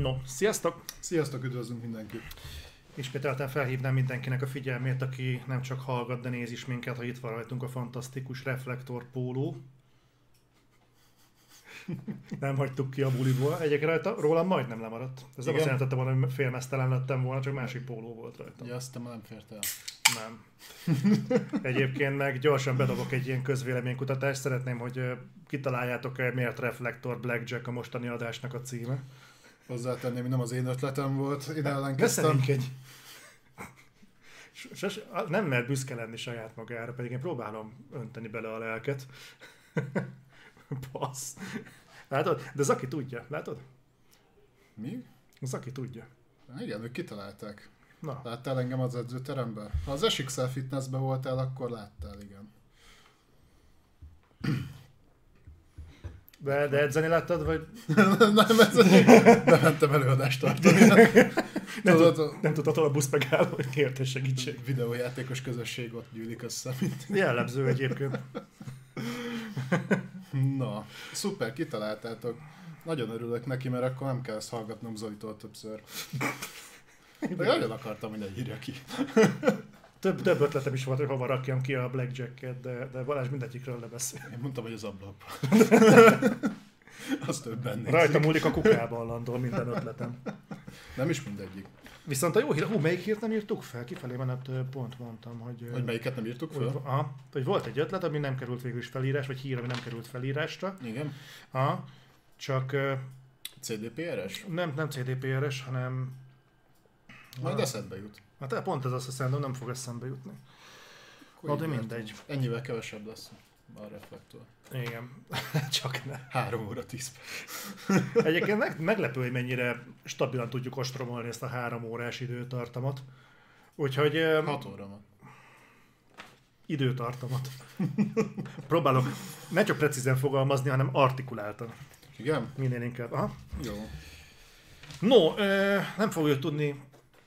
No, sziasztok! Sziasztok, üdvözlünk mindenkit! Ismételten felhívnám mindenkinek a figyelmét, aki nem csak hallgat, de néz is minket, ha itt van rajtunk a fantasztikus reflektor póló. nem hagytuk ki a buliból. Egyébként rajta, rólam majdnem lemaradt. Ez nem azt jelentette volna, hogy félmeztelen lettem volna, csak másik póló volt rajta. Ja, azt nem fért el. Nem. Egyébként meg gyorsan bedobok egy ilyen közvéleménykutatást. Szeretném, hogy ö, kitaláljátok-e, miért Reflektor Blackjack a mostani adásnak a címe. Hozzátenném, nem az én ötletem volt, én ellenkeztem. Veszelinkedj! Sos, nem mer büszke lenni saját magára, pedig én próbálom önteni bele a lelket. Passz. Látod? De Zaki tudja, látod? Mi? Zaki tudja. Igen, ők kitalálták. Na, Láttál engem az edzőteremben? Ha az SXL Fitnessben voltál, akkor láttál, igen. De, de edzeni láttad, vagy nem, ez nem mentem előadást tartani. nem, Tudod, tud, nem tudtad a busz megáll, hogy kérte segítség. videójátékos közösség ott gyűlik össze, mint... Jellemző egyébként. Na, szuper, kitaláltátok. Nagyon örülök neki, mert akkor nem kell ezt hallgatnom Zolitól többször. De nagyon akartam, hogy ne írja ki. Több, több ötletem is volt, hogy hova rakjam ki a blackjacket, de, de Balázs mindegyikről lebeszél. Én mondtam, hogy az ablakba. Az többen nézik. Rajta múlik a kukában landol minden ötletem. Nem is mindegyik. Viszont a jó hír, hú, melyik hírt nem írtuk fel? Kifelé menet ö, pont mondtam, hogy... Hogy melyiket nem írtuk hogy, föl? aha, hogy volt egy ötlet, ami nem került végül is felírás, vagy hír, ami nem került felírásra. Igen. Aha, csak ö, CDPR-es? nem, nem CDPR-es, hanem... Majd Ah. eszedbe jut. Hát pont ez azt hiszem, nem fog eszembe jutni. Na, de mindegy. Ennyivel kevesebb lesz a reflektor. Igen, csak ne. 3 óra 10 perc. Egyébként meg, meglepő, hogy mennyire stabilan tudjuk ostromolni ezt a három órás időtartamot. Úgyhogy ö, 6 óra van. időtartamot. Próbálok ne csak precízen fogalmazni, hanem artikuláltan. Igen? Minél inkább. Aha. Jó. No, nem fogjuk tudni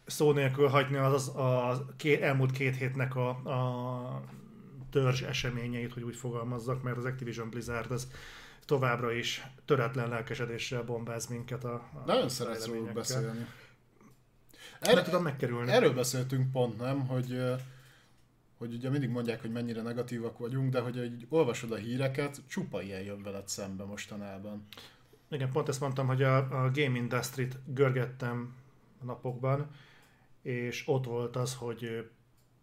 szó nélkül hagyni az, az a ké, elmúlt két hétnek a, a törzs eseményeit, hogy úgy fogalmazzak, mert az Activision Blizzard az továbbra is töretlen lelkesedéssel bombáz minket a, a Nagyon szeretsz róluk beszélni. Erre, tudom megkerülni. erről beszéltünk pont, nem? Hogy, hogy ugye mindig mondják, hogy mennyire negatívak vagyunk, de hogy így olvasod a híreket, csupa ilyen jön veled szembe mostanában. Igen, pont ezt mondtam, hogy a, a game industry-t görgettem a napokban, és ott volt az, hogy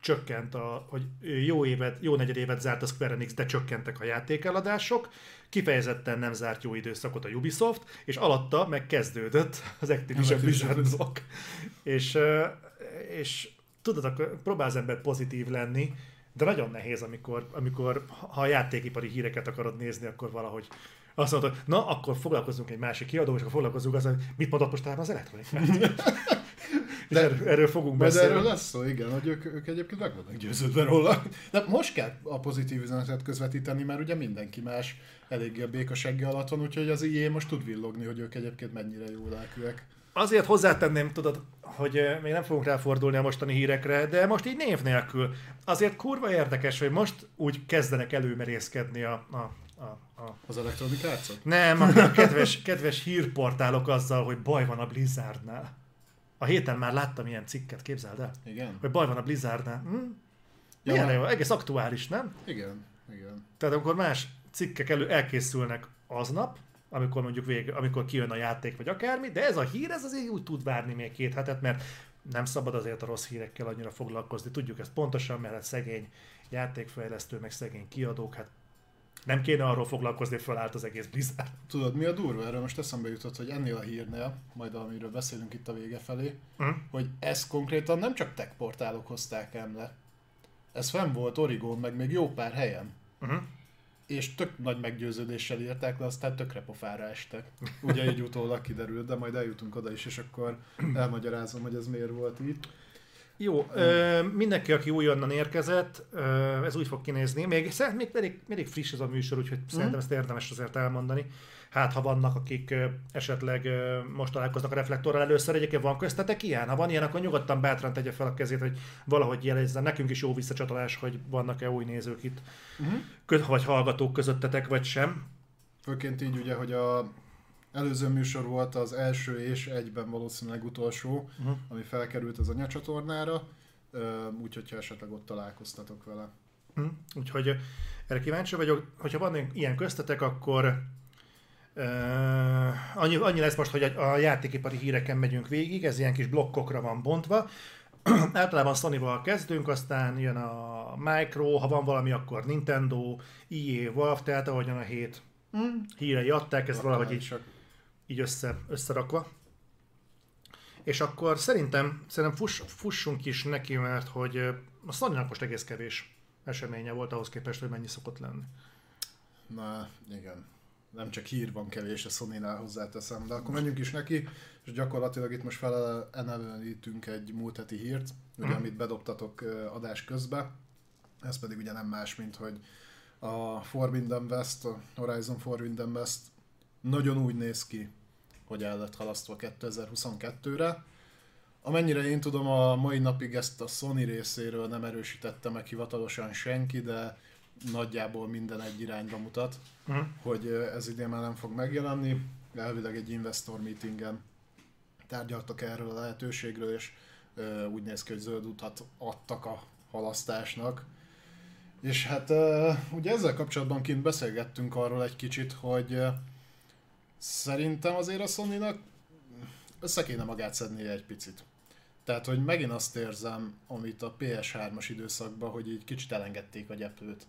csökkent a, hogy jó évet, jó negyed évet zárt a Square Enix, de csökkentek a játékeladások, kifejezetten nem zárt jó időszakot a Ubisoft, és alatta meg kezdődött az Activision Az Blizzard Activision. blokk. És, és tudod, akkor próbál az ember pozitív lenni, de nagyon nehéz, amikor, amikor ha a játékipari híreket akarod nézni, akkor valahogy azt mondod, na, akkor foglalkozunk egy másik kiadó, és akkor foglalkozunk azzal, mit mondott most az Electronic És erről, erről fogunk beszélni. erről lesz szó, igen, hogy ők, ők egyébként meg vannak győződve róla. De most kell a pozitív üzenetet közvetíteni, mert ugye mindenki más a békasegge alatt van, úgyhogy az IE most tud villogni, hogy ők egyébként mennyire jó lelkűek. Azért hozzátenném, tudod, hogy még nem fogunk ráfordulni a mostani hírekre, de most így név nélkül. Azért kurva érdekes, hogy most úgy kezdenek előmerészkedni a, a, a, a Az Electronic arts nem, a kedves, kedves hírportálok azzal, hogy baj van a Blizzardnál. A héten már láttam ilyen cikket, képzeld el? Igen? Hogy baj van a Blizzardnál. Hm? Ja, Milyen jó, egész aktuális, nem? Igen, igen. Tehát amikor más cikkek elő elkészülnek aznap, amikor mondjuk vége, amikor kijön a játék, vagy akármi, de ez a hír, ez azért úgy tud várni még két hetet, mert nem szabad azért a rossz hírekkel annyira foglalkozni. Tudjuk ezt pontosan, mert hát szegény játékfejlesztő, meg szegény kiadók, hát nem kéne arról foglalkozni, fölállt az egész Blizzard. Tudod, mi a durva? Erről most eszembe jutott, hogy ennél a hírnél, majd amiről beszélünk itt a vége felé, Hm? hogy ezt konkrétan nem csak tech portálok hozták ám le. Ez fenn volt Oregon, meg még jó pár helyen. Uh-huh. És tök nagy meggyőződéssel írták le, aztán tökre pofára estek. Ugye így utólag kiderült, de majd eljutunk oda is, és akkor elmagyarázom, hogy ez miért volt így. Jó, ö, mindenki, aki újonnan érkezett, ö, ez úgy fog kinézni. Még, még elég, elég friss ez a műsor, úgyhogy mm. szerintem ezt érdemes azért elmondani. Hát, ha vannak, akik ö, esetleg ö, most találkoznak a reflektorral először, egyébként van köztetek ilyen? Ha van ilyen, akkor nyugodtan bátran tegye fel a kezét, hogy valahogy jelezzen. Nekünk is jó visszacsatolás, hogy vannak-e új nézők itt. Kö- vagy hallgatók közöttetek, vagy sem. Főként így ugye, hogy a előző műsor volt az első és egyben valószínűleg utolsó, uh-huh. ami felkerült az anyacsatornára, úgyhogy ha esetleg ott találkoztatok vele. Uh-huh. Úgyhogy erre kíváncsi vagyok, hogyha van ilyen köztetek, akkor Uh, annyi, annyi lesz most, hogy a, játékipari híreken megyünk végig, ez ilyen kis blokkokra van bontva. Általában Sony-val kezdünk, aztán jön a Micro, ha van valami, akkor Nintendo, EA, Valve, tehát ahogyan a hét mm. hírei adták, ez valahogy így, így össze, összerakva. És akkor szerintem, szerintem fuss, fussunk is neki, mert hogy a sony most egész kevés eseménye volt ahhoz képest, hogy mennyi szokott lenni. Na, igen nem csak hír van kevés a Sony-nál hozzáteszem, de akkor menjünk is neki, és gyakorlatilag itt most felelevenítünk egy múlt heti hírt, ugye, mm. amit bedobtatok adás közbe, ez pedig ugye nem más, mint hogy a Forbidden West, a Horizon Forbidden West nagyon úgy néz ki, hogy el lett halasztva 2022-re. Amennyire én tudom, a mai napig ezt a Sony részéről nem erősítette meg hivatalosan senki, de nagyjából minden egy irányba mutat, uh-huh. hogy ez idén már nem fog megjelenni. Elvileg egy investor meetingen tárgyaltak erről a lehetőségről, és úgy néz ki, hogy zöld utat adtak a halasztásnak. És hát ugye ezzel kapcsolatban kint beszélgettünk arról egy kicsit, hogy szerintem azért a sony össze kéne magát szednie egy picit. Tehát, hogy megint azt érzem, amit a PS3-as időszakban, hogy így kicsit elengedték a gyeplőt.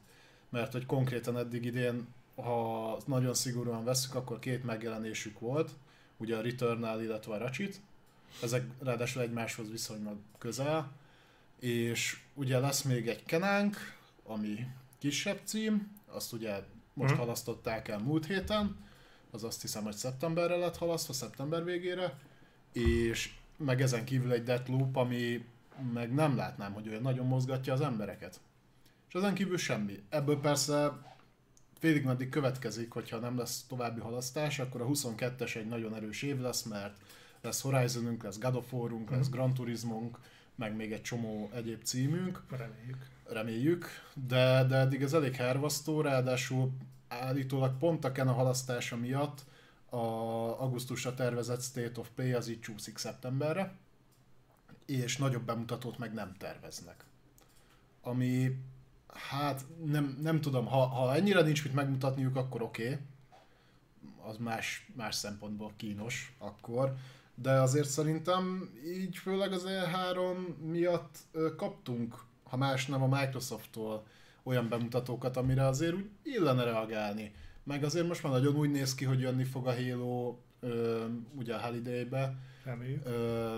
Mert hogy konkrétan eddig idén, ha nagyon szigorúan veszük, akkor két megjelenésük volt, ugye a Returnal, illetve a Ratchet, ezek ráadásul egymáshoz viszonylag közel, és ugye lesz még egy Kenánk, ami kisebb cím, azt ugye most hmm. halasztották el múlt héten, az azt hiszem, hogy szeptemberre lett halasztva, szeptember végére, és meg ezen kívül egy Deathloop, ami meg nem látnám, hogy olyan nagyon mozgatja az embereket. És ezen kívül semmi. Ebből persze félig meddig következik, hogyha nem lesz további halasztás, akkor a 22-es egy nagyon erős év lesz, mert lesz Horizonunk, lesz God of War-unk, lesz mhm. Gran Turismunk, meg még egy csomó egyéb címünk. Reméljük. Reméljük, de, de eddig ez elég hervasztó, ráadásul állítólag pont a Ken a halasztása miatt a augusztusra tervezett State of Play az így csúszik szeptemberre, és nagyobb bemutatót meg nem terveznek. Ami Hát nem, nem tudom, ha, ha ennyire nincs mit megmutatniuk, akkor oké. Okay. Az más, más szempontból kínos akkor. De azért szerintem így főleg az E3 miatt kaptunk, ha más nem a Microsofttól olyan bemutatókat, amire azért úgy illene reagálni. Meg azért most már nagyon úgy néz ki, hogy jönni fog a Halo ö, ugye a Holiday-be. Ö,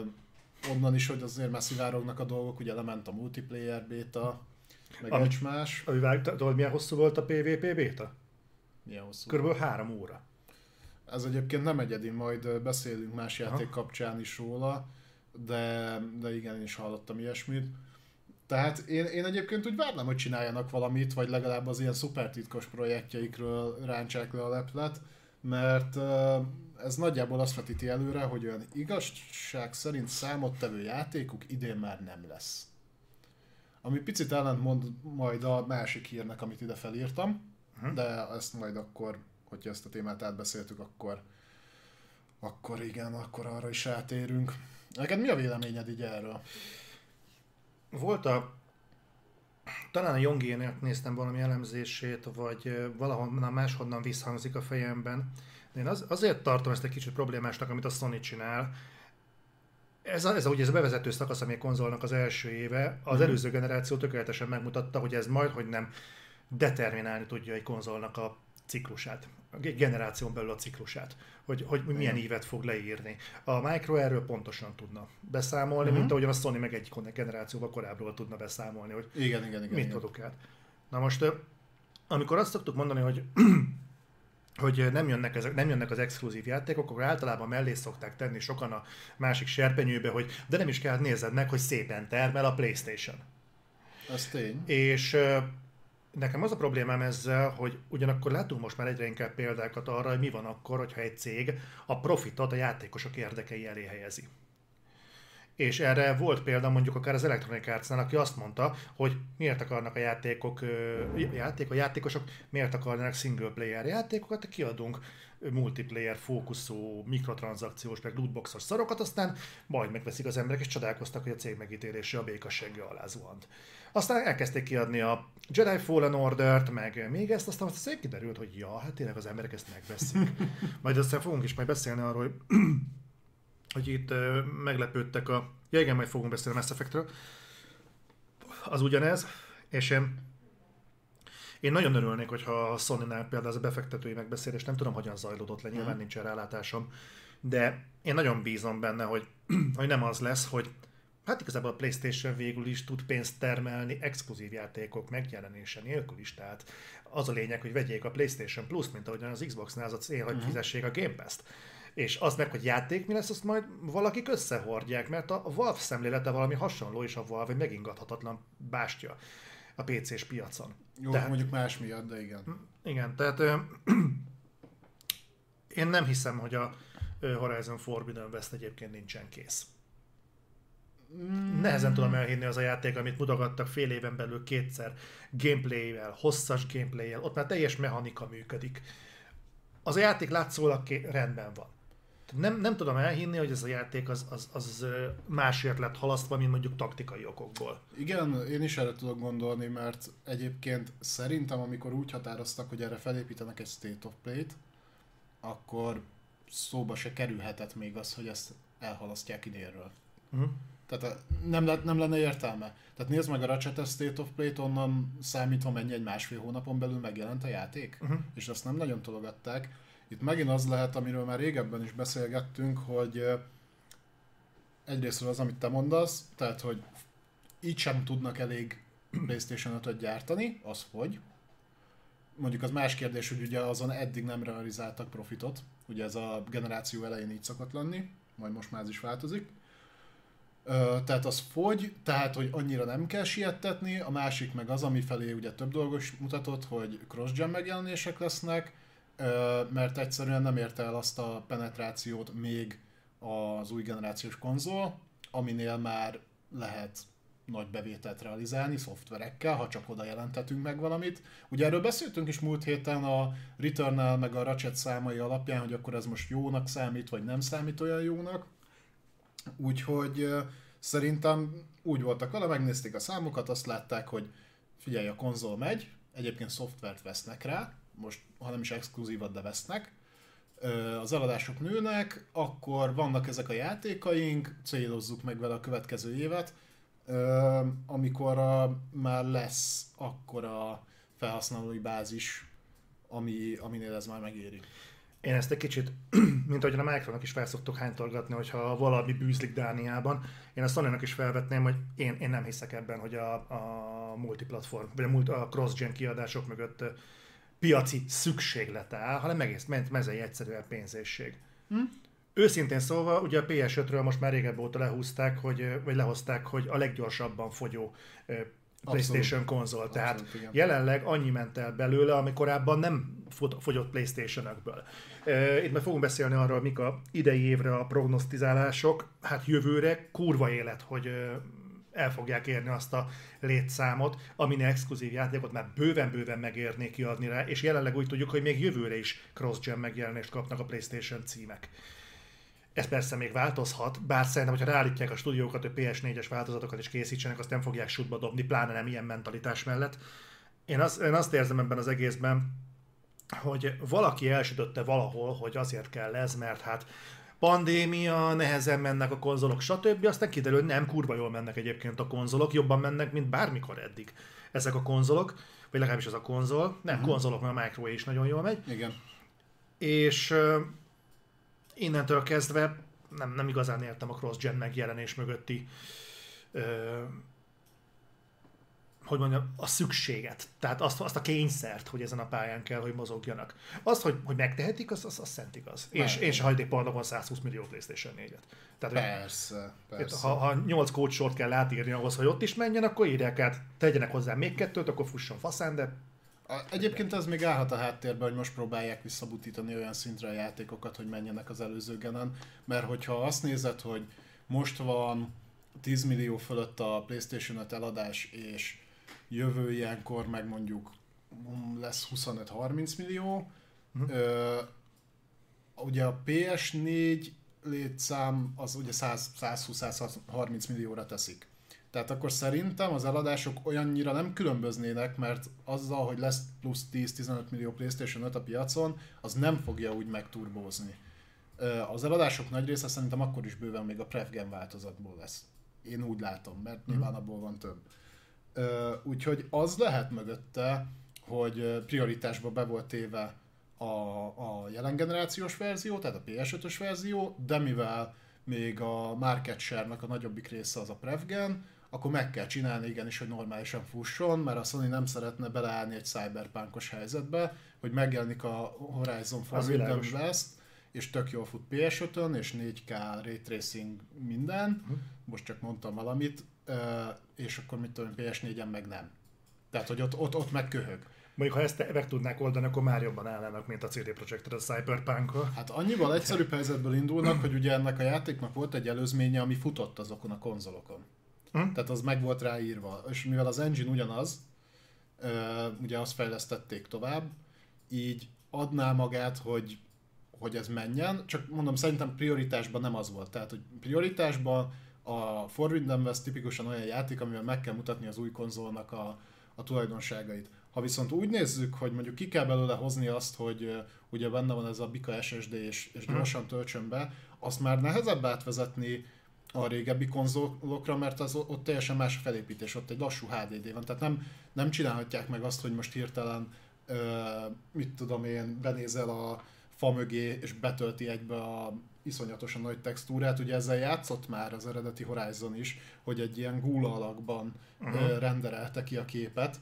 onnan is, hogy azért messzivárognak a dolgok, ugye lement a multiplayer beta, meg ami, egy más. Ami vágta, tudod milyen hosszú volt a PvP béta? Milyen hosszú? Körülbelül három óra. Ez egyébként nem egyedi, majd beszélünk más játék Aha. kapcsán is róla, de, de igen, én is hallottam ilyesmit. Tehát én, én egyébként úgy várnám, hogy csináljanak valamit, vagy legalább az ilyen szuper titkos projektjeikről ráncsák le a leplet, mert ez nagyjából azt vetíti előre, hogy olyan igazság szerint számottevő játékuk idén már nem lesz. Ami picit ellentmond majd a másik hírnek, amit ide felírtam, uh-huh. de ezt majd akkor, hogyha ezt a témát átbeszéltük, akkor, akkor igen, akkor arra is átérünk. Neked mi a véleményed így erről? Volt a talán a Jongének néztem valami elemzését, vagy valahonnan máshonnan visszhangzik a fejemben. De én az, azért tartom ezt egy kicsit problémásnak, amit a Sony csinál, ez, a, ez a, ugye ez a bevezető szakasz, ami a konzolnak az első éve, az mm. előző generáció tökéletesen megmutatta, hogy ez majd, hogy nem determinálni tudja egy konzolnak a ciklusát, a generáción belül a ciklusát, hogy, hogy milyen évet fog leírni. A Micro erről pontosan tudna beszámolni, mm-hmm. mint ahogyan a Sony meg egy generációval korábbról tudna beszámolni, hogy igen, igen, igen, mit produkált. Na most, amikor azt szoktuk mondani, hogy hogy nem jönnek, ezek, nem jönnek az exkluzív játékok, akkor általában mellé szokták tenni sokan a másik serpenyőbe, hogy de nem is kell nézed meg, hogy szépen termel a Playstation. Ez tény. És nekem az a problémám ezzel, hogy ugyanakkor látunk most már egyre inkább példákat arra, hogy mi van akkor, hogyha egy cég a profitot a játékosok érdekei elé helyezi. És erre volt példa mondjuk akár az Electronic arts aki azt mondta, hogy miért akarnak a játékok, játék, a játékosok miért akarnak single player játékokat, kiadunk multiplayer fókuszú, mikrotranszakciós, meg lootboxos szarokat, aztán majd megveszik az emberek, és csodálkoztak, hogy a cég megítélése a békassége alá zuhant. Aztán elkezdték kiadni a Jedi Fallen Order-t, meg még ezt, aztán azt kiderült, hogy ja, hát tényleg az emberek ezt megveszik. majd aztán fogunk is majd beszélni arról, hogy, hogy itt meglepődtek a... Ja igen, majd fogunk beszélni a Mass Effect-ről. Az ugyanez, és én én nagyon örülnék, hogyha a Sony-nál például ez a befektetői megbeszélés, nem tudom, hogyan zajlódott le, nyilván mm. nincsen rálátásom, de én nagyon bízom benne, hogy, hogy nem az lesz, hogy hát igazából a PlayStation végül is tud pénzt termelni exkluzív játékok megjelenése nélkül is, tehát az a lényeg, hogy vegyék a PlayStation Plus, mint ahogyan az Xbox-nál az a cél, hogy mm. fizessék a Game Pass-t. És az meg, hogy játék mi lesz, azt majd valakik összehordják, mert a Valve szemlélete valami hasonló, és a Valve egy megingathatatlan bástya a PC-s piacon. Jó, tehát, mondjuk más miatt, de igen. Igen, tehát ö, én nem hiszem, hogy a Horizon Forbidden West egyébként nincsen kész. Mm. Nehezen tudom elhinni az a játék, amit mutogattak fél éven belül kétszer gameplayvel, hosszas gameplayel, ott már teljes mechanika működik. Az a játék látszólag rendben van nem, nem tudom elhinni, hogy ez a játék az, az, az másért lett halasztva, mint mondjuk taktikai okokból. Igen, én is erre tudok gondolni, mert egyébként szerintem, amikor úgy határoztak, hogy erre felépítenek egy State of Play-t, akkor szóba se kerülhetett még az, hogy ezt elhalasztják idénről. Uh-huh. Tehát nem, nem lenne értelme. Tehát nézd meg a Ratchet State of Play-t, onnan számítva mennyi egy másfél hónapon belül megjelent a játék, uh-huh. és azt nem nagyon tologatták itt megint az lehet, amiről már régebben is beszélgettünk, hogy egyrésztről az, amit te mondasz, tehát, hogy így sem tudnak elég PlayStation 5-öt gyártani, az hogy. Mondjuk az más kérdés, hogy ugye azon eddig nem realizáltak profitot, ugye ez a generáció elején így szokott lenni, majd most már ez is változik. tehát az fogy, tehát hogy annyira nem kell siettetni, a másik meg az, ami felé ugye több dolgos mutatott, hogy cross-gen megjelenések lesznek, mert egyszerűen nem érte el azt a penetrációt még az új generációs konzol, aminél már lehet nagy bevételt realizálni szoftverekkel, ha csak oda jelentetünk meg valamit. Ugye erről beszéltünk is múlt héten a return meg a Ratchet számai alapján, hogy akkor ez most jónak számít, vagy nem számít olyan jónak. Úgyhogy szerintem úgy voltak vele, megnézték a számokat, azt látták, hogy figyelj, a konzol megy, egyébként szoftvert vesznek rá, most ha nem is exkluzívat, de vesznek, az eladások nőnek, akkor vannak ezek a játékaink, célozzuk meg vele a következő évet, amikor már lesz akkor a felhasználói bázis, ami, aminél ez már megéri. Én ezt egy kicsit, mint ahogyan a Microsoftnak is felszoktuk hánytorgatni, hogyha valami bűzlik Dániában, én a sony is felvetném, hogy én, én nem hiszek ebben, hogy a, a multiplatform, vagy a, a cross-gen kiadások mögött piaci szükséglete áll, hanem egész mezei egyszerűen pénzésség. Hm? Őszintén szólva, ugye a PS5-ről most már régebb óta lehúzták, hogy, vagy lehozták, hogy a leggyorsabban fogyó PlayStation Abszolút. konzol. Tehát Abszolút, jelenleg annyi ment el belőle, ami korábban nem fogyott PlayStation-ökből. Itt meg fogunk beszélni arról, mik a idei évre a prognosztizálások. Hát jövőre kurva élet, hogy el fogják érni azt a létszámot, aminek exkluzív játékot már bőven-bőven megérné kiadni rá, és jelenleg úgy tudjuk, hogy még jövőre is cross-gen megjelenést kapnak a PlayStation címek. Ez persze még változhat, bár szerintem, hogyha ráállítják a stúdiókat, hogy PS4-es változatokat is készítsenek, azt nem fogják sútba dobni, pláne nem ilyen mentalitás mellett. Én, az, én azt érzem ebben az egészben, hogy valaki elsütötte valahol, hogy azért kell ez, mert hát pandémia, nehezen mennek a konzolok, stb. Aztán kiderül, hogy nem, kurva jól mennek egyébként a konzolok, jobban mennek, mint bármikor eddig ezek a konzolok, vagy legalábbis ez a konzol. Nem, uh-huh. konzolok, mert a Micro is nagyon jól megy. Igen. És uh, innentől kezdve nem, nem igazán értem a cross-gen megjelenés mögötti uh, hogy mondjam, a szükséget, tehát azt, azt a kényszert, hogy ezen a pályán kell, hogy mozogjanak. Az, hogy, hogy megtehetik, az, az, az szent igaz. És, és hajtékparnak van 120 millió PlayStation 4-et. Tehát, persze, persze. Ha, ha 8 sort kell átírni ahhoz, hogy ott is menjen, akkor írják át, tegyenek hozzá még kettőt, akkor fusson faszán, de Egyébként ez még állhat a háttérben, hogy most próbálják visszabutítani olyan szintre a játékokat, hogy menjenek az előző genen, mert hogyha azt nézed, hogy most van 10 millió fölött a PlayStation 5 eladás, és jövő ilyenkor meg mondjuk mm, lesz 25-30 millió. Uh-huh. Ö, ugye a PS4 létszám az ugye 120-130 millióra teszik. Tehát akkor szerintem az eladások olyannyira nem különböznének, mert azzal, hogy lesz plusz 10-15 millió PlayStation 5 a piacon, az nem fogja úgy megturbózni. Az eladások nagy része szerintem akkor is bőven még a Prevgen változatból lesz. Én úgy látom, mert mm. nyilván abból van több. Úgyhogy az lehet mögötte, hogy prioritásba be volt téve a, a jelen generációs verzió, tehát a PS5-ös verzió, de mivel még a market share-nak a nagyobbik része az a Prevgen, akkor meg kell csinálni igenis, hogy normálisan fusson, mert a Sony nem szeretne beleállni egy cyberpunkos helyzetbe, hogy megjelenik a Horizon Forbidden West, és tök jól fut PS5-ön, és 4K Ray Tracing minden, uh-huh. most csak mondtam valamit, és akkor mit tudom, PS4-en meg nem. Tehát, hogy ott, ott, ott meg köhög. Mondjuk, ha ezt meg tudnák oldani, akkor már jobban állnának, mint a CD Projekt a cyberpunk -a. Hát annyival egyszerűbb helyzetből indulnak, hogy ugye ennek a játéknak volt egy előzménye, ami futott azokon a konzolokon. Hm? Tehát az meg volt ráírva. És mivel az engine ugyanaz, ugye azt fejlesztették tovább, így adná magát, hogy, hogy ez menjen, csak mondom, szerintem prioritásban nem az volt. Tehát, hogy prioritásban a Forbidden West tipikusan olyan játék, amivel meg kell mutatni az új konzolnak a, a tulajdonságait. Ha viszont úgy nézzük, hogy mondjuk ki kell belőle hozni azt, hogy ugye benne van ez a Bika SSD és, és hm. gyorsan töltsön be, azt már nehezebb átvezetni a régebbi konzolokra, mert az ott teljesen más a felépítés, ott egy lassú HDD van, tehát nem, nem csinálhatják meg azt, hogy most hirtelen, uh, mit tudom én, benézel a fa mögé, és betölti egybe a iszonyatosan nagy textúrát. Ugye ezzel játszott már az eredeti Horizon is, hogy egy ilyen gula alakban uh-huh. renderelte ki a képet,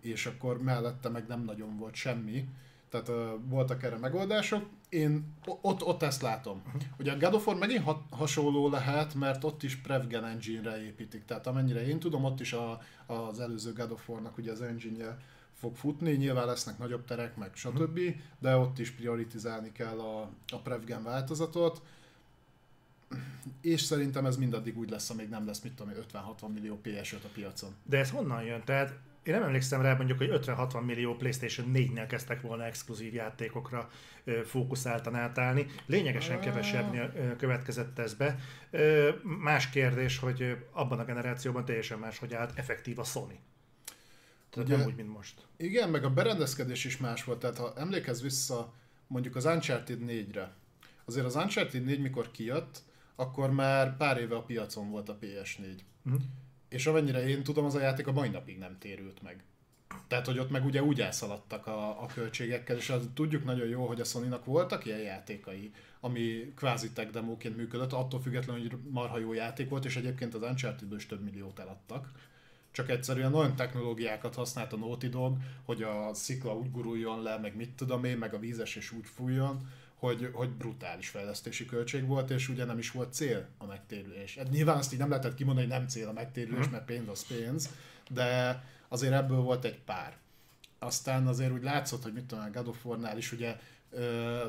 és akkor mellette meg nem nagyon volt semmi. Tehát uh, voltak erre megoldások. Én ott, ott ezt látom. Uh-huh. Ugye a God of War megint ha- hasonló lehet, mert ott is Prevgen engine-re építik. Tehát amennyire én tudom, ott is a, az előző God of War-nak ugye az engine fog futni, nyilván lesznek nagyobb terek, meg stb., de ott is prioritizálni kell a, a Prevgen változatot, és szerintem ez mindaddig úgy lesz, amíg nem lesz, mit tudom 50-60 millió PS5 a piacon. De ez honnan jön? Tehát én nem emlékszem rá mondjuk, hogy 50-60 millió PlayStation 4-nél kezdtek volna exkluzív játékokra fókuszáltan átállni. Lényegesen kevesebb következett ez be. Más kérdés, hogy abban a generációban teljesen máshogy állt effektív a Sony. Tehát Ugye, nem úgy, mint most. Igen, meg a berendezkedés is más volt. Tehát ha emlékezz vissza mondjuk az Uncharted 4-re, azért az Uncharted 4 mikor kijött, akkor már pár éve a piacon volt a PS4. Uh-huh. Mhm. És amennyire én tudom, az a játék a mai napig nem térült meg. Tehát, hogy ott meg ugye úgy elszaladtak a, a költségekkel, és az, tudjuk nagyon jó, hogy a sony voltak ilyen játékai, ami kvázi tech demóként működött, attól függetlenül, hogy marha jó játék volt, és egyébként az uncharted is több milliót eladtak csak egyszerűen olyan technológiákat használt a Naughty Dog, hogy a szikla úgy guruljon le, meg mit tudom én, meg a vízesés úgy fújjon, hogy, hogy brutális fejlesztési költség volt, és ugye nem is volt cél a megtérülés. Hát nyilván azt így nem lehetett kimondani, hogy nem cél a megtérülés, hmm. mert pénz az pénz, de azért ebből volt egy pár. Aztán azért úgy látszott, hogy mit tudom, a God of War-nál is ugye ö,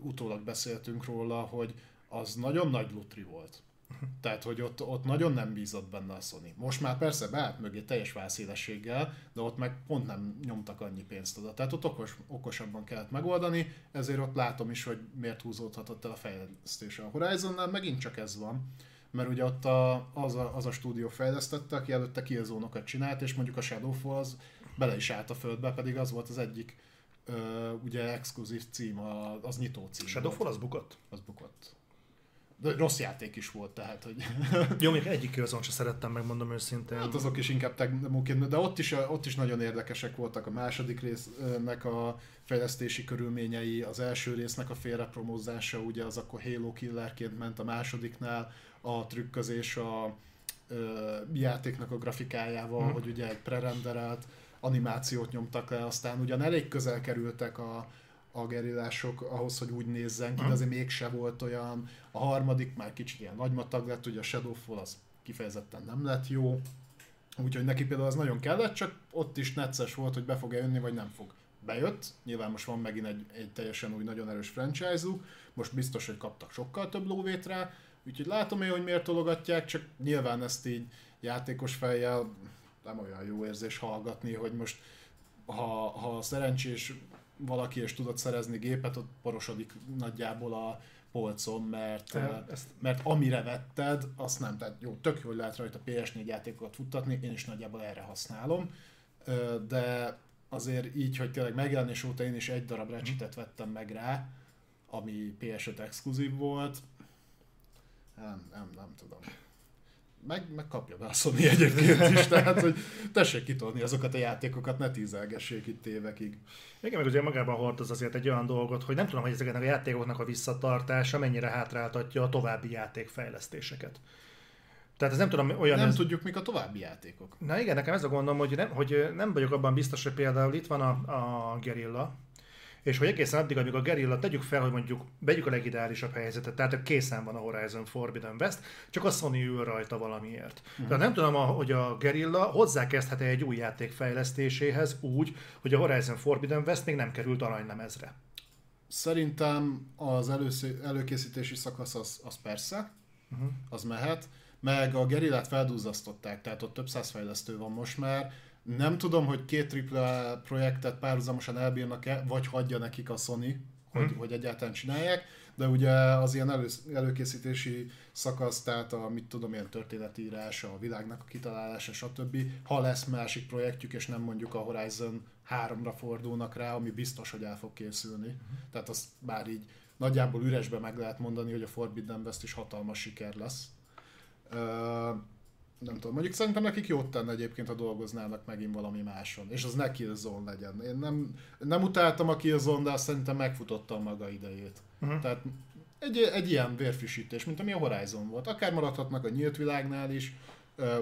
utólag beszéltünk róla, hogy az nagyon nagy lutri volt. Tehát, hogy ott, ott nagyon nem bízott benne a Sony. Most már persze beállt mögé teljes válszélességgel, de ott meg pont nem nyomtak annyi pénzt oda. Tehát ott okos, okosabban kellett megoldani, ezért ott látom is, hogy miért húzódhatott el a fejlesztés. A Horizonnál megint csak ez van, mert ugye ott a, az, a, az a stúdió fejlesztette, aki előtte kiazónokat csinált, és mondjuk a Shadowfall az bele is állt a földbe, pedig az volt az egyik ö, ugye exkluzív cím, az nyitó cím. Shadowfall az bukott? Az bukott. De rossz játék is volt, tehát, hogy... Jó, még egyik azon sem szerettem, megmondom őszintén. Hát azok is inkább technomóként, de ott is, ott is nagyon érdekesek voltak a második résznek a fejlesztési körülményei, az első résznek a félrepromózása, ugye az akkor Halo Killerként ment a másodiknál, a trükközés a ö, játéknak a grafikájával, hmm. hogy ugye egy prerenderelt animációt nyomtak le, aztán ugyan elég közel kerültek a, a gerillások ahhoz, hogy úgy nézzen ki, de azért mégse volt olyan. A harmadik már kicsit ilyen nagymatag lett, ugye a Shadowfall az kifejezetten nem lett jó. Úgyhogy neki például az nagyon kellett, csak ott is necces volt, hogy be fog-e jönni, vagy nem fog. Bejött, nyilván most van megint egy, egy teljesen új, nagyon erős franchise-uk, most biztos, hogy kaptak sokkal több lóvét rá, Úgyhogy látom én, hogy miért tologatják, csak nyilván ezt így játékos fejjel nem olyan jó érzés hallgatni, hogy most ha, ha szerencsés valaki és tudod szerezni gépet, ott porosodik nagyjából a polcon, mert, Ja, ezt- mert amire vetted, azt nem. Tehát jó, tök jó, hogy lehet rajta PS4 játékokat futtatni, én is nagyjából erre használom, de azért így, hogy tényleg megjelenés óta én is egy darab Ratchetet vettem meg rá, ami PS5 exkluzív volt, nem, nem, nem tudom. Meg, meg kapja be a Sony egyébként is, tehát hogy tessék kitolni azokat a játékokat, ne tízelgessék itt évekig. Igen, meg ugye magában hordoz azért egy olyan dolgot, hogy nem tudom, hogy ezeknek a játékoknak a visszatartása mennyire hátráltatja a további játékfejlesztéseket. Tehát ez nem tudom, olyan Nem ez... tudjuk, mik a további játékok. Na igen, nekem ez a gondom, hogy nem, hogy nem vagyok abban biztos, hogy például itt van a, a Gerilla, és hogy egészen addig, amíg a Gerilla, tegyük fel, hogy mondjuk vegyük a legideálisabb helyzetet, tehát készen van a Horizon Forbidden West, csak a Sony ül rajta valamiért. Uh-huh. Tehát nem tudom, hogy a Gerilla hozzákezdhet egy új játék fejlesztéséhez úgy, hogy a Horizon Forbidden West még nem került aranylemezre. Szerintem az előszé, előkészítési szakasz az, az persze, uh-huh. az mehet, meg a gerillát feldúzzasztották, tehát ott több száz fejlesztő van most már. Nem tudom, hogy két AAA projektet párhuzamosan elbírnak-e, vagy hagyja nekik a Sony, hogy, hmm. hogy egyáltalán csinálják, de ugye az ilyen elő, előkészítési szakasz, tehát a mit tudom, ilyen történetírás, a világnak a kitalálása, stb. Ha lesz másik projektjük, és nem mondjuk a Horizon 3-ra fordulnak rá, ami biztos, hogy el fog készülni. Uh-huh. Tehát azt bár így nagyjából üresbe meg lehet mondani, hogy a Forbidden West is hatalmas siker lesz. Ö, nem tudom, mondjuk szerintem nekik jót tenne egyébként, ha dolgoznának megint valami máson, és az ne Killzone legyen. Én nem, nem utáltam a Killzone, de azt szerintem megfutotta a maga idejét. Uh-huh. Tehát egy, egy ilyen vérfrissítés, mint ami a Horizon volt. Akár maradhatnak a nyílt világnál is,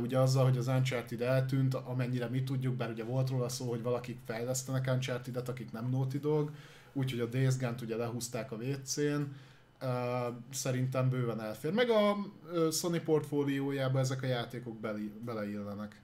ugye azzal, hogy az Uncharted eltűnt, amennyire mi tudjuk, bár ugye volt róla szó, hogy valakik fejlesztenek Uncharted-et, akik nem Naughty Dog, úgyhogy a Days Gone-t ugye lehúzták a WC-n, Uh, szerintem bőven elfér. Meg a uh, Sony portfóliójába ezek a játékok beli, beleillenek.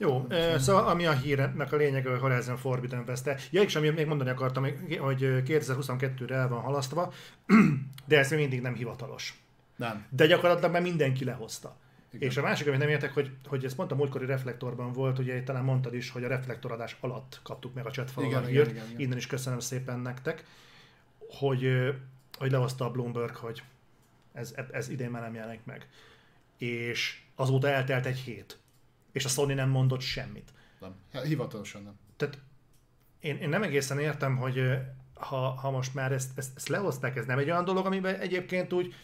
Jó, eh, szóval ami a hírnek a lényege, a Horizon Forbidden west Ja, és ami még mondani akartam, hogy 2022-re el van halasztva, de ez még mindig nem hivatalos. Nem. De gyakorlatilag már mindenki lehozta. Igen. És a másik, amit nem értek, hogy, hogy ez pont a múltkori reflektorban volt, ugye talán mondtad is, hogy a reflektoradás alatt kaptuk meg a a Igen, igen, igen, igen. innen is köszönöm szépen nektek, hogy, hogy lehozta a Bloomberg, hogy ez, ez idén már nem jelenik meg. És azóta eltelt egy hét. És a Sony nem mondott semmit. nem. Hát, hivatalosan nem. Tehát én, én nem egészen értem, hogy ha, ha most már ezt, ezt, ezt lehozták, ez nem egy olyan dolog, amiben egyébként úgy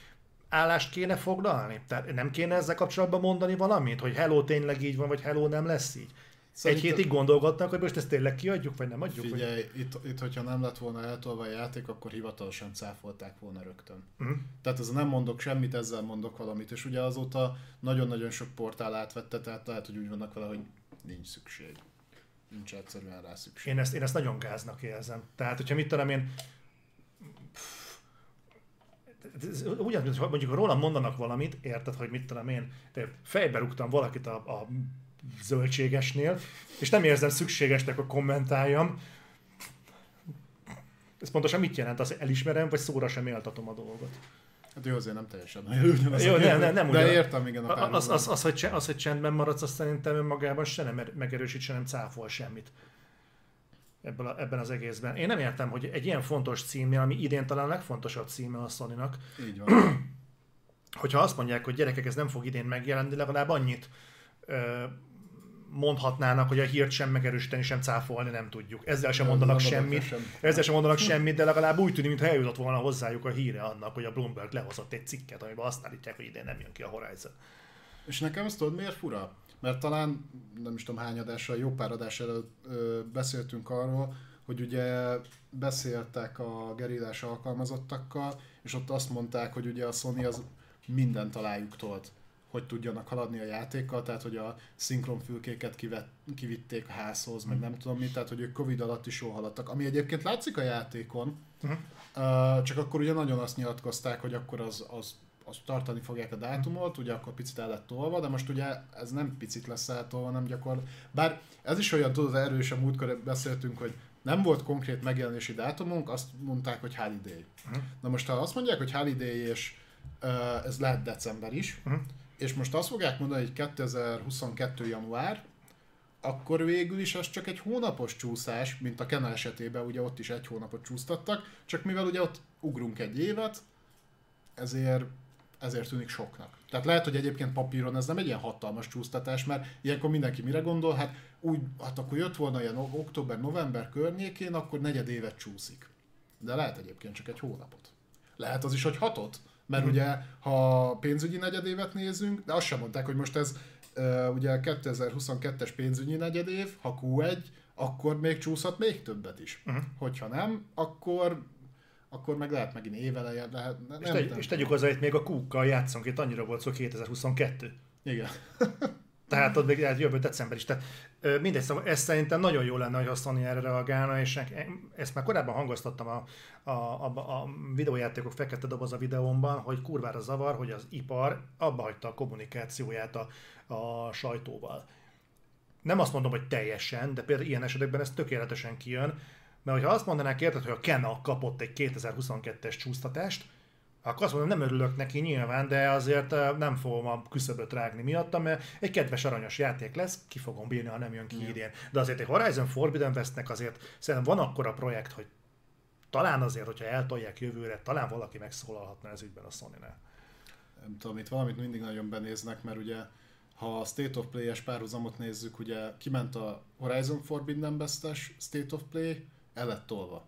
állást kéne foglalni? Tehát nem kéne ezzel kapcsolatban mondani valamit, hogy hello tényleg így van, vagy hello nem lesz így? Szerintem- Egy hétig gondolgatnak, hogy most ezt tényleg kiadjuk, vagy nem adjuk? Vagy... Figyelj, itt, itt, hogyha nem lett volna eltolva a játék, akkor hivatalosan cáfolták volna rögtön. Mhm. Tehát ez nem mondok semmit, ezzel mondok valamit. És ugye azóta nagyon-nagyon sok portál átvette, tehát lehet, hogy úgy vannak vele, hogy nincs szükség. Nincs egyszerűen rá szükség. Én ezt, én ezt nagyon gáznak érzem. Tehát, hogyha mit tudom én, úgy, hogy mondjuk rólam mondanak valamit, érted, hogy mit tudom én, de fejbe rúgtam valakit a, a zöldségesnél, és nem érzem szükségesnek a kommentáljam. Ez pontosan mit jelent? Az elismerem, vagy szóra sem éltatom a dolgot? Hát jó, azért nem teljesen ugyanaz. Jó, nem, nem, nem De értem, igen, a Az, az, az, hogy, az, hogy csendben maradsz, az szerintem önmagában se nem er- megerősít, se nem cáfol semmit ebből a, ebben az egészben. Én nem értem, hogy egy ilyen fontos címnél, ami idén talán a legfontosabb címe a sony Így van. hogyha azt mondják, hogy gyerekek, ez nem fog idén megjelenni, legalább annyit ö, mondhatnának, hogy a hírt sem megerősíteni, sem cáfolni nem tudjuk. Ezzel sem Nem, mondanak nem semmit, semmit. ezzel sem mondanak semmit, de legalább úgy tűnik, mintha eljutott volna hozzájuk a híre annak, hogy a Bloomberg lehozott egy cikket, amiben azt állítják, hogy idén nem jön ki a Horizon. És nekem azt tudod, miért fura? Mert talán, nem is tudom hány adással, jó pár adás előtt ö, beszéltünk arról, hogy ugye beszéltek a gerillás alkalmazottakkal, és ott azt mondták, hogy ugye a Sony az mindent talájuk tolt, hogy tudjanak haladni a játékkal, tehát hogy a szinkronfülkéket kivet, kivitték a házhoz, meg nem tudom mit, tehát hogy ők Covid alatt is jól haladtak. Ami egyébként látszik a játékon, uh, csak akkor ugye nagyon azt nyilatkozták, hogy akkor az, az azt tartani fogják a dátumot, ugye akkor picit el lett tolva, de most ugye ez nem picit lesz eltolva, nem gyakor. Bár ez is olyan, tudod, erős, a múltkor beszéltünk, hogy nem volt konkrét megjelenési dátumunk, azt mondták, hogy holiday. Uh-huh. Na most ha azt mondják, hogy holiday és ez lehet december is, uh-huh. És most azt fogják mondani, hogy 2022. január, akkor végül is az csak egy hónapos csúszás, mint a Kena esetében, ugye ott is egy hónapot csúsztattak, csak mivel ugye ott ugrunk egy évet, ezért ezért tűnik soknak. Tehát lehet, hogy egyébként papíron ez nem egy ilyen hatalmas csúsztatás, mert ilyenkor mindenki mire gondol, hát úgy, hát akkor jött volna ilyen október-november környékén, akkor negyed évet csúszik. De lehet egyébként csak egy hónapot. Lehet az is, hogy hatot, mert mm. ugye, ha pénzügyi negyedévet nézünk, de azt sem mondták, hogy most ez ugye 2022-es pénzügyi negyedév, ha Q1, akkor még csúszhat még többet is. Uh-huh. Hogyha nem, akkor akkor meg lehet megint éveleje, lehet. Nem, és, tegy, nem, és tegyük hozzá, hogy még a kúkkal játszunk, itt annyira volt szó 2022. Igen. Tehát ott még lehet jövő december is. Tehát mindegy, szóval ez szerintem nagyon jó lenne, hogy a Sony erre reagálna, és ezt már korábban hangoztattam a, a, a, a videójátékok fekete doboz a videómban, hogy kurvára zavar, hogy az ipar abba hagyta a kommunikációját a, a sajtóval. Nem azt mondom, hogy teljesen, de például ilyen esetekben ez tökéletesen kijön, mert hogyha azt mondanák érted, hogy a Kena kapott egy 2022-es csúsztatást, akkor azt mondom, nem örülök neki nyilván, de azért nem fogom a küszöböt rágni miatta, mert egy kedves aranyos játék lesz, ki fogom bírni, ha nem jön ki idén. De azért egy Horizon Forbidden Westnek azért szerintem van akkora projekt, hogy talán azért, hogyha eltolják jövőre, talán valaki megszólalhatna ez ügyben a sony -nál. Nem tudom, itt valamit mindig nagyon benéznek, mert ugye ha a State of Play-es párhuzamot nézzük, ugye kiment a Horizon Forbidden West-es State of Play, el lett tolva.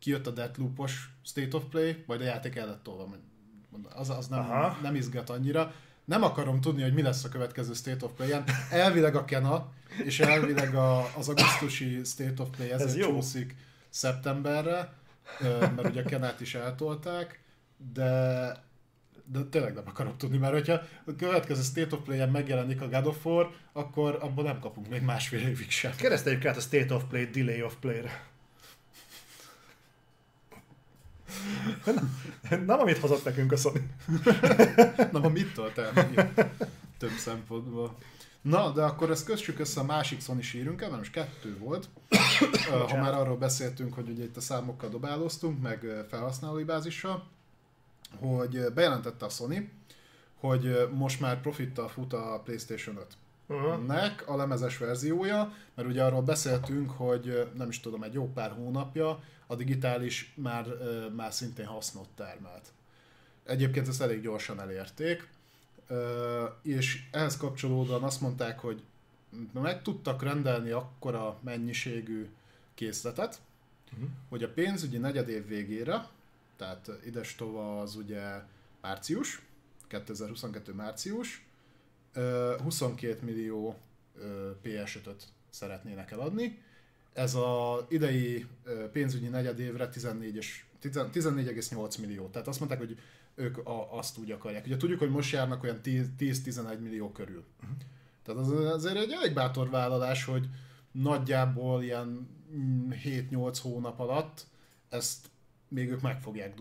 Kijött a Deathloop-os State of Play, majd a játék el lett tolva. Az, az nem, nem izgat annyira. Nem akarom tudni, hogy mi lesz a következő State of Play-en. Elvileg a Kena, és elvileg a, az augusztusi State of Play ezért Ez csúszik szeptemberre, mert ugye a Kenát is eltolták, de de tényleg nem akarom tudni, mert hogyha a következő State of Play-en megjelenik a God of War, akkor abból nem kapunk még másfél évig sem. Kereszteljük át a State of Play Delay of Play-re. Nem, amit hozott nekünk a Sony. Nem, a mit tolt el több szempontból. Na, de akkor ezt kössük össze a másik Sony sírünkkel, mert most kettő volt. ha már arról beszéltünk, hogy ugye itt a számokkal dobálóztunk, meg felhasználói bázissal, hogy bejelentette a Sony, hogy most már profittal fut a PlayStation 5 uh-huh. nek a lemezes verziója, mert ugye arról beszéltünk, hogy nem is tudom, egy jó pár hónapja a digitális már, már szintén hasznot termelt. Egyébként ezt elég gyorsan elérték, és ehhez kapcsolódóan azt mondták, hogy meg tudtak rendelni akkora mennyiségű készletet, uh-huh. hogy a pénzügyi negyedév végére, tehát idestova az ugye március, 2022 március, 22 millió PS5-öt szeretnének eladni. Ez a idei pénzügyi negyedévre 14,8 millió. Tehát azt mondták, hogy ők a, azt úgy akarják. Ugye tudjuk, hogy most járnak olyan 10-11 millió körül. Uh-huh. Tehát az azért egy elég bátor vállalás, hogy nagyjából ilyen 7-8 mm, hónap alatt ezt még ők meg fogják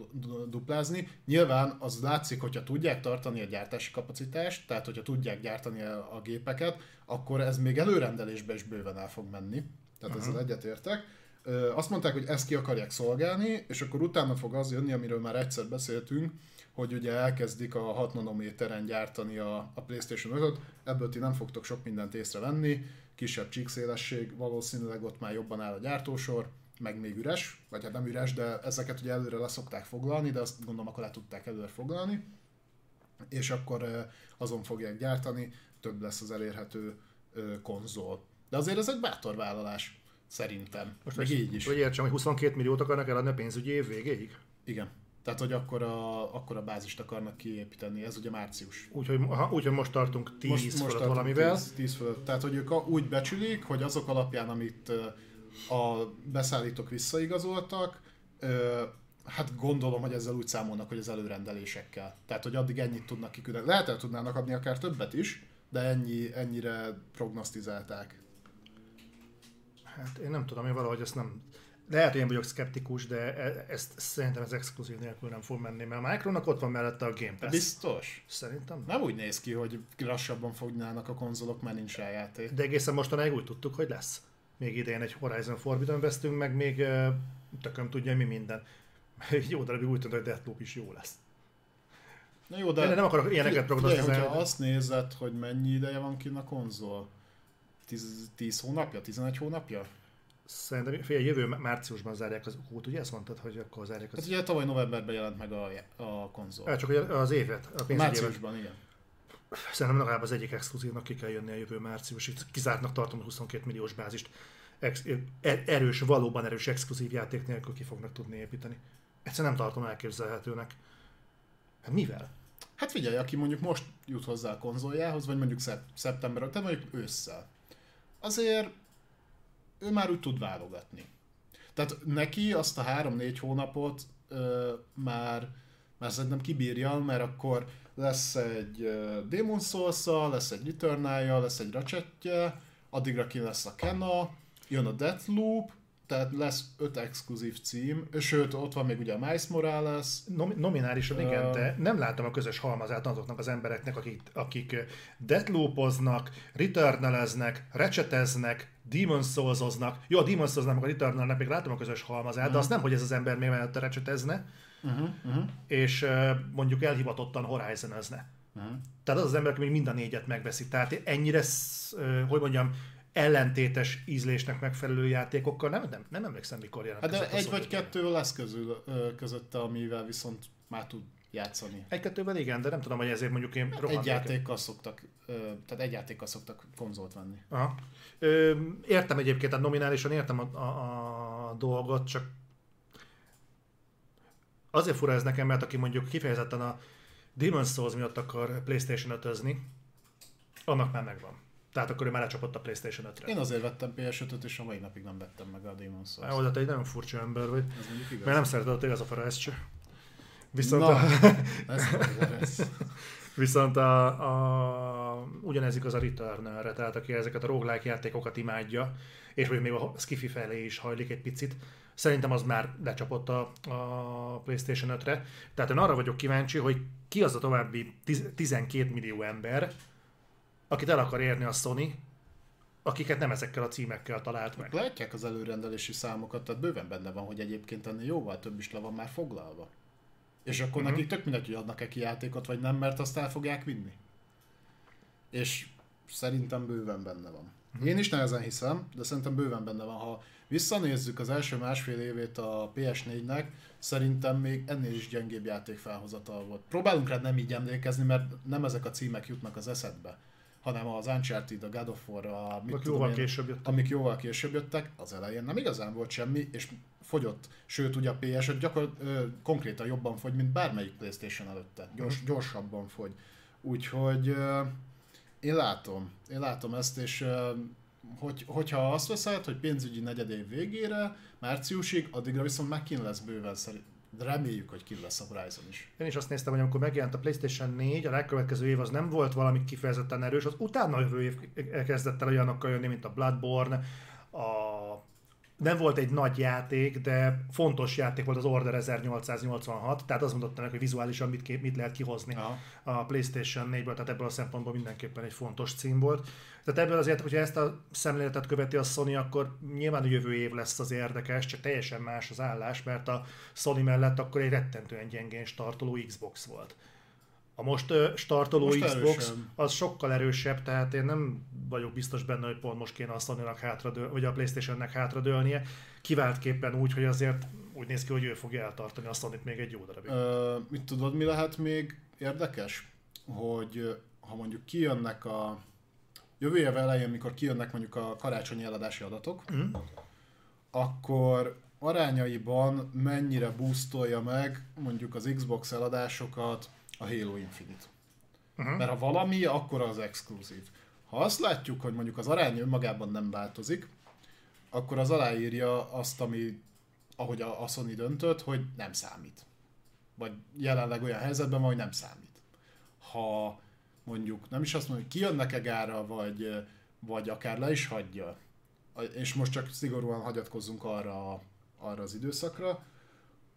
duplázni. Nyilván az látszik, hogyha tudják tartani a gyártási kapacitást, tehát hogyha tudják gyártani a, gépeket, akkor ez még előrendelésbe is bőven el fog menni. Tehát uh-huh. ezzel egyetértek. Azt mondták, hogy ezt ki akarják szolgálni, és akkor utána fog az jönni, amiről már egyszer beszéltünk, hogy ugye elkezdik a 6 nanométeren gyártani a, a PlayStation 5-öt, ebből ti nem fogtok sok mindent észrevenni, kisebb csíkszélesség, valószínűleg ott már jobban áll a gyártósor, meg még üres, vagy hát nem üres, de ezeket ugye előre leszokták foglalni, de azt gondolom akkor le tudták előre foglalni, és akkor azon fogják gyártani, több lesz az elérhető konzol. De azért ez egy bátor vállalás, szerintem. Most meg így is. Hogy értsem, hogy 22 milliót akarnak eladni a pénzügyi év végéig? Igen. Tehát, hogy akkor a, akkor a bázist akarnak kiépíteni, ez ugye március. Úgyhogy úgy, most tartunk 10 most, most tartunk valamivel. 10, 10 fölött. Tehát, hogy ők úgy becsülik, hogy azok alapján, amit a beszállítók visszaigazoltak, hát gondolom, hogy ezzel úgy számolnak, hogy az előrendelésekkel. Tehát, hogy addig ennyit tudnak kiküldeni. Lehet, el tudnának adni akár többet is, de ennyi, ennyire prognosztizálták. Hát én nem tudom, én valahogy ezt nem... Lehet, hogy én vagyok szkeptikus, de e- ezt szerintem ez exkluzív nélkül nem fog menni, mert a Micronak ott van mellette a Game Pass. Biztos? Szerintem. Nem úgy néz ki, hogy lassabban fognának a konzolok, rá játék. De egészen mostanáig úgy tudtuk, hogy lesz még idején egy Horizon Forbidden vesztünk, meg még tököm tudja mi minden. Egy jó darabig úgy tűnt, hogy Deathloop is jó lesz. Na jó, De... Én nem akarok ilyeneket prognosztizálni. Ha azt nézed, hogy mennyi ideje van kint a konzol, 10, 10 hónapja, 11 hónapja? Szerintem fél jövő márciusban zárják az út, ugye ezt mondtad, hogy akkor zárják az... Hát ugye tavaly novemberben jelent meg a, a konzol. Hát csak az évet, a Márciusban, évet. igen. Szerintem legalább az egyik exkluzívnak ki kell jönni a jövő márciusig. Kizártnak tartom 22 milliós bázist. Ex- er- erős, valóban erős exkluzív játék nélkül ki fognak tudni építeni. Egyszerűen nem tartom elképzelhetőnek. Hát mivel? Hát figyelj, aki mondjuk most jut hozzá a konzoljához, vagy mondjuk szeptember, tehát mondjuk ősszel. Azért ő már úgy tud válogatni. Tehát neki azt a három-négy hónapot ö, már, már szerintem kibírja, mert akkor lesz egy Demon souls lesz egy return lesz egy ratchet addigra ki lesz a Kena, jön a Deathloop, tehát lesz öt exkluzív cím, sőt, ott van még ugye a Miles Morales. Nom- nominálisan uh, igen, de nem látom a közös halmazát azoknak az embereknek, akik, akik Deathloopoznak, returneleznek, recseteznek, Demon Souls-oznak. Jó, a Demon souls a Returnalnek még látom a közös halmazát, uh-huh. de azt nem, hogy ez az ember még mellette recsetezne, uh-huh, uh-huh. és uh, mondjuk elhivatottan horizon-ezne. Uh-huh. Tehát az az ember, aki még mind a négyet megveszi. Tehát ennyire, uh, hogy mondjam, ellentétes ízlésnek megfelelő játékokkal nem, nem, nem emlékszem, mikor jelentkezett. Hát de egy vagy kettő lesz közül, közötte, amivel viszont már tud játszani. Egy-kettővel igen, de nem tudom, hogy ezért mondjuk én hát Egy játékkal szoktak, tehát egy játékkal szoktak konzolt venni. Aha. Értem egyébként, a nominálisan értem a, a, a dolgot, csak azért fura ez nekem, mert aki mondjuk kifejezetten a Demon's Souls miatt akar Playstation 5 annak már megvan. Tehát akkor ő már lecsapott a Playstation 5-re. Én azért vettem PS5-öt, és a mai napig nem vettem meg a Demon's Souls. Jó, de te egy nagyon furcsa ember vagy. Ez Mert nem szereted, hogy az a fara se. Viszont, Na, a... ez Viszont a, a, ugyanez igaz a return tehát aki ezeket a roguelike játékokat imádja, és még a skifi felé is hajlik egy picit, szerintem az már lecsapott a, a PlayStation 5-re. Tehát én arra vagyok kíváncsi, hogy ki az a további 12 millió ember, akit el akar érni a Sony, akiket nem ezekkel a címekkel talált meg. Látják az előrendelési számokat, tehát bőven benne van, hogy egyébként ennél jóval több is le van már foglalva. És akkor uh-huh. nekik tök mindegy, hogy adnak-e ki játékot, vagy nem, mert azt el fogják vinni. És szerintem bőven benne van. Uh-huh. Én is nehezen hiszem, de szerintem bőven benne van. Ha visszanézzük az első másfél évét a PS4-nek, szerintem még ennél is gyengébb játék felhozatal volt. Próbálunk rá nem így emlékezni, mert nem ezek a címek jutnak az eszedbe hanem az Uncharted, a God of War, a, mit tudom jóval én, később jöttek. amik jóval később jöttek, az elején nem igazán volt semmi, és fogyott. Sőt, ugye a ps gyakorlatilag konkrétan jobban fogy, mint bármelyik Playstation előtte. Gyors, uh-huh. Gyorsabban fogy. Úgyhogy ö, én látom, én látom ezt, és ö, hogy, hogyha azt veszed, hogy pénzügyi negyedév végére, márciusig, addigra viszont már kín lesz bőven szerint de reméljük, hogy ki lesz a Horizon is. Én is azt néztem, hogy amikor megjelent a PlayStation 4, a legkövetkező év az nem volt valami kifejezetten erős, az utána jövő év kezdett el olyanokkal jönni, mint a Bloodborne, a nem volt egy nagy játék, de fontos játék volt az Order 1886, tehát azt mondottam meg, hogy vizuálisan mit, kép, mit lehet kihozni Aha. a PlayStation 4-ből, tehát ebből a szempontból mindenképpen egy fontos cím volt. Tehát ebből azért, hogyha ezt a szemléletet követi a Sony, akkor nyilván a jövő év lesz az érdekes, csak teljesen más az állás, mert a Sony mellett akkor egy rettentően gyengén startoló Xbox volt. A most startoló most Xbox erősen. az sokkal erősebb, tehát én nem vagyok biztos benne, hogy pont most kéne a Sony-nak hátradől, vagy a Playstation-nek hátradőlnie. Kiváltképpen úgy, hogy azért úgy néz ki, hogy ő fogja eltartani a sony még egy jó darabig. Ö, mit tudod, mi lehet még érdekes? Hogy ha mondjuk kijönnek a jövő év elején, mikor kijönnek mondjuk a karácsonyi eladási adatok, mm. akkor arányaiban mennyire boostolja meg mondjuk az Xbox eladásokat, a Halo Infinite. Uh-huh. Mert ha valami, akkor az exkluzív. Ha azt látjuk, hogy mondjuk az arány önmagában nem változik, akkor az aláírja azt, ami, ahogy a, a Sony döntött, hogy nem számít. Vagy jelenleg olyan helyzetben van, hogy nem számít. Ha mondjuk nem is azt mondja, hogy kijönnek-e gára, vagy, vagy akár le is hagyja, és most csak szigorúan hagyatkozzunk arra, arra az időszakra,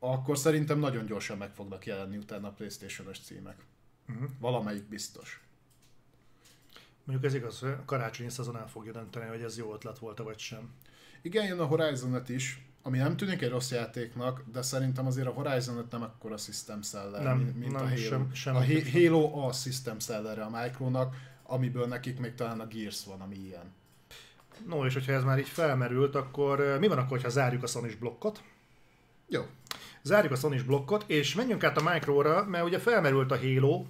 akkor szerintem nagyon gyorsan meg fognak jelenni utána a Playstation-os címek. Uh-huh. Valamelyik biztos. Mondjuk ez igaz, hogy a karácsonyi szezon el fogja dönteni, hogy ez jó ötlet volt vagy sem. Igen, jön a horizon is, ami nem tűnik egy rossz játéknak, de szerintem azért a horizon nem akkora system seller, Nem, mint nem, a Halo. sem- sem- a. Halo a system sellere a Micronak, amiből nekik még talán a Gears van, ami ilyen. No, és hogyha ez már így felmerült, akkor ö, mi van akkor, ha zárjuk a sony blokkot? Jó. Zárjuk a sony blokkot, és menjünk át a Micro-ra, mert ugye felmerült a Halo,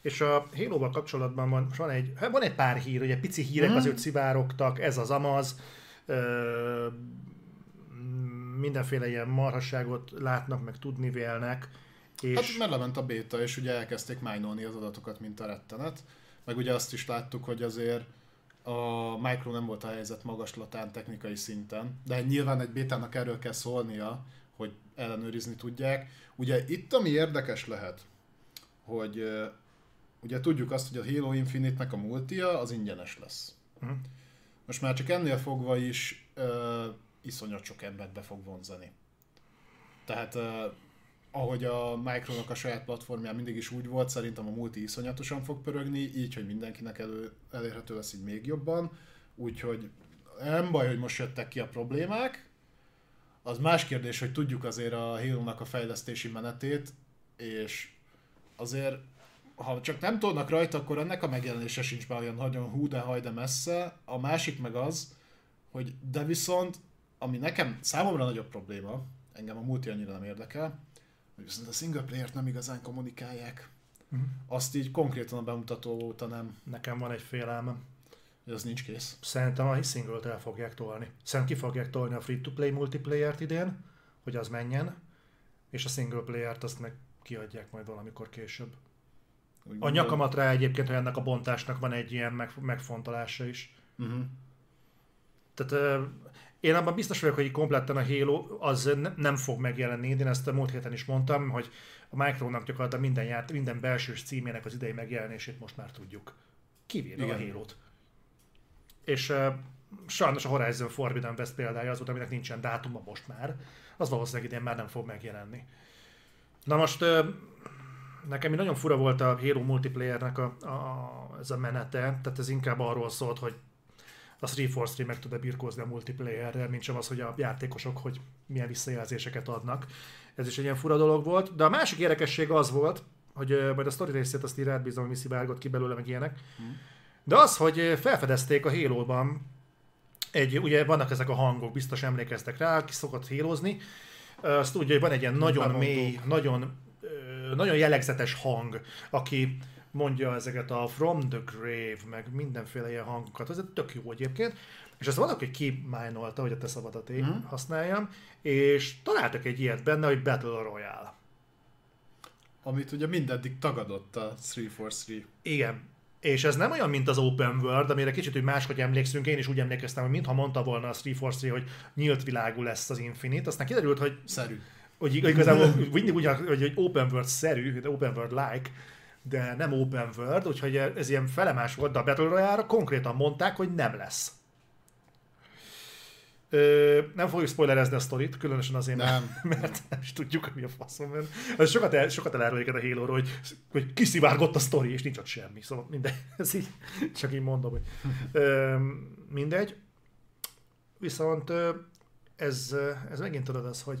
és a Halo-val kapcsolatban van, van egy, hát van egy pár hír, ugye pici hírek Mhm. azért szivárogtak, ez az amaz, ö, mindenféle ilyen marhasságot látnak, meg tudni vélnek, és Hát mert lement a béta, és ugye elkezdték májnolni az adatokat, mint a rettenet. Meg ugye azt is láttuk, hogy azért a Micro nem volt a helyzet magaslatán technikai szinten, de nyilván egy bétának erről kell szólnia, hogy ellenőrizni tudják. Ugye itt ami érdekes lehet, hogy ugye tudjuk azt, hogy a Halo Infinite-nek a multia az ingyenes lesz. Mhm. Most már csak ennél fogva is ö, iszonyat sok embert be fog vonzani. Tehát ö, ahogy a Micronak a saját platformján mindig is úgy volt, szerintem a multi iszonyatosan fog pörögni, így, hogy mindenkinek elő, elérhető lesz így még jobban. Úgyhogy nem baj, hogy most jöttek ki a problémák. Az más kérdés, hogy tudjuk azért a Halo-nak a fejlesztési menetét, és azért ha csak nem tudnak rajta, akkor ennek a megjelenése sincs már olyan nagyon hú de haj de messze. A másik meg az, hogy de viszont, ami nekem számomra nagyobb probléma, engem a multi annyira nem érdekel, hogy viszont a single player-t nem igazán kommunikálják. Mhm. Azt így konkrétan a bemutató óta nem, nekem van egy félelmem. hogy az nincs kész. Szerintem a single el fogják tolni. Szerintem ki fogják tolni a free-to-play multiplayer-t idén, hogy az menjen, és a single player-t azt meg kiadják majd valamikor később. Úgy A nyakamat rá egyébként, hogy ennek a bontásnak van egy ilyen meg, megfontolása is. Uh-huh. Tehát én abban biztos vagyok, hogy kompletten a Halo az ne- nem fog megjelenni. Én ezt a múlt héten is mondtam, hogy a Micronak gyakorlatilag minden, ját, minden belsős címének az idei megjelenését most már tudjuk. Kivéve a. Halo-t. És uh, sajnos a Horizon Forbidden West példája az volt, aminek nincsen dátuma most már. Az valószínűleg idén már nem fog megjelenni. Na most uh, nekem nagyon fura volt a Halo multiplayernek a, a, ez a menete, tehát ez inkább arról szólt, hogy a 343 meg tud-e birkózni a multiplayerrel, mint sem az, hogy a játékosok hogy milyen visszajelzéseket adnak. Ez is egy ilyen fura dolog volt. De a másik érdekesség az volt, hogy majd a sztori részét azt így rád bízom, hogy mi szivárgott ki belőle, meg ilyenek. De az, hogy felfedezték a Halo-ban, egy, ugye vannak ezek a hangok, biztos emlékeztek rá, aki szokott hélozni. Azt tudja, hogy van egy ilyen nagyon Bemondók. mély, nagyon, nagyon jellegzetes hang, aki mondja ezeket a From the Grave, meg mindenféle ilyen hangokat. Ez tök jó egyébként. És ezt valaki kimájnolta, hogy a te szabadat én Mhm. használjam, és találtak egy ilyet benne, hogy Battle Royale. Amit ugye mindeddig tagadott a 343. Igen. És ez nem olyan, mint az Open World, amire kicsit hogy máshogy emlékszünk, én is úgy emlékeztem, hogy mintha mondta volna a 343, hogy nyílt világú lesz az Infinite, aztán kiderült, hogy Szerű. hogy ig- igazából mindig ugyan, hogy, open world-szerű, open world-like, de nem open world, úgyhogy ez ilyen felemás volt, de a Battle Royale-ra konkrétan mondták, hogy nem lesz. Ö, nem fogjuk spoilerezni a sztorit, különösen azért, Nem. mert, mert nem is tudjuk, hogy mi a faszom. Ez sokat, el, sokat elárul a halo hogy, hogy kiszivárgott a sztori, és nincs ott semmi. Szóval mindegy, ez így, csak így mondom, hogy ö, mindegy. Viszont ez, ez megint tudod az, hogy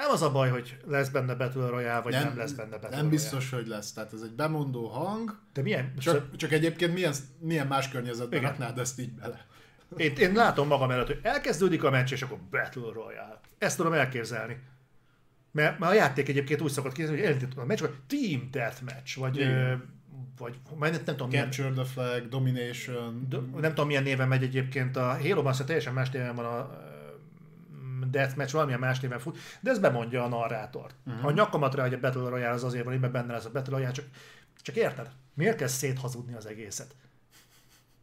nem az a baj, hogy lesz benne Battle Royale, vagy nem, nem lesz benne Battle Nem Royale. biztos, hogy lesz. Tehát ez egy bemondó hang, De milyen? csak, csak egyébként milyen, milyen más környezetben Igen. raknád ezt így bele? Én, én látom magam előtt, hogy elkezdődik a meccs, és akkor Battle Royale. Ezt tudom elképzelni. Mert, mert a játék egyébként úgy szokott készülni, hogy elindítom a meccs, vagy Team Deathmatch, vagy, Igen. vagy majd nem, nem tudom, milyen, Capture the flag, domination. d- nem tudom milyen néven megy egyébként a Halo-ban, szóval teljesen más néven van a Deathmatch, valamilyen más néven fut, de ez bemondja a narrátort. Uh-huh. A nyakamat rá, hogy a Battle Royale az azért van, hogy benne lesz a Battle Royale, csak, csak érted? Miért kell széthazudni az egészet?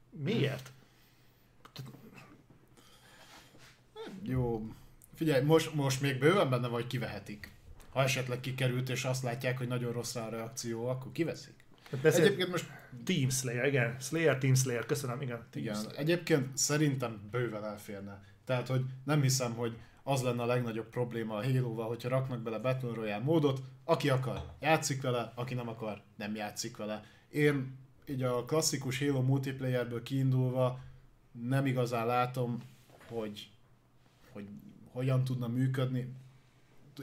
Miért? Jó. Figyelj, most, most még bőven benne vagy kivehetik. Ha esetleg kikerült, és azt látják, hogy nagyon rossz a reakció, akkor kiveszik. Beszél... Egyébként most, Team Slayer, igen. Slayer, Team Slayer, köszönöm, igen. Team igen, Slayer. egyébként szerintem bőven elférne. Tehát, hogy nem hiszem, hogy az lenne a legnagyobb probléma a Halo-val, hogyha raknak bele Battle Royale módot, aki akar, játszik vele, aki nem akar, nem játszik vele. Én így a klasszikus Halo multiplayerből kiindulva nem igazán látom, hogy, hogy hogyan tudna működni.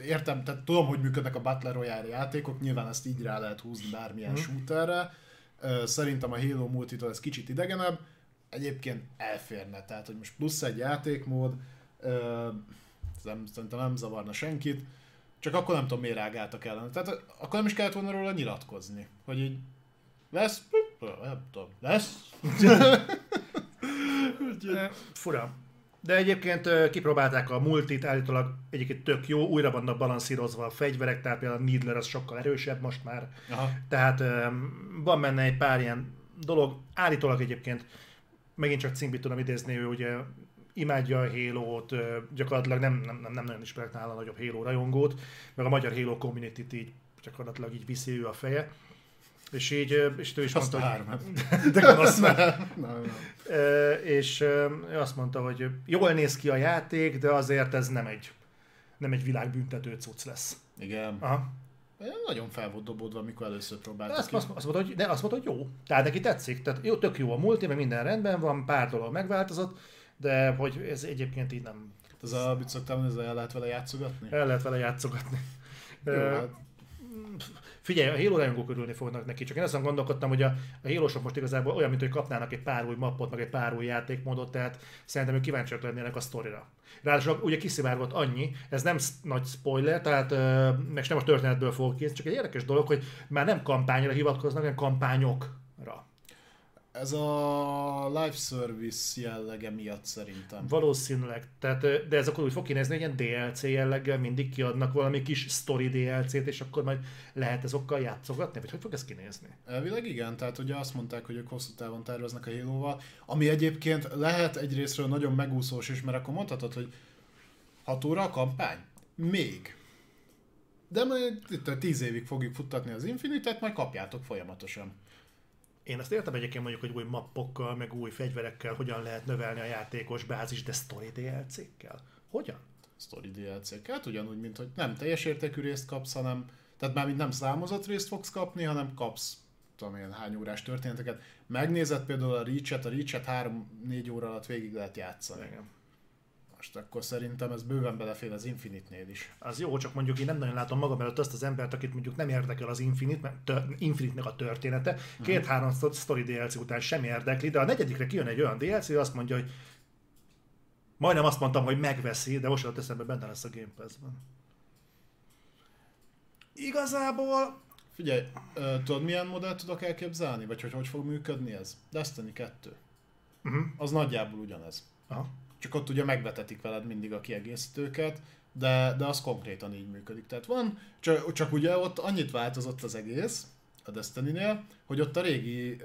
Értem, tehát tudom, hogy működnek a Battle Royale játékok, nyilván ezt így rá lehet húzni bármilyen hmm. shooterre. Szerintem a Halo multitól ez kicsit idegenebb, egyébként elférne, tehát hogy most plusz egy játékmód, nem, szerintem nem zavarna senkit, csak akkor nem tudom miért rágáltak ellen. Tehát akkor nem is kellett volna róla nyilatkozni, hogy így lesz, nem tudom, lesz. Fura. De egyébként kipróbálták a multit, állítólag egyébként tök jó, újra vannak balanszírozva a fegyverek, tehát például a Needler az sokkal erősebb most már. Aha. Tehát van benne egy pár ilyen dolog, állítólag egyébként megint csak cimbit tudom idézni, ő ugye imádja a Halo-t, gyakorlatilag nem, nem, nem, nem nagyon ismerek nála nagyobb Halo rajongót, meg a magyar Halo community így gyakorlatilag így viszi ő a feje. És így, és ő is azt mondta, hogy... De gonosz nem, nem, nem. És ő azt mondta, hogy jól néz ki a játék, de azért ez nem egy, nem egy világbüntető cucc lesz. Igen. Aha. Én nagyon fel volt dobódva, amikor először próbáltam. Azt, azt, azt, mondta, hogy, de azt mondta, hogy jó. Tehát neki tetszik. Tehát jó, tök jó a multi, mert minden rendben van, pár dolog megváltozott, de hogy ez egyébként így nem... Ez a, mit szoktál ez el lehet vele játszogatni? El lehet vele játszogatni. Jó, hát Figyelj, a Halo rajongók örülni fognak neki, csak én azon gondolkodtam, hogy a, a halo most igazából olyan, mint hogy kapnának egy pár új mappot, meg egy pár új játékmódot, tehát szerintem ők kíváncsiak lennének a sztorira. Ráadásul ugye kiszivárgott annyi, ez nem nagy spoiler, tehát meg nem a történetből fog kész, csak egy érdekes dolog, hogy már nem kampányra hivatkoznak, hanem kampányokra. Ez a live service jellege miatt szerintem. Valószínűleg. Tehát, de ez akkor úgy fog kinézni, hogy ilyen DLC jelleggel mindig kiadnak valami kis story DLC-t, és akkor majd lehet ezokkal játszogatni? Vagy hogy fog ez kinézni? Elvileg igen, tehát ugye azt mondták, hogy ők hosszú távon terveznek a halo ami egyébként lehet egyrésztről nagyon megúszós is, mert akkor mondhatod, hogy 6 óra a kampány? Még. De majd itt 10 évig fogjuk futtatni az Infinitet, majd kapjátok folyamatosan. Én azt értem egyébként mondjuk, hogy új mappokkal, meg új fegyverekkel hogyan lehet növelni a játékos bázis, de story DLC-kkel? Hogyan? Story DLC-kkel, hát ugyanúgy, mint hogy nem teljes értékű részt kapsz, hanem, tehát már nem számozott részt fogsz kapni, hanem kapsz tudom én, hány órás történeteket. Megnézed például a Reach-et, a Reach-et 3-4 óra alatt végig lehet játszani. Igen most akkor szerintem ez bőven belefér az Infinite-nél is. Az jó, csak mondjuk én nem nagyon látom magam előtt azt az embert, akit mondjuk nem érdekel az Infinite, Infinite-nek a története. Mhm. Két-három story DLC után sem érdekli, de a negyedikre kijön egy olyan DLC, azt mondja, hogy majdnem azt mondtam, hogy megveszi, de most jutott eszembe benne lesz a Game Pass-ben. Igazából... Figyelj, tudod milyen modellt tudok elképzelni? Vagy hogy hogy fog működni ez? Destiny 2. Uh-huh. Mhm. Az nagyjából ugyanez. Aha csak ott ugye megvetetik veled mindig a kiegészítőket, de, de az konkrétan így működik. Tehát van, csak, csak ugye ott annyit változott az egész, a Destiny-nél, hogy ott a régi,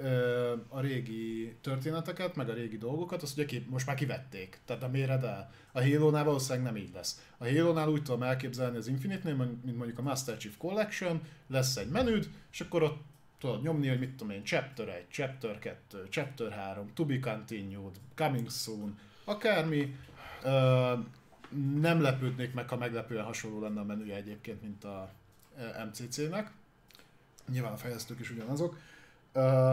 a régi történeteket, meg a régi dolgokat, azt ugye ki, most már kivették, tehát nem éred el. A Halo-nál valószínűleg nem így lesz. A Halo-nál úgy tudom elképzelni az Infinite-nél, mint mondjuk a Master Chief Collection, lesz egy menüd, és akkor ott tudod nyomni, hogy mit tudom én, Chapter 1, Chapter 2, Chapter 3, To be continued, Coming soon, akármi. Ö, nem lepődnék meg, ha meglepően hasonló lenne a menüje egyébként, mint a MCC-nek. Nyilván a fejlesztők is ugyanazok. Ö,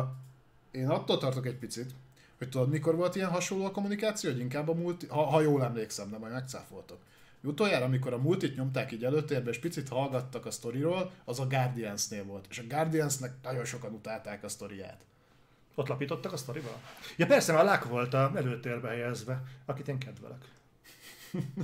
én attól tartok egy picit, hogy tudod, mikor volt ilyen hasonló a kommunikáció, hogy inkább a multi, ha, ha jól emlékszem, de majd megcáfoltok. Utoljára, amikor a multit nyomták így előtérbe, és picit hallgattak a sztoriról, az a Guardians-nél volt. És a Guardians-nek nagyon sokan utálták a sztoriát. Ott lapítottak a sztorival? Ja persze, a Lák volt a előtérbe helyezve, akit én kedvelek.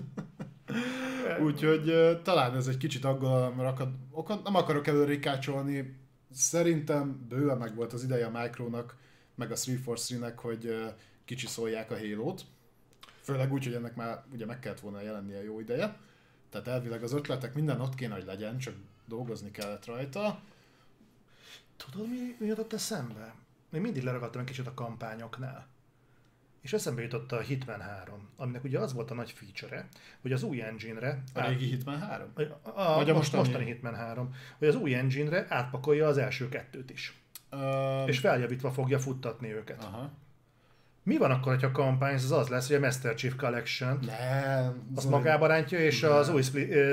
Úgyhogy talán ez egy kicsit aggodalomra akad. Nem akarok előrikácsolni. Szerintem bőven meg volt az ideje a Micronak, meg a 343-nek, hogy kicsi szólják a halo Főleg úgy, hogy ennek már ugye meg kellett volna jelennie jó ideje. Tehát elvileg az ötletek minden ott kéne, hogy legyen, csak dolgozni kellett rajta. Tudod, mi, mi jutott eszembe? Még mindig leragadtam egy kicsit a kampányoknál. És eszembe jutott a Hitman 3, aminek ugye az volt a nagy feature hogy az új engine-re... A át... régi Hitman 3? A, a, Vagy a mostani? mostani Hitman 3. Hogy az új engine-re átpakolja az első kettőt is. Uh... És feljavítva fogja futtatni őket. Aha. Mi van akkor, hogyha a kampány az az lesz, hogy a Master Chief Collection Nem. azt Zoli, magába rántja, és Nem. az új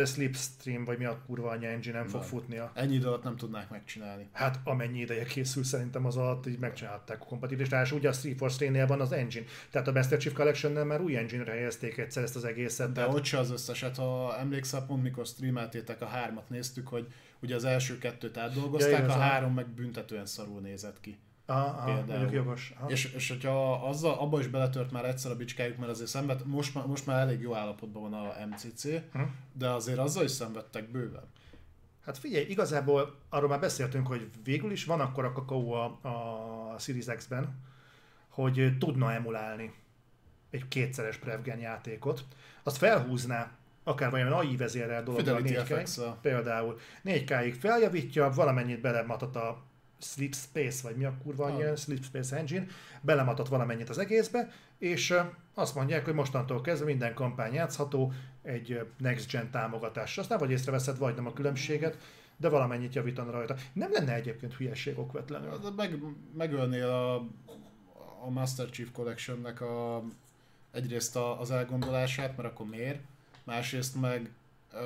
Slipstream, vagy mi a kurva anya engine nem fog Nem. futnia. Ennyi idő alatt nem tudnák megcsinálni. Hát amennyi ideje készül, szerintem az alatt így megcsinálták a kompatibilis. Tehát ugye a Street Force 3 van az engine. Tehát a Master Chief collection már új engine-re helyezték egyszer ezt az egészet. De Tehát ott se az összeset, ha emlékszel, pont mikor streameltétek a hármat néztük, hogy ugye az első kettőt Ja, átdolgozták, a igazán. három meg büntetően szarul nézett ki. Aha, például. jogos. Aha. És, és hogyha azzal, abba is beletört már egyszer a bicskájuk, mert azért szenved, most, már- most már elég jó állapotban van a MCC, Hm. de azért azzal is szenvedtek bőven. Hát figyelj, igazából arról már beszéltünk, hogy végül is van akkor a kakaó a, a Series X-ben, hogy tudna emulálni egy kétszeres Prevgen játékot. Azt felhúzná akár valamilyen AI vezérrel dolog, Fidelity 4K, FX-el. például 4K-ig feljavítja, valamennyit belematat a Sleep Space, vagy mi a kurva Ah. ilyen Sleep Space Engine, belematott valamennyit az egészbe, és azt mondják, hogy mostantól kezdve minden kampány játszható egy Next Gen támogatással. Aztán vagy észreveszed, vagy nem a különbséget, de valamennyit javítani rajta. Nem lenne egyébként hülyeség okvetlenül. De Meg, megölnél a, a Master Chief Collection-nek a, egyrészt a, az elgondolását, mert akkor miért, másrészt meg ö,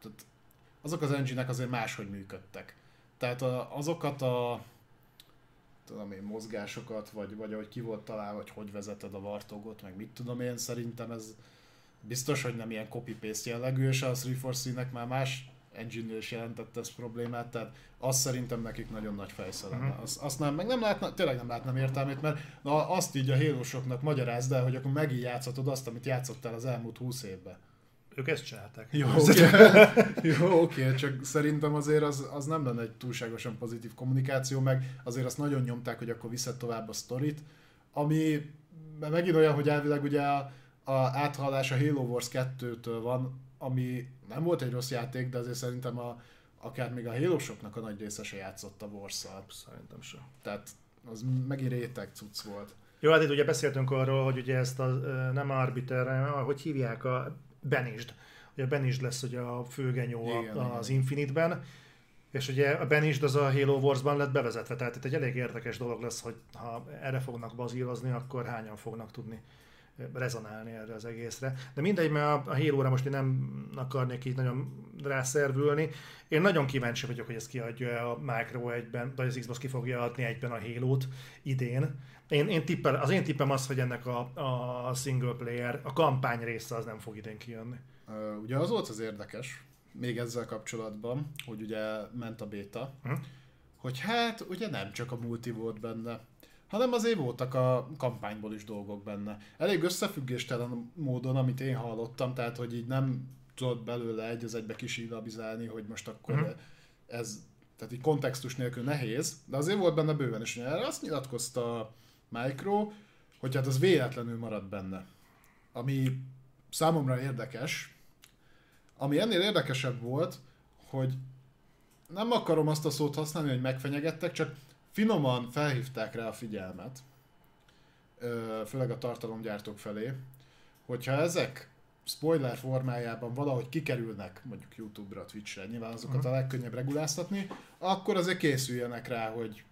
tehát azok az engine azért máshogy működtek. Tehát a, azokat a tudom én, mozgásokat, vagy, vagy ahogy ki volt találva, hogy hogy vezeted a vartogot, meg mit tudom én, szerintem ez biztos, hogy nem ilyen copy-paste jellegű, és a 343-nek már más engine is jelentette ez problémát, tehát azt szerintem nekik nagyon nagy fejsze lenne. Mhm. Azt, azt nem, meg nem látna, tényleg nem látnám értelmét, mert na, azt így a hélósoknak magyarázd el, hogy akkor megint játszhatod azt, amit játszottál az elmúlt 20 évben. Ők ezt csinálták. Jó, oké, Jó, oké, csak szerintem azért az, az nem lenne egy túlságosan pozitív kommunikáció, meg azért azt nagyon nyomták, hogy akkor viszed tovább a sztorit, ami megint olyan, hogy elvileg ugye a, a áthallás a Halo Wars 2-től van, ami nem volt egy rossz játék, de azért szerintem a, akár még a Halo-soknak a nagy része se játszott a wars Szerintem sem. Tehát az megint réteg cucc volt. Jó, hát itt ugye beszéltünk arról, hogy ugye ezt a, nem Arbiter, hogy hívják a Benisd. Ugye a Benisd lesz ugye a főgenyó Igen, a- igen. az Infinite-ben, és ugye a Benisd az a Halo Wars-ban lett bevezetve, tehát itt egy elég érdekes dolog lesz, hogy ha erre fognak bazírozni, akkor hányan fognak tudni rezonálni erre az egészre. De mindegy, mert a, Halo-ra most én nem akarnék így nagyon rászervülni. Én nagyon kíváncsi vagyok, hogy ezt kiadja a Micro egyben, vagy az Xbox ki fogja adni egyben a Halo-t idén. Én, én tippel, az én tippem az, hogy ennek a, a single player, a kampány része az nem fog idén kijönni. Ö, Ugye az volt az érdekes, még ezzel kapcsolatban, hogy ugye ment a béta, Hm. hogy hát ugye nem csak a multi volt benne, hanem azért voltak a kampányból is dolgok benne. Elég összefüggéstelen módon, amit én hallottam, tehát hogy így nem tudod belőle egy az egybe kisílabizálni, hogy most akkor Mhm. ez, tehát így kontextus nélkül nehéz, de azért volt benne bőven, és erre azt nyilatkozta Micro, hogy hát az véletlenül maradt benne. Ami számomra érdekes, ami ennél érdekesebb volt, hogy nem akarom azt a szót használni, hogy megfenyegettek, csak finoman felhívták rá a figyelmet, főleg a tartalomgyártók felé, hogyha ezek spoiler formájában valahogy kikerülnek mondjuk YouTube-ra, Twitch-re, nyilván azokat a legkönnyebb reguláztatni, akkor azért készüljenek rá, hogy,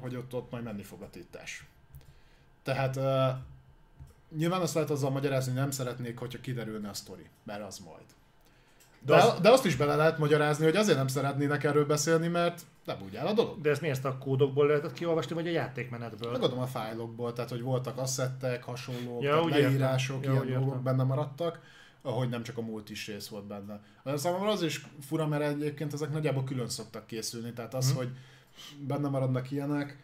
hogy ott, ott majd menni fog a tiltás. Tehát uh, nyilván azt lehet azzal magyarázni, hogy nem szeretnék, hogyha kiderülne a sztori, mert az majd. De, De az- de azt is bele lehet magyarázni, hogy azért nem szeretnének erről beszélni, mert nem úgy áll a dolog. De ezt mi ezt a kódokból lehetett kiolvasni, vagy a játékmenetből? Megadom a fájlokból, tehát hogy voltak asszettek, hasonlók, Ja, úgy leírások, Ja, ilyen úgy dolgok benne maradtak, ahogy nem csak a multis rész volt benne. Számomra az is fura, mert egyébként ezek nagyjából külön szoktak készülni, tehát az, Mhm. hogy benne maradnak ilyenek,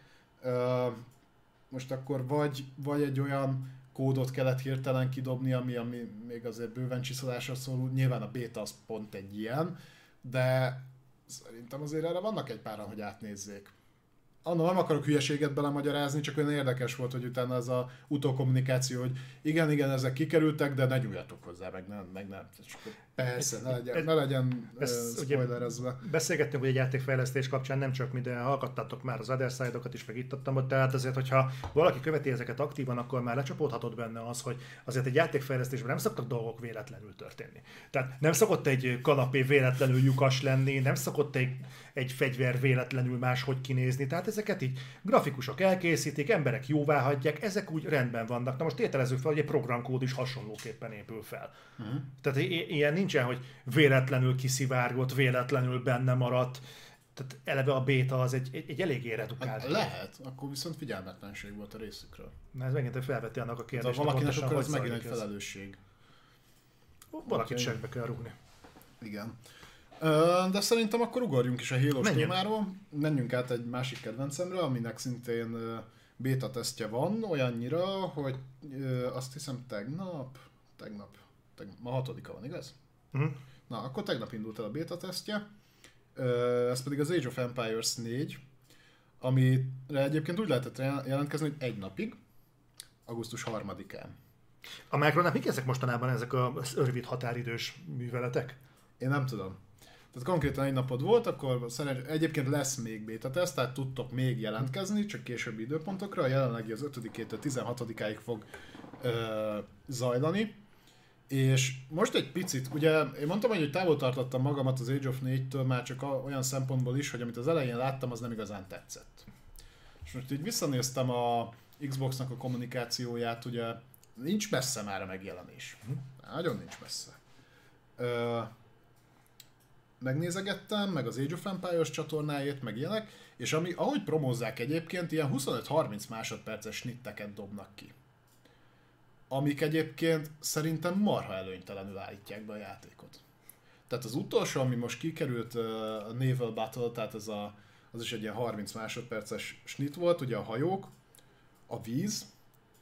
most akkor vagy, vagy egy olyan kódot kellett hirtelen kidobni, ami, ami még azért bőven csiszolásra szól, nyilván a beta az pont egy ilyen, de szerintem azért erre vannak egy páran, hogy átnézzék. Anna nem akarok hülyeséget belemagyarázni, csak olyan érdekes volt, hogy utána ez a utókommunikáció, hogy igen, igen, ezek kikerültek, de ne nyúljatok hozzá, meg nem, meg nem. Akkor persze, ne legyen, ne legyen Ez spoilerezve. Beszélgettünk, hogy egy játékfejlesztés kapcsán nem csak minden, hallgattátok már az Other Side-okat is, meg itt adtam ott, tehát azért, hogyha valaki követi ezeket aktívan, akkor már lecsapódhatott benne az, hogy azért egy játékfejlesztésben nem szoktak dolgok véletlenül történni. Tehát nem szokott egy kanapé véletlenül lyukas lenni, nem szokott egy, egy fegyver véletlenül máshogy kinézni, tehát ez ezeket így grafikusok elkészítik, emberek jóvá hagyják, ezek úgy rendben vannak. Na most tételezzük fel, hogy egy programkód is hasonlóképpen épül fel. Uh-huh. Tehát i- ilyen nincsen, hogy véletlenül kiszivárgott, véletlenül benne maradt, tehát eleve a béta az egy, egy, egy eléggé redukált. Hát lehet, akkor viszont figyelmetlenség volt a részükről. Na ez megint felveti annak a Tehát kérdést. ha valakinek akkor ez megint egy felelősség. Valakit Úgyhogy- segbe kell rúgni. Igen. De szerintem akkor ugorjunk is a halo témáról. Menjünk át egy másik kedvencemre, aminek szintén beta tesztje van, olyannyira, hogy azt hiszem tegnap, tegnap, tegnap ma hatodika van, igaz? Uh-huh. Na, akkor tegnap indult el a beta tesztje. Ez pedig az Age of Empires 4, amire egyébként úgy lehetett jel- jelentkezni, hogy egy napig, augusztus 3-án. A Micronak mik ezek mostanában ezek az rövid határidős műveletek? Én nem tudom. Tehát konkrétan egy napod volt, akkor szerencs... egyébként lesz még beta teszt, tehát tudtok még jelentkezni, csak későbbi időpontokra. A jelenlegi az 5-től 16-áig fog ö, zajlani. És most egy picit, ugye én mondtam, hogy távol tartottam magamat az Age of 4-től már csak olyan szempontból is, hogy amit az elején láttam, az nem igazán tetszett. És most így visszanéztem a Xboxnak a kommunikációját, ugye nincs messze már a megjelenés. Nagyon nincs messze. Ö, megnézegettem, meg az Age of Empires csatornáját, meg ilyenek, és ami, ahogy promózzák egyébként, ilyen 25-30 másodperces snitteket dobnak ki. Amik egyébként szerintem marha előnytelenül állítják be a játékot. Tehát az utolsó, ami most kikerült uh, a Naval Battle, tehát ez a, az is egy ilyen 30 másodperces snit volt, ugye a hajók, a víz,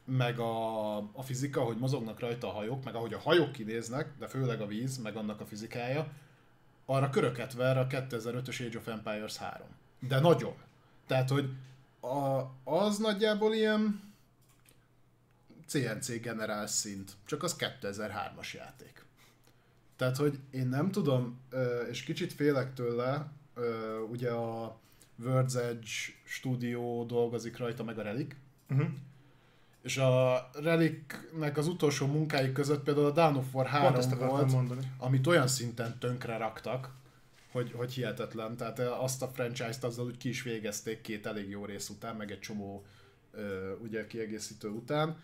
meg a, a fizika, hogy mozognak rajta a hajók, meg ahogy a hajók kinéznek, de főleg a víz, meg annak a fizikája, arra köröket ver a 2005-ös Age of Empires 3. De nagyon. Tehát, hogy a, az nagyjából ilyen CNC generál szint, csak az 2003-as játék. Tehát, hogy én nem tudom, és kicsit félek tőle, ugye a World's Edge stúdió dolgozik rajta, meg a Relic, Uh-huh. És a Relicnek az utolsó munkái között például a Dawn of War 3 Pont volt, mondani. amit olyan szinten tönkre raktak, hogy, hogy hihetetlen. Tehát azt a franchise-t azzal úgy ki is végezték két elég jó rész után, meg egy csomó ö, ugye kiegészítő után,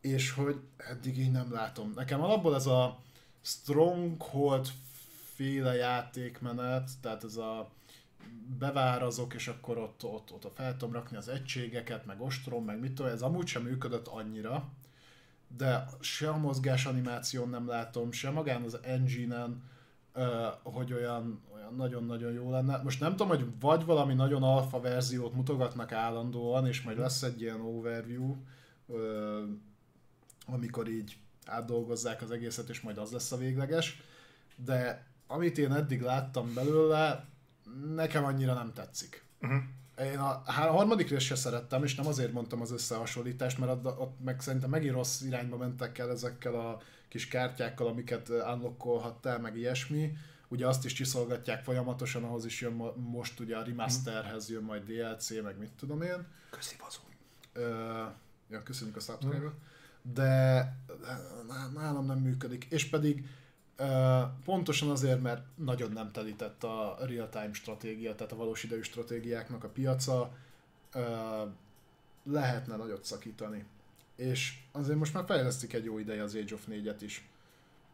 és hogy eddig így nem látom. Nekem alapból ez a Stronghold féle játékmenet, tehát ez a bevárazok, és akkor ott, ott, ott fel tudom rakni az egységeket, meg ostrom, meg mit tudom, ez amúgy sem működött annyira, de se a mozgás animáción nem látom, se magán az engine-en, hogy olyan, olyan nagyon-nagyon jó lenne. Most nem tudom, hogy vagy valami nagyon alfa verziót mutogatnak állandóan, és majd lesz egy ilyen overview, amikor így átdolgozzák az egészet, és majd az lesz a végleges, de amit én eddig láttam belőle, nekem annyira nem tetszik. Uh-huh. Én a, a harmadik részt se szerettem, és nem azért mondtam az összehasonlítást, mert ott, ott meg szerintem megint rossz irányba mentek el ezekkel a kis kártyákkal, amiket unlockolhattál, meg ilyesmi. Ugye azt is csiszolgatják folyamatosan, ahhoz is jön mo- most ugye a remasterhez jön majd DLC, meg mit tudom én. Köszi, bazó. Ja, köszönjük a subscribe de ná- nálam nem működik. És pedig pontosan azért, mert nagyon nem telített a real-time stratégia, tehát a valós idejű stratégiáknak a piaca, lehetne nagyot szakítani. És azért most már fejlesztik egy jó ideje az Age of 4-et is.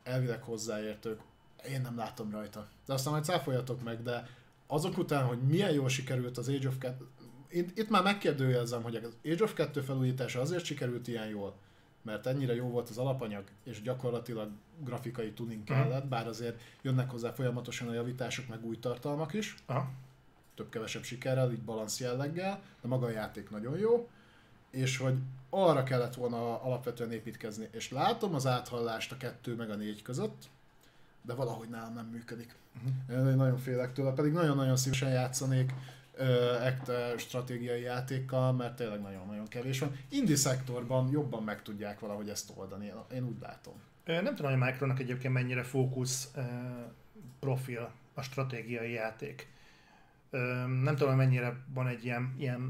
Elvileg hozzáértők. Én nem látom rajta. De aztán majd cáfoljatok meg, de azok után, hogy milyen jól sikerült az Age of 2... Itt, itt már megkérdőjelezem, hogy az Age of 2 felújítása azért sikerült ilyen jól, mert ennyire jó volt az alapanyag, és gyakorlatilag grafikai tuning Mhm. kellett, bár azért jönnek hozzá folyamatosan a javítások, meg új tartalmak is, Aha. több-kevesebb sikerrel, így balansz jelleggel, de maga a játék nagyon jó, és hogy arra kellett volna alapvetően építkezni. És látom az áthallást a kettő meg a négy között, de valahogy nálam nem működik. Uh-huh. Én nagyon félek tőle, pedig nagyon-nagyon szívesen játszanék ekte stratégiai játékkal, mert tényleg nagyon-nagyon kevés van. Indie szektorban jobban meg tudják valahogy ezt oldani, én, úgy látom. Nem tudom, hogy a Micronak egyébként mennyire fókusz profil a stratégiai játék. Nem tudom, mennyire van egy ilyen, ilyen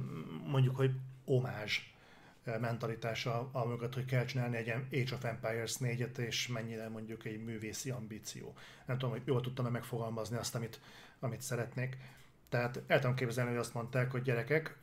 mondjuk, hogy omázs mentalitása a mögött, hogy kell csinálni egy Age of Empires 4-et, és mennyire mondjuk egy művészi ambíció. Nem tudom, hogy jól tudtam-e megfogalmazni azt, amit, amit szeretnék. Tehát el tudom képzelni, hogy azt mondták, hogy gyerekek,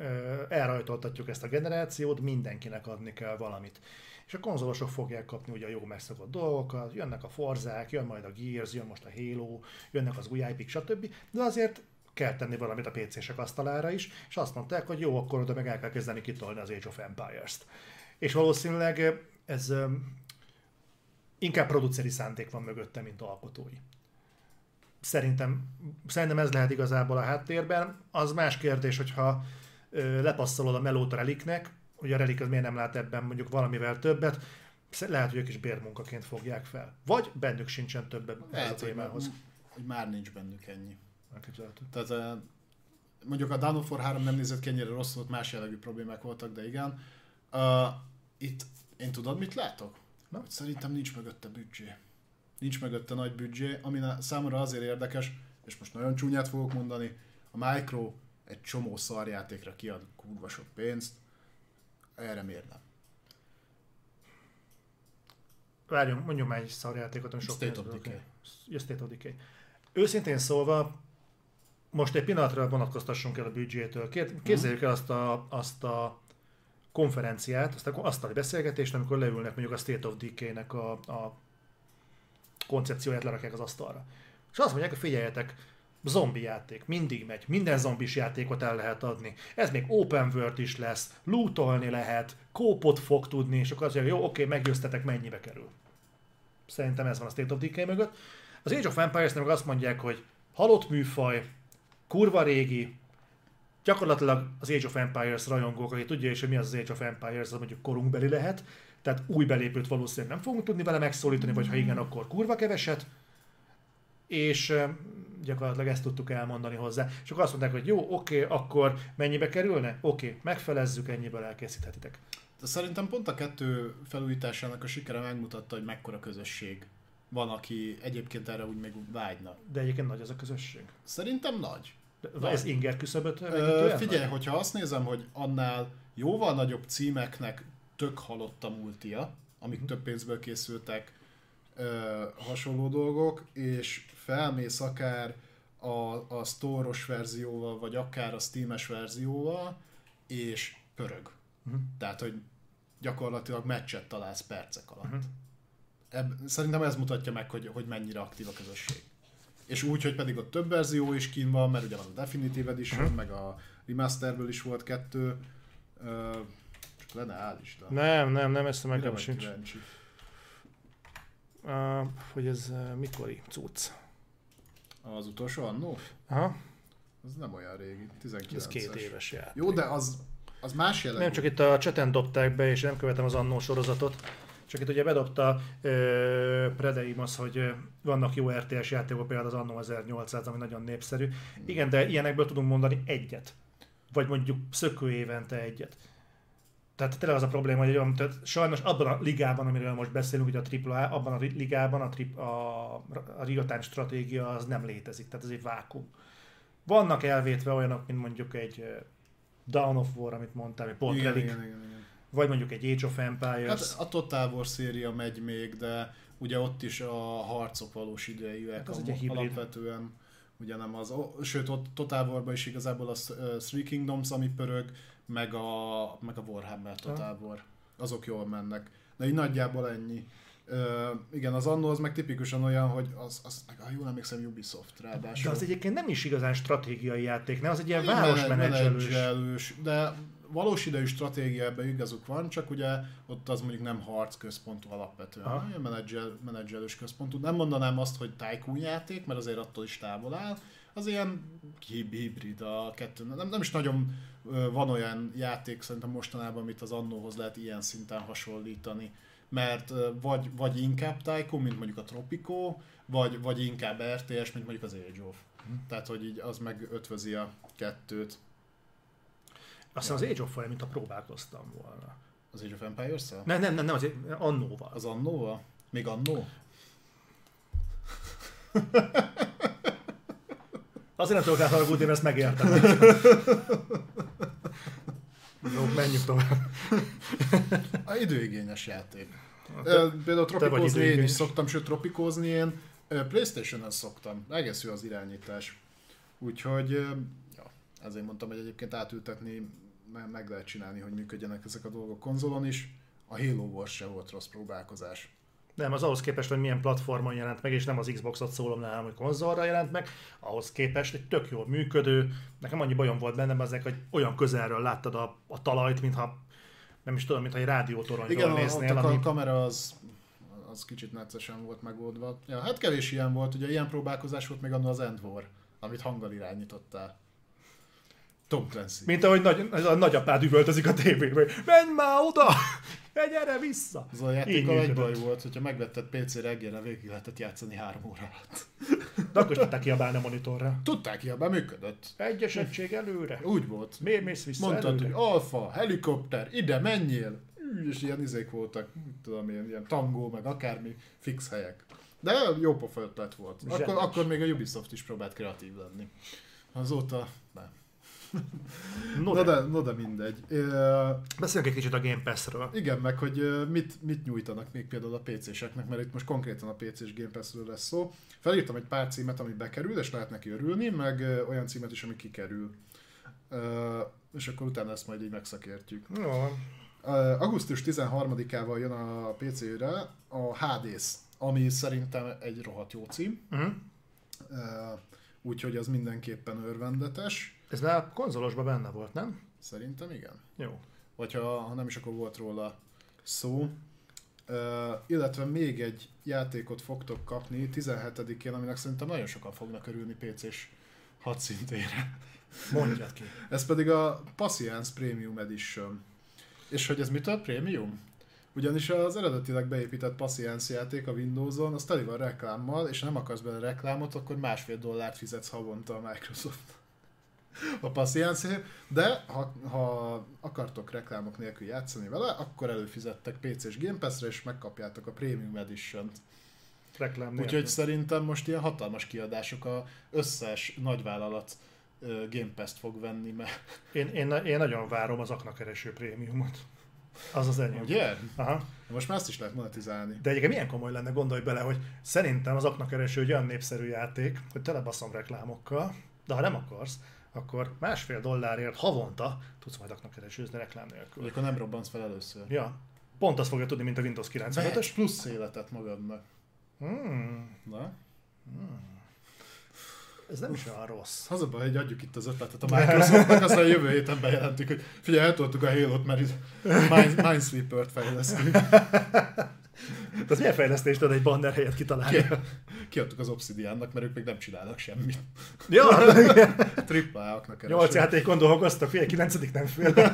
elrajtoltatjuk ezt a generációt, mindenkinek adni kell valamit. És a konzolosok fogják kapni ugye a jó megszokott dolgokat, jönnek a Forzák, jön majd a Gears, jön most a Halo, jönnek az új IP-k, stb. De azért kell tenni valamit a PC-sek asztalára is, és azt mondták, hogy jó, akkor oda meg el kell kezdeni kitolni az Age of Empires-t. És valószínűleg ez inkább produceri szándék van mögötte, mint alkotói. Szerintem, szerintem ez lehet igazából a háttérben. Az más kérdés, hogyha ö, lepasszolod a melót a reliknek, hogy a relik az miért nem lát ebben mondjuk valamivel többet, lehet, hogy ők is bérmunkaként fogják fel. Vagy bennük sincsen több ez a témához. Hogy, hogy már nincs bennük ennyi. Tehát mondjuk a Dawn of War 3 nem nézett ki ennyire rossz volt, más jellegű problémák voltak, de igen. Uh, itt én tudod, mit látok? Na? Hogy szerintem nincs mögötte büdzsé. Nincs mögötte nagy büdzsé, ami számomra azért érdekes, és most nagyon csúnyát fogok mondani, a Micro egy csomó szarjátékra kiad kurva sok pénzt, erre miért nem? Várjunk, mondjuk már egy szarjátékot, ami sok State of Decay. State of Decay. Őszintén szólva, most egy pillanatra vonatkoztassunk el a büdzsétől. Képzeljük el azt a, azt a konferenciát, azt a asztali beszélgetést, amikor leülnek mondjuk a State of Decay-nek a, a koncepcióját lerakják az asztalra. És azt mondják, hogy figyeljetek, zombi játék, mindig megy, minden zombis játékot el lehet adni. Ez még open world is lesz, lootolni lehet, kópot fog tudni, és akkor azt mondja, jó, oké, meggyőztetek, mennyibe kerül. Szerintem ez van a State of Decay mögött. Az Age of empires meg azt mondják, hogy halott műfaj, kurva régi, gyakorlatilag az Age of Empires rajongók, aki tudja is, hogy mi az az Age of Empires, az mondjuk korunkbeli lehet, tehát új belépőt valószínűleg nem fogunk tudni vele megszólítani, vagy ha igen, akkor kurva keveset, és gyakorlatilag ezt tudtuk elmondani hozzá. És akkor azt mondták, hogy jó, oké, akkor mennyibe kerülne? Oké, megfelezzük, ennyiből elkészíthetitek. De szerintem pont a kettő felújításának a sikere megmutatta, hogy mekkora közösség van, aki egyébként erre úgy még vágyna. De egyébként nagy az a közösség. Szerintem nagy. De ez inger küszöböt? Figyelj, hogyha azt nézem, hogy annál jóval nagyobb címeknek tök halott a multia, amik mm. több pénzből készültek, ö, hasonló dolgok, és felmész akár a, a store-os verzióval, vagy akár a Steam-es verzióval, és pörög. Mm. Tehát, hogy gyakorlatilag meccset találsz percek alatt. Mm. Ebb, szerintem ez mutatja meg, hogy, hogy mennyire aktív a közösség. És úgy, hogy pedig ott több verzió is kín van, mert ugye van a Definitive Edition, uh-huh. meg a Remasterből is volt kettő. Lenne állista. Nem, nem, nem, ezt nekem sincs. Uh, hogy ez uh, mikori cucc? Az utolsó annó? Aha. Az nem olyan régi, 19 Ez két éves játék. Jó, de az, az más jellegű. Nem csak itt a cseten dobták be, és nem követem az annó sorozatot. Csak itt ugye bedobta uh, Predeimos, hogy vannak jó RTS játékok, például az Anno 1800, ami nagyon népszerű. Igen, de ilyenekből tudunk mondani egyet. Vagy mondjuk szökő évente egyet. Tehát tényleg az a probléma, hogy olyan, tehát sajnos abban a ligában, amiről most beszélünk, ugye a AAA, abban a ligában a, tri, a, a real stratégia az nem létezik, tehát ez egy vákum. Vannak elvétve olyanok, mint mondjuk egy Dawn of War, amit mondtál, vagy pont igen, igen, igen, igen vagy mondjuk egy Age of Empires. Hát a Total War széria megy még, de ugye ott is a harcok valós idejűek, hát az a, alapvetően ugye nem az, sőt ott Total War is igazából a Three Kingdoms, ami pörög, meg a, meg a Warhammer War. Azok jól mennek. De így nagyjából ennyi. Uh, igen, az Anno az meg tipikusan olyan, hogy az, az meg, ha jól emlékszem, Ubisoft ráadásul. De az egyébként nem is igazán stratégiai játék, nem? Az egy ilyen városmenedzselős. De valós idejű stratégia ebben igazuk van, csak ugye ott az mondjuk nem harc központú alapvetően, hanem menedzsel, menedzselős központú. Nem mondanám azt, hogy tycoon játék, mert azért attól is távol áll, az ilyen hibrid a kettő. Nem, nem is nagyon van olyan játék szerintem mostanában, amit az annóhoz lehet ilyen szinten hasonlítani. Mert vagy, vagy inkább Tycoon, mint mondjuk a Tropico, vagy, vagy inkább RTS, mint mondjuk az Age of. Hm. Tehát, hogy így az meg ötvözi a kettőt. Aztán az Age of mint a próbálkoztam volna. Az Age of empires -szel? Nem, nem, nem, nem, az Annóval. Az Annóval? Még Annó? Azért nem tudok átharagudni, mert ezt megértem. Jó, menjünk tovább. A időigényes játék. Te, Például tropikózni én is szoktam, sőt tropikózni én Playstation-en szoktam. Egész jó az irányítás. Úgyhogy, ja. Ezért mondtam, hogy egyébként átültetni me- meg lehet csinálni, hogy működjenek ezek a dolgok konzolon is. A Halo Wars se volt rossz próbálkozás. Nem, az ahhoz képest, hogy milyen platformon jelent meg, és nem az Xboxot szólom nálam, hogy konzolra jelent meg, ahhoz képest egy tök jól működő, nekem annyi bajom volt bennem ezek, hogy olyan közelről láttad a, a talajt, mintha nem is tudom, mintha egy rádiótoronyról Igen, a, néznél, a ami... kamera az, az kicsit neccesen volt megoldva. Ja, hát kevés ilyen volt, ugye ilyen próbálkozás volt még annól az End War, amit hanggal irányítottál. Tom Clancy. Mint ahogy nagy, a nagyapád üvöltözik a tévében, menj már oda, gyere vissza. Az a játékkal egy baj volt, hogyha megvetted PC reggelre, végig lehetett játszani három óra alatt. De akkor tudták kiabálni a monitorra. Tudták, ja, működött. Egyes egység előre. Úgy volt. Miért mész vissza Mondtad, előre? hogy alfa, helikopter, ide menjél! És ilyen izék voltak, tudom én, ilyen tangó, meg akármi fix helyek. De jó pofa ötlet volt. Akkor, akkor még a Ubisoft is próbált kreatív lenni. Azóta nem. No, Na de, de, no de mindegy. Beszéljünk egy kicsit a Game Pass-ről. igen, meg hogy mit, mit nyújtanak még például a PC-seknek, mert itt most konkrétan a PC-s Game Pass-ről lesz szó. Felírtam egy pár címet, ami bekerül, és lehet neki örülni, meg olyan címet is, ami kikerül. És akkor utána ezt majd így megszakértjük. Jó, augusztus 13-ával jön a PC-re a Hades, ami szerintem egy rohadt jó cím, uh-huh. uh, úgyhogy az mindenképpen örvendetes. Ez már a konzolosban benne volt, nem? Szerintem igen. Jó. Vagy ha, ha nem is, akkor volt róla szó. Uh, illetve még egy játékot fogtok kapni 17-én, aminek szerintem nagyon sokan fognak örülni PC-s hadszintére. Mondjad ki. Ez pedig a Patience Premium Edition. És hogy ez mitől Premium? Ugyanis az eredetileg beépített Patience játék a Windows-on, az teli van reklámmal, és ha nem akarsz bele reklámot, akkor másfél dollárt fizetsz havonta a Microsoft a Patience de ha, ha akartok reklámok nélkül játszani vele, akkor előfizettek PC-s Game Pass-re, és megkapjátok a Premium Edition-t. Reklám nélkül. Úgyhogy szerintem most ilyen hatalmas kiadások a összes nagyvállalat Game Pass-t fog venni, mert Én, én, én nagyon várom az aknakereső prémiumot. Az az enyém. ugye? Aha. Most már ezt is lehet monetizálni. De egyébként milyen komoly lenne, gondolj bele, hogy szerintem az aknakereső egy olyan népszerű játék, hogy telebaszom reklámokkal, de ha nem akarsz, akkor másfél dollárért havonta tudsz majd aknakeresőzni reklám nélkül. Akkor nem robbansz fel először. Ja, pont azt fogja tudni, mint a Windows 95-ös. Vehetsz plusz életet magadnak. Hmm, Na? ez nem is olyan rossz. Az a baj, hogy adjuk itt az ötletet a Microsoftnak, aztán jövő héten bejelentük, hogy figyelj, eltoltuk a Halo-t, mert itt Minesweeper-t fejlesztünk. De az milyen fejlesztést tud egy banner helyet kitalálni? Ki- Kiadtuk az Obsidiannak, mert ők még nem csinálnak semmit. ja, Tripla A-aknak nyolc játékon dolgoztak, figyelj, kilencedik nem fél.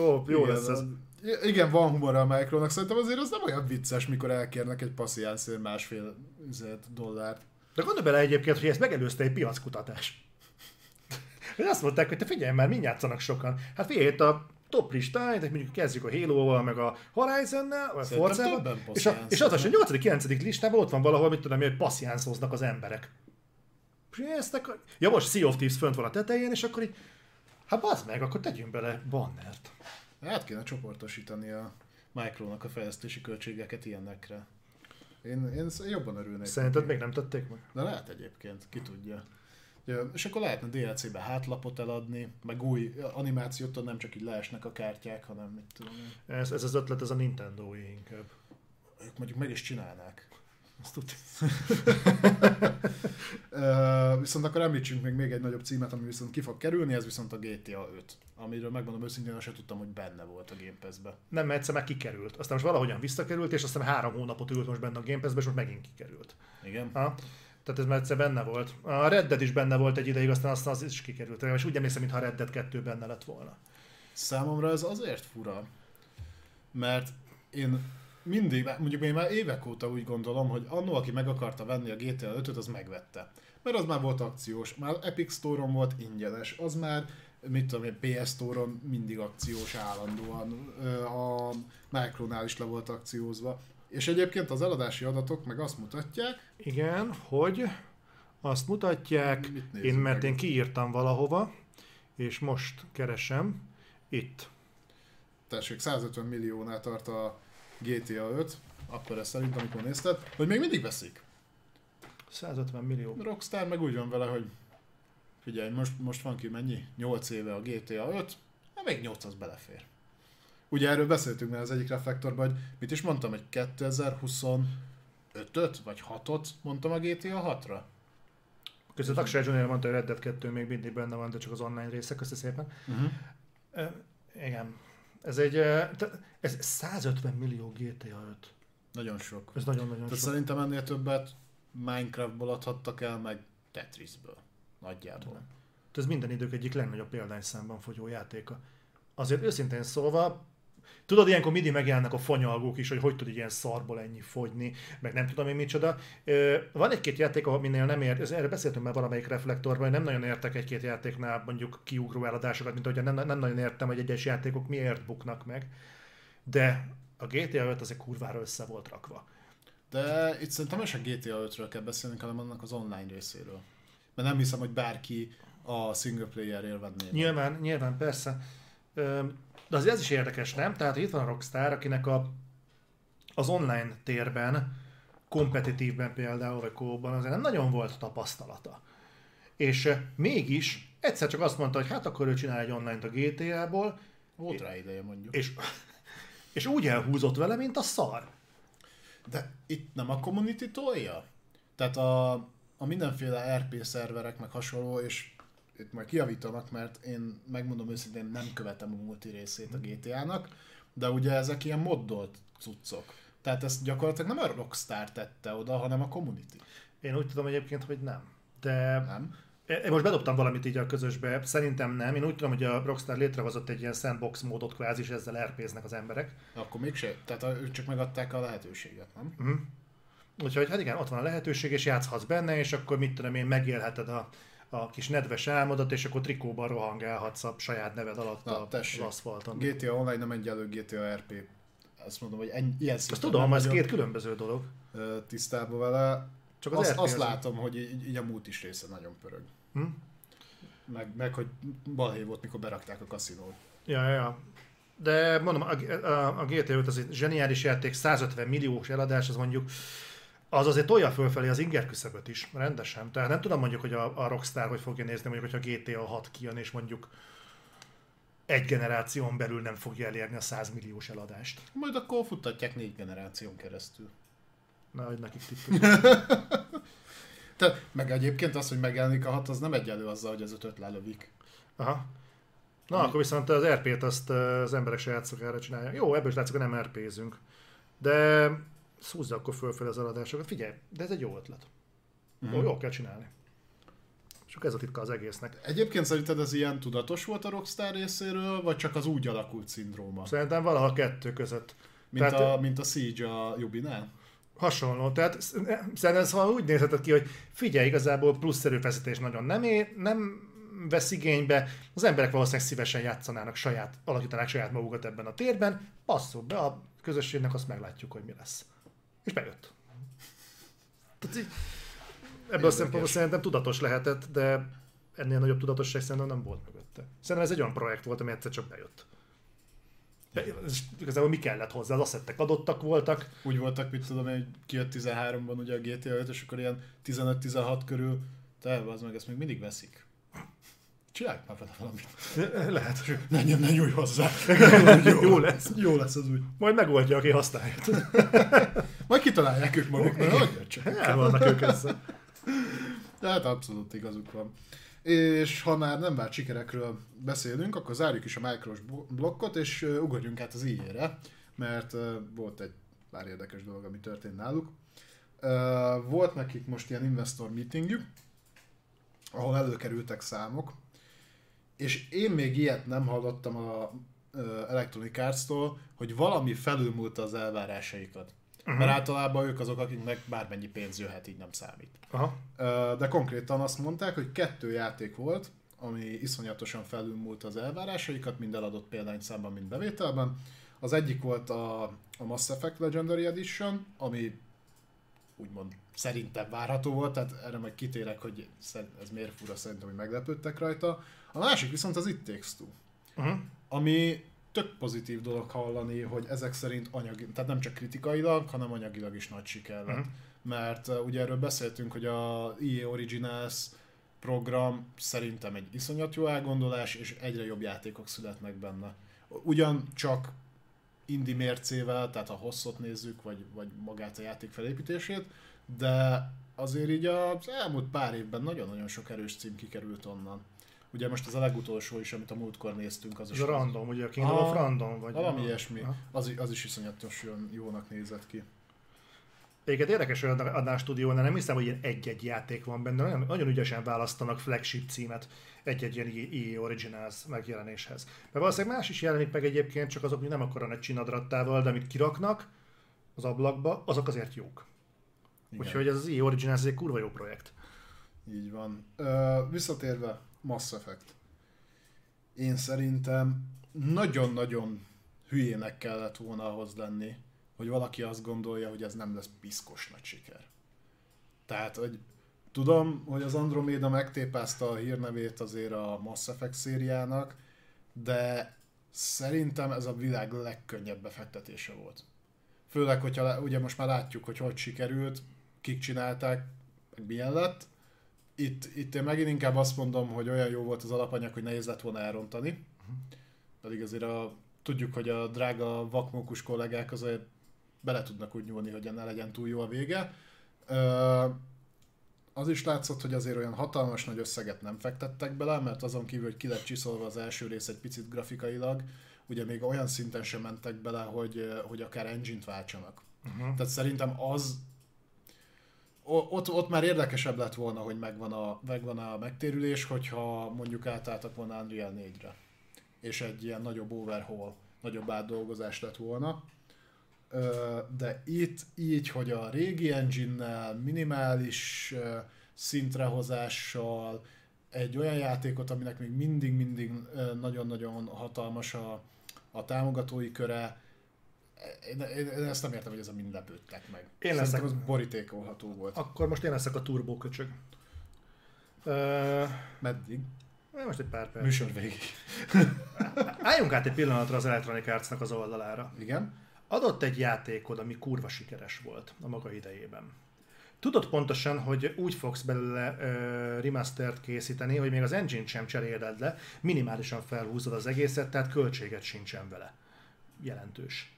Ó, jó lesz ez. Igen, van humor a Micronak, szerintem azért az nem olyan vicces, mikor elkérnek egy passziánszért másfél dollárt. De gondolj bele egyébként, hogy ezt megelőzte egy piackutatás. Hogy azt mondták, hogy te figyelj már, mind játszanak sokan. Hát figyelj, itt a top listán, de mondjuk kezdjük a Halo-val, meg a Horizon-nel, vagy Forza-val, és, a, és az, az, hogy a 8.-9. listában ott van valahol, mit tudom, hogy passziánszoznak az emberek. És néztek, hogy- ja most Sea of Thieves fönt van a tetején, és akkor így, hát bazd meg, akkor tegyünk bele bannert. Hát kéne csoportosítani a Micronak a fejlesztési költségeket ilyenekre. Én, én jobban örülnék. Szerinted még nem tették meg? De lehet egyébként, ki tudja. És akkor lehetne DLC-be hátlapot eladni, meg új animációtól nem csak így leesnek a kártyák, hanem mit tudom én. Ez, ez az ötlet, ez a nintendo inkább. Ők mondjuk meg is csinálnák. Azt tudja. Viszont akkor említsünk még még egy nagyobb címet, ami viszont ki fog kerülni, ez viszont a GTA 5. Amiről megmondom őszintén, azt sem tudtam, hogy benne volt a Game Pass-be. Nem, mert egyszer meg kikerült. Aztán most valahogyan visszakerült, és aztán három hónapot ült most benne a Game Pass-be, és most megint kikerült. Igen? Ha? Tehát ez már egyszer benne volt. A Red Dead is benne volt egy ideig, aztán aztán az is kikerült. És úgy emlékszem, mintha a Red Dead 2 benne lett volna. Számomra ez azért fura, mert én mindig, mondjuk én már évek óta úgy gondolom, hogy annó, aki meg akarta venni a GTA 5-öt, az megvette. Mert az már volt akciós, már Epic Store-on volt ingyenes, az már, mit tudom én, PS Store-on mindig akciós állandóan, a Micronál is le volt akciózva. És egyébként az eladási adatok meg azt mutatják, Igen, hogy azt mutatják, én, mert meg? én kiírtam valahova, és most keresem, itt. tessék, 150 milliónál tart a GTA 5, akkor ez szerint, amikor nézted, hogy még mindig veszik. 150 millió. Rockstar meg úgy van vele, hogy Figyelj, most, most van ki mennyi? 8 éve a GTA 5, hát még 8 az belefér. Ugye erről beszéltünk már az egyik reflektorban, hogy mit is mondtam, hogy 2025-öt vagy 6-ot mondtam a GTA 6-ra? Között Aksel Junior mondta, hogy Red Dead 2 még mindig benne van, de csak az online része, köszi szépen. Uh-huh. Uh, igen. Ez egy, ez 150 millió GTA 5. Nagyon sok. Ez nagyon-nagyon sok. szerintem ennél többet Minecraftból adhattak el, meg Tetrisből. Nagyjából. Ez minden idők egyik legnagyobb példányszámban fogyó játéka. Azért őszintén szólva, Tudod, ilyenkor mindig megjelennek a fanyalgók is, hogy hogy tud ilyen szarból ennyi fogyni, meg nem tudom én micsoda. Van egy-két játék, ahol minél nem ért, erre beszéltünk már valamelyik reflektorban, hogy nem nagyon értek egy-két játéknál mondjuk kiugró eladásokat, mint hogy nem, nem nagyon értem, hogy egyes játékok miért buknak meg. De a GTA 5 azért kurvára össze volt rakva. De itt szerintem is a GTA 5-ről kell beszélni, hanem annak az online részéről. Mert nem hiszem, hogy bárki a single player élvedné. Nyilván, nyilván, persze. De azért ez is érdekes, nem? Tehát itt van a Rockstar, akinek a, az online térben, kompetitívben például, vagy kóban azért nem nagyon volt tapasztalata. És mégis egyszer csak azt mondta, hogy hát akkor ő csinál egy online-t a GTA-ból. Volt rá ideje mondjuk. És, és úgy elhúzott vele, mint a szar. De itt nem a community tolja? Tehát a, a mindenféle RP szerverek, meg hasonló, és itt majd kiavítanak, mert én megmondom őszintén nem követem a multi részét a GTA-nak, de ugye ezek ilyen moddolt cuccok. Tehát ezt gyakorlatilag nem a Rockstar tette oda, hanem a community. Én úgy tudom egyébként, hogy nem. De nem? Én most bedobtam valamit így a közösbe, szerintem nem. Én úgy tudom, hogy a Rockstar létrehozott egy ilyen sandbox módot kvázi, és ezzel rp az emberek. Akkor mégse, tehát ők csak megadták a lehetőséget, nem? Uh-huh. Úgyhogy hát igen, ott van a lehetőség, és játszhatsz benne, és akkor mit tudom én, megélheted a, a kis nedves álmodat, és akkor trikóban rohangálhatsz a saját neved alatt Na, a, az aszfalton. GTA Online nem egyelő GTA RP. Azt mondom, hogy ennyi, ilyen Azt tudom, ez két különböző dolog. Tisztában vele. Csak az azt, azt látom, hogy így, így a múlt is része nagyon pörög. Hm? Meg, meg, hogy balhé volt, mikor berakták a kaszinót. Ja, ja, ja. De mondom, a, a, a GTA 5 az egy zseniális játék, 150 milliós eladás, az mondjuk az azért tolja fölfelé az inger küszöböt is, rendesen. Tehát nem tudom mondjuk, hogy a, a Rockstar hogy fogja nézni, mondjuk, hogyha GTA 6 kijön, és mondjuk egy generáción belül nem fogja elérni a 100 milliós eladást. Majd akkor futtatják négy generáción keresztül. Na, hogy nekik Tehát, meg egyébként az, hogy megjelenik a hat, az nem egyelő azzal, hogy az ötöt lelövik. Aha. Na, Ami... akkor viszont az RP-t azt az emberek saját szokára csinálják. Jó, ebből is látszik, hogy nem RP-zünk. De húzza akkor fölfel az eladásokat. Figyelj, de ez egy jó ötlet. Mm. Jól kell csinálni. És ez a titka az egésznek. Egyébként szerinted ez ilyen tudatos volt a Rockstar részéről, vagy csak az úgy alakult szindróma? Szerintem valahol kettő között. Mint, Tehát, a, mint a Siege a Jubinál? Hasonló. Tehát szerintem ez úgy nézhetett ki, hogy figyelj, igazából plusz erőfeszítés nagyon nem, é, nem vesz igénybe, az emberek valószínűleg szívesen játszanának saját, alakítanák saját magukat ebben a térben, passzol be a közösségnek, azt meglátjuk, hogy mi lesz. És bejött. Tehát így, ebből a szempontból szerintem tudatos lehetett, de ennél nagyobb tudatosság szerintem nem volt mögötte. Szerintem ez egy olyan projekt volt, ami egyszer csak bejött. És igazából mi kellett hozzá? Az asszettek adottak voltak. Úgy voltak, mit tudom, hogy kijött 13-ban ugye a GTA 5, és akkor ilyen 15-16 körül, te az meg ezt még mindig veszik. Csinálj már vele valamit. Lehet. Ne, ne, ne nyújj hozzá. jó, jó lesz. Jó lesz az úgy. Majd megoldja, aki használja. Majd kitalálják ők maguknak. Hagyja csak. El vannak ők össze. De hát abszolút igazuk van. És ha már nem várt sikerekről beszélünk, akkor zárjuk is a Micros blokkot, és ugorjunk át az íjére, mert volt egy pár érdekes dolog, ami történt náluk. Volt nekik most ilyen investor meetingjük, ahol előkerültek számok, és én még ilyet nem hallottam a Electronic Arts-tól, hogy valami felülmúlta az elvárásaikat. Uh-huh. Mert általában ők azok, akiknek bármennyi pénz jöhet, így nem számít. Aha. De konkrétan azt mondták, hogy kettő játék volt, ami iszonyatosan felülmúlt az elvárásaikat, mind eladott példányszámban, mind bevételben. Az egyik volt a, a Mass Effect Legendary Edition, ami úgymond szerintem várható volt, tehát erre majd kitérek, hogy ez miért fura szerintem, hogy meglepődtek rajta. A másik viszont az It Takes Two, uh-huh. ami tök pozitív dolog hallani, hogy ezek szerint anyagi, tehát nem csak kritikailag, hanem anyagilag is nagy siker lett. Uh-huh. Mert uh, ugye erről beszéltünk, hogy a EA Originals program szerintem egy iszonyat jó elgondolás, és egyre jobb játékok születnek benne. Ugyan csak indi mércével, tehát a hosszot nézzük, vagy, vagy magát a játék felépítését, de azért így az elmúlt pár évben nagyon-nagyon sok erős cím kikerült onnan. Ugye most az a legutolsó is, amit a múltkor néztünk, az Ez is... a random, ugye a Kingdom of Random? Vagy Valami ilyesmi. Aha. Az, az is iszonyatosan jónak nézett ki. Egyébként érdekes, hogy adnál stúdiónál nem hiszem, hogy ilyen egy-egy játék van benne, nagyon, nagyon ügyesen választanak flagship címet egy-egy ilyen EA Originals megjelenéshez. Mert valószínűleg más is jelenik meg egyébként, csak azok, mi nem akkora nagy csinadrattával, de amit kiraknak az ablakba, azok azért jók. Igen. Úgyhogy ez az EA Originals egy kurva jó projekt. Így van. Ö, visszatérve, Mass Effect. Én szerintem nagyon-nagyon hülyének kellett volna ahhoz lenni, hogy valaki azt gondolja, hogy ez nem lesz piszkos nagy siker. Tehát, hogy tudom, hogy az Andromeda megtépázta a hírnevét azért a Mass Effect szériának, de szerintem ez a világ legkönnyebb befektetése volt. Főleg, hogyha ugye most már látjuk, hogy hogy sikerült, kik csinálták, milyen lett. Itt, itt én megint inkább azt mondom, hogy olyan jó volt az alapanyag, hogy nehéz lett volna elrontani. Pedig azért a, tudjuk, hogy a drága vakmókus kollégák azért bele tudnak úgy nyúlni, hogy ne legyen túl jó a vége. Az is látszott, hogy azért olyan hatalmas nagy összeget nem fektettek bele, mert azon kívül, hogy ki lett csiszolva az első rész egy picit grafikailag, ugye még olyan szinten sem mentek bele, hogy, hogy akár engine-t váltsanak. Uh-huh. Tehát szerintem az ott, ott már érdekesebb lett volna, hogy megvan a, megvan a megtérülés, hogyha mondjuk átálltak volna Unreal 4-re. És egy ilyen nagyobb overhaul, nagyobb átdolgozás lett volna. De itt így, hogy a régi engine-nel, minimális szintrehozással, egy olyan játékot, aminek még mindig-mindig nagyon-nagyon hatalmas a, a támogatói köre, én, én, én ezt nem értem, hogy ez a mind lepődtek meg. Én Szerintem leszek- az borítékolható volt. Akkor most én leszek a turbó köcsög. Uh, Meddig? most egy pár perc. Műsor végig. Álljunk át egy pillanatra az Electronic Arts-nak az oldalára. Igen? Adott egy játékod, ami kurva sikeres volt a maga idejében. Tudod pontosan, hogy úgy fogsz belőle uh, remastert készíteni, hogy még az engine sem cseréled le, minimálisan felhúzod az egészet, tehát költséget sincsen vele. Jelentős.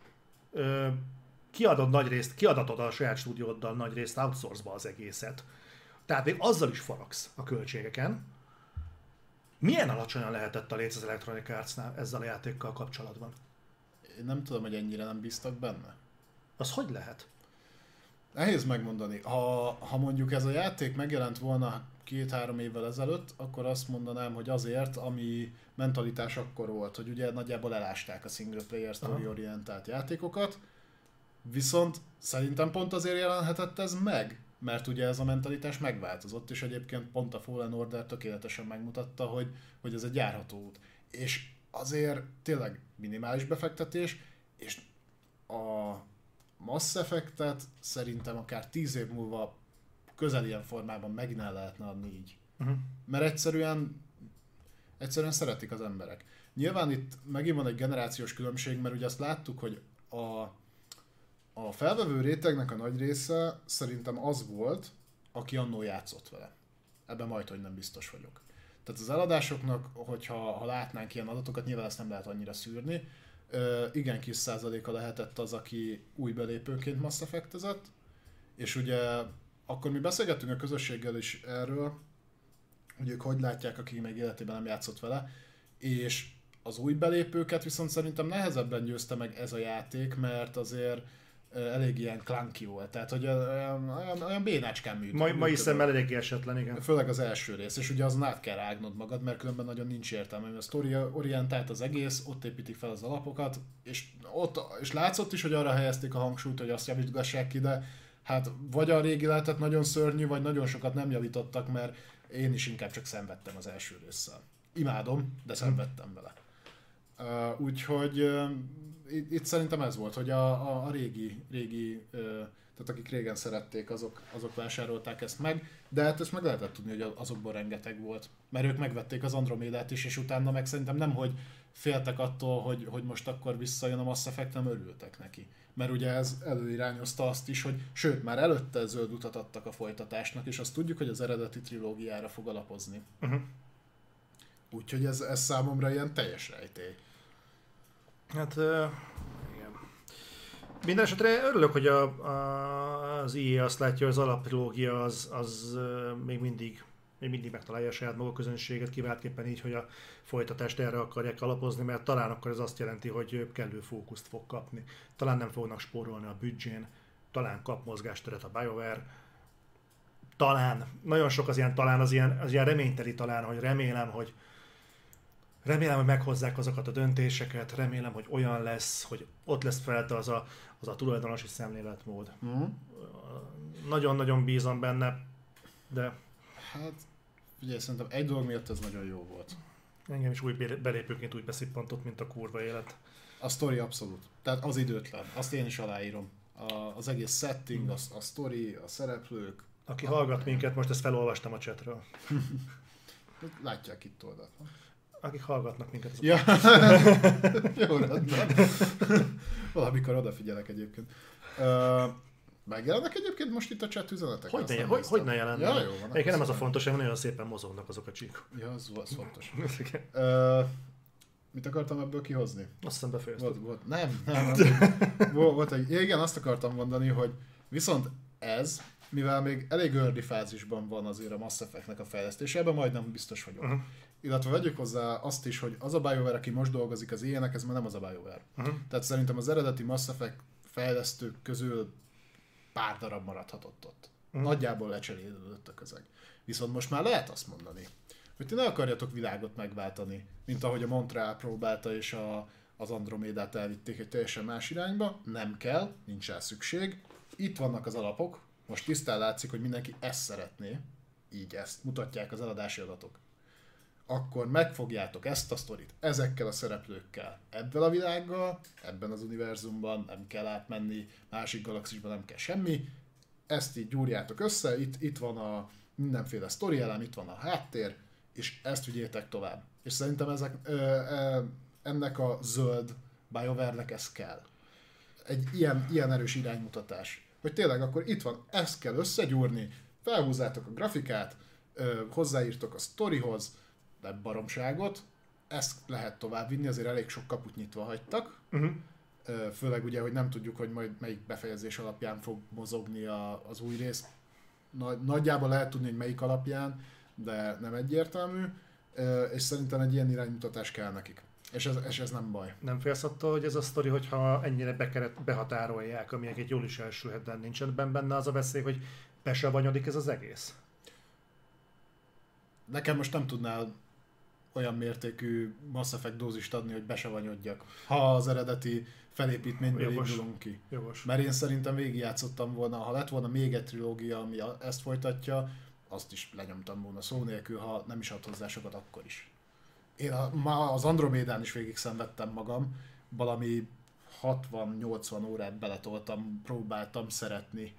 Ö, kiadod nagy részt, kiadatod a saját stúdióddal nagy részt outsource az egészet. Tehát még azzal is faragsz a költségeken. Milyen alacsonyan lehetett a léc az Electronic Arts-nál ezzel a játékkal kapcsolatban? Én nem tudom, hogy ennyire nem bíztak benne. Az hogy lehet? Nehéz megmondani. Ha, ha mondjuk ez a játék megjelent volna két-három évvel ezelőtt, akkor azt mondanám, hogy azért, ami mentalitás akkor volt, hogy ugye nagyjából elásták a single player story orientált játékokat, viszont szerintem pont azért jelenhetett ez meg, mert ugye ez a mentalitás megváltozott, és egyébként pont a Fallen Order tökéletesen megmutatta, hogy, hogy ez egy járható út. És azért tényleg minimális befektetés, és a Mass Effect-et szerintem akár 10 év múlva közel ilyen formában megint el lehetne adni így. Uh-huh. Mert egyszerűen egyszerűen szeretik az emberek. Nyilván itt megint van egy generációs különbség, mert ugye azt láttuk, hogy a, a felvevő rétegnek a nagy része szerintem az volt, aki annó játszott vele. Ebben majd, hogy nem biztos vagyok. Tehát az eladásoknak, hogyha ha látnánk ilyen adatokat, nyilván ezt nem lehet annyira szűrni, ö, igen kis százaléka lehetett az, aki új belépőként Mass Effect-ezett, és ugye akkor mi beszélgettünk a közösséggel is erről, hogy ők hogy látják, akik még életében nem játszott vele, és az új belépőket viszont szerintem nehezebben győzte meg ez a játék, mert azért elég ilyen clunky volt, tehát hogy olyan, olyan, olyan bénácskán működik. Mai, mai szemmel eléggé esetlen, igen. Főleg az első rész, és ugye azon át kell rágnod magad, mert különben nagyon nincs értelme. mert A sztori orientált az egész, ott építik fel az alapokat, és, ott, és látszott is, hogy arra helyezték a hangsúlyt, hogy azt javítgassák ki, de hát vagy a régi lehetett nagyon szörnyű, vagy nagyon sokat nem javítottak, mert én is inkább csak szenvedtem az első résszel. Imádom, de szenvedtem vele. Uh, úgyhogy uh, itt, itt szerintem ez volt, hogy a, a, a régi, régi uh, tehát akik régen szerették, azok, azok vásárolták ezt meg, de hát ezt meg lehetett tudni, hogy azokból rengeteg volt. Mert ők megvették az Andromédát is, és utána meg szerintem nem, hogy féltek attól, hogy, hogy most akkor visszajön a Mass Effect, nem örültek neki. Mert ugye ez előirányozta azt is, hogy sőt, már előtte zöld utat adtak a folytatásnak, és azt tudjuk, hogy az eredeti trilógiára fog alapozni. Uh-huh. Úgyhogy ez, ez számomra ilyen teljes rejtély. Hát, uh, igen. Mindenesetre örülök, hogy a, a, az IE azt látja, hogy az alaptrilógia az, az uh, még mindig még mindig megtalálja a saját maga közönséget, kiváltképpen így, hogy a folytatást erre akarják alapozni, mert talán akkor ez azt jelenti, hogy kellő fókuszt fog kapni. Talán nem fognak spórolni a büdzsén, talán kap mozgásteret a BioWare, talán, nagyon sok az ilyen talán, az ilyen, az ilyen reményteli talán, hogy remélem, hogy remélem, hogy meghozzák azokat a döntéseket, remélem, hogy olyan lesz, hogy ott lesz felte az a, az a tulajdonosi szemléletmód. Mm. Nagyon-nagyon bízom benne, de Hát, ugye szerintem egy dolog miatt ez nagyon jó volt. Engem is új belépőként úgy beszippantott, mint a kurva élet. A story abszolút. Tehát az időtlen. Azt én is aláírom. A, az egész setting, a, a story, a szereplők. Aki a... hallgat minket, most ezt felolvastam a chatről. Látják itt oldalt. Akik hallgatnak minket. Ja. Jó, rendben. Valamikor odafigyelek egyébként. Uh, Megjelennek egyébként most itt a chat üzenetek? Hogy ne, hogy, hogy ne jelennek? Ja, jó van. Egyébként nem az a fontos, hogy nagyon szépen mozognak azok a csíkok. Ja, az, az fontos. uh, mit akartam ebből kihozni? Azt hiszem befejeztem. Volt, volt, nem, nem, nem. volt, volt egy, igen, azt akartam mondani, hogy viszont ez, mivel még elég early fázisban van azért a Mass Effect-nek a fejlesztése, ebben majdnem biztos vagyok. Uh-huh. Illetve vegyük hozzá azt is, hogy az a BioWare, aki most dolgozik az ilyenek, ez már nem az a BioWare. Uh-huh. Tehát szerintem az eredeti Mass Effect fejlesztők közül pár darab maradhatott ott. Mm. Nagyjából lecserélődött a közeg. Viszont most már lehet azt mondani, hogy ti ne akarjatok világot megváltani, mint ahogy a Montreal próbálta, és a, az Andromédát elvitték egy teljesen más irányba. Nem kell, nincs rá szükség. Itt vannak az alapok, most tisztán látszik, hogy mindenki ezt szeretné, így ezt mutatják az eladási adatok. Akkor megfogjátok ezt a sztorit ezekkel a szereplőkkel, ebben a világgal, ebben az univerzumban, nem kell átmenni, másik galaxisban nem kell semmi, ezt így gyúrjátok össze, itt, itt van a mindenféle sztori elem, itt van a háttér, és ezt vigyétek tovább. És szerintem ezek, ö, ö, ennek a zöld BioWare-nek ez kell. Egy ilyen, ilyen erős iránymutatás. Hogy tényleg akkor itt van, ezt kell összegyúrni, felhúzzátok a grafikát, ö, hozzáírtok a sztorihoz, de baromságot, ezt lehet tovább vinni, azért elég sok kaput nyitva hagytak. Uh-huh. Főleg ugye, hogy nem tudjuk, hogy majd melyik befejezés alapján fog mozogni a, az új rész. Nagy, nagyjából lehet tudni, hogy melyik alapján, de nem egyértelmű, és szerintem egy ilyen iránymutatás kell nekik. És ez, és ez nem baj. Nem félsz attól, hogy ez a sztori, hogyha ennyire bekeret, behatárolják, ami egy jól is elsülhet, de nincsen benne az a veszély, hogy besavanyodik ez az egész? Nekem most nem tudnál olyan mértékű Mass Effect dózist adni, hogy besavanyodjak, ha az eredeti felépítményből Jogos. indulunk ki. Jogos. Mert én szerintem végigjátszottam volna, ha lett volna még egy trilógia, ami ezt folytatja, azt is lenyomtam volna szó nélkül, ha nem is ad hozzá sokat, akkor is. Én a, ma az Andromédán is végig szenvedtem magam, valami 60-80 órát beletoltam, próbáltam szeretni.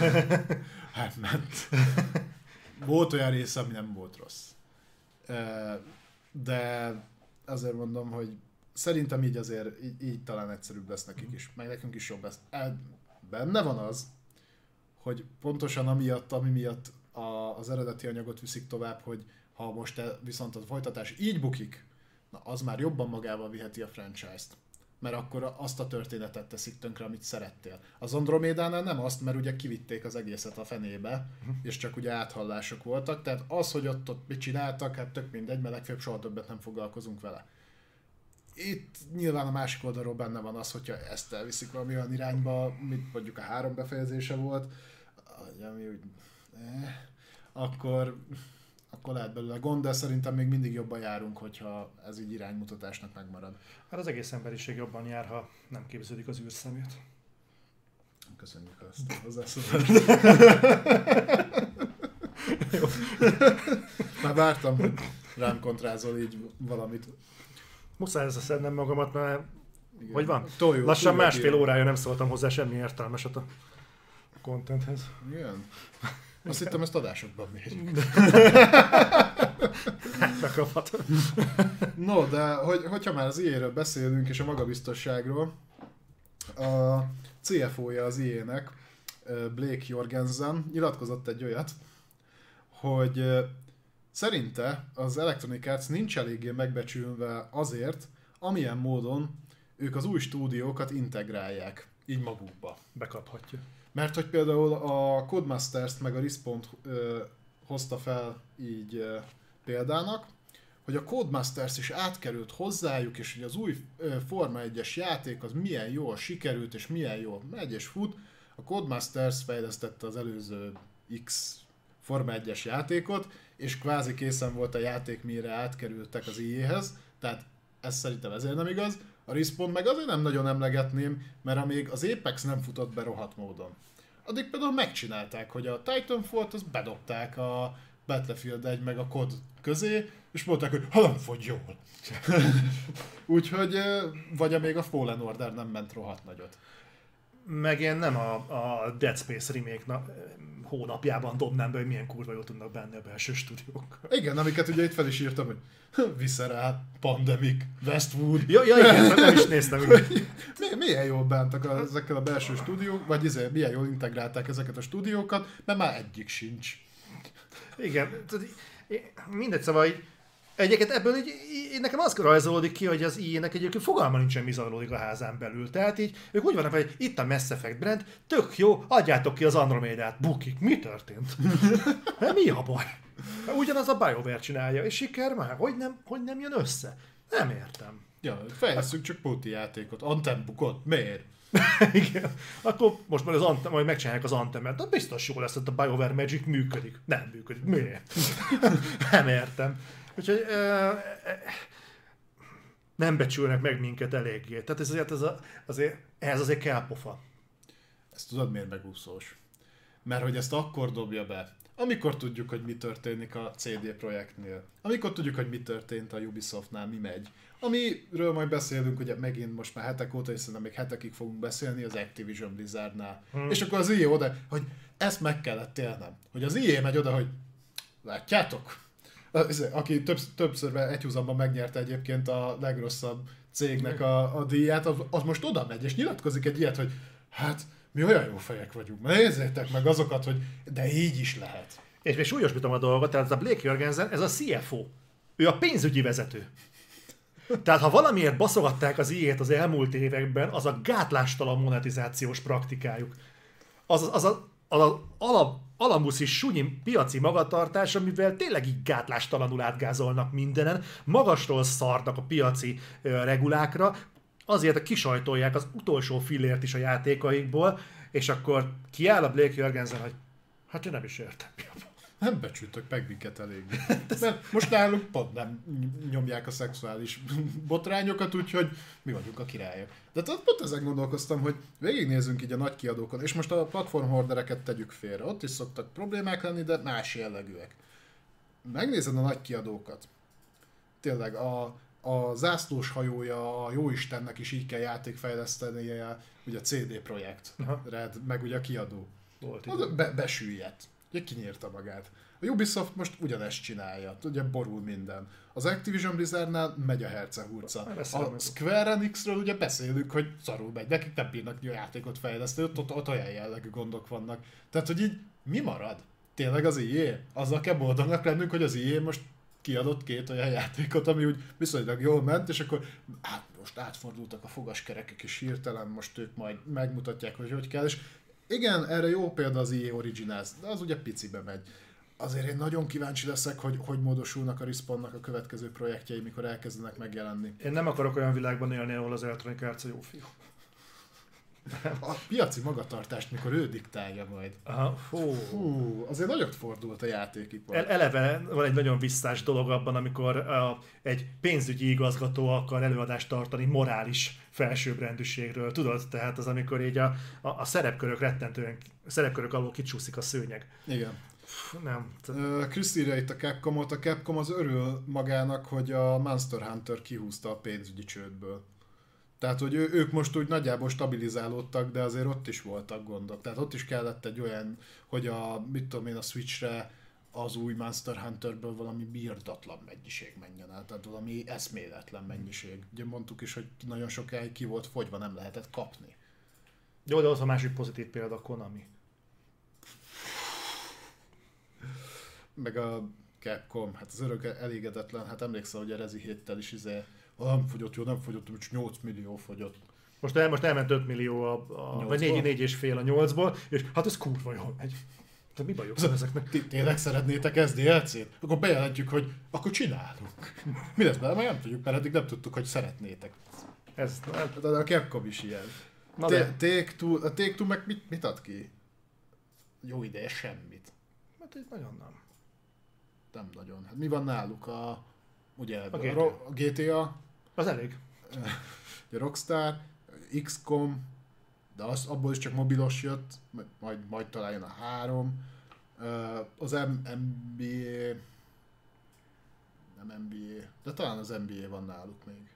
hát ment. Volt olyan része, ami nem volt rossz de azért mondom, hogy szerintem így azért így, így talán egyszerűbb lesz nekik is, meg nekünk is jobb lesz. Benne van az, hogy pontosan amiatt, ami miatt a, az eredeti anyagot viszik tovább, hogy ha most viszont a folytatás így bukik, na az már jobban magával viheti a franchise-t mert akkor azt a történetet teszik tönkre, amit szerettél. Az Andromédánál nem azt, mert ugye kivitték az egészet a fenébe, és csak ugye áthallások voltak, tehát az, hogy ott, ott mit csináltak, hát tök mindegy, mert legfeljebb soha többet nem foglalkozunk vele. Itt nyilván a másik oldalról benne van az, hogyha ezt elviszik valami olyan irányba, mint mondjuk a három befejezése volt, ami úgy, eh, akkor akkor lehet belőle gond, de szerintem még mindig jobban járunk, hogyha ez így iránymutatásnak megmarad. Hát az egész emberiség jobban jár, ha nem képződik az űrszemét. Köszönjük azt a hozzászólást. Már vártam, hogy rám kontrázol így valamit. Muszáj ez szednem magamat, mert Igen. hogy van? Toljuk, Lassan másfél órája nem szóltam hozzá semmi értelmeset a contenthez. Igen. Azt hittem, ezt adásokban mérjük. Bekaphat. No, de hogy, hogyha már az IE-ről beszélünk, és a magabiztosságról, a CFO-ja az IE-nek, Blake Jorgensen nyilatkozott egy olyat, hogy szerinte az Electronic Arts nincs eléggé megbecsülve azért, amilyen módon ők az új stúdiókat integrálják így magukba. Bekaphatja. Mert hogy például a Codemasters-t meg a Respawn ö, hozta fel így példának, hogy a Codemasters is átkerült hozzájuk, és hogy az új Forma 1-es játék az milyen jól sikerült, és milyen jól megy és fut. A Codemasters fejlesztette az előző X Forma 1-es játékot, és kvázi készen volt a játék, mire átkerültek az IE-hez, tehát ez szerintem ezért nem igaz. A Respawn meg azért nem nagyon emlegetném, mert amíg az Apex nem futott be rohadt módon. Addig például megcsinálták, hogy a Titanfall-t azt bedobták a Battlefield 1 meg a COD közé, és mondták, hogy ha nem fogy jól. Úgyhogy, vagy amíg a Fallen Order nem ment rohadt nagyot. Meg én nem a, a Dead Space remake na, hónapjában dobnám be, hogy milyen kurva jól tudnak benne a belső stúdiók. Igen, amiket ugye itt fel is írtam, hogy Visceral, Pandemic, Westwood. Ja, ja igen, mert nem is néztem. Mi- Milyen jól bántak a- ezekkel a belső stúdiók, vagy izé, milyen jól integrálták ezeket a stúdiókat, mert már egyik sincs. Igen, mindegy, szóval így, egyébként ebből így, így, nekem az rajzolódik ki, hogy az IE-nek egyébként fogalma nincsen, mi zajlódik a házán belül. Tehát így, ők úgy vannak, hogy itt a Mass Effect brand, tök jó, adjátok ki az Andromedát, bukik. Mi történt? Hát mi a baj? Hát Ugyanaz a BioWare csinálja, és siker már, hogy nem, hogy nem jön össze? Nem értem. Ja, fejlesztünk csak póti játékot. Anthem bukott. Miért? Igen. Akkor most már az Anthem, majd megcsinálják az Anthemet, de biztos jó lesz, hogy a BioWare Magic működik. Nem működik. Miért? nem értem. Úgyhogy ö, nem becsülnek meg minket eléggé. Tehát ez azért, ez a, azért, ehhez azért kell pofa. Ezt tudod miért megúszós? Mert hogy ezt akkor dobja be, amikor tudjuk, hogy mi történik a CD projektnél. Amikor tudjuk, hogy mi történt a Ubisoftnál, mi megy. Amiről majd beszélünk, ugye megint most már hetek óta, és szerintem még hetekig fogunk beszélni az Activision Blizzardnál. Hmm. És akkor az IE oda, hogy ezt meg kellett élnem. Hogy az IE megy oda, hogy látjátok? Az- Aki több, többször egyhuzamban megnyerte egyébként a legrosszabb cégnek a, a díját, az, az most oda megy, és nyilatkozik egy ilyet, hogy hát mi olyan jó fejek vagyunk, nézzétek meg azokat, hogy de így is lehet. És még súlyosbítom a dolgot, tehát ez a Blake Jorgensen, ez a CFO. Ő a pénzügyi vezető. Tehát ha valamiért baszogatták az ilyet az elmúlt években, az a gátlástalan monetizációs praktikájuk. Az az, az, a, az, az alap, alamuszi sunyi piaci magatartás, amivel tényleg így gátlástalanul átgázolnak mindenen, magasról szarnak a piaci regulákra, azért kisajtolják az utolsó fillért is a játékaikból, és akkor kiáll a Blake Jorgensen, hogy hát én nem is értem. a. Nem becsültök meg minket elég. Mert most nálunk pont nem nyomják a szexuális botrányokat, úgyhogy mi vagyunk a királyok. De tehát pont ezen gondolkoztam, hogy végignézzünk így a nagy kiadókon, és most a platform hordereket tegyük félre. Ott is szoktak problémák lenni, de más jellegűek. Megnézed a nagy kiadókat. Tényleg a, a zászlós hajója a jóistennek is így kell játékfejlesztenie, ugye a CD Projekt. Red, meg ugye a kiadó. Volt be, besüllyedt. Ugye kinyírta magát. A Ubisoft most ugyanezt csinálja, ugye borul minden. Az Activision Blizzardnál megy a hercehurca. A. Square Enixről ugye beszélünk, hogy szarul megy, nekik nem bírnak a játékot fejleszteni, ott, ott, ott olyan jellegű gondok vannak. Tehát, hogy így mi marad? Tényleg az IE? Azzal kell boldognak lennünk, hogy az IE most kiadott két olyan játékot, ami úgy viszonylag jól ment, és akkor hát most átfordultak a fogaskerekek, és hirtelen most ők majd megmutatják, hogy hogy kell, és igen, erre jó példa az EA Originals, de az ugye picibe megy. Azért én nagyon kíváncsi leszek, hogy hogy módosulnak a Respawnnak a következő projektjei, mikor elkezdenek megjelenni. Én nem akarok olyan világban élni, ahol az Electronic Arts a jó fiú. A piaci magatartást, mikor ő diktálja majd. Aha, fú. Hú, azért nagyot fordult a játékipar. El- Eleve van egy nagyon visszás dolog abban, amikor egy pénzügyi igazgató akar előadást tartani morális felsőbbrendűségről. Tudod? Tehát az, amikor így a, a, a szerepkörök rettentően, a szerepkörök alól kicsúszik a szőnyeg. Igen. Pff, nem. Chris írja itt a Capcomot, a Capcom az örül magának, hogy a Monster Hunter kihúzta a pénzügyi csődből. Tehát, hogy ő, ők most úgy nagyjából stabilizálódtak, de azért ott is voltak gondok. Tehát ott is kellett egy olyan, hogy a, mit tudom én, a Switchre az új Monster Hunterből valami birdatlan mennyiség menjen el, tehát valami eszméletlen mennyiség. Ugye mondtuk is, hogy nagyon sokáig ki volt fogyva, nem lehetett kapni. Jó, de az a másik pozitív példa a Konami. Meg a Capcom, hát az örök elégedetlen, hát emlékszel, hogy a Rezi héttel is izé, "Ah, nem fogyott, jó, nem fogyott, csak 8 millió fogyott. Most, el, most elment 5 millió, a, a, vagy 4, Nyolcból? 4 és fél a 8-ból, és hát ez kurva jól megy. De mi bajuk van ezeknek? Ti tényleg szeretnétek SDLC-t? Akkor bejelentjük, hogy akkor csinálunk. Mi lesz bele? Majd nem tudjuk, mert eddig nem tudtuk, hogy szeretnétek. Ez, hát, De a Capcom is ilyen. na de, Take-Two, a Take-Two meg mit, mit ad ki? Jó ideje semmit. hát így nagyon nem. Nem nagyon. Hát mi van náluk? A, ugye a, GTA. Ro- a GTA, Az elég. a Rockstar, XCOM, de az, abból is csak mobilos jött, majd- majd, talán a három. Az NBA, nem NBA, de talán az NBA van náluk még.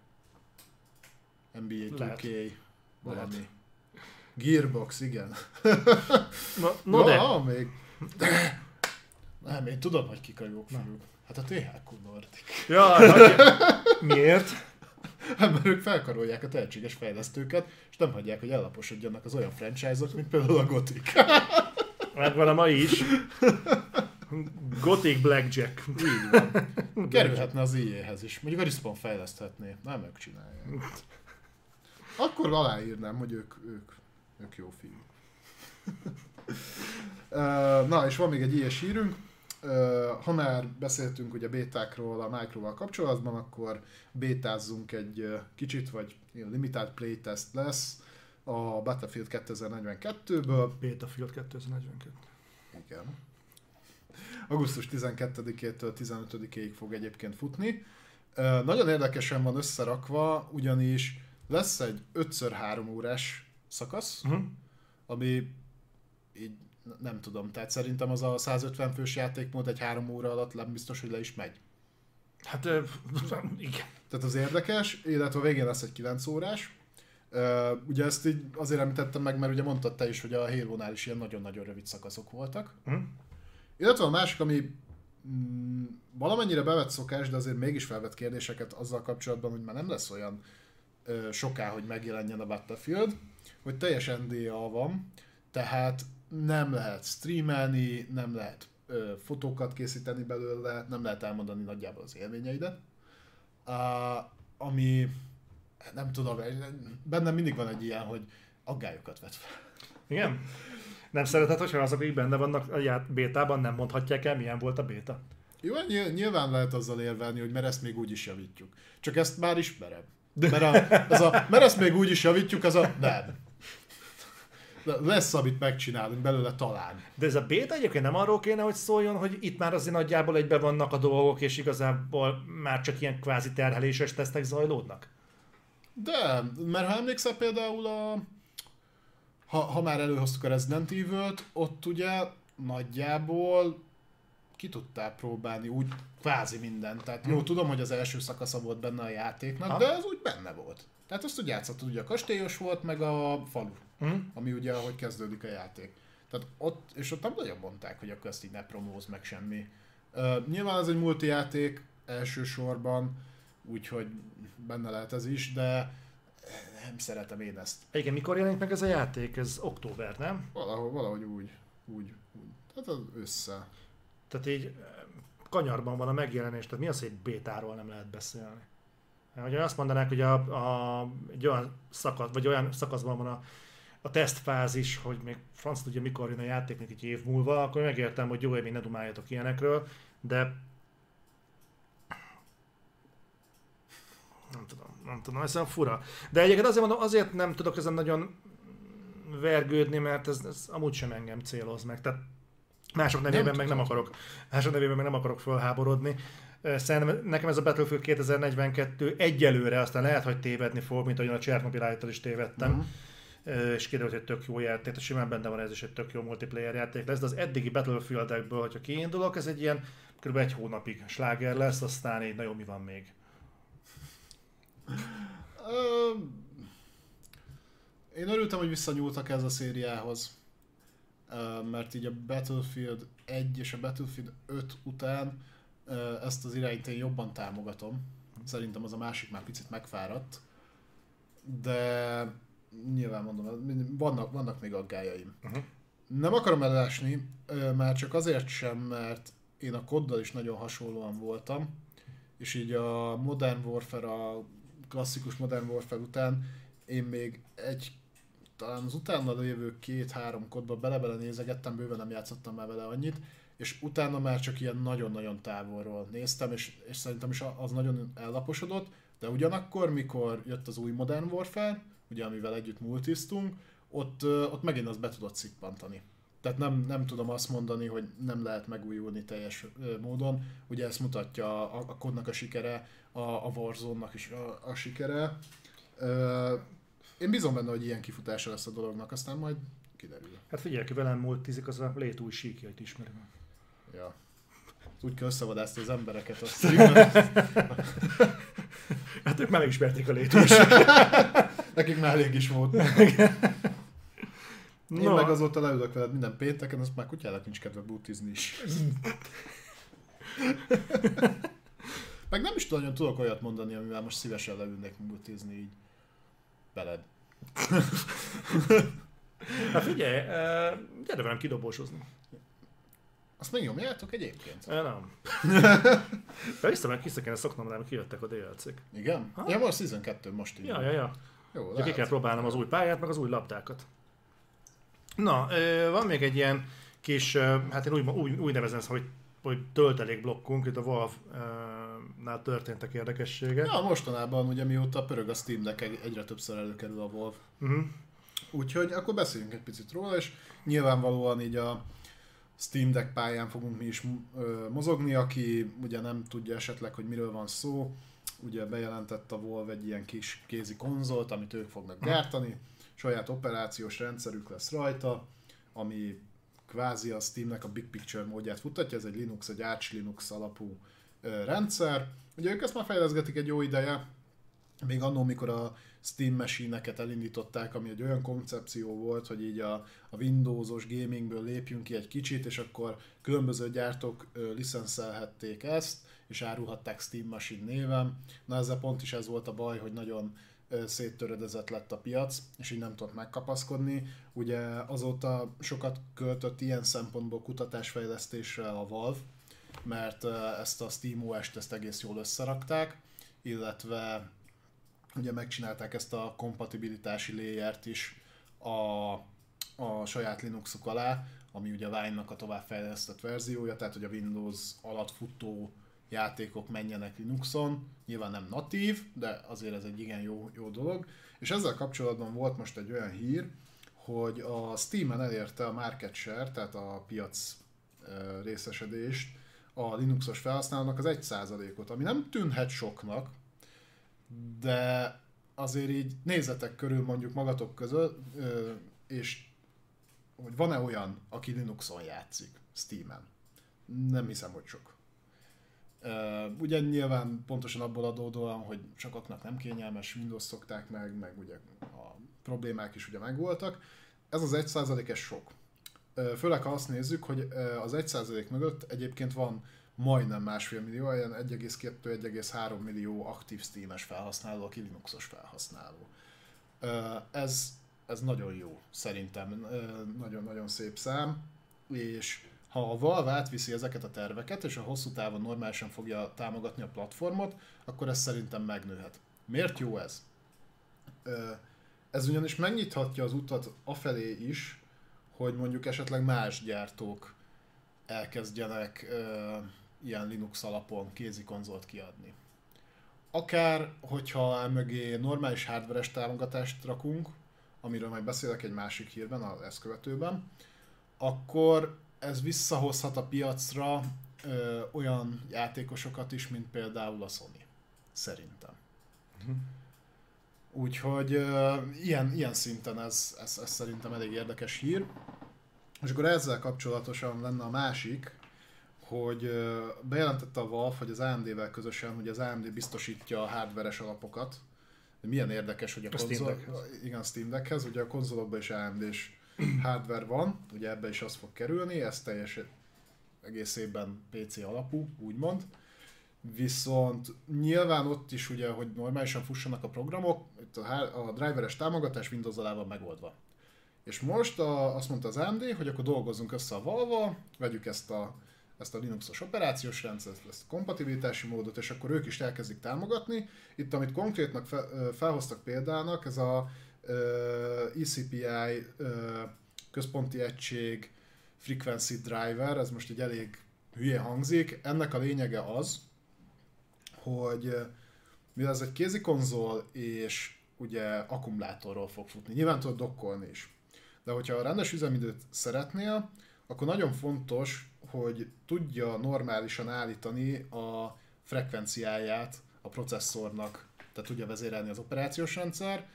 NBA 2K, valami. Lehet. Gearbox, igen. Na, no de, Van még. Nem, én tudom, hogy kik a jók fiúk. Hát a THQ Nordic. ja, miért? Hát mert ők felkarolják a tehetséges fejlesztőket, és nem hagyják, hogy ellaposodjanak az olyan franchise-ok, mint például a Gothic. Megvan a mai is. Gothic Blackjack. Így van. Kerülhetne az IE-hez is. Mondjuk a Respawn fejleszthetné. Nem ők csinálják. Akkor aláírnám, hogy ők, ők, ők jó fiúk. Ö, Na, és van még egy ilyes hírünk. Ha már beszéltünk ugye bétákról a Microval kapcsolatban, akkor bétázzunk egy kicsit, vagy limited playtest lesz a Battlefield 2042-ből. Battlefield 2042. Igen. Augusztus 12-től 15-ig fog egyébként futni. Nagyon érdekesen van összerakva, ugyanis lesz egy 5x3 órás szakasz, Uh-huh. ami így nem tudom, tehát szerintem az a 150 fős játékmód egy 3 óra alatt nem biztos, hogy le is megy. Hát igen. Tehát az érdekes, illetve a végén lesz egy 9 órás. Ugye ezt így azért említettem meg, mert ugye mondtad te is, hogy a Halo-nál is ilyen nagyon-nagyon rövid szakaszok voltak. Hm? Illetve a másik, ami mm, valamennyire bevett szokás, de azért mégis felvet kérdéseket azzal kapcsolatban, hogy már nem lesz olyan ö, soká, hogy megjelenjen a Battlefield, hogy teljes NDA van, tehát nem lehet streamelni, nem lehet ö, fotókat készíteni belőle, nem lehet elmondani nagyjából az élményeidet. Uh, ami nem tudom, bennem mindig van egy ilyen, hogy aggályokat vet fel. Igen? Nem szereted, hogyha azok, akik benne vannak a ját bétában, nem mondhatják el, milyen volt a béta? Jó, ny- nyilván lehet azzal érvelni, hogy mert ezt még úgy is javítjuk. Csak ezt már ismerem. Mert, a, ez a, mert ezt még úgy is javítjuk, az a nem. Lesz, amit megcsinálunk belőle talán. De ez a béta egyébként nem arról kéne, hogy szóljon, hogy itt már azért nagyjából egybe vannak a dolgok, és igazából már csak ilyen kvázi terheléses tesztek zajlódnak? De, mert ha emlékszel például a... Ha, ha már előhoztuk a Resident Evil-t, ott ugye nagyjából ki tudtál próbálni úgy kvázi mindent. Tehát jó, tudom, hogy az első szakasza volt benne a játéknak, Ha. de ez úgy benne volt. Tehát azt úgy játszottad, ugye a kastélyos volt, meg a falu, Hm? ami ugye ahogy kezdődik a játék. Tehát ott, és ott nem nagyon mondták, hogy akkor ezt így ne promóz meg semmi. Uh, nyilván ez egy multi játék elsősorban, úgyhogy benne lehet ez is, de nem szeretem én ezt. Igen, mikor jelenik meg ez a játék? Ez október, nem? Valahogy, valahogy úgy, úgy, úgy. Tehát az össze. Tehát így eh, kanyarban van a megjelenés, tehát mi az, hogy bétáról nem lehet beszélni? Hogy azt mondanák, hogy a, a, egy olyan szakasz, vagy olyan szakaszban van a, a tesztfázis, hogy még franc tudja mikor jön a játék, még egy év múlva, akkor megértem, hogy jó, hogy még ne dumáljatok ilyenekről, de nem tudom, nem tudom, ez olyan fura. De egyébként azért mondom, azért nem tudok ezen nagyon vergődni, mert ez, ez amúgy sem engem céloz meg. Tehát mások nevében Nem meg nem akarok, mások nevében meg nem akarok fölháborodni. Szerintem nekem ez a Battlefield 2042 egyelőre, aztán lehet, hogy tévedni fog, mint ahogyan a Chernobyl is tévedtem. Ö, és kiderült, hogy tök jó játék, tehát simán benne van ez is egy tök jó multiplayer játék lesz, de az eddigi Battlefield-ekből, hogyha kiindulok, ez egy ilyen kb. egy hónapig sláger lesz, aztán így nagyon mi van még. Én örültem, hogy visszanyúltak ez a szériához, mert így a Battlefield 1 és a Battlefield 5 után ezt az irányt én jobban támogatom. Szerintem az a másik már picit megfáradt, de nyilván mondom, vannak, vannak még aggájaim. Uh-huh. Nem akarom elásni, már csak azért sem, mert én a koddal is nagyon hasonlóan voltam, és így a Modern Warfare, a klasszikus Modern Warfare után én még egy talán az utána lévő két-három kodba bele-bele nézegettem, bőven nem játszottam már vele annyit, és utána már csak ilyen nagyon-nagyon távolról néztem, és, és szerintem is az nagyon ellaposodott, de ugyanakkor, mikor jött az új Modern Warfare, ugye amivel együtt multisztunk, ott, ott megint az be tudott szippantani. Tehát nem, nem tudom azt mondani, hogy nem lehet megújulni teljes módon. Ugye ezt mutatja a, a kodnak a sikere, a, a Warzone-nak is a, a sikere. Én bízom benne, hogy ilyen kifutása lesz a dolognak, aztán majd kiderül. Hát figyelj, aki velem multizik, az a lét új síkjait ismeri. Ja. Úgy kell összevadászni az embereket. Azt hát ők már ismerték a létús. Nekik már elég is volt. Én no. meg azóta leülök veled minden pénteken, azt már kutyának nincs kedve bútizni is. meg nem is nagyon tudok olyat mondani, amivel most szívesen leülnék bútizni így veled. Hát figyelj, gyere velem kidobósozni. Azt még nyomjátok egyébként? É, nem. De vissza meg vissza kellene szoknom, mert kijöttek a DLC-k. Igen? Ha? Ja, most Season 2 most így. Ja, ja, ja. Jó, ki kell próbálnom az új pályát, meg az új labdákat. Na, van még egy ilyen kis, hát én úgy, úgy, úgy nevezem hogy, hogy töltelék blokkunk, itt a Valve-nál történtek érdekességek. Ja, mostanában ugye mióta pörög a Steam Deck egyre többször előkerül a Valve. Uh-huh. Úgyhogy akkor beszéljünk egy picit róla, és nyilvánvalóan így a Steam Deck pályán fogunk mi is mozogni, aki ugye nem tudja esetleg, hogy miről van szó, ugye bejelentett a Valve egy ilyen kis kézi konzolt, amit ők fognak gyártani, saját operációs rendszerük lesz rajta, ami kvázi a Steamnek a Big Picture módját futatja, ez egy Linux, egy Arch Linux alapú rendszer. Ugye ők ezt már fejleszgetik egy jó ideje, még annól, mikor a Steam machine elindították, ami egy olyan koncepció volt, hogy így a, a Windows-os gamingből lépjünk ki egy kicsit, és akkor különböző gyártók licenszelhették ezt, és árulhatták Steam Machine néven. Na ezzel pont is ez volt a baj, hogy nagyon széttöredezett lett a piac, és így nem tudott megkapaszkodni. Ugye azóta sokat költött ilyen szempontból kutatásfejlesztésre a Valve, mert ezt a SteamOS-t ezt egész jól összerakták, illetve ugye megcsinálták ezt a kompatibilitási layert is a, a saját Linuxuk alá, ami ugye a Wine-nak a továbbfejlesztett verziója, tehát hogy a Windows alatt futó játékok menjenek Linuxon, nyilván nem natív, de azért ez egy igen jó, jó dolog. És ezzel kapcsolatban volt most egy olyan hír, hogy a Steam-en elérte a market share, tehát a piac részesedést a Linuxos felhasználónak az 1%-ot, ami nem tűnhet soknak, de azért így nézzetek körül mondjuk magatok között, és hogy van-e olyan, aki Linuxon játszik, Steam-en? Nem hiszem, hogy sok. Ugye nyilván pontosan abból adódóan, hogy sokaknak nem kényelmes, Windows szokták meg, meg ugye a problémák is ugye megvoltak. Ez az 1% ez sok. főleg ha azt nézzük, hogy az 1% mögött egyébként van majdnem másfél millió, olyan 1,2-1,3 millió aktív Steam-es felhasználó, aki Linuxos felhasználó. Ez, ez nagyon jó, szerintem, nagyon-nagyon szép szám, és ha a Valve átviszi ezeket a terveket, és a hosszú távon normálisan fogja támogatni a platformot, akkor ez szerintem megnőhet. Miért jó ez? Ez ugyanis megnyithatja az utat afelé is, hogy mondjuk esetleg más gyártók elkezdjenek ilyen Linux alapon kézi konzolt kiadni. Akár, hogyha mögé normális hardveres támogatást rakunk, amiről majd beszélek egy másik hírben, az ezt követőben, akkor ez visszahozhat a piacra ö, olyan játékosokat is, mint például a Sony. Szerintem. Uh-huh. Úgyhogy ö, ilyen, ilyen szinten ez, ez, ez szerintem elég érdekes hír. És akkor ezzel kapcsolatosan lenne a másik, hogy bejelentette a Valve, hogy az AMD-vel közösen, hogy az AMD biztosítja a hardveres alapokat milyen érdekes, hogy a, A Steam konzol, Deckhez. igen, Steam Deckhez, ugye a konzolokban is AMD-s hardware van, ugye ebbe is az fog kerülni, ez teljes egész évben PC alapú, úgymond. Viszont nyilván ott is ugye, hogy normálisan fussanak a programok, itt a, a driveres támogatás Windows alá van megoldva. És most a, azt mondta az AMD, hogy akkor dolgozzunk össze a Valve, vegyük ezt a, ezt a Linuxos operációs rendszert, ezt a kompatibilitási módot, és akkor ők is elkezdik támogatni. Itt, amit konkrétnak fel, ö, felhoztak példának, ez a ECPI központi egység frequency driver, ez most így elég hülye hangzik. Ennek a lényege az, hogy mivel ez egy kézi konzol, és ugye akkumulátorról fog futni, nyilván tudod dokkolni is. De hogyha a rendes üzemidőt szeretnél, akkor nagyon fontos, hogy tudja normálisan állítani a frekvenciáját a processzornak, tehát tudja vezérelni az operációs rendszer,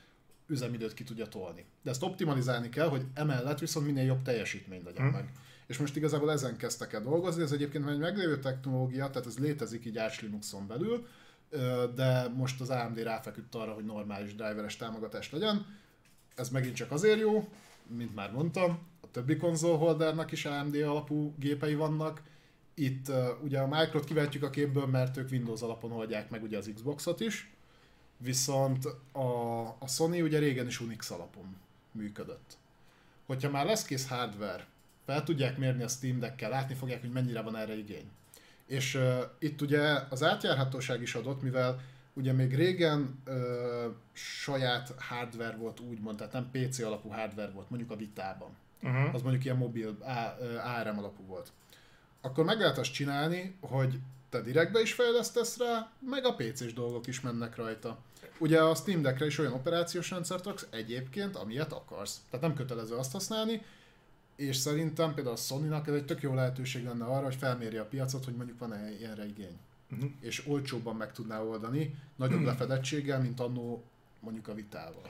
üzemidőt ki tudja tolni. De ezt optimalizálni kell, hogy emellett viszont minél jobb teljesítmény legyen Hm. meg. És most igazából ezen kezdtek el dolgozni, ez egyébként egy meglévő technológia, tehát ez létezik így Arch Linuxon belül, de most az AMD ráfeküdt arra, hogy normális driveres támogatás legyen. Ez megint csak azért jó, mint már mondtam, a többi konzolholdernek is AMD alapú gépei vannak. Itt ugye a Microt kivetjük a képből, mert ők Windows alapon oldják meg ugye az Xboxot is, viszont a, a Sony ugye régen is Unix alapon működött. Hogyha már lesz kész hardware, fel tudják mérni a Steam Deck-kel, látni fogják, hogy mennyire van erre igény. És uh, itt ugye az átjárhatóság is adott, mivel ugye még régen uh, saját hardware volt úgymond, tehát nem PC alapú hardware volt, mondjuk a Vitában. Uh-huh. Az mondjuk ilyen mobil A- ö, ARM alapú volt. Akkor meg lehet azt csinálni, hogy te direktbe is fejlesztesz rá, meg a PC-s dolgok is mennek rajta. Ugye a Steam Deckre is olyan operációs rendszert raksz egyébként, amilyet akarsz. Tehát nem kötelező azt használni, és szerintem például a Sony-nak ez egy tök jó lehetőség lenne arra, hogy felmérje a piacot, hogy mondjuk van-e ilyenre igény. Uh-huh. És olcsóbban meg tudná oldani, nagyobb lefedettséggel, mint annó mondjuk a vitával.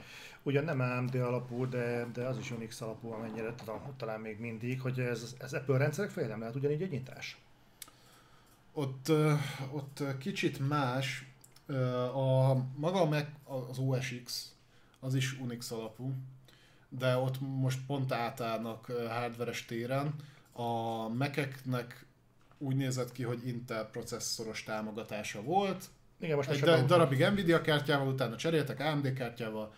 Ugyan nem AMD alapú, de, de az is Unix alapú, amennyire tudom, talán még mindig, hogy ez, ez Apple rendszerek felé nem lehet ugyanígy egy nyitás. Ott, ott kicsit más, a maga a Mac, az OS X, az is Unix alapú, de ott most pont átállnak hardveres téren. A Mac-eknek úgy nézett ki, hogy Intel processzoros támogatása volt, Igen, most egy da- a- darabig Nvidia kártyával, utána cseréltek AMD kártyával,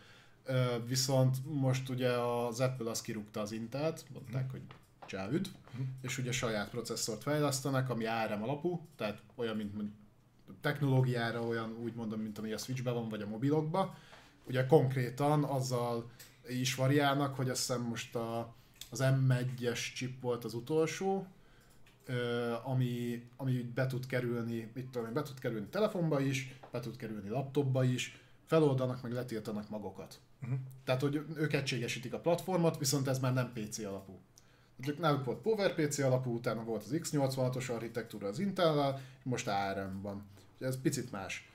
viszont most ugye az Apple az kirúgta az Intelt, mondták, hogy csávüd, és ugye saját processzort fejlesztenek, ami ARM alapú, tehát olyan, mint technológiára olyan úgy mondom, mint ami a Switchben van, vagy a mobilokban. Ugye konkrétan azzal is variálnak, hogy azt hiszem most a, az M1-es chip volt az utolsó, ami, ami be tud kerülni, mit tudom én, be tud kerülni telefonba is, be tud kerülni laptopba is, feloldanak, meg letiltanak magokat. Uh-huh. Tehát, hogy ők egységesítik a platformot, viszont ez már nem PC alapú. Ők náluk volt PowerPC alapú, utána volt az x86-os architektúra az Intel-lel, most ARM van. Ez picit más.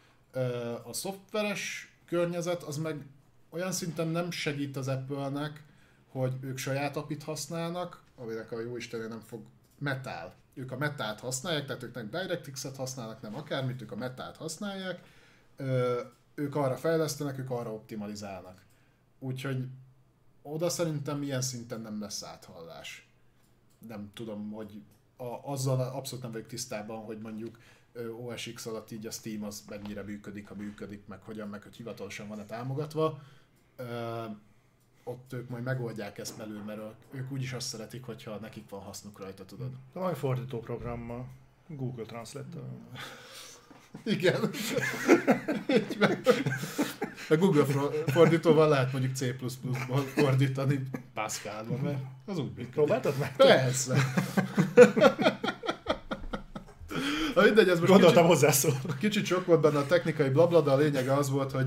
A szoftveres környezet az meg olyan szinten nem segít az Apple-nek, hogy ők saját apit használnak, aminek a jó Istenő nem fog Metal. Ők a Metalt használják, tehát ők nem DirectX-et használnak, nem akármit, ők a Metalt használják. Ők arra fejlesztenek, ők arra optimalizálnak. Úgyhogy oda szerintem ilyen szinten nem lesz áthallás. Nem tudom, hogy a, azzal abszolút nem vagyok tisztában, hogy mondjuk ö, OS X alatt így a Steam az mennyire működik, ha működik, meg hogyan, meg hogy hivatalosan van-e támogatva. Ö, ott ők majd megoldják ezt belül, mert ők úgyis azt szeretik, hogyha nekik van hasznuk rajta, tudod. De majd fordító programmal, Google translate Igen. A Google fordítóval lehet mondjuk C++-ból fordítani Pascalba, mert az úgy működik. Próbáltad meg? Persze. Na mindegy, ez most Gondoltam kicsit, hozzászól. kicsit sok volt benne a technikai blabla, de a lényege az volt, hogy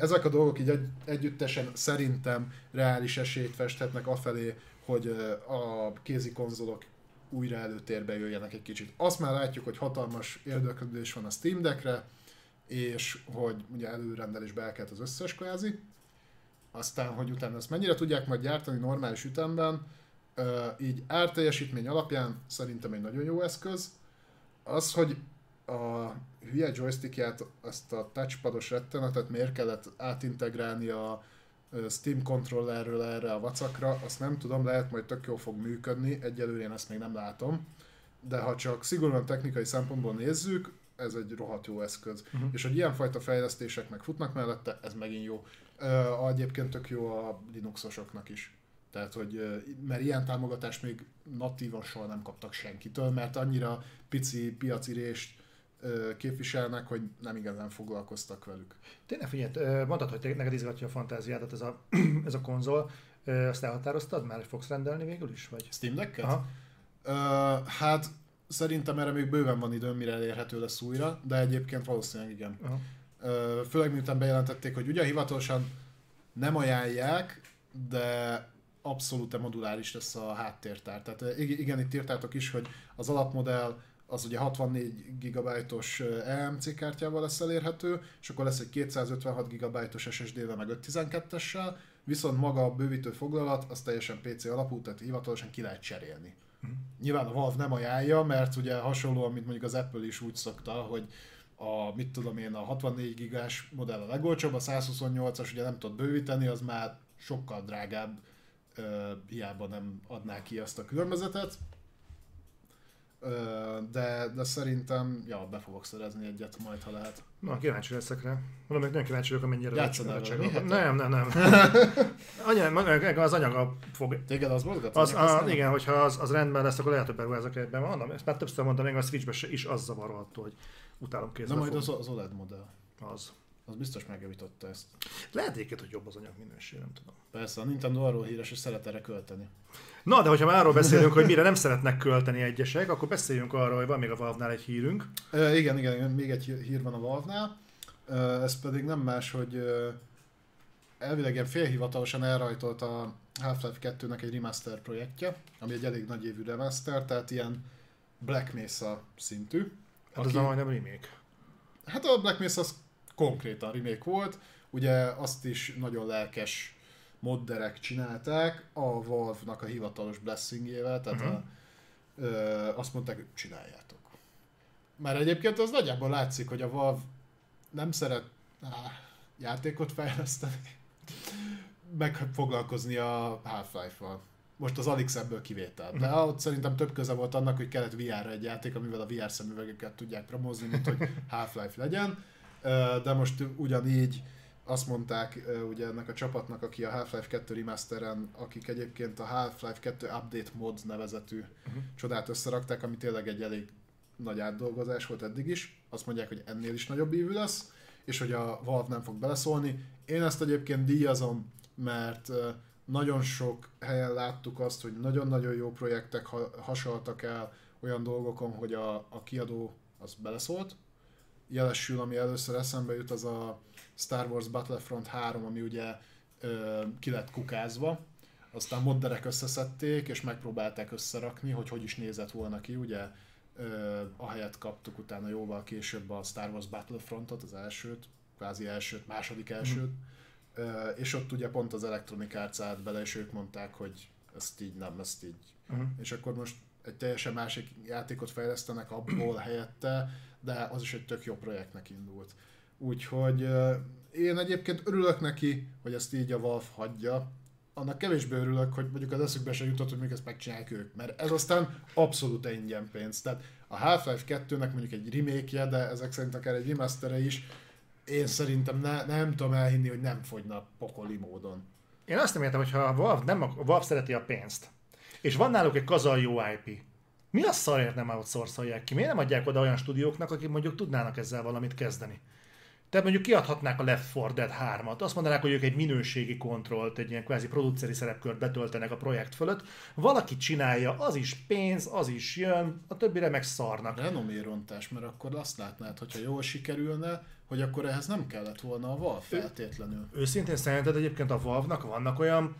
ezek a dolgok így egy, együttesen szerintem reális esélyt festhetnek afelé, hogy a kézi konzolok újra előtérbe jöjjenek egy kicsit. Azt már látjuk, hogy hatalmas érdeklődés van a Steam Deckre, és hogy ugye előrendelésbe elkelt az összes kvázi. Aztán, hogy utána ezt mennyire tudják majd gyártani normális ütemben, így árteljesítmény alapján szerintem egy nagyon jó eszköz. Az, hogy a hülye joystickját, azt a touchpados rettenetet miért kellett átintegrálni a Steam controllerről erre a vacakra, azt nem tudom, lehet majd tök jól fog működni, egyelőre én ezt még nem látom, de ha csak szigorúan technikai szempontból nézzük, ez egy rohadt jó eszköz. Uh-huh. És hogy ilyenfajta fejlesztések meg futnak mellette, ez megint jó. Uh, egyébként tök jó a Linuxosoknak is. Tehát, hogy, mert ilyen támogatást még natívan soha nem kaptak senkitől, mert annyira pici piacirést képviselnek, hogy nem igazán foglalkoztak velük. Tényleg figyelj, mondtad, hogy neked izgatja a fantáziádat ez a, ez a konzol. Ezt elhatároztad már, hogy fogsz rendelni végül is? Vagy? Steam Deck-et? Uh, hát szerintem erre még bőven van időm, mire elérhető lesz újra, de egyébként valószínűleg igen. Uh-huh. Uh, főleg miután bejelentették, hogy ugye hivatalosan nem ajánlják, de abszolút moduláris lesz a háttértár. Tehát igen, itt írtátok is, hogy az alapmodell az ugye 64 GB-os EMC kártyával lesz elérhető, és akkor lesz egy 256 GB-os SSD-vel meg 512-essel, viszont maga a bővítő foglalat az teljesen PC alapú, tehát hivatalosan ki lehet cserélni. Uh-huh. Nyilván a Valve nem ajánlja, mert ugye hasonlóan, mint mondjuk az Apple is úgy szokta, hogy a, mit tudom én, a 64 gigás modell a legolcsóbb, a 128-as ugye nem tudod bővíteni, az már sokkal drágább, hiába nem adná ki azt a különbözetet de, de szerintem, ja, be fogok szerezni egyet majd, ha lehet. Na, kíváncsi leszek rá. Mondom, hogy nem kíváncsi vagyok, amennyire Játszod el Nem, nem, nem. Anya, az anyaga fog... Téged az mozgat? Az, a, igen, hogyha az, az rendben lesz, akkor lehet, hogy beruházok egyben. Mondom, ezt már többször mondtam, még a Switchbe is az zavarható, hogy utálom kézzel. Na majd az, az OLED modell. Az. Az biztos megjavította ezt. Lehet éket, hogy jobb az anyag minőség, nem tudom. Persze, a Nintendo arról híres, hogy szeret erre költeni. Na, de hogyha már arról beszélünk, hogy mire nem szeretnek költeni egyesek, akkor beszéljünk arról, hogy van még a Valve-nál egy hírünk. E, igen, igen, igen, még egy hír van a Valve-nál. E, ez pedig nem más, hogy elvileg ilyen félhivatalosan elrajtolt a Half-Life 2-nek egy remaster projektje, ami egy elég nagy évű remaster, tehát ilyen Black Mesa szintű. Hát aki... az majdnem remake. Hát a Black Mesa az konkrétan remake volt, ugye azt is nagyon lelkes modderek csinálták a Valve-nak a hivatalos blessingjével, tehát uh-huh. a, ö, azt mondták, hogy csináljátok. Már egyébként az nagyjából látszik, hogy a Valve nem szeret á, játékot fejleszteni, meg foglalkozni a Half-Life-val. Most az Alix ebből kivétel. De uh-huh. ott szerintem több köze volt annak, hogy kellett VR-ra egy játék, amivel a VR szemüvegeket tudják promózni, mint hogy Half-Life legyen. De most ugyanígy azt mondták ugye ennek a csapatnak, aki a Half-Life 2 remasteren, akik egyébként a Half-Life 2 Update Mod nevezetű uh-huh. csodát összerakták, ami tényleg egy elég nagy átdolgozás volt eddig is. Azt mondják, hogy ennél is nagyobb ívű lesz, és hogy a Valve nem fog beleszólni. Én ezt egyébként díjazom, mert nagyon sok helyen láttuk azt, hogy nagyon-nagyon jó projektek hasaltak el olyan dolgokon, hogy a, a kiadó az beleszólt. Jelesül, ami először eszembe jut, az a Star Wars Battlefront 3, ami ugye ö, ki lett kukázva, aztán modderek összeszedték, és megpróbálták összerakni, hogy hogy is nézett volna ki, ugye ö, ahelyett kaptuk utána jóval később a Star Wars Battlefrontot, az elsőt, kvázi elsőt, második elsőt, mm. ö, és ott ugye pont az Electronic Arts állt bele, és ők mondták, hogy ezt így nem, ezt így. Uh-huh. És akkor most egy teljesen másik játékot fejlesztenek abból helyette, de az is egy tök jó projektnek indult. Úgyhogy én egyébként örülök neki, hogy ezt így a Valve hagyja. Annak kevésbé örülök, hogy mondjuk az eszükbe se jutott, hogy még ezt megcsinálják ők, mert ez aztán abszolút ingyen pénz. Tehát a Half-Life 2-nek mondjuk egy remake de ezek szerint akár egy remastere is, én szerintem ne, nem tudom elhinni, hogy nem fogyna pokoli módon. Én azt nem értem, hogy ha a Valve, nem, a Valve szereti a pénzt, és van náluk egy kazal jó IP, mi a szarért nem outsourcolják ki? Miért nem adják oda olyan stúdióknak, akik mondjuk tudnának ezzel valamit kezdeni? Tehát mondjuk kiadhatnák a Left 4 Dead 3-at, azt mondanák, hogy ők egy minőségi kontrollt, egy ilyen kvázi produceri szerepkört betöltenek a projekt fölött, valaki csinálja, az is pénz, az is jön, a többire meg szarnak. Renomérontás, mert akkor azt látnád, hogyha jól sikerülne, hogy akkor ehhez nem kellett volna a Valve feltétlenül. Ő, őszintén szerinted egyébként a Valve-nak vannak olyan,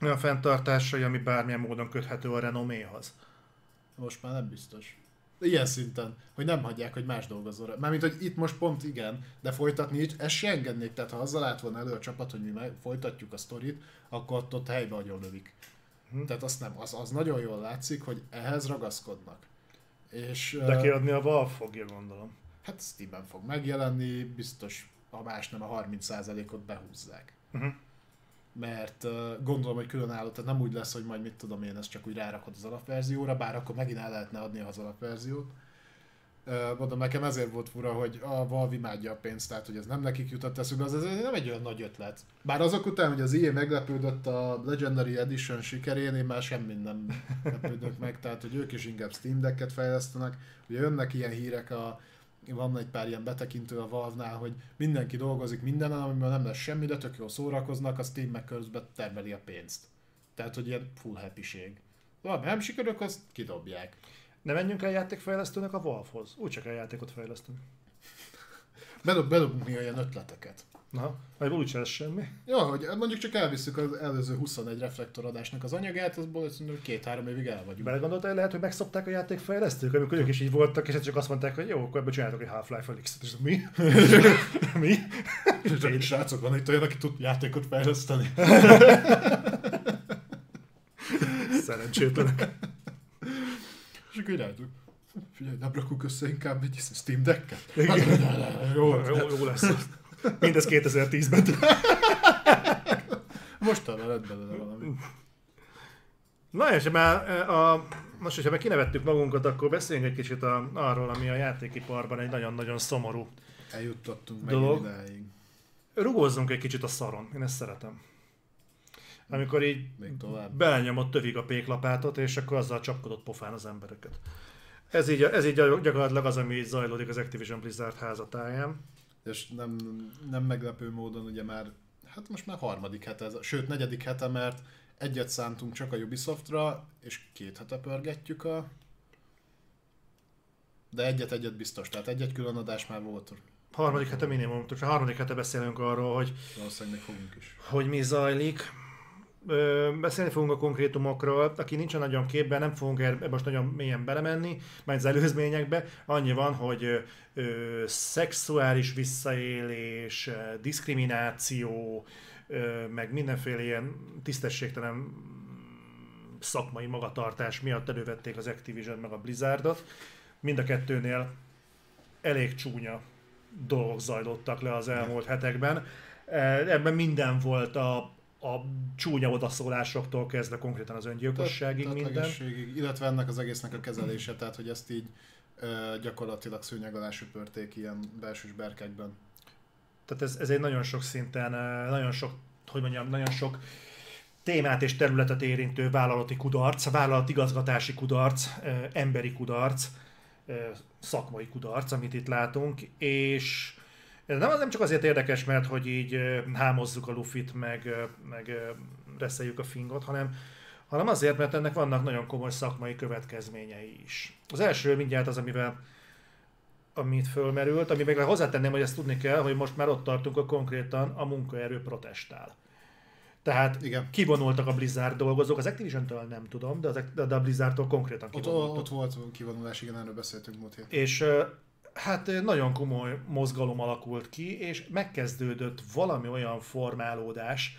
olyan fenntartásai, ami bármilyen módon köthető a renoméhoz? Most már nem biztos. Ilyen szinten, hogy nem hagyják, hogy más dolgozzon rá. Mármint, hogy itt most pont igen, de folytatni ezt se engednék. Tehát ha azzal állt volna elő a csapat, hogy mi meg folytatjuk a sztorit, akkor ott, ott helybe agyon lövik. Hm. Tehát azt nem, az, az nagyon jól látszik, hogy ehhez ragaszkodnak. És, De kiadni a Valve fogja, gondolom. Hát Steam-ben fog megjelenni, biztos, ha más nem, a 30%-ot behúzzák. Uh-huh. Mert gondolom, hogy különálló, tehát nem úgy lesz, hogy majd mit tudom én, ezt csak úgy rárakod az alapverzióra, bár akkor megint el lehetne adni az alapverziót. Mondom, nekem ezért volt fura, hogy a Valve imádja a pénzt, tehát hogy ez nem nekik jutott eszükbe, az ez nem egy olyan nagy ötlet. Bár azok után, hogy az EA meglepődött a Legendary Edition sikerén, én már semmi nem lepődök meg, tehát hogy ők is inkább Steam Deck-et fejlesztenek. Ugye jönnek ilyen hírek, a, van egy pár ilyen betekintő a Valve-nál, hogy mindenki dolgozik mindenen, amiben nem lesz semmi, de tök jól szórakoznak, a Steam meg közben termeli a pénzt. Tehát, hogy ilyen full happység. Valami nem sikerülök, azt kidobják. Ne menjünk el játékfejlesztőnek a Valve-hoz. Úgy csak el játékot fejlesztünk. Bedob, bedobunk néha ilyen ötleteket. Na, vagy úgyse lesz semmi. Ja, hogy mondjuk csak elviszük az előző 21 reflektoradásnak az anyagát, azból szerintem két-három évig el vagyunk. Belegondoltál, hogy lehet, hogy megszopták a játékfejlesztők, amikor ők is így voltak, és csak azt mondták, hogy jó, akkor ebből csináltok egy Half-Life Felix-et. És mi? mi? Csak srácok, van itt olyan, aki tud játékot fejleszteni. Szerencsétlenek. És akkor irányítunk. Figyelj, nem rakunk össze inkább egy Steam Deck-et? Igen. Jó, Jó, jó lesz. Mindez 2010-ben. Mostanra lett belőle valami. Na és már e, a, most, hogyha meg kinevettük magunkat, akkor beszéljünk egy kicsit a, arról, ami a játékiparban egy nagyon-nagyon szomorú. Eljuttattunk Dolog. meg idáig. Rugózzunk egy kicsit a szaron, én ezt szeretem. Amikor így Még tovább. belenyomott tövig a péklapátot, és akkor azzal csapkodott pofán az embereket. Ez így, ez így gyakorlatilag az, ami így zajlódik az Activision Blizzard házatáján. És nem, nem meglepő módon ugye már, hát most már harmadik hete, sőt negyedik hete, mert egyet szántunk csak a Ubisoftra, és két hete pörgetjük a... De egyet-egyet biztos, tehát egy-egy külön adás már volt. Harmadik hete minimum, tehát a harmadik hete beszélünk arról, hogy Valószínűleg fogunk is. hogy mi zajlik. Beszélni fogunk a konkrétumokról, aki nincsen nagyon képben, nem fogunk ebbe most nagyon mélyen belemenni, majd az előzményekbe. Annyi van, hogy ö, szexuális visszaélés, diszkrimináció, ö, meg mindenféle ilyen tisztességtelen szakmai magatartás miatt elővették az Activision meg a Blizzardot. Mind a kettőnél elég csúnya dolgok zajlottak le az elmúlt hetekben. Ebben minden volt a, a csúnya odaszólásoktól kezdve konkrétan az öngyilkosságig minden. Tettlegességig, illetve ennek az egésznek a kezelése, tehát hogy ezt így ö, gyakorlatilag szőnyeg alá söpörték ilyen belsős berkekben. Tehát ez, ez egy nagyon sok szinten, nagyon sok, hogy mondjam, nagyon sok témát és területet érintő vállalati kudarc, vállalatigazgatási kudarc, eh, emberi kudarc, szakmai kudarc, amit itt látunk, és ez nem, nem csak azért érdekes, mert hogy így hámozzuk a lufit, meg, meg reszeljük a fingot, hanem, hanem azért, mert ennek vannak nagyon komoly szakmai következményei is. Az első mindjárt az, amivel amit fölmerült, ami meg hozzátenném, hogy ezt tudni kell, hogy most már ott tartunk, hogy konkrétan a munkaerő protestál. Tehát Igen. kivonultak a Blizzard dolgozók, az Activision-től nem tudom, de, az, de a Blizzardtól konkrétan Ott, kivonultak. ott volt kivonulás, igen, erről beszéltünk múlt héten. És hát nagyon komoly mozgalom alakult ki, és megkezdődött valami olyan formálódás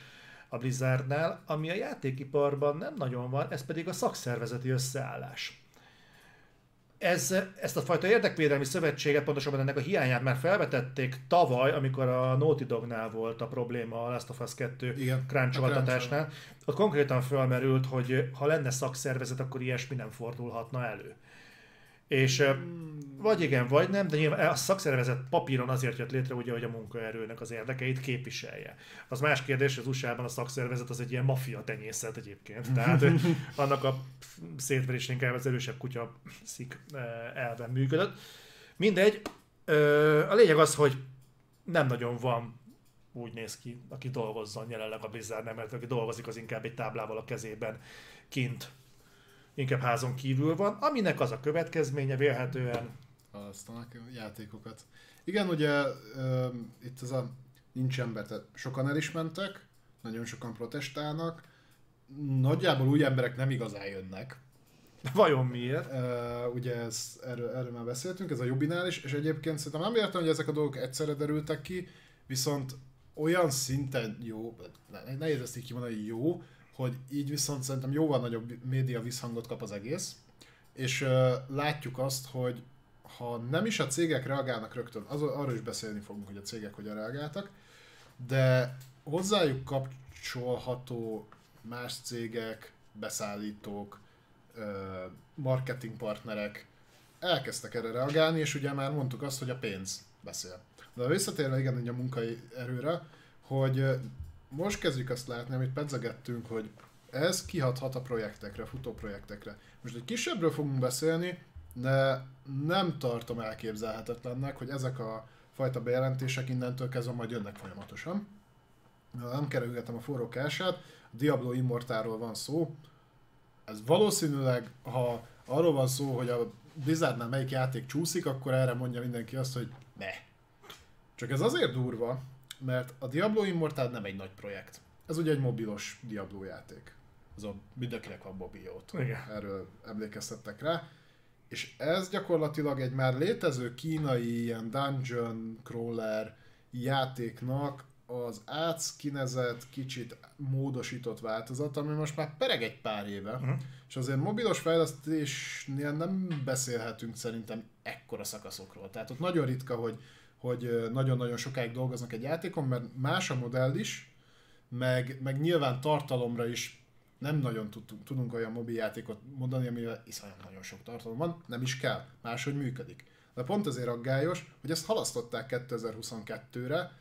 a Blizzardnál, ami a játékiparban nem nagyon van, ez pedig a szakszervezeti összeállás. Ez, ezt a fajta érdekvédelmi szövetséget, pontosabban ennek a hiányát már felvetették tavaly, amikor a Naughty Dognál volt a probléma a Last of Us 2 Igen, crunch a altatásnál. Ott konkrétan felmerült, hogy ha lenne szakszervezet, akkor ilyesmi nem fordulhatna elő. És ö, vagy igen, vagy nem, de nyilván a szakszervezet papíron azért jött létre, ugye, hogy a munkaerőnek az érdekeit képviselje. Az más kérdés, az USA-ban a szakszervezet az egy ilyen maffia tenyészet egyébként. Tehát annak a szétverés inkább az erősebb kutya szik elven működött. Mindegy, a lényeg az, hogy nem nagyon van úgy néz ki, aki dolgozzon jelenleg a Blizzard, mert aki dolgozik, az inkább egy táblával a kezében kint, inkább házon kívül van, aminek az a következménye vélhetően, Halasztanak a játékokat. Igen, ugye ö, itt az a nincs ember, tehát sokan el is mentek, nagyon sokan protestálnak, nagyjából új emberek nem igazán jönnek. vajon miért? Uh, ugye ez, erről, erről már beszéltünk, ez a Jubinál is, és egyébként szerintem nem értem, hogy ezek a dolgok egyszerre derültek ki, viszont olyan szinten jó, ne- nehéz ezt így kimondani, jó, hogy így viszont szerintem jóval nagyobb média visszhangot kap az egész. és uh, látjuk azt, hogy ha nem is a cégek reagálnak rögtön, az, arról is beszélni fogunk, hogy a cégek hogyan reagáltak, de hozzájuk kapcsolható más cégek, beszállítók, marketingpartnerek elkezdtek erre reagálni, és ugye már mondtuk azt, hogy a pénz beszél. De visszatérve igen, ugye a munkai erőre, hogy most kezdjük azt látni, amit pedzegettünk, hogy ez kihathat a projektekre, futó projektekre. Most egy kisebbről fogunk beszélni, de nem tartom elképzelhetetlennek, hogy ezek a fajta bejelentések innentől kezdve majd jönnek folyamatosan. Nem kerülgetem a forró kását, Diablo Immortáról van szó. Ez valószínűleg, ha arról van szó, hogy a Blizzardnál melyik játék csúszik, akkor erre mondja mindenki azt, hogy ne. Csak ez azért durva, mert a Diablo Immortal nem egy nagy projekt. Ez ugye egy mobilos Diablo játék. Az a mindenkinek van mobiljót. Erről emlékeztettek rá. És ez gyakorlatilag egy már létező kínai ilyen dungeon crawler játéknak az átszkinezett, kicsit módosított változat, ami most már pereg egy pár éve, uh-huh. és azért mobilos fejlesztésnél nem beszélhetünk szerintem ekkora szakaszokról. Tehát ott nagyon ritka, hogy, hogy nagyon-nagyon sokáig dolgoznak egy játékon, mert más a modell is, meg, meg nyilván tartalomra is nem nagyon tudunk, tudunk olyan mobil játékot mondani, amivel iszonyat nagyon sok tartalom van, nem is kell, máshogy működik. De pont azért aggályos, hogy ezt halasztották 2022-re,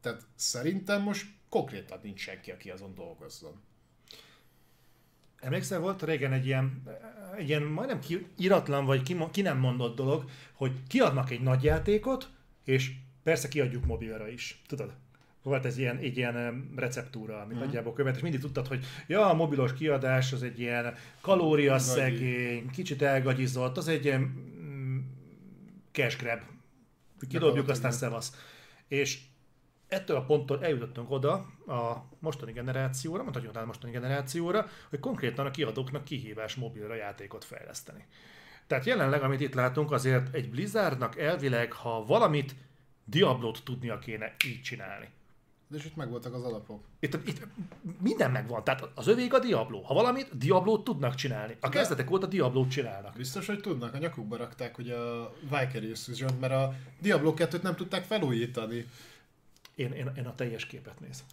tehát szerintem most konkrétan nincs senki, aki azon dolgozzon. Emlékszel, volt régen egy ilyen, egy ilyen majdnem ki, iratlan vagy ki, ki nem mondott dolog, hogy kiadnak egy nagy játékot, és persze kiadjuk mobilra is. Tudod? Volt ez ilyen, egy ilyen receptúra, amit uh-huh. nagyjából követ, és mindig tudtad, hogy ja, a mobilos kiadás az egy ilyen kalóriaszegény, kicsit elgagyizott, az egy ilyen mm, cash grab. Kidobjuk, aztán szevasz. És ettől a ponttól eljutottunk oda a mostani generációra, mondhatjuk a mostani generációra, hogy konkrétan a kiadóknak kihívás mobilra játékot fejleszteni. Tehát jelenleg, amit itt látunk, azért egy Blizzardnak elvileg, ha valamit Diablót tudnia kéne így csinálni. De és itt megvoltak az alapok. Itt, itt minden megvan. Tehát az övék a Diablo. Ha valamit, Diablót tudnak csinálni. A kezdetek óta Diablót csinálnak. Biztos, hogy tudnak. A nyakukba rakták hogy a Vicarious vision mert a Diablo 2-t nem tudták felújítani. Én, én, én a teljes képet nézem.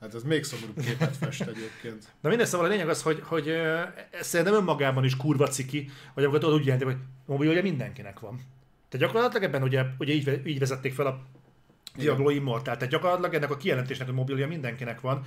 Hát ez még szomorúbb képet fest egyébként. Na minden szóval a lényeg az, hogy, hogy szerintem önmagában is kurva ciki, vagy akkor úgy jelenti, hogy mobil ugye mindenkinek van. Tehát gyakorlatilag ebben ugye, ugye így, így vezették fel a Diablo Immortal. Tehát gyakorlatilag ennek a kijelentésnek a mobilja mindenkinek van.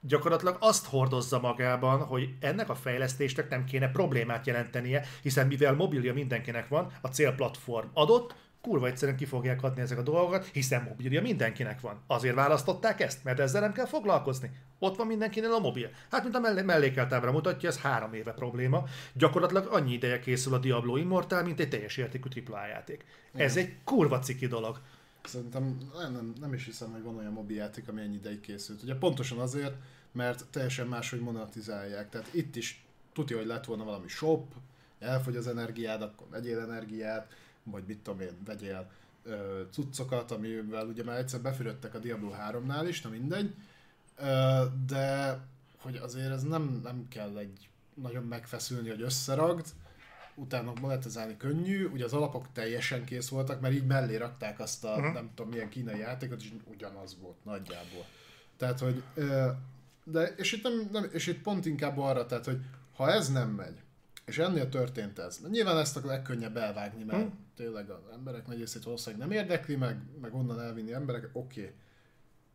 Gyakorlatilag azt hordozza magában, hogy ennek a fejlesztésnek nem kéne problémát jelentenie, hiszen mivel mobilja mindenkinek van, a célplatform adott, kurva egyszerűen ki fogják adni ezek a dolgokat, hiszen mobilja mindenkinek van. Azért választották ezt, mert ezzel nem kell foglalkozni. Ott van mindenkinél a mobil. Hát, mint a mellé- mellékeltábra mutatja, ez három éve probléma. Gyakorlatilag annyi ideje készül a Diablo Immortal, mint egy teljes értékű AAA játék. Igen. Ez egy kurva ciki dolog. Szerintem nem, nem, nem is hiszem, hogy van olyan mobil játék, ami ennyi ideig készült. Ugye pontosan azért, mert teljesen máshogy monetizálják. Tehát itt is tudja, hogy lett volna valami shop, elfogy az energiád, akkor vegyél energiát, vagy mit tudom én, vegyél ö, cuccokat, amivel ugye már egyszer befürödtek a Diablo 3-nál is, na mindegy, ö, de hogy azért ez nem, nem kell egy nagyon megfeszülni, hogy összeragd, utána monetizálni könnyű, ugye az alapok teljesen kész voltak, mert így mellé rakták azt a uh-huh. nem tudom milyen kínai játékot, és ugyanaz volt nagyjából. Tehát, hogy de, és itt, nem, nem, és itt pont inkább arra, tehát, hogy ha ez nem megy, és ennél történt ez. Nyilván ezt a legkönnyebb elvágni, mert hmm. tényleg az emberek nagy részét valószínűleg nem érdekli, meg, meg onnan elvinni emberek, oké. Okay.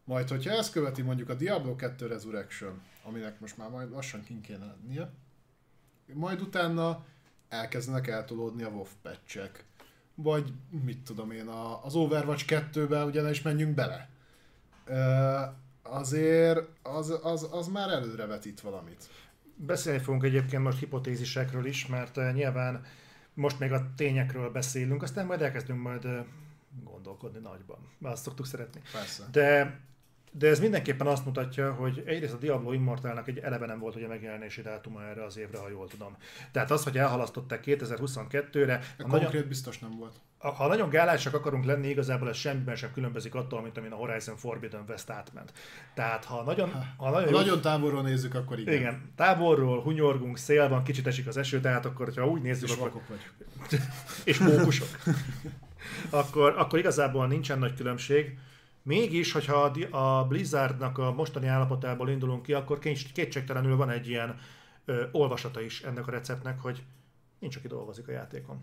Majd, hogyha ezt követi mondjuk a Diablo 2 Resurrection, aminek most már majd lassan kint kéne lennie, majd utána elkezdenek eltolódni a WoW patchek. Vagy mit tudom én, az Overwatch 2-be ugye ne is menjünk bele. azért az, az, az már előrevetít valamit. Beszélni fogunk egyébként most hipotézisekről is, mert uh, nyilván most még a tényekről beszélünk, aztán majd elkezdünk majd uh, gondolkodni nagyban. Azt szoktuk szeretni. Persze. De de ez mindenképpen azt mutatja, hogy egyrészt a Diablo Immortalnak egy eleve nem volt ugye megjelenési dátuma erre az évre, ha jól tudom. Tehát az, hogy elhalasztották 2022-re... A konkrét nagyon... biztos nem volt. Ha nagyon gálásak akarunk lenni, igazából ez semmiben sem különbözik attól, mint amin a Horizon Forbidden West átment. Tehát ha nagyon, ha nagyon, ha nagyon távolról nézzük, akkor igen. Igen, távolról hunyorgunk, szél van, kicsit esik az eső, tehát akkor, ha úgy nézzük, és akkor... vagy. és mókusok. akkor, akkor igazából nincsen nagy különbség. Mégis, hogyha a Blizzardnak a mostani állapotából indulunk ki, akkor kétségtelenül van egy ilyen ö, olvasata is ennek a receptnek, hogy nincs, aki dolgozik a játékon.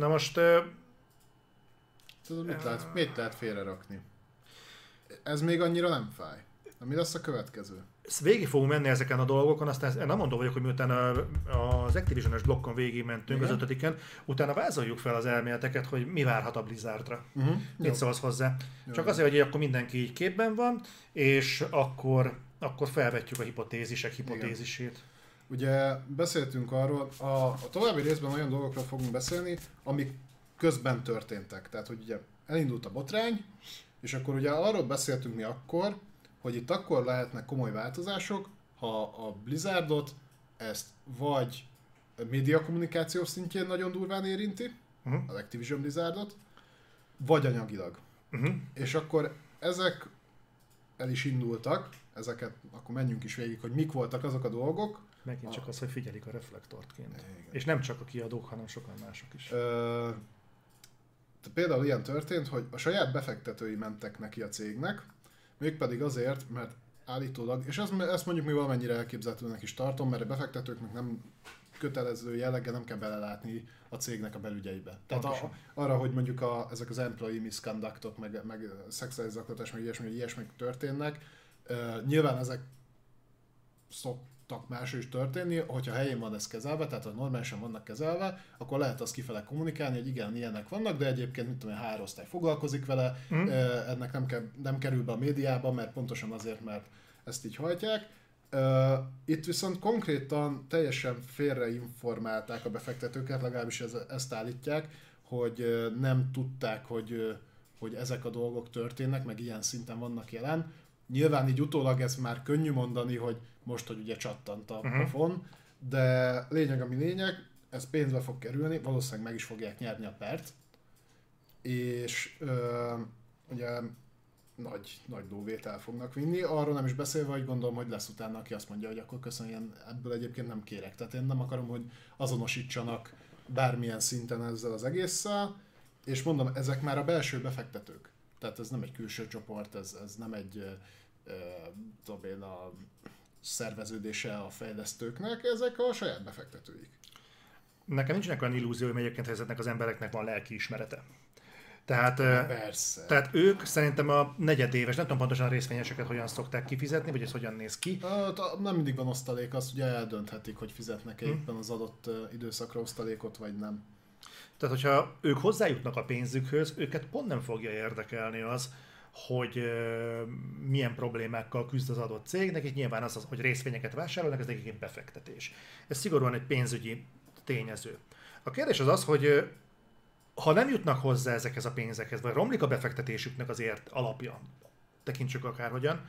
Na most... Ö, Tudod, mit lehet, mit lehet félre rakni? Ez még annyira nem fáj. Na, mi lesz a következő? végig fogunk menni ezeken a dolgokon, aztán nem mondom vagyok, hogy miután az Activision-es blokkon végig mentünk Igen. az ötödiken, utána vázoljuk fel az elméleteket, hogy mi várhat a Blizzardra. Uh-huh. Mit szólsz hozzá? Jó. Csak azért, hogy akkor mindenki így képben van, és akkor, akkor felvetjük a hipotézisek hipotézisét. Igen. Ugye beszéltünk arról, a, a további részben olyan dolgokról fogunk beszélni, amik közben történtek. Tehát, hogy ugye elindult a botrány, és akkor ugye arról beszéltünk mi akkor, hogy itt akkor lehetnek komoly változások, ha a Blizzardot ezt vagy média kommunikáció szintjén nagyon durván érinti, uh-huh. az Activision Blizzardot, vagy anyagilag. Uh-huh. És akkor ezek el is indultak, ezeket akkor menjünk is végig, hogy mik voltak azok a dolgok. Megint csak a... az, hogy figyelik a reflektortként. Igen. És nem csak a kiadók, hanem sokan mások is. Ö, például ilyen történt, hogy a saját befektetői mentek neki a cégnek, Mégpedig azért, mert állítólag, és ezt, ezt mondjuk mi valamennyire elképzelhetőnek is tartom, mert a befektetőknek nem kötelező jelleggel nem kell belelátni a cégnek a belügyeibe. Tehát a, arra, hogy mondjuk a, ezek az employee misconductok, meg, meg szexuális zaklatás, meg ilyesmi, ilyesmi történnek, uh, nyilván ezek szok, szoktak másra is történni, hogyha helyén van ez kezelve, tehát ha normálisan vannak kezelve, akkor lehet azt kifele kommunikálni, hogy igen, ilyenek vannak, de egyébként mit tudom, három osztály foglalkozik vele, mm. ennek nem, ke- nem kerül be a médiába, mert pontosan azért, mert ezt így hajtják. Itt viszont konkrétan teljesen félreinformálták a befektetőket, legalábbis ez, ezt állítják, hogy nem tudták, hogy, hogy ezek a dolgok történnek, meg ilyen szinten vannak jelen. Nyilván így utólag ez már könnyű mondani, hogy most, hogy ugye csattant a uh-huh. de lényeg, ami lényeg, ez pénzbe fog kerülni, valószínűleg meg is fogják nyerni a pert, és ö, ugye nagy, nagy lóvét fognak vinni. Arról nem is beszélve, hogy gondolom, hogy lesz utána, aki azt mondja, hogy akkor köszönjön, ebből egyébként nem kérek. Tehát én nem akarom, hogy azonosítsanak bármilyen szinten ezzel az egésszel, és mondom, ezek már a belső befektetők. Tehát ez nem egy külső csoport, ez, ez nem egy, uh, tudom én, a szerveződése a fejlesztőknek, ezek a saját befektetőik. Nekem nincsenek olyan illúzióim egyébként, hogy ezeknek az embereknek van lelki ismerete. Tehát, Persze. tehát ők szerintem a negyedéves, nem tudom pontosan a részvényeseket hogyan szokták kifizetni, vagy ez hogyan néz ki. Hát, nem mindig van osztalék, azt ugye eldönthetik, hogy fizetnek-e hmm. éppen az adott időszakra osztalékot, vagy nem. Tehát, hogyha ők hozzájutnak a pénzükhöz, őket pont nem fogja érdekelni az, hogy milyen problémákkal küzd az adott cég, nekik nyilván az, az hogy részvényeket vásárolnak, ez nekik egy befektetés. Ez szigorúan egy pénzügyi tényező. A kérdés az az, hogy ha nem jutnak hozzá ezekhez a pénzekhez, vagy romlik a befektetésüknek azért alapja, tekintsük akárhogyan,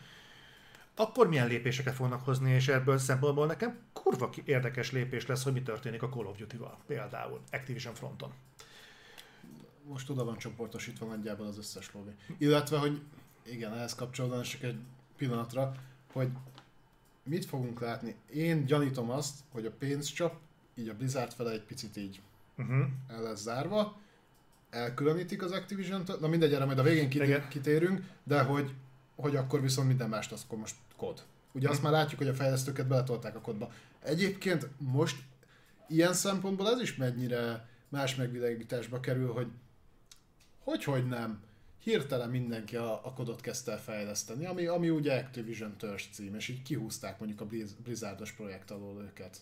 akkor milyen lépéseket fognak hozni, és ebből szempontból nekem kurva érdekes lépés lesz, hogy mi történik a Call of Duty-val, például Activision fronton most oda van csoportosítva nagyjából az összes lobby. Illetve, hogy igen, ehhez kapcsolódóan csak egy pillanatra, hogy mit fogunk látni. Én gyanítom azt, hogy a pénzcsap így a Blizzard fele egy picit így uh-huh. el lesz zárva, elkülönítik az Activision-től, na mindegy, erre majd a végén kit- kitérünk, de hogy, hogy akkor viszont minden mást az akkor most kod. Ugye azt mhm. már látjuk, hogy a fejlesztőket beletolták a kodba. Egyébként most ilyen szempontból ez is mennyire más megvilágításba kerül, hogy hogy, hogy nem. Hirtelen mindenki a, a kodot kezdte el fejleszteni, ami, ami ugye Activision törzs cím, és így kihúzták mondjuk a Blizzardos projekt alól őket.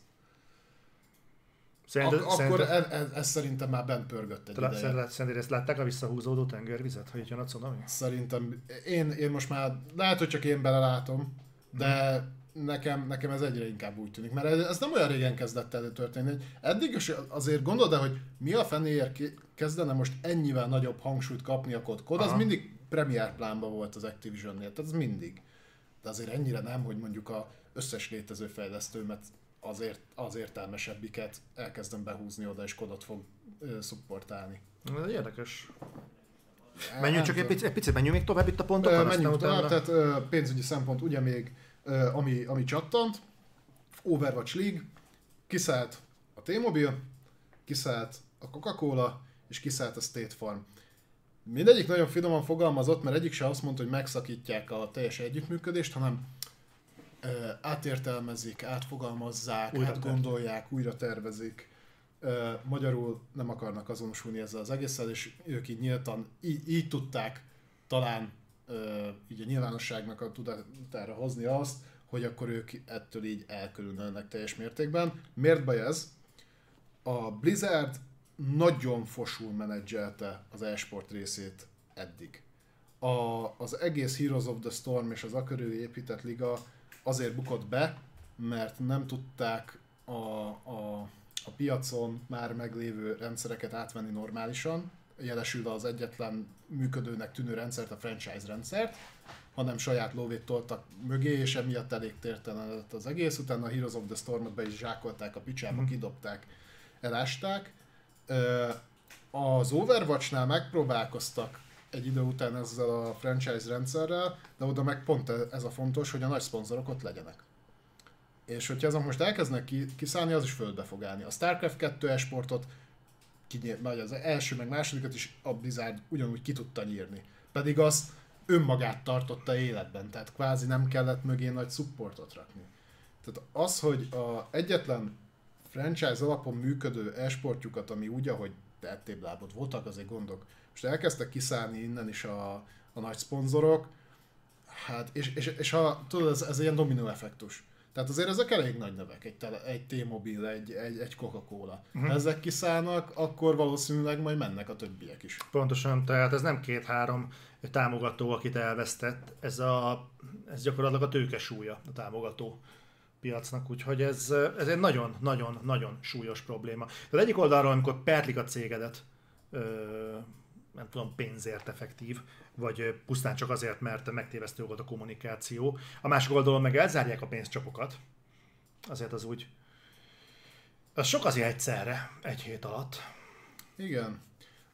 Szerinted, Ak- akkor ez, ez, ez, szerintem már bent pörgött egy ideje. Szerinted ezt látták a visszahúzódó tengervizet, hogy jön a cunami? Szerintem, én, én most már, lehet, hogy csak én belelátom, de hmm nekem, nekem ez egyre inkább úgy tűnik, mert ez, ez nem olyan régen kezdett el történni. Eddig is azért gondolod hogy mi a fenéért kezdene most ennyivel nagyobb hangsúlyt kapni a kod? Kod az mindig premier plánban volt az Activision-nél, tehát ez mindig. De azért ennyire nem, hogy mondjuk a összes létező fejlesztőmet azért, az értelmesebbiket elkezdem behúzni oda, és kodot fog ö, szupportálni. Ez érdekes. Menjünk csak egy picit, egy picit menjünk még tovább itt a pontokon, Menjünk tovább, utána... tehát ö, pénzügyi szempont ugye még, ami, ami csattant, Overwatch League, kiszállt a T-Mobile, kiszállt a Coca-Cola, és kiszállt a State Farm. Mindegyik nagyon finoman fogalmazott, mert egyik se azt mondta, hogy megszakítják a teljes együttműködést, hanem ö, átértelmezik, átfogalmazzák, Újra átgondolják, újra tervezik. Ö, magyarul nem akarnak azonosulni ezzel az egésszel, és ők így nyíltan, így, így tudták talán így a nyilvánosságnak a tudatára hozni azt, hogy akkor ők ettől így elkülönülnek teljes mértékben. Miért baj ez? A Blizzard nagyon fosul menedzselte az e-sport részét eddig. A, az egész Heroes of the Storm és az a körül épített liga azért bukott be, mert nem tudták a, a, a piacon már meglévő rendszereket átvenni normálisan, jelesül az egyetlen működőnek tűnő rendszert, a franchise rendszert, hanem saját lóvét toltak mögé, és emiatt elég tértelen lett az egész. Utána a Heroes of the Stormot be is zsákolták a picsába, kidobták, elásták. Az Overwatchnál megpróbálkoztak egy idő után ezzel a franchise rendszerrel, de oda meg pont ez a fontos, hogy a nagy szponzorok ott legyenek. És hogyha azok most elkezdenek ki- kiszállni, az is földbe fog állni. A StarCraft 2 esportot, kinyír, vagy az első meg másodikat is a Blizzard ugyanúgy ki tudta nyírni. Pedig az önmagát tartotta életben, tehát kvázi nem kellett mögé nagy supportot rakni. Tehát az, hogy a egyetlen franchise alapon működő esportjukat, ami úgy, ahogy tettéblábot voltak, azért gondok. Most elkezdtek kiszállni innen is a, a nagy szponzorok, hát, és, és, és ha, tudod, ez, ez ilyen dominó effektus. Tehát azért ezek elég nagy nevek, egy, tele, egy T-Mobile, egy, egy, egy Coca-Cola. Uh-huh. Ezek kiszállnak, akkor valószínűleg majd mennek a többiek is. Pontosan, tehát ez nem két-három támogató, akit elvesztett, ez, a, ez gyakorlatilag a tőke súlya a támogató piacnak, úgyhogy ez, ez egy nagyon-nagyon-nagyon súlyos probléma. Tehát egyik oldalról, amikor perlik a cégedet, nem tudom, pénzért effektív, vagy pusztán csak azért, mert megtévesztő volt a kommunikáció. A másik oldalon meg elzárják a pénzcsapokat. Azért az úgy... Az sok azért egyszerre, egy hét alatt. Igen.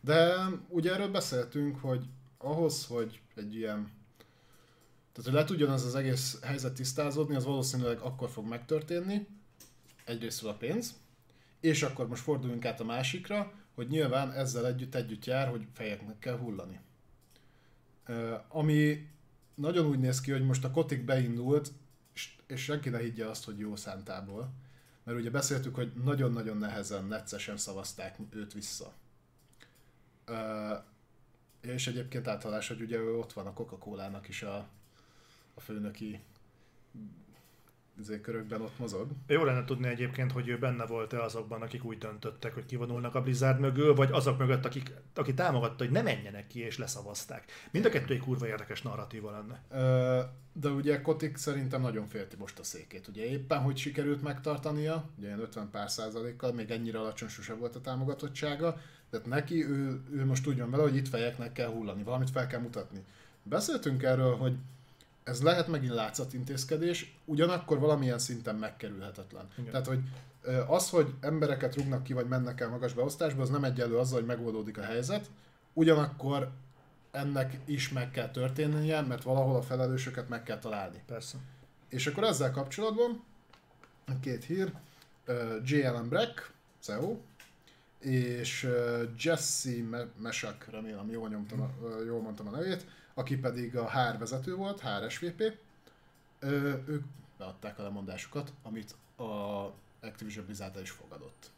De ugye erről beszéltünk, hogy ahhoz, hogy egy ilyen tehát, hogy le tudjon ez az egész helyzet tisztázódni, az valószínűleg akkor fog megtörténni, egyrésztről a pénz, és akkor most forduljunk át a másikra, hogy nyilván ezzel együtt együtt jár, hogy fejeknek kell hullani. Ami nagyon úgy néz ki, hogy most a Kotik beindult, és, senki ne higgye azt, hogy jó szántából. Mert ugye beszéltük, hogy nagyon-nagyon nehezen, neccesen szavazták őt vissza. És egyébként általás, hogy ugye ő ott van a Coca-Cola-nak is a, a főnöki körökben ott mozog. Jó lenne tudni egyébként, hogy ő benne volt-e azokban, akik úgy döntöttek, hogy kivonulnak a Blizzard mögül, vagy azok mögött, akik, aki támogatta, hogy ne menjenek ki és leszavazták. Mind a kettő egy kurva érdekes narratíva lenne. De ugye Kotik szerintem nagyon félti most a székét. Ugye éppen, hogy sikerült megtartania, ugye ilyen 50 pár százalékkal, még ennyire alacsony sose volt a támogatottsága, tehát neki ő, ő most van vele, hogy itt fejeknek kell hullani, valamit fel kell mutatni. Beszéltünk erről, hogy ez lehet megint látszatintézkedés, ugyanakkor valamilyen szinten megkerülhetetlen. Igen. Tehát, hogy az, hogy embereket rúgnak ki, vagy mennek el magas beosztásba, az nem egyenlő azzal, hogy megoldódik a helyzet, ugyanakkor ennek is meg kell történnie, mert valahol a felelősöket meg kell találni. Persze. És akkor ezzel kapcsolatban két hír, J.L.M. Breck, CEO, és Jesse Me- Mesak, remélem jól, nyomtam jól mondtam a nevét, aki pedig a HR vezető volt, HR SVP. Ö, ők beadták a lemondásukat, amit a Activision Blizzard is fogadott.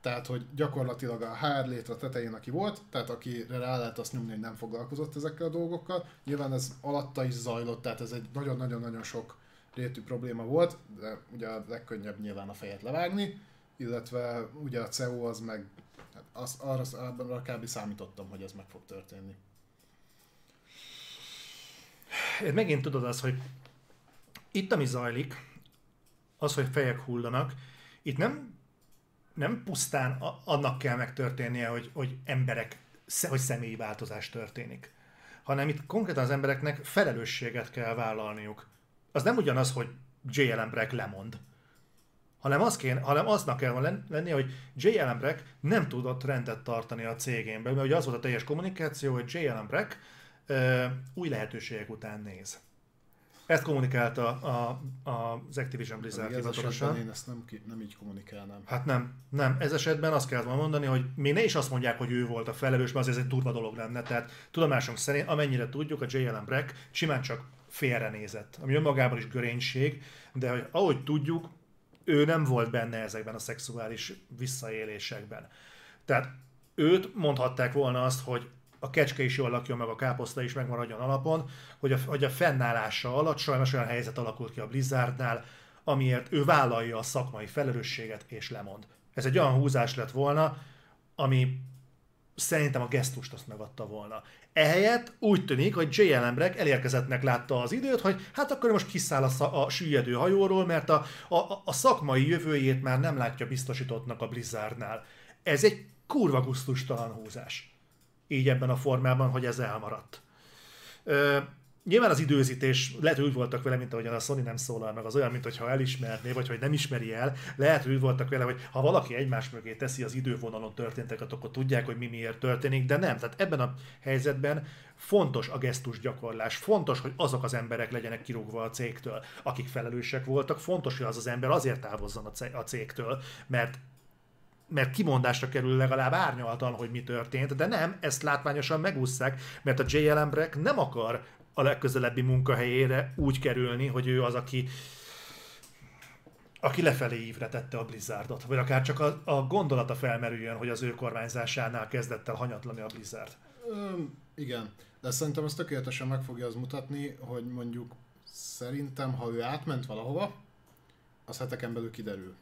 Tehát, hogy gyakorlatilag a HR létre tetején, aki volt, tehát akire rá lehet azt nyomni, hogy nem foglalkozott ezekkel a dolgokkal. Nyilván ez alatta is zajlott, tehát ez egy nagyon-nagyon-nagyon sok rétű probléma volt, de ugye a legkönnyebb nyilván a fejet levágni, illetve ugye a CEO az meg, hát az, arra, arra kb. számítottam, hogy ez meg fog történni. Megint tudod az, hogy itt ami zajlik, az, hogy fejek hullanak, itt nem, nem pusztán annak kell megtörténnie, hogy, hogy emberek, hogy személyi változás történik, hanem itt konkrétan az embereknek felelősséget kell vállalniuk. Az nem ugyanaz, hogy JLM Breck lemond. hanem, az kéne, hanem aznak kell lennie, hogy J. Allen Brack nem tudott rendet tartani a cégén belül, mert ugye az volt a teljes kommunikáció, hogy J. Allen Brack új lehetőségek után néz. Ezt kommunikálta a, a, az Activision Blizzard hivatalosan. Én ezt nem, nem így kommunikálnám. Hát nem, nem. Ez esetben azt kell mondani, hogy még ne is azt mondják, hogy ő volt a felelős, mert azért ez egy durva dolog lenne. Tehát tudomásunk szerint, amennyire tudjuk, a J.L.M. Brack simán csak félrenézett, ami önmagában is görénység, de hogy ahogy tudjuk, ő nem volt benne ezekben a szexuális visszaélésekben. Tehát őt mondhatták volna azt, hogy a kecske is jól lakjon, meg a káposzta is megmaradjon alapon, hogy a, hogy a fennállása alatt sajnos olyan helyzet alakult ki a Blizzardnál, amiért ő vállalja a szakmai felelősséget és lemond. Ez egy olyan húzás lett volna, ami szerintem a gesztust azt megadta volna. Ehelyett úgy tűnik, hogy J. Ellenbrek elérkezettnek látta az időt, hogy hát akkor most kiszáll a, a süllyedő hajóról, mert a, a, a szakmai jövőjét már nem látja biztosítottnak a Blizzardnál. Ez egy kurva gusztustalan húzás. Így ebben a formában, hogy ez elmaradt. Ö, Nyilván az időzítés, lehet, hogy úgy voltak vele, mint ahogyan a Sony nem szólal meg, az olyan, mint hogyha elismerné, vagy hogy nem ismeri el. Lehet, hogy úgy voltak vele, hogy ha valaki egymás mögé teszi az idővonalon történteket, akkor tudják, hogy mi miért történik, de nem. Tehát ebben a helyzetben fontos a gesztus gyakorlás, fontos, hogy azok az emberek legyenek kirúgva a cégtől, akik felelősek voltak, fontos, hogy az az ember azért távozzon a cégtől, mert mert kimondásra kerül legalább árnyaltan, hogy mi történt, de nem, ezt látványosan megúszszák, mert a J.L. Breck nem akar a legközelebbi munkahelyére úgy kerülni, hogy ő az, aki aki lefelé ívre tette a Blizzardot, vagy akár csak a, a gondolata felmerüljön, hogy az ő kormányzásánál kezdett el hanyatlani a Blizzard. Üm, igen, de szerintem ez tökéletesen meg fogja az mutatni, hogy mondjuk szerintem, ha ő átment valahova, az heteken belül kiderül.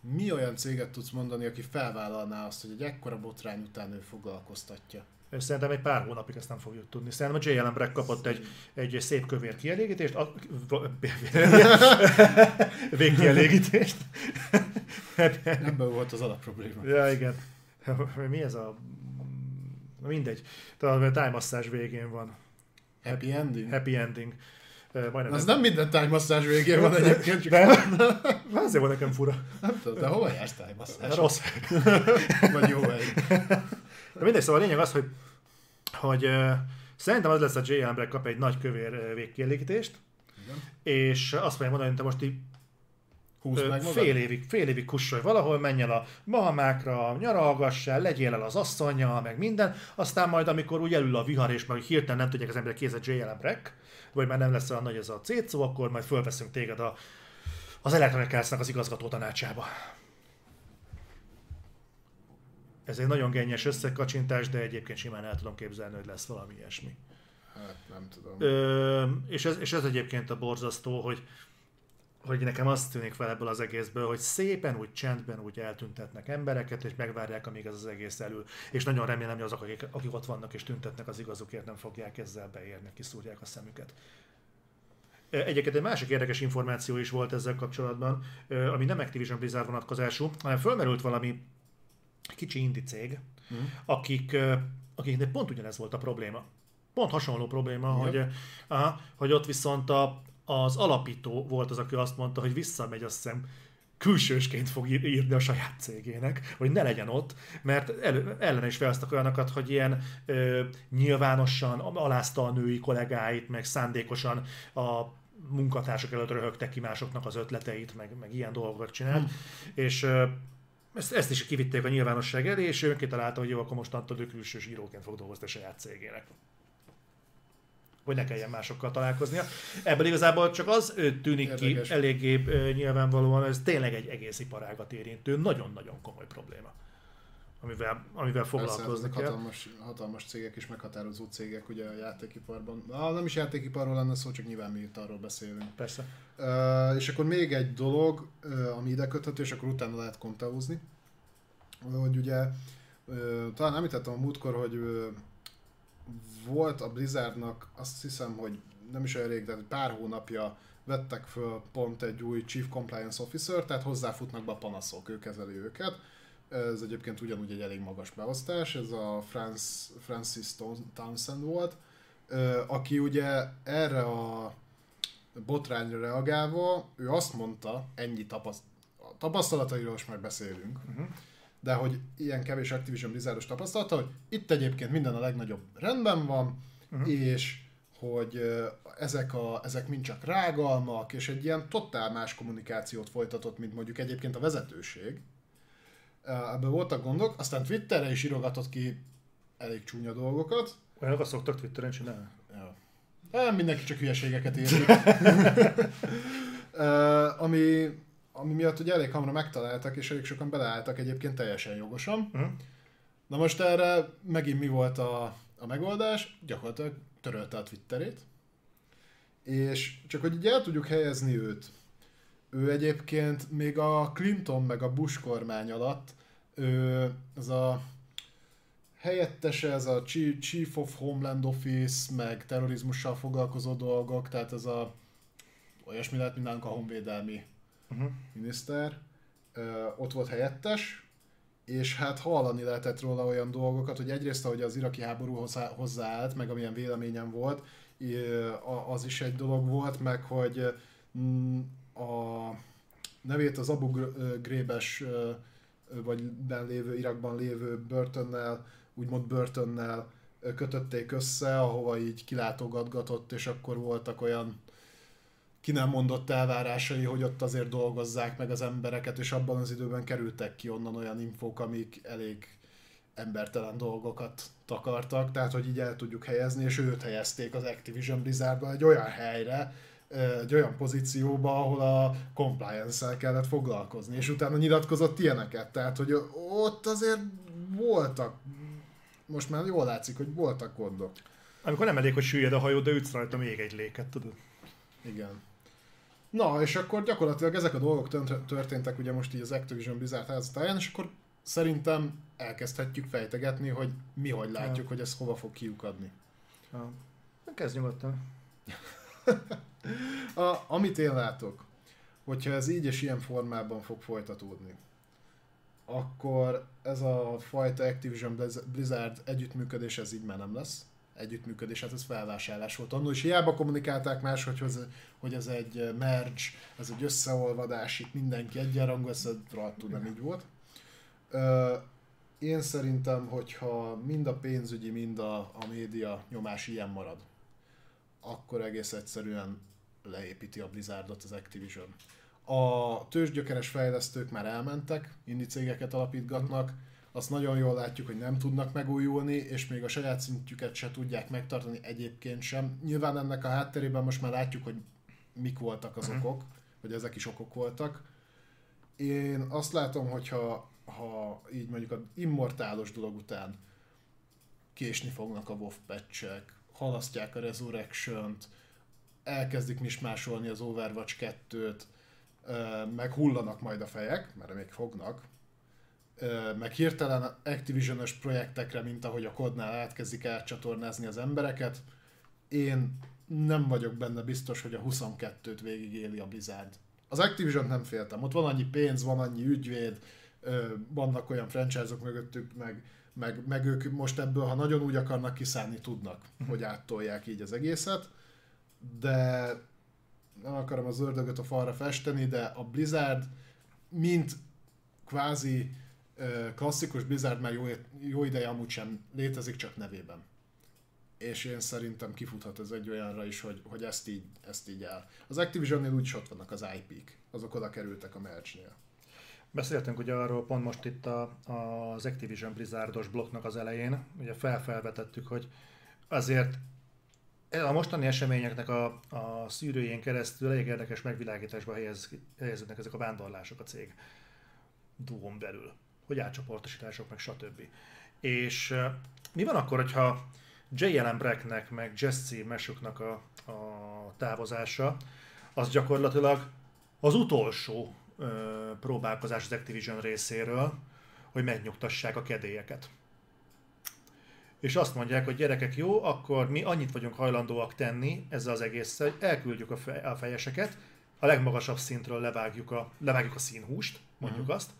Mi olyan céget tudsz mondani, aki felvállalná azt, hogy egy ekkora botrány után ő foglalkoztatja? Szerintem egy pár hónapig ezt nem fogjuk tudni. Szerintem a J.L. Breck kapott egy, egy szép kövér kielégítést, a, végkielégítést. Ebben volt az alapprobléma. Ja, igen. Mi ez a... Mindegy. Talán a time masszázs végén van. Happy ending? Happy ending. Majdnem az nem minden time masszázs végén van egyébként. Csak de, azért van nekem fura. Nem tudom, de hova jársz time masszázs? Rossz. Vagy jó hely. De mindegy, szóval a lényeg az, hogy, hogy uh, szerintem az lesz a J. Albrecht kap egy nagy kövér végkielégítést, Igen. és azt fogja mondani, hogy te most így meg fél évig, fél évig kussolj valahol, menj el a Bahamákra, nyaralgassál, legyél el az asszonyjal, meg minden, aztán majd amikor úgy elül a vihar, és majd hirtelen nem tudják az emberek kéz a J. Breck, vagy már nem lesz olyan nagy ez a szó, akkor majd fölveszünk téged a, az Electronic az igazgató tanácsába. Ez egy nagyon gennyes összekacsintás, de egyébként simán el tudom képzelni, hogy lesz valami ilyesmi. Hát nem tudom. Ö, és, ez, és ez egyébként a borzasztó, hogy, hogy nekem azt tűnik fel ebből az egészből, hogy szépen, úgy csendben úgy eltüntetnek embereket, és megvárják, amíg ez az egész elül. És nagyon remélem, hogy azok, akik, akik ott vannak és tüntetnek az igazukért, nem fogják ezzel beérni, kiszúrják a szemüket. Egyébként egy másik érdekes információ is volt ezzel kapcsolatban, ami nem Activision Blizzard vonatkozású, hanem fölmerült valami kicsi indi cég, mm. akik, akiknek pont ugyanez volt a probléma. Pont hasonló probléma, mm. hogy, aha, hogy ott viszont a, az alapító volt az, aki azt mondta, hogy visszamegy, azt hiszem, külsősként fog írni a saját cégének, hogy ne legyen ott, mert el, ellen is felhoztak olyanokat, hogy ilyen ö, nyilvánosan alázta a női kollégáit, meg szándékosan a munkatársak előtt röhögtek ki másoknak az ötleteit, meg, meg ilyen dolgokat csinált, hmm. és ö, ezt, ezt is kivitték a nyilvánosság elé, és ő kitalálta, hogy jó, akkor mostantól ő külsős íróként fog dolgozni a saját cégének. Hogy ne kelljen másokkal találkoznia. Ebből igazából csak az tűnik Érdekes. ki eléggé nyilvánvalóan, ez tényleg egy egész iparágat érintő, nagyon-nagyon komoly probléma amivel, amivel foglalkozni kell. Hatalmas, hatalmas cégek és meghatározó cégek ugye a játékiparban. Ah, nem is játékiparról lenne szó, csak nyilván mi itt arról beszélünk. Persze. Uh, és akkor még egy dolog, uh, ami ide köthető, és akkor utána lehet kontaúzni, hogy ugye uh, talán említettem a múltkor, hogy uh, volt a Blizzardnak azt hiszem, hogy nem is olyan rég, de pár hónapja vettek föl pont egy új Chief Compliance Officer, tehát hozzáfutnak be a panaszok, ő kezeli őket ez egyébként ugyanúgy egy elég magas beosztás, ez a Franz, Francis Townsend volt, aki ugye erre a botrányra reagálva, ő azt mondta, ennyi tapaszt, tapasztalatairól most már beszélünk, uh-huh. De hogy ilyen kevés Activision Blizzardos tapasztalata, hogy itt egyébként minden a legnagyobb rendben van, uh-huh. és hogy ezek, a, ezek mind csak rágalmak, és egy ilyen totál más kommunikációt folytatott, mint mondjuk egyébként a vezetőség. Ebből voltak gondok, aztán Twitterre is írogatott ki elég csúnya dolgokat. Olyanokat szoktak Twitteren csinálni? Ja. Nem, mindenki csak hülyeségeket ír. ami, ami miatt ugye elég hamar megtaláltak, és elég sokan beleálltak egyébként teljesen jogosan. Uh-huh. Na most erre megint mi volt a, a megoldás? Gyakorlatilag törölte a Twitterét, és csak hogy így el tudjuk helyezni őt, ő egyébként még a Clinton meg a Bush kormány alatt, ő, ez a helyettese, ez a Chief of Homeland Office, meg terrorizmussal foglalkozó dolgok, tehát ez a olyasmi lehet, mint a honvédelmi uh-huh. miniszter, ott volt helyettes, és hát hallani lehetett róla olyan dolgokat, hogy egyrészt, ahogy az iraki háború hozzáállt, meg amilyen véleményem volt, az is egy dolog volt, meg hogy mm, a nevét az Abu Ghraibes vagy ben lévő, Irakban lévő börtönnel, úgymond börtönnel kötötték össze, ahova így kilátogatgatott, és akkor voltak olyan ki nem mondott elvárásai, hogy ott azért dolgozzák meg az embereket, és abban az időben kerültek ki onnan olyan infók, amik elég embertelen dolgokat takartak, tehát hogy így el tudjuk helyezni, és őt helyezték az Activision Blizzardban egy olyan helyre, egy olyan pozícióba, ahol a compliance-el kellett foglalkozni, és utána nyilatkozott ilyeneket, tehát hogy ott azért voltak, most már jól látszik, hogy voltak gondok. Amikor nem elég, hogy süllyed a hajó, de ütsz rajta még egy léket, tudod? Igen. Na, és akkor gyakorlatilag ezek a dolgok történtek ugye most így az Activision Blizzard házatáján, és akkor szerintem elkezdhetjük fejtegetni, hogy mi hogy látjuk, ja. hogy ez hova fog kiukadni. Ja. Kezdj nyugodtan. a, amit én látok, hogyha ez így és ilyen formában fog folytatódni, akkor ez a fajta Activision Blizzard együttműködés ez így már nem lesz együttműködés, hát ez felvásárlás volt annól, és hiába kommunikálták más, hogy, hogy ez egy merge, ez egy összeolvadás, itt mindenki egyenrangú, ez rohadtul nem így volt. Én szerintem, hogyha mind a pénzügyi, mind a, a média nyomás ilyen marad, akkor egész egyszerűen leépíti a Blizzardot az Activision. A tőzsgyökeres fejlesztők már elmentek, indi cégeket alapítgatnak, azt nagyon jól látjuk, hogy nem tudnak megújulni, és még a saját szintjüket se tudják megtartani egyébként sem. Nyilván ennek a hátterében most már látjuk, hogy mik voltak az uh-huh. okok, hogy ezek is okok voltak. Én azt látom, hogyha ha így mondjuk az immortálos dolog után késni fognak a WoW patchek, halasztják a Resurrection-t, elkezdik mismásolni az Overwatch 2-t, meg hullanak majd a fejek, mert még fognak, meg hirtelen Activision-ös projektekre, mint ahogy a kodnál átkezdik átcsatornázni az embereket, én nem vagyok benne biztos, hogy a 22-t végigéli a Blizzard. Az Activision nem féltem, ott van annyi pénz, van annyi ügyvéd, vannak olyan franchise-ok mögöttük, meg, meg, meg ők most ebből, ha nagyon úgy akarnak kiszállni, tudnak, uh-huh. hogy áttolják így az egészet, de nem akarom az ördögöt a falra festeni, de a Blizzard mint kvázi klasszikus Blizzard már jó, jó ideje amúgy sem létezik, csak nevében. És én szerintem kifuthat ez egy olyanra is, hogy, hogy ezt, így, ezt így el. Az Activision-nél úgy ott vannak az IP-k, azok oda kerültek a merch-nél. Beszéltünk ugye arról pont most itt a, az Activision Blizzardos blokknak az elején, ugye felfelvetettük, hogy azért a mostani eseményeknek a, a szűrőjén keresztül elég érdekes megvilágításba helyez, helyeződnek ezek a vándorlások a cég duón belül hogy átcsoportosítások, meg stb. És mi van akkor, hogyha J. Allen Bracknek, meg Jesse Mesuknak a, a távozása, az gyakorlatilag az utolsó ö, próbálkozás az Activision részéről, hogy megnyugtassák a kedélyeket. És azt mondják, hogy gyerekek, jó, akkor mi annyit vagyunk hajlandóak tenni ezzel az egésszel, hogy elküldjük a, fe, a fejeseket, a legmagasabb szintről levágjuk a, levágjuk a színhúst, mondjuk uh-huh. azt,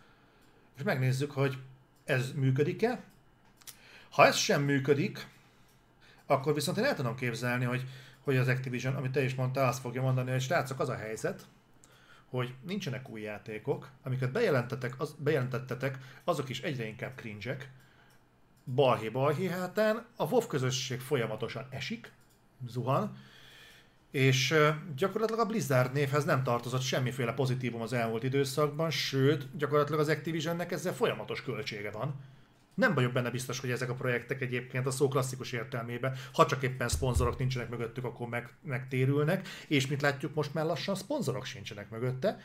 és megnézzük, hogy ez működik-e. Ha ez sem működik, akkor viszont én el tudom képzelni, hogy, hogy az Activision, amit te is mondtál, azt fogja mondani, hogy srácok, az a helyzet, hogy nincsenek új játékok, amiket bejelentettek, az, bejelentettetek, azok is egyre inkább cringe balhé-balhé hátán, a WoW közösség folyamatosan esik, zuhan, és gyakorlatilag a Blizzard névhez nem tartozott semmiféle pozitívum az elmúlt időszakban, sőt, gyakorlatilag az Activisionnek ezzel folyamatos költsége van. Nem vagyok benne biztos, hogy ezek a projektek egyébként a szó klasszikus értelmében, ha csak éppen szponzorok nincsenek mögöttük, akkor meg, megtérülnek, és mint látjuk, most már lassan szponzorok sincsenek mögötte.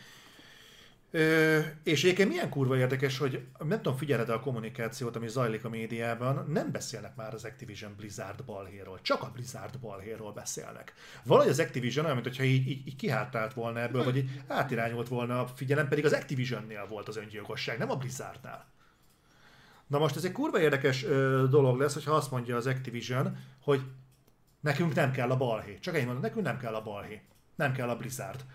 Ö, és egyébként milyen kurva érdekes, hogy nem tudom, figyeled a kommunikációt, ami zajlik a médiában, nem beszélnek már az Activision Blizzard balhéról, csak a Blizzard balhéról beszélnek. Valahogy az Activision olyan, mintha így, így, így kihátrált volna ebből, vagy így átirányolt volna a figyelem, pedig az Activisionnél volt az öngyilkosság, nem a Blizzardnál. Na most ez egy kurva érdekes ö, dolog lesz, hogyha azt mondja az Activision, hogy nekünk nem kell a balhé. Csak egy mondom, nekünk nem kell a balhé. Nem kell a Blizzard.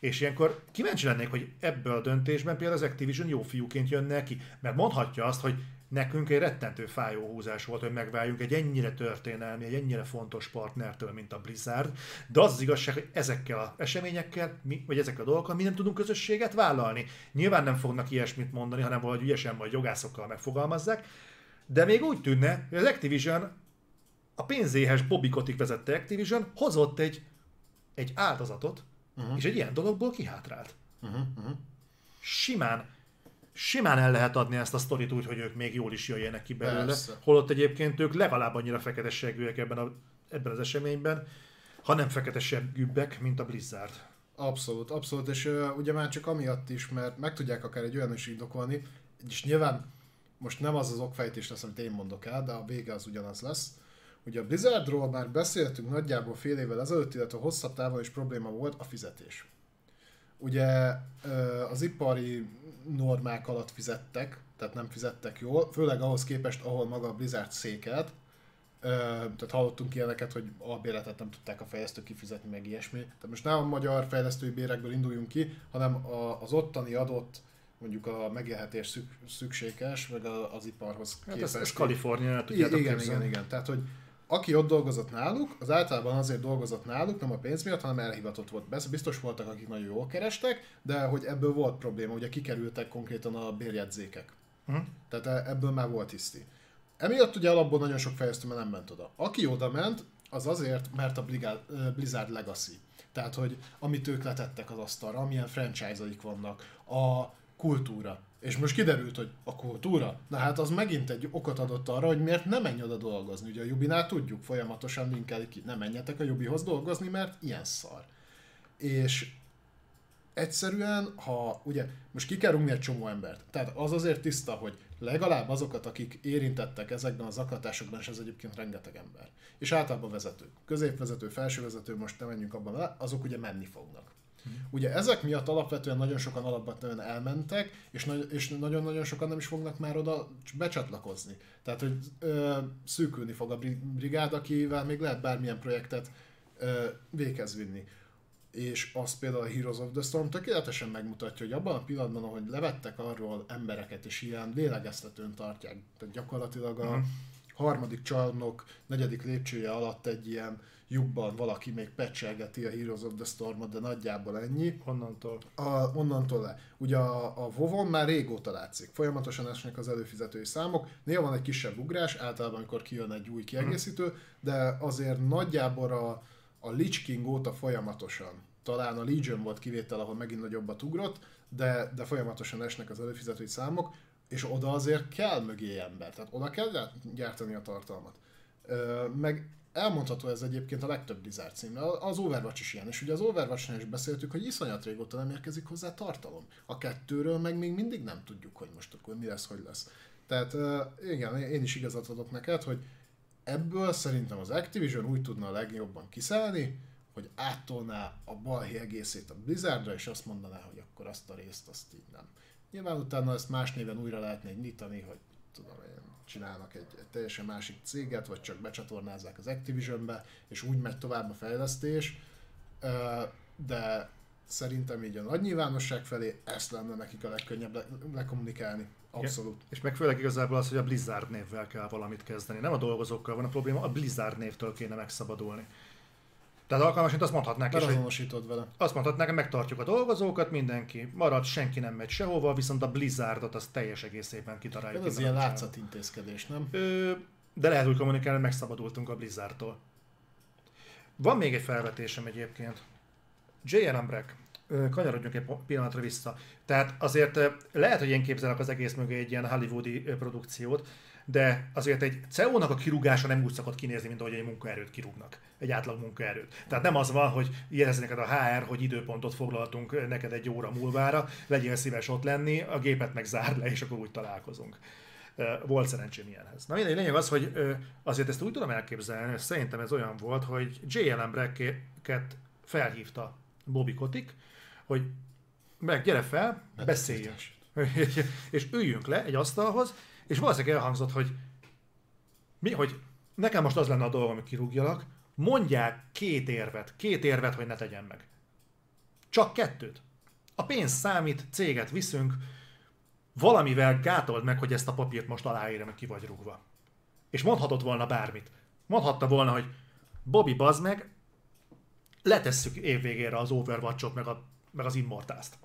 És ilyenkor kíváncsi lennék, hogy ebből a döntésben például az Activision jó fiúként jönne ki, mert mondhatja azt, hogy nekünk egy rettentő fájó húzás volt, hogy megváljunk egy ennyire történelmi, egy ennyire fontos partnertől, mint a Blizzard, de az az igazság, hogy ezekkel az eseményekkel, mi, vagy ezekkel a dolgokkal mi nem tudunk közösséget vállalni. Nyilván nem fognak ilyesmit mondani, hanem valahogy ügyesen majd jogászokkal megfogalmazzák, de még úgy tűnne, hogy az Activision, a pénzéhes Bobby Kotick vezette Activision hozott egy, egy áldozatot, uh-huh. és egy ilyen dologból kihátrált. Uh-huh. Uh-huh. Simán, simán el lehet adni ezt a sztorit úgy, hogy ők még jól is jöjjenek ki belőle, Persze. holott egyébként ők legalább annyira feketeseggűek ebben, a, ebben az eseményben, ha nem feketeseggűbbek, mint a Blizzard. Abszolút, abszolút, és uh, ugye már csak amiatt is, mert meg tudják akár egy olyan is indokolni, és nyilván most nem az az okfejtés lesz, amit én mondok el, de a vége az ugyanaz lesz, Ugye a Blizzardról már beszéltünk nagyjából fél évvel ezelőtt, illetve hosszabb távon is probléma volt a fizetés. Ugye az ipari normák alatt fizettek, tehát nem fizettek jól, főleg ahhoz képest, ahol maga a Blizzard székelt, tehát hallottunk ilyeneket, hogy a béletet nem tudták a fejlesztők kifizetni, meg ilyesmi. Tehát most nem a magyar fejlesztői bérekből induljunk ki, hanem az ottani adott mondjuk a megélhetés szükséges, meg az iparhoz hát képest. Ez, ez Kalifornia, tudjátok Igen, igen, igen. Tehát, hogy aki ott dolgozott náluk, az általában azért dolgozott náluk, nem a pénz miatt, hanem elhivatott volt. Biztos voltak, akik nagyon jól kerestek, de hogy ebből volt probléma, ugye kikerültek konkrétan a bérjegyzékek. Uh-huh. Tehát e- ebből már volt tiszti. Emiatt ugye alapból nagyon sok fejlesztő nem ment oda. Aki oda ment, az azért, mert a Blizzard Legacy. Tehát, hogy amit ők letettek az asztalra, amilyen franchise-aik vannak, a kultúra, és most kiderült, hogy a kultúra, na hát az megint egy okot adott arra, hogy miért nem menj oda dolgozni. Ugye a Jubinál tudjuk, folyamatosan linkelik ki, nem menjetek a Jubihoz dolgozni, mert ilyen szar. És egyszerűen, ha ugye most ki egy csomó embert, tehát az azért tiszta, hogy legalább azokat, akik érintettek ezekben az akatásokban, és ez egyébként rengeteg ember. És általában vezetők, középvezető, felsővezető, most nem menjünk abban azok ugye menni fognak. Ugye ezek miatt alapvetően nagyon sokan alapvetően elmentek, és, nagy, és nagyon-nagyon sokan nem is fognak már oda becsatlakozni. Tehát, hogy ö, szűkülni fog a brigád, akivel még lehet bármilyen projektet ö, véghez vinni. És azt például a Heroes of the Storm tökéletesen megmutatja, hogy abban a pillanatban, ahogy levettek arról embereket, és ilyen lélegeztetőn tartják, tehát gyakorlatilag a uh-huh. harmadik csarnok negyedik lépcsője alatt egy ilyen jobban valaki még pecselgeti a Heroes of the Storm-ot, de nagyjából ennyi. Onnantól? A, onnantól le. Ugye a, a WoW-on már régóta látszik. Folyamatosan esnek az előfizetői számok. Néha van egy kisebb ugrás, általában amikor kijön egy új kiegészítő, de azért nagyjából a, a Lich King óta folyamatosan. Talán a Legion volt kivétel, ahol megint nagyobbat ugrott, de, de folyamatosan esnek az előfizetői számok, és oda azért kell mögé ember, tehát oda kell gyártani a tartalmat. Meg elmondható ez egyébként a legtöbb Blizzard címre. Az Overwatch is ilyen, és ugye az overwatch is beszéltük, hogy iszonyat régóta nem érkezik hozzá tartalom. A kettőről meg még mindig nem tudjuk, hogy most akkor mi lesz, hogy lesz. Tehát igen, én is igazat adok neked, hogy ebből szerintem az Activision úgy tudna a legjobban kiszállni, hogy áttolná a balhé egészét a Blizzardra, és azt mondaná, hogy akkor azt a részt azt így nem. Nyilván utána ezt más néven újra lehetne nyitani, hogy tudom én, csinálnak egy, egy teljesen másik céget, vagy csak becsatornázzák az Activisionbe, és úgy megy tovább a fejlesztés, de szerintem így a nagy nyilvánosság felé ezt lenne nekik a legkönnyebb le- lekommunikálni. Abszolút. Igen. És meg főleg igazából az, hogy a Blizzard névvel kell valamit kezdeni. Nem a dolgozókkal van a probléma, a Blizzard névtől kéne megszabadulni. Tehát alkalmasint azt mondhatnák is, hogy Beazonosítod vele. azt mondhatnák, megtartjuk a dolgozókat, mindenki marad, senki nem megy sehova, viszont a Blizzardot az teljes egészében kitaláljuk. Ez ilyen látszatintézkedés, nem? Ö, de lehet úgy kommunikálni, hogy megszabadultunk a Blizzardtól. Van még egy felvetésem egyébként. J.R. Ö, kanyarodjunk egy pillanatra vissza. Tehát azért lehet, hogy én képzelek az egész mögé egy ilyen hollywoodi produkciót, de azért egy CEO-nak a kirúgása nem úgy szokott kinézni, mint ahogy egy munkaerőt kirúgnak. Egy átlag munkaerőt. Tehát nem az van, hogy jelzi neked a HR, hogy időpontot foglaltunk neked egy óra múlvára, legyél szíves ott lenni, a gépet meg zárd le, és akkor úgy találkozunk. Volt szerencsém ilyenhez. Na mindegy, lényeg az, hogy azért ezt úgy tudom elképzelni, hogy szerintem ez olyan volt, hogy J.L.M. Brecket felhívta Bobby Kotick, hogy meg gyere fel, beszéljünk. és üljünk le egy asztalhoz, és valószínűleg elhangzott, hogy mi, hogy nekem most az lenne a dolgom, hogy kirúgjalak, mondják két érvet, két érvet, hogy ne tegyen meg. Csak kettőt. A pénz számít, céget viszünk, valamivel gátold meg, hogy ezt a papírt most aláírom, ki vagy rúgva. És mondhatott volna bármit. Mondhatta volna, hogy Bobby, bazd meg, letesszük évvégére az Overwatch-ot, meg, a, meg az Immortals-t.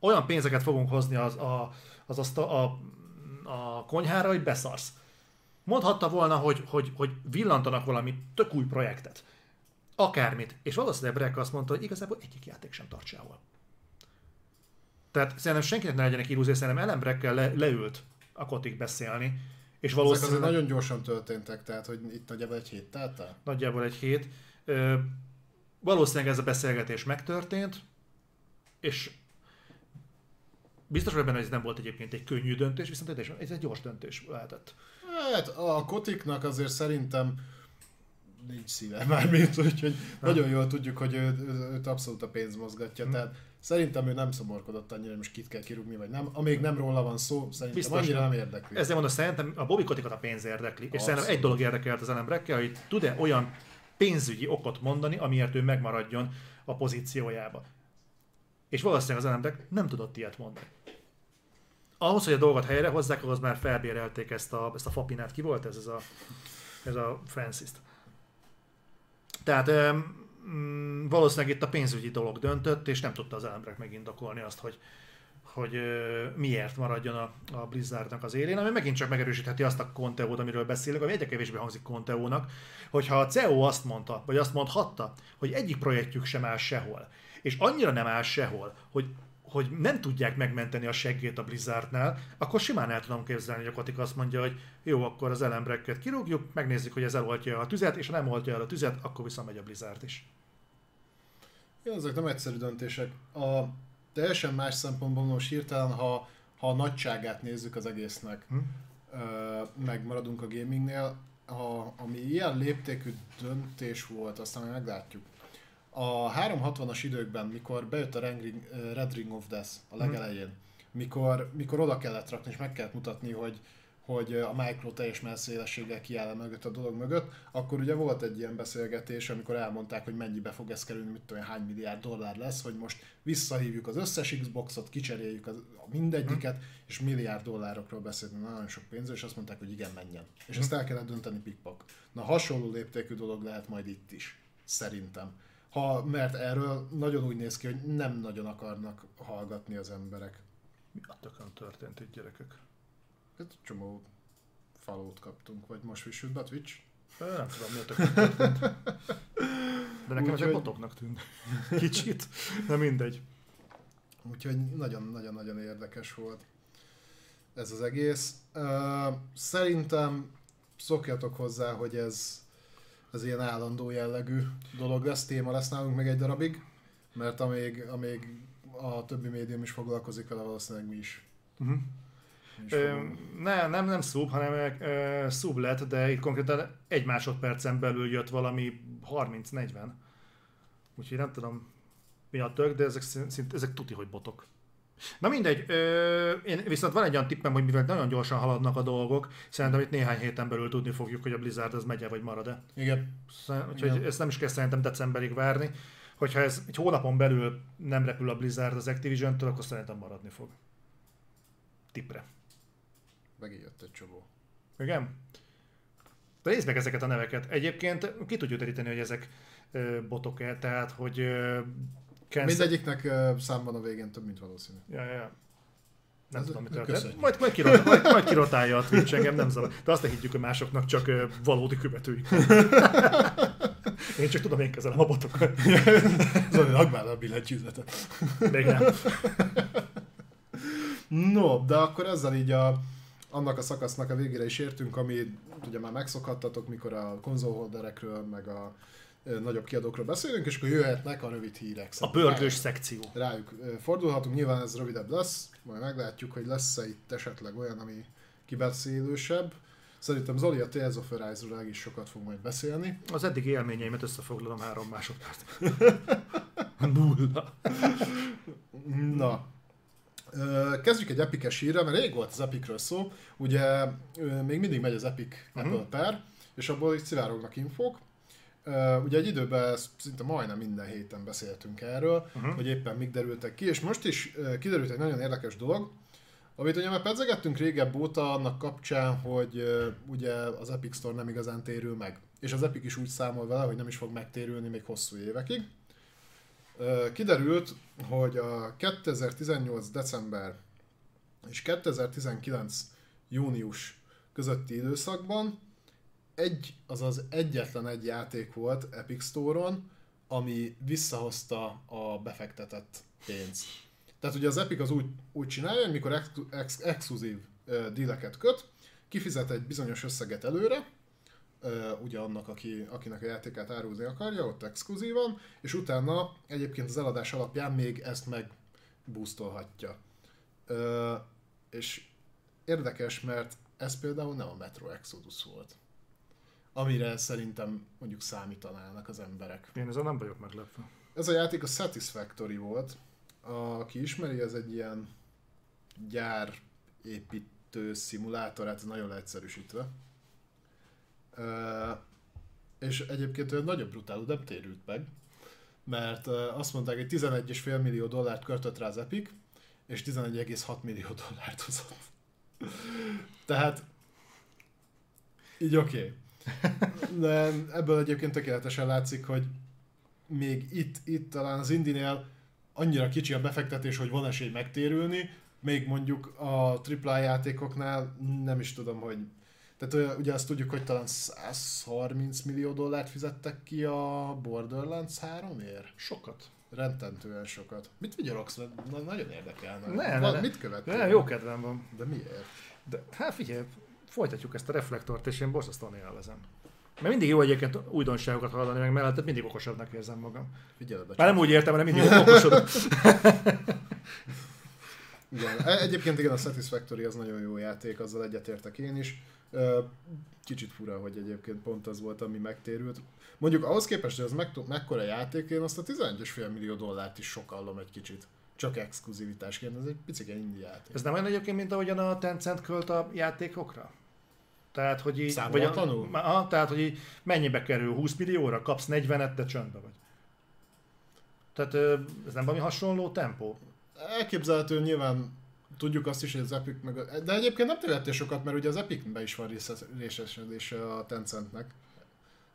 Olyan pénzeket fogunk hozni az, a, az azt a, a, a konyhára, hogy beszarsz. Mondhatta volna, hogy, hogy, hogy villantanak valami tök új projektet. Akármit. És valószínűleg Breck azt mondta, hogy igazából egyik játék sem tart sehol. Tehát szerintem senkinek ne legyenek illúzió, szerintem Ellen Breckkel le, leült a kotik beszélni, és Ezek valószínűleg nagyon gyorsan történtek, tehát hogy itt nagyjából egy hét telt el? nagyjából egy hét. Ö, valószínűleg ez a beszélgetés megtörtént, és biztos vagyok benne, hogy ez nem volt egyébként egy könnyű döntés, viszont ez egy- ez egy gyors döntés lehetett. Hát a Kotiknak azért szerintem nincs szíve mármint, úgyhogy nagyon jól tudjuk, hogy ő, őt abszolút a pénz mozgatja, Hm. tehát szerintem ő nem szomorkodott annyira, hogy most kit kell kirúgni, vagy nem. Amíg nem róla van szó, szerintem Biztos annyira nem. érdekli. Ezzel mondom, szerintem a Bobby Kotickot a pénz érdekli, és Abszolút. szerintem egy dolog érdekelt az Ellen Breckkel, hogy tud-e olyan pénzügyi okot mondani, amiért ő megmaradjon a pozíciójába. És valószínűleg az Ellen Breck nem tudott ilyet mondani. Ahhoz, hogy a dolgot helyre hozzák, ahhoz már felbérelték ezt a, ezt a fapinát. Ki volt ez? Ez a, ez a Francis-t. Tehát mm, valószínűleg itt a pénzügyi dolog döntött, és nem tudta az Ellen Breck megindokolni azt, hogy, hogy ö, miért maradjon a, a Blizzardnak az élén, ami megint csak megerősítheti azt a Conteót, amiről beszélünk, ami egyre kevésbé hangzik Conteónak, hogyha a CEO azt mondta, vagy azt mondhatta, hogy egyik projektjük sem áll sehol, és annyira nem áll sehol, hogy hogy nem tudják megmenteni a seggét a Blizzardnál, akkor simán el tudom képzelni, hogy a Kotik azt mondja, hogy jó, akkor az elembrekket kirúgjuk, megnézzük, hogy ez eloltja a tüzet, és ha nem oltja el a tüzet, akkor visszamegy a Blizzard is. Ja, ezek nem egyszerű döntések. A teljesen más szempontból most hirtelen, ha, ha a nagyságát nézzük az egésznek, Hm? megmaradunk a gamingnél, ha, ami ilyen léptékű döntés volt, aztán meglátjuk. A 360-as időkben, mikor bejött a ö, Red Ring of Death a legelején, mikor, mikor oda kellett rakni, és meg kellett mutatni, hogy, hogy a Micro teljes messzélességgel kiáll mögött a dolog mögött, akkor ugye volt egy ilyen beszélgetés, amikor elmondták, hogy mennyibe fog ez kerülni, mit tudom, hány milliárd dollár lesz, hogy most visszahívjuk az összes Xboxot, kicseréljük az, a mindegyiket, és milliárd dollárokról beszélni, nagyon sok pénzről, és azt mondták, hogy igen, menjen. És ezt el kellett dönteni pikpak. Na hasonló léptékű dolog lehet majd itt is, szerintem. Ha, mert erről nagyon úgy néz ki, hogy nem nagyon akarnak hallgatni az emberek. Mi a tökön történt itt, gyerekek? Hát csomó falót kaptunk, vagy most a Twitch. Ö, Nem tudom, mi a tökön történt. De nekem Úgyhogy- csak botoknak tűnt. Kicsit. Na mindegy. Úgyhogy nagyon-nagyon-nagyon érdekes volt ez az egész. Uh, szerintem szokjatok hozzá, hogy ez, ez ilyen állandó jellegű dolog lesz, téma lesz nálunk meg egy darabig, mert amíg, amíg a többi médium is foglalkozik vele, valószínűleg mi is. Uh-huh. Ö, ne, nem, nem szub, hanem ö, szub lett, de itt konkrétan egy másodpercen belül jött valami 30-40. Úgyhogy nem tudom mi a tök, de ezek, szint- ezek tuti, hogy botok. Na mindegy, ö, én viszont van egy olyan tippem, hogy mivel nagyon gyorsan haladnak a dolgok, szerintem itt néhány héten belül tudni fogjuk, hogy a Blizzard az megye vagy marad-e. Igen. Sze- Úgyhogy Igen. ezt nem is kell szerintem decemberig várni. Hogyha ez egy hónapon belül nem repül a Blizzard az Activision-től, akkor szerintem maradni fog. Tippre. Megint jött egy csomó. Igen? De nézd meg ezeket a neveket. Egyébként ki tudjuk deríteni, hogy ezek botok-e, tehát hogy Kensz- Mindegyiknek uh, szám van a végén több, mint valószínű. Ja, ja. Nem Ez- tudom, mi köszönjük. történt. Majd, majd, kirot, majd, majd kirotálja a Twitch, engem nem zavar. De azt ne higgyük, hogy másoknak csak ö, valódi követőik. Én csak tudom, én kezelem a botokat. Zoli, rakd már a billentyűzetet. Még nem. No, de akkor ezzel így a, annak a szakasznak a végére is értünk, ami ugye már megszokhattatok, mikor a konzolholderekről, meg a nagyobb kiadókról beszélünk, és akkor jöhetnek a rövid hírek. A pörgős szekció. Rájuk fordulhatunk, nyilván ez rövidebb lesz, majd meglátjuk, hogy lesz-e itt esetleg olyan, ami kibeszélősebb. Szerintem Zoli a Tales of Arise-ról is sokat fog majd beszélni. Az eddigi élményeimet összefoglalom három másodperc. Nulla. Na, kezdjük egy epikes hírrel, mert rég volt az Epicről szó. Ugye még mindig megy az Epic Mhm. Apple per, és abból így szivárognak infók. Ö, Ugye egy időben szinte majdnem minden héten beszéltünk erről, Mhm. hogy éppen mik derültek ki, és most is kiderült egy nagyon érdekes dolog, amit ugye már pedzegettünk régebb óta annak kapcsán, hogy ugye az Epic Store nem igazán térül meg. És az Epic is úgy számol vele, hogy nem is fog megtérülni még hosszú évekig. Kiderült, hogy a 2018. december és 2019. június közötti időszakban egy, azaz egyetlen egy játék volt Epic Store-on, ami visszahozta a befektetett pénzt. Tehát ugye az Epic az úgy, úgy csinálja, hogy mikor ex, ex, exkluzív ö, díleket köt, kifizet egy bizonyos összeget előre, ö, ugye annak, aki, akinek a játékát árulni akarja, ott exkluzívan, és utána egyébként az eladás alapján még ezt meg és érdekes, mert ez például nem a Metro Exodus volt. Amire szerintem mondjuk számítanának az emberek. Én ezzel nem vagyok meglepve. Ez a játék a Satisfactory volt. Aki ismeri, ez egy ilyen gyárépítő szimulátor, hát nagyon leegyszerűsítve. És egyébként olyan nagyon brutál, nem térült meg, mert azt mondták, hogy 11,5 millió dollárt költött rá az Epic, és 11,6 millió dollárt hozott. Tehát így oké. Okay. De ebből egyébként tökéletesen látszik, hogy még itt, itt talán az Indinél annyira kicsi a befektetés, hogy van esély megtérülni, még mondjuk a AAA játékoknál nem is tudom, hogy tehát ugye azt tudjuk, hogy talán 130 millió dollárt fizettek ki a Borderlands 3-ért. Sokat. Rendtentően sokat. Mit vigyorogsz? Na, nagyon érdekelne. Ne, ne, ne. Mit követtél? Ja, jó kedvem van. De miért? De hát figyelj, folytatjuk ezt a reflektort, és én borzasztóan élvezem. Mert mindig jó egyébként újdonságokat hallani, meg mellett mindig okosabbnak érzem magam. Figyelj be Már nem úgy értem, hanem mindig okosodok. Igen. E- Egyébként igen, a Satisfactory az nagyon jó játék, azzal egyetértek én is. Kicsit fura, hogy egyébként pont az volt, ami megtérült. Mondjuk ahhoz képest, hogy meg, mekkora játék, én azt a 11,5 millió dollárt is sokallom egy kicsit. Csak exkluzivitásként, ez egy picike indie játék. Ez nem olyan egyébként, mint ahogyan a Tencent költ a játékokra? Tehát, hogy így... Vagy a, aha, tehát, hogy így mennyibe kerül? 20 millióra? Kapsz 40-et, de csöndbe vagy. Tehát ez nem valami hasonló tempó? Elképzelhető nyilván tudjuk azt is, hogy az Epic meg... a- De egyébként nem tévedtél sokat, mert ugye az Epicben is van részes- részesedése a Tencentnek.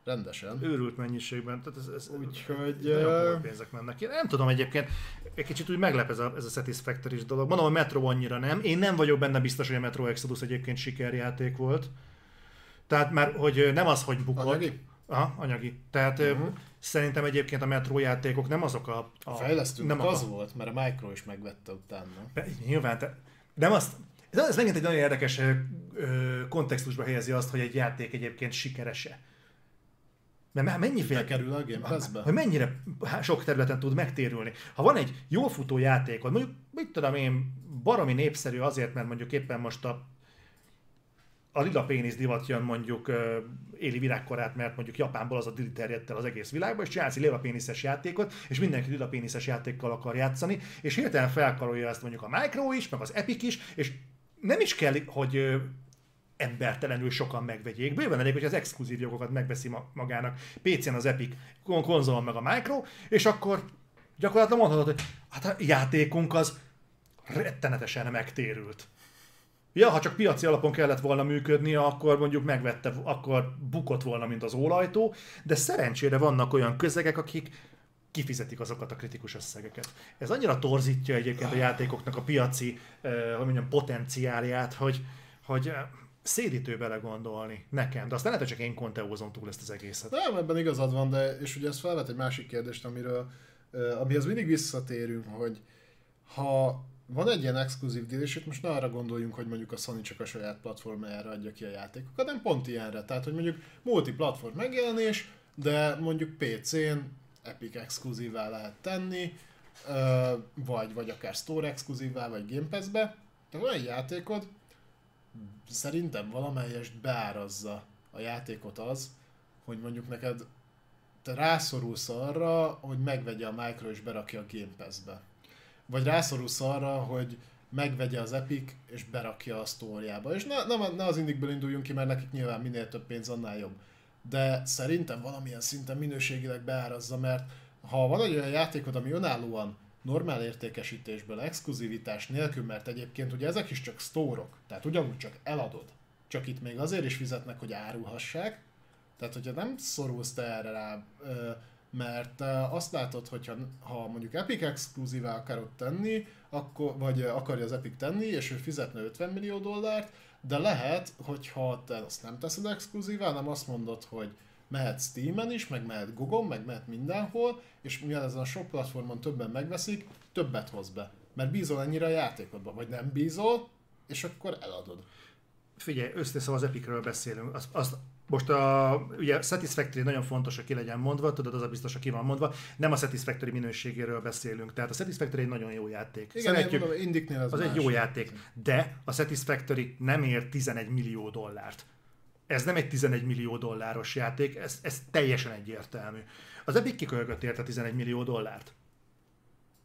Rendesen. Őrült mennyiségben. Tehát ez, ez, Úgyhogy, nagyon pénzek mennek. Én nem tudom egyébként, egy kicsit úgy meglep ez a, ez a satisfactory dolog. Mondom, hogy Metro annyira nem. Én nem vagyok benne biztos, hogy a Metro Exodus egyébként sikerjáték volt. Tehát már, hogy nem az, hogy bukott. Anyagi? Aha, anyagi. Tehát uh-huh. Szerintem egyébként a Metro játékok nem azok a... a A fejlesztőnek nem az a, volt, mert a Micro is megvette utána. Be- Nyilván, te, nem azt, ez, ez megint egy nagyon érdekes ö, kontextusba helyezi azt, hogy egy játék egyébként sikerese. Mert mennyiféle Bekerül a Game Pass-be? hogy mennyire sok területen tud megtérülni. Ha van egy jól futó játékod, mondjuk, mit tudom én, baromi népszerű azért, mert mondjuk éppen most a a lila pénisz divat jön mondjuk ö, éli virágkorát, mert mondjuk Japánból az a dili terjedt el az egész világba, és csinálsz egy lila péniszes játékot, és mindenki lila péniszes játékkal akar játszani, és hirtelen felkarolja ezt mondjuk a Micro is, meg az Epic is, és nem is kell, hogy embertelenül sokan megvegyék. Bőven elég, hogy az exkluzív jogokat megveszi ma- magának PC-n az Epic, kon- konzolon meg a Micro, és akkor gyakorlatilag mondhatod, hogy hát a játékunk az rettenetesen megtérült. Ja, ha csak piaci alapon kellett volna működni, akkor mondjuk megvette, akkor bukott volna, mint az ólajtó, de szerencsére vannak olyan közegek, akik kifizetik azokat a kritikus összegeket. Ez annyira torzítja egyébként a játékoknak a piaci, eh, hogy mondjam, potenciálját, hogy, hogy eh, szédítő bele gondolni nekem, de aztán lehet, hogy csak én konteózom túl ezt az egészet. Nem, ebben igazad van, de és ugye ez felvet egy másik kérdést, amiről, amihez mindig visszatérünk, hogy ha van egy ilyen exkluzív deal, és itt most ne arra gondoljunk, hogy mondjuk a Sony csak a saját platformjára adja ki a játékokat, nem pont ilyenre. Tehát, hogy mondjuk multi-platform megjelenés, de mondjuk PC-n Epic exkluzívá lehet tenni, vagy, vagy akár Store exkluzívá, vagy Game Pass-be. Tehát van egy játékod, szerintem valamelyest beárazza a játékot az, hogy mondjuk neked te rászorulsz arra, hogy megvegye a Micro és berakja a Game Pass-be vagy rászorulsz arra, hogy megvegye az Epic, és berakja a sztóriába. És ne, ne, ne az indikből induljunk ki, mert nekik nyilván minél több pénz, annál jobb. De szerintem valamilyen szinten minőségileg beárazza, mert ha van egy olyan játékod, ami önállóan normál értékesítésből, exkluzivitás nélkül, mert egyébként ugye ezek is csak sztórok, tehát ugyanúgy csak eladod. Csak itt még azért is fizetnek, hogy árulhassák, tehát hogyha nem szorulsz te erre rá, mert azt látod, hogy ha mondjuk Epic exkluzívá akarod tenni, akkor, vagy akarja az Epic tenni, és ő fizetne 50 millió dollárt, de lehet, hogyha te azt nem teszed exkluzívá, nem azt mondod, hogy mehet Steam-en is, meg mehet Google, meg mehet mindenhol, és mivel ezen a sok platformon többen megveszik, többet hoz be. Mert bízol ennyire a játékodban, vagy nem bízol, és akkor eladod. Figyelj, összeszóval az Epicről beszélünk. Az, az, most a, ugye Satisfactory nagyon fontos, hogy ki legyen mondva, tudod, az a biztos, hogy ki van mondva. Nem a Satisfactory minőségéről beszélünk. Tehát a Satisfactory egy nagyon jó játék. Igen, Szeretjük, mondom, az, az egy jó játék. De a Satisfactory nem ér 11 millió dollárt. Ez nem egy 11 millió dolláros játék, ez, ez teljesen egyértelmű. Az Epic kikölgött érte 11 millió dollárt.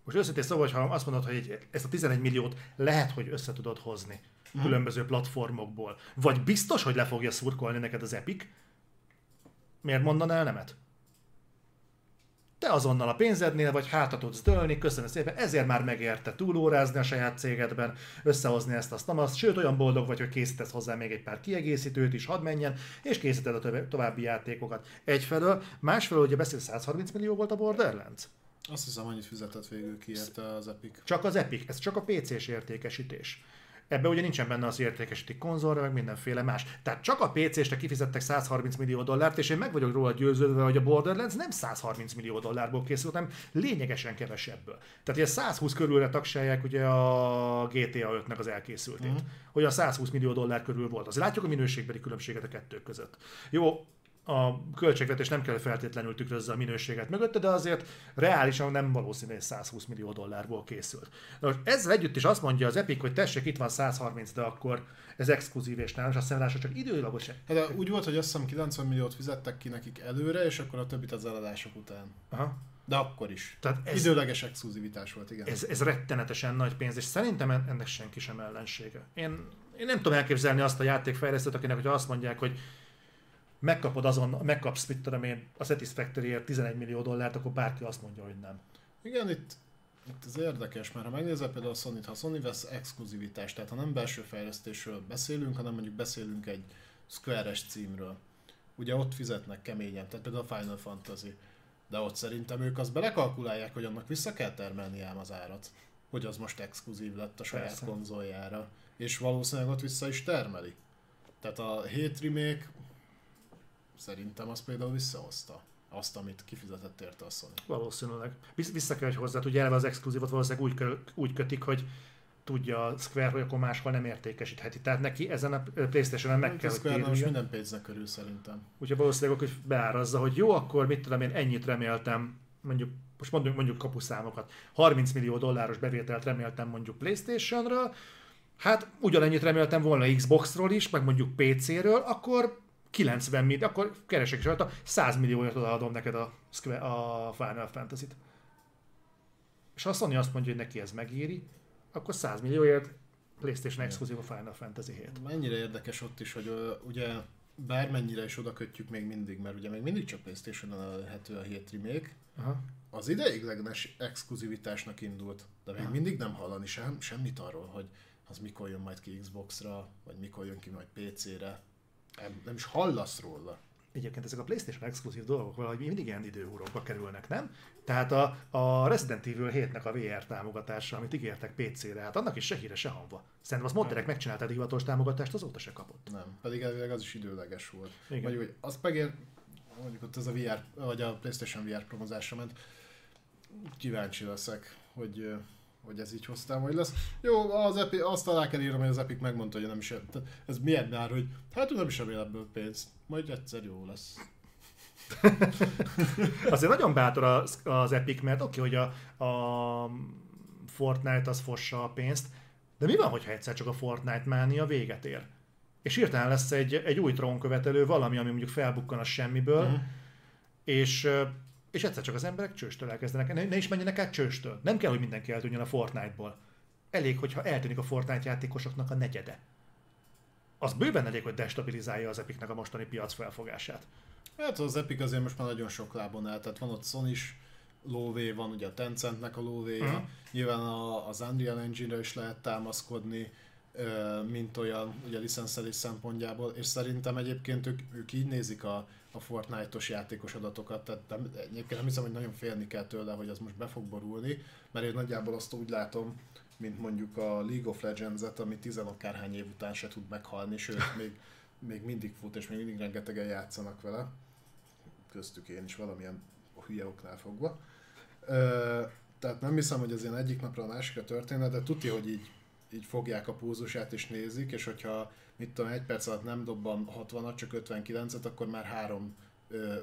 Most őszintén szóval, ha azt mondod, hogy ezt a 11 milliót lehet, hogy össze tudod hozni, mm. különböző platformokból. Vagy biztos, hogy le fogja szurkolni neked az Epic? Miért mondanál nemet? Te azonnal a pénzednél vagy hátra tudsz dőlni, köszönöm szépen, ezért már megérte túlórázni a saját cégedben, összehozni ezt, azt, azt, sőt olyan boldog vagy, hogy készítesz hozzá még egy pár kiegészítőt is, hadd menjen, és készíted a további játékokat. Egyfelől, másfelől ugye beszél 130 millió volt a Borderlands? Azt hiszem, annyit fizetett végül ki érte az Epic. Csak az Epic, ez csak a PC-s értékesítés. Ebben ugye nincsen benne az értékesíti konzolra, meg mindenféle más. Tehát csak a PC-sre kifizettek 130 millió dollárt, és én meg vagyok róla győződve, hogy a Borderlands nem 130 millió dollárból készült, hanem lényegesen kevesebből. Tehát ugye 120 körülre tagsálják ugye a GTA 5-nek az elkészültét. Mm. Hogy a 120 millió dollár körül volt. Azért látjuk a minőségbeli különbséget a kettő között. Jó, a költségvetés nem kell feltétlenül tükrözze a minőséget mögötte, de azért reálisan nem valószínű, hogy 120 millió dollárból készült. De most ezzel együtt is azt mondja az Epic, hogy tessék, itt van 130, de akkor ez exkluzív és nem, és azt hiszem, csak időlagos. De úgy volt, hogy azt hiszem 90 milliót fizettek ki nekik előre, és akkor a többit az eladások után. Aha. De akkor is. Tehát ez, Időleges exkluzivitás volt, igen. Ez, ez rettenetesen nagy pénz, és szerintem ennek senki sem ellensége. Én, én nem tudom elképzelni azt a játékfejlesztőt, akinek, hogy azt mondják, hogy megkapod azon, megkapsz, mit tudom én, a Satisfactory-ért 11 millió dollárt, akkor bárki azt mondja, hogy nem. Igen, itt, itt ez érdekes, mert ha megnézed például a sony ha Sony vesz exkluzivitást, tehát ha nem belső fejlesztésről beszélünk, hanem mondjuk beszélünk egy Square-es címről, ugye ott fizetnek keményen, tehát például a Final Fantasy, de ott szerintem ők azt belekalkulálják, hogy annak vissza kell termelni ám az árat, hogy az most exkluzív lett a saját Persze. konzoljára, és valószínűleg ott vissza is termeli. Tehát a 7 remake Szerintem az például visszahozta azt, amit kifizetett érte a Sony. Valószínűleg. Vissza kell, hogy hozzá, ugye eleve az exkluzívot valószínűleg úgy, úgy kötik, hogy tudja a Square, hogy akkor máshol nem értékesítheti. Tehát neki ezen a Playstation-en meg hát kell, Square hogy most minden pénznek körül szerintem. Úgyhogy valószínűleg hogy beárazza, hogy jó, akkor mit tudom én, ennyit reméltem, mondjuk most mondjuk, mondjuk kapuszámokat, 30 millió dolláros bevételt reméltem mondjuk Playstation-ről, hát ugyanennyit reméltem volna Xbox-ról is, meg mondjuk PC-ről, akkor 90 millió, akkor keresek is rajta, 100 millióért odaadom neked a, a Final Fantasy-t. És ha a Sony azt mondja, hogy neki ez megéri, akkor 100 millióért PlayStation exkluzív a Final Fantasy 7. Mennyire érdekes ott is, hogy uh, ugye bármennyire is oda kötjük még mindig, mert ugye még mindig csak Playstation-on elérhető a 7 remake, Aha. az ideiglenes exkluzivitásnak indult, de még Aha. mindig nem hallani sem, semmit arról, hogy az mikor jön majd ki Xbox-ra, vagy mikor jön ki majd PC-re. Nem, nem is hallasz róla. Egyébként ezek a PlayStation exkluzív dolgok valahogy mindig ilyen időhúrókba kerülnek, nem? Tehát a, a Resident Evil 7-nek a VR támogatása, amit ígértek PC-re, hát annak is se híre, se hangva. Szerintem az modderek megcsinálta a hivatalos támogatást, azóta se kapott. Nem, pedig elvileg az is időleges volt. Igen. Vagy hogy az megér, mondjuk ott ez a VR, vagy a PlayStation VR promozásra ment, kíváncsi leszek, hogy, hogy ez így hoztál, vagy lesz. Jó, az Epic, azt alá kell írnom, hogy az Epic megmondta, hogy nem is, ez milyen már, hogy hát nem is remél ebből pénzt, majd egyszer jó lesz. Azért nagyon bátor az, az Epic, mert oké, hogy a, a Fortnite az fossa a pénzt, de mi van, hogyha egyszer csak a Fortnite mánia véget ér? És hirtelen lesz egy, egy új trónkövetelő, valami, ami mondjuk felbukkan a semmiből, uh-huh. és, és egyszer csak az emberek csőstől elkezdenek, ne, ne is menjenek át csőstől. Nem kell, hogy mindenki eltűnjön a Fortnite-ból. Elég, hogyha eltűnik a Fortnite játékosoknak a negyede. Az bőven elég, hogy destabilizálja az Epicnek a mostani piac felfogását. Hát az Epic azért most már nagyon sok lábon áll, tehát van ott sony lóvé, van ugye a Tencentnek a lóvéja, Mhm. uh-huh. nyilván a, az Unreal Engine-re is lehet támaszkodni, mint olyan ugye licenszelés szempontjából, és szerintem egyébként ők, ők így nézik a, a Fortnite-os játékos adatokat, tehát nem, egyébként nem hiszem, hogy nagyon félni kell tőle, hogy az most be fog borulni, mert én nagyjából azt úgy látom, mint mondjuk a League of Legends-et, ami tizenakárhány év után se tud meghalni, sőt, még, még mindig fut, és még mindig rengetegen játszanak vele. Köztük én is valamilyen hülye oknál fogva. Ö, tehát nem hiszem, hogy ez ilyen egyik napra a másikra történne, de tudja, hogy így, így fogják a púzusát és nézik, és hogyha mit tudom, egy perc alatt nem dobban 60-at, csak 59-et, akkor már három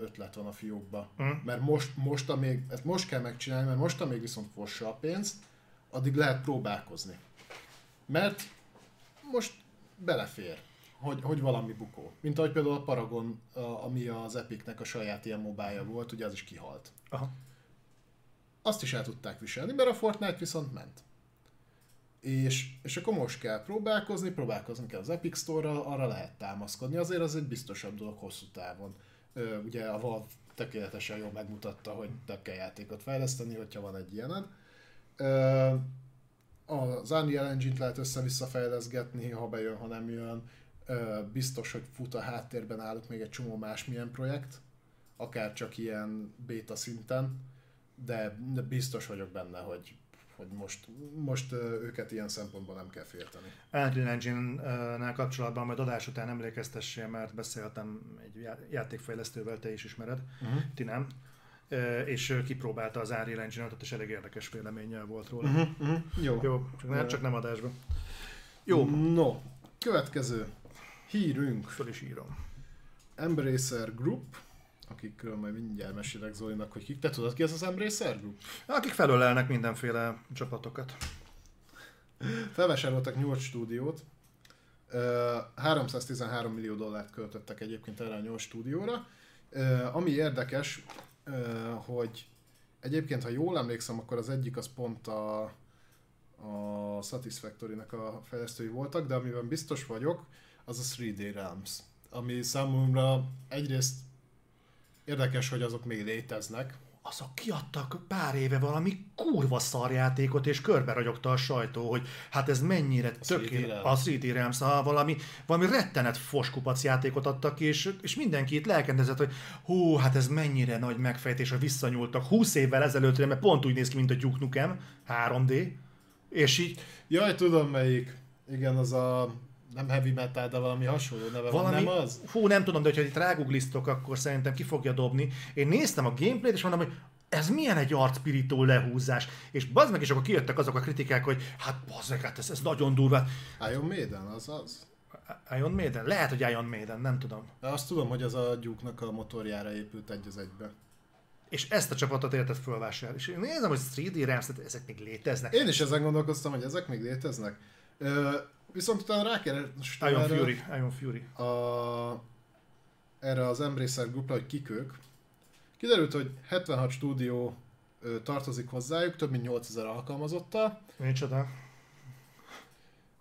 ötlet van a fiókba. Mm. Mert most, most amíg, ezt most kell megcsinálni, mert most amíg viszont fossa a pénzt, addig lehet próbálkozni. Mert most belefér, hogy, hogy valami bukó. Mint ahogy például a Paragon, a- ami az Epicnek a saját ilyen mobája volt, ugye az is kihalt. Aha. Azt is el tudták viselni, mert a Fortnite viszont ment. És, és akkor most kell próbálkozni, próbálkozni kell az Epic Store-ral, arra lehet támaszkodni, azért az egy biztosabb dolog hosszú távon. Ö, ugye a Valve tökéletesen jól megmutatta, hogy több kell játékot fejleszteni, hogyha van egy ilyened. Ö, az Unreal Engine-t lehet össze-vissza fejleszgetni, ha bejön, ha nem jön. Ö, biztos, hogy fut a háttérben állok még egy csomó másmilyen projekt, akár csak ilyen beta szinten, de, de biztos vagyok benne, hogy, hogy most, most őket ilyen szempontból nem kell félteni. Unreal Engine-nel kapcsolatban majd adás után emlékeztessél, mert beszéltem egy já- játékfejlesztővel, te is ismered, Uh-huh. ti nem. És kipróbálta az Unreal Engine-et, és elég érdekes véleménnyel volt róla. Uh-huh, uh-huh. Jó. Jó, csak, nem, csak nem adásban. Jó, No, következő hírünk. föl is írom. Embracer Group, akikről majd mindjárt mesélek Zolinak, hogy kik. Te tudod ki ez az Embracer Group? Akik felölelnek mindenféle csapatokat. Felvásároltak 8 stúdiót, Ö, 313 millió dollárt költöttek egyébként erre a 8 stúdióra. Ami érdekes, hogy egyébként, ha jól emlékszem, akkor az egyik az pont a, a Satisfactory-nek a fejlesztői voltak, de amiben biztos vagyok, az a 3D Realms, ami számomra egyrészt érdekes, hogy azok még léteznek, Azok kiadtak pár éve valami kurva szarjátékot, és körbe ragyogta a sajtó, hogy hát ez mennyire tökéletes. A 3D Realms, valami, valami rettenet foskupac játékot adtak ki, és, és mindenki itt lelkendezett, hogy hú, hát ez mennyire nagy megfejtés, hogy visszanyúltak 20 évvel ezelőttre, mert pont úgy néz ki, mint a Duke Nukem 3D, és így Jaj, tudom melyik. Igen, az a nem heavy metal, de valami hasonló neve valami, van, nem az? Hú, nem tudom, de hogyha itt ráguglisztok, akkor szerintem ki fogja dobni. Én néztem a gameplayt, és mondom, hogy ez milyen egy arcpirító lehúzás. És bazd meg, és akkor kijöttek azok a kritikák, hogy hát bazd meg, hát ez, ez nagyon durva. Iron Maiden, az az. Iron Maiden? Lehet, hogy Iron Maiden, nem tudom. De azt tudom, hogy az a Duke-nak a motorjára épült egy az egybe. És ezt a csapatot érted fölvásárolni. És én nézem, hogy 3D Realms, tehát ezek még léteznek. Én is ezen gondolkoztam, hogy ezek még léteznek. Ö, viszont utána rákerestem Iron erre, Fury, Iron Fury. a, erre az Embracer Groupra, hogy kik ők. Kiderült, hogy 76 stúdió ö, tartozik hozzájuk, több mint 8000 alkalmazottal. Micsoda?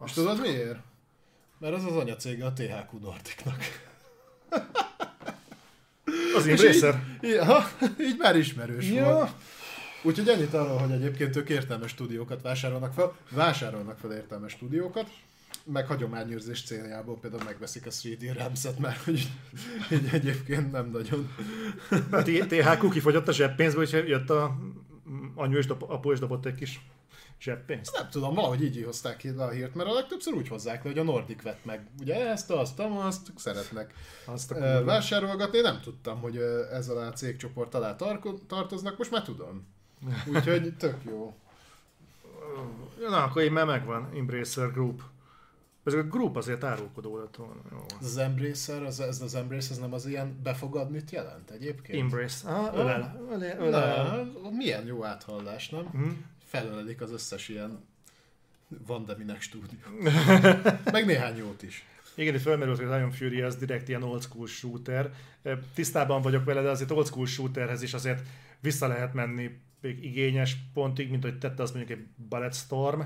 És tudod miért? Mert az az anyacége a THQ Nordicnak. Az Embracer. Így, így, ha, így már ismerős Ja. volt. Úgyhogy ennyit arról, hogy egyébként ők értelmes stúdiókat vásárolnak fel, vásárolnak fel értelmes stúdiókat, meg hagyományőrzés céljából például megveszik a 3D Ramset, mert hogy így egyébként nem nagyon. A THQ kifogyott a zseppénzből, és jött a anyu és dob, apu és dobott egy kis zseppénzt. Nem tudom, valahogy így hozták ki a hírt, mert a legtöbbször úgy hozzák le, hogy a Nordic vett meg. Ugye ezt, azt, azt szeretnek azt a vásárolgatni. Én nem tudtam, hogy ez alá a cégcsoport alá tartoznak, most már tudom. Úgyhogy tök jó. Na, akkor én már megvan, Embracer Group. Ez a group azért árulkodó lett volna. Jó. Az Embracer, az, ez az Embrace, ez nem az ilyen befogadnit jelent egyébként? Embrace. Ah, ölel. ölel, ölel. Na, milyen jó áthallás, nem? Mm. Felölelik az összes ilyen Vandeminek stúdió. Meg néhány jót is. Igen, itt felmerült, hogy az Iron Fury az direkt ilyen old school shooter. Tisztában vagyok vele, de azért old school shooterhez is azért vissza lehet menni még igényes pontig, mint hogy tette az mondjuk egy Bulletstorm,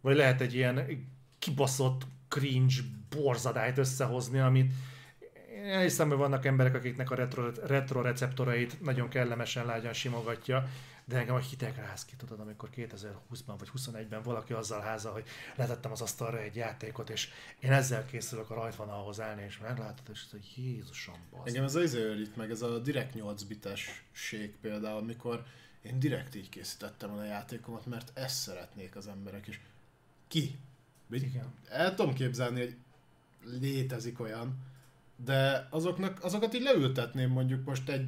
vagy lehet egy ilyen kibaszott cringe borzadályt összehozni, amit én hiszem, hogy vannak emberek, akiknek a retro, retro receptorait nagyon kellemesen lágyan simogatja, de engem a hideg ráz ki, tudod, amikor 2020-ban vagy 21-ben valaki azzal háza, hogy letettem az asztalra egy játékot, és én ezzel készülök a rajtvonalhoz állni, és meglátod, és hogy Jézusom, basz. Engem ez az itt meg, ez a direkt 8 bitesség például, amikor én direkt így készítettem a játékomat, mert ezt szeretnék az emberek, és ki igen. El tudom képzelni, hogy létezik olyan, de azoknak, azokat így leültetném mondjuk most egy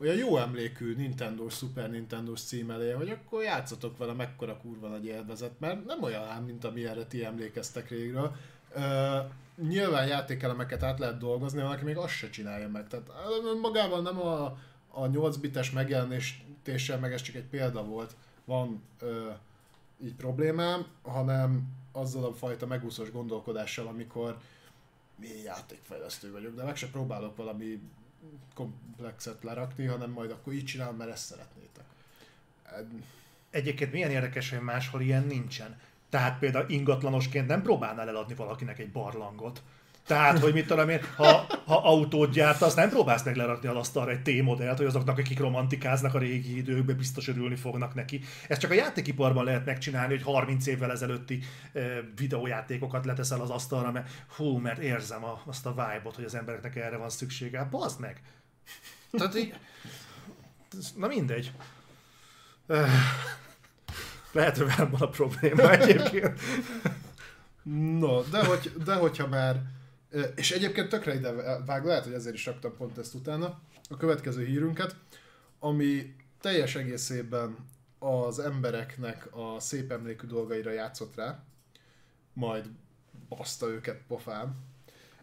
olyan jó emlékű Nintendo Super nintendo cím elé, hogy akkor játszatok vele mekkora kurva nagy élvezet, mert nem olyan ám, mint amilyenre ti emlékeztek régről. Uh, nyilván játékelemeket át lehet dolgozni, valaki még azt se csinálja meg. Tehát magában nem a, a 8 bites megjelenéssel, meg ez csak egy példa volt, van uh, így problémám, hanem azzal a fajta megúszós gondolkodással, amikor mi játékfejlesztő vagyok, de meg se próbálok valami komplexet lerakni, hanem majd akkor így csinálom, mert ezt szeretnétek. Egyébként milyen érdekes, hogy máshol ilyen nincsen. Tehát például ingatlanosként nem próbálnál eladni valakinek egy barlangot. Tehát, hogy mit tudom én, ha, ha autót azt nem próbálsz meg lerakni a asztalra egy T-modellt, hogy azoknak, akik romantikáznak a régi időkben, biztos örülni fognak neki. Ezt csak a játékiparban lehet megcsinálni, hogy 30 évvel ezelőtti e, videójátékokat leteszel az asztalra, mert hú, mert érzem a, azt a vibe-ot, hogy az embereknek erre van szüksége. Hát bazd meg! Tehát így, na mindegy. Lehet, hogy velem van a probléma egyébként. No, de, hogy, de hogyha már és egyébként tökre ide vág, lehet, hogy ezért is raktam pont ezt utána, a következő hírünket, ami teljes egészében az embereknek a szép emlékű dolgaira játszott rá, majd baszta őket pofán.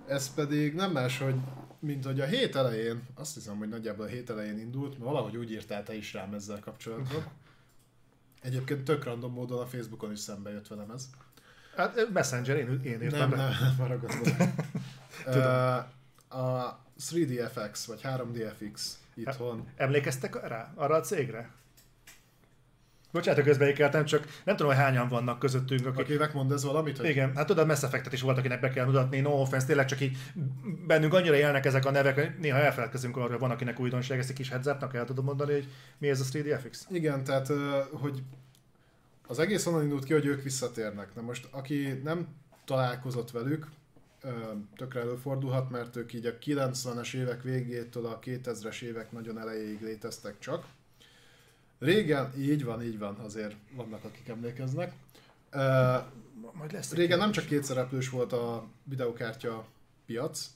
Ez pedig nem más, hogy mint hogy a hét elején, azt hiszem, hogy nagyjából a hét elején indult, mert valahogy úgy írtál te is rám ezzel kapcsolatban. Egyébként tök random módon a Facebookon is szembe jött velem ez. Hát Messenger, én, én írtam Nem, nem, nem uh, a 3DFX, vagy 3DFX itthon. Emlékeztek rá, arra a cégre? Bocsánat, közbeékeltem, csak nem tudom, hogy hányan vannak közöttünk. Akik... Akinek mond ez valamit? Hogy... Igen, hát tudod, Mass Effect-et is volt, akinek be kell mutatni, no offense, tényleg csak így bennünk annyira élnek ezek a nevek, hogy néha elfelelkezünk hogy van, akinek újdonság, ezt egy kis heads el tudom mondani, hogy mi ez a 3DFX? Igen, tehát, hogy az egész onnan indult ki, hogy ők visszatérnek. Na most, aki nem találkozott velük, tökre előfordulhat, mert ők így a 90-es évek végétől a 2000-es évek nagyon elejéig léteztek csak. Régen, így van, így van, azért vannak, akik emlékeznek. Majd lesz Régen nem csak kétszereplős volt a videokártya piac,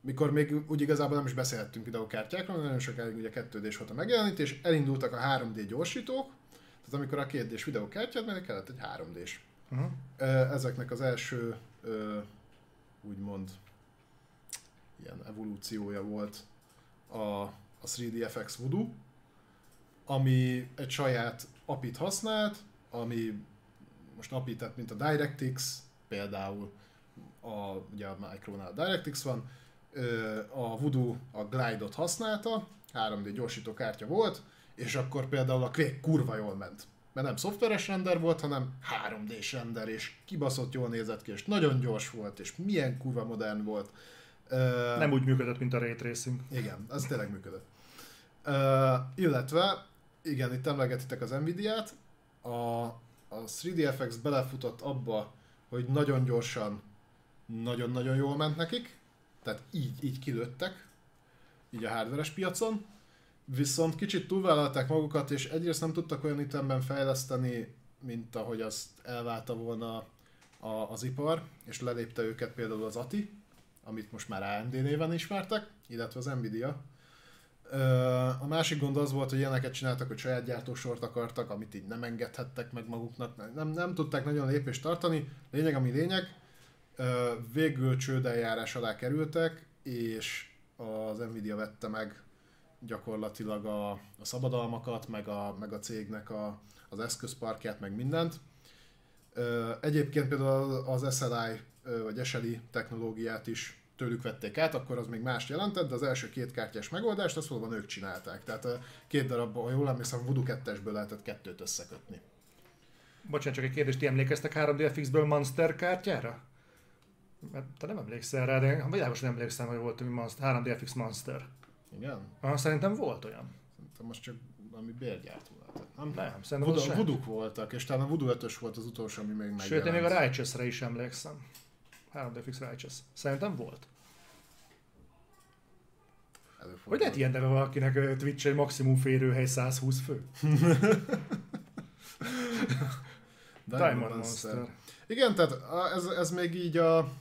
mikor még úgy igazából nem is beszélhettünk videokártyákról, nagyon sokáig ugye 2 d volt a megjelenítés, elindultak a 3D gyorsítók, tehát amikor a 2 d videokártyát, mert kellett egy 3D-s. Uh-huh. Ezeknek az első úgymond ilyen evolúciója volt a, a 3DFX Voodoo, ami egy saját apit használt, ami most API, tehát mint a DirectX, például a, ugye a Micronál a DirectX van, a Voodoo a Glide-ot használta, 3D gyorsító kártya volt, és akkor például a Quake kurva jól ment. Mert nem szoftveres render volt, hanem 3D-s render, és kibaszott jól nézett ki, és nagyon gyors volt, és milyen kurva modern volt. Nem úgy működött, mint a Ray Tracing. Igen, az tényleg működött. Uh, illetve igen, itt emlegetitek az Nvidia-t, a, a 3DFX belefutott abba, hogy nagyon gyorsan, nagyon-nagyon jól ment nekik, tehát így, így kilőttek, így a hardveres piacon, viszont kicsit túlvállalták magukat, és egyrészt nem tudtak olyan ütemben fejleszteni, mint ahogy azt elválta volna a, az ipar, és lelépte őket például az ATI, amit most már AMD néven ismertek, illetve az Nvidia. A másik gond az volt, hogy ilyeneket csináltak, hogy saját gyártósort akartak, amit így nem engedhettek meg maguknak, nem, nem tudták nagyon lépést tartani. Lényeg, ami lényeg, végül csődeljárás alá kerültek, és az Nvidia vette meg gyakorlatilag a, a szabadalmakat, meg a, meg a cégnek a, az eszközparkját, meg mindent. Egyébként például az SLI vagy SLI technológiát is tőlük vették át, akkor az még más jelentett, de az első két kártyás megoldást azt valóban ők csinálták. Tehát két darab, ha jól emlékszem, Voodoo 2-esből lehetett kettőt összekötni. Bocsánat, csak egy kérdést, ti emlékeztek 3DFX-ből Monster kártyára? Mert te nem emlékszel rá, de világos nem emlékszem, hogy volt Monster, 3DFX Monster. Igen? Ah, szerintem volt olyan. Szerintem most csak valami bérgyártó volt. Nem, nem szerintem Voodoo, Vuduk voltak, és talán a Voodoo 5 volt az utolsó, ami még megjelent. Sőt, én még a Righteous-re is emlékszem. 3DFX Righteous. Szerintem volt. Hogy lehet ilyen neve valakinek Twitch egy maximum férőhely 120 fő? Diamond Monster. Monster. Igen, tehát ez, ez még így a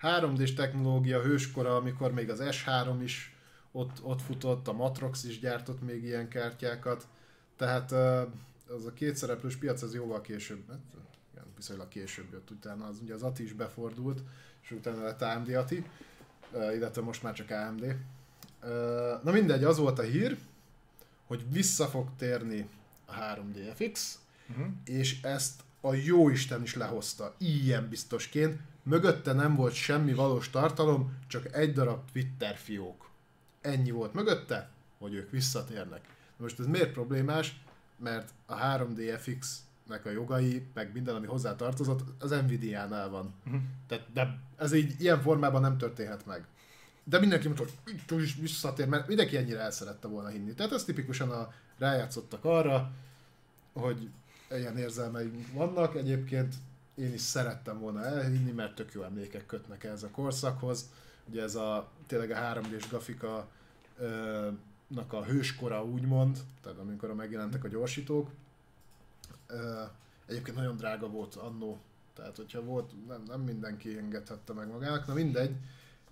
3D-s technológia hőskora, amikor még az S3 is ott, ott futott, a Matrox is gyártott még ilyen kártyákat, tehát az a kétszereplős piac az jóval később, hát, igen, viszonylag később jött utána, az ugye az ATI is befordult, és utána lett AMD ATI, illetve most már csak AMD. Na mindegy, az volt a hír, hogy vissza fog térni a 3DFX, uh-huh. Mhm. és ezt a jóisten is lehozta, ilyen biztosként. Mögötte nem volt semmi valós tartalom, csak egy darab Twitter fiók. Ennyi volt mögötte, hogy ők visszatérnek. Most ez miért problémás? Mert a 3DFX-nek a jogai, meg minden, ami hozzá tartozott, az Nvidia-nál van. Uh-huh. Tehát, de ez így ilyen formában nem történhet meg. De mindenki mondta, hogy is visszatér, mert mindenki ennyire el szerette volna hinni. Tehát ez tipikusan a, rájátszottak arra, hogy ilyen érzelmeim vannak. Egyébként én is szerettem volna elhinni, mert tök jó emlékek kötnek ehhez a korszakhoz. Ugye ez a tényleg a 3D-s grafika ö, nak a hőskora úgymond, tehát amikor megjelentek a gyorsítók. Ö, egyébként nagyon drága volt annó, tehát hogyha volt, nem, nem mindenki engedhette meg magának, na mindegy.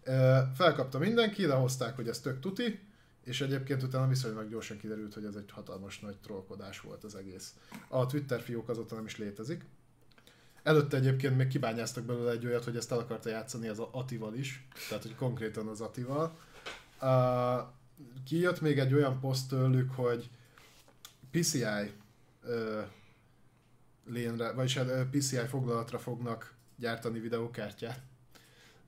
Ö, felkapta mindenki, hozták, hogy ez tök tuti, és egyébként utána viszonylag gyorsan kiderült, hogy ez egy hatalmas nagy trollkodás volt az egész. A Twitter fiók azóta nem is létezik. Előtte egyébként még kibányáztak belőle egy olyat, hogy ezt el akarta játszani az Atival is, tehát hogy konkrétan az Atival. Uh, kijött még egy olyan poszt tőlük, hogy PCI uh, lénre, vagyis hát, PCI foglalatra fognak gyártani videókártyát.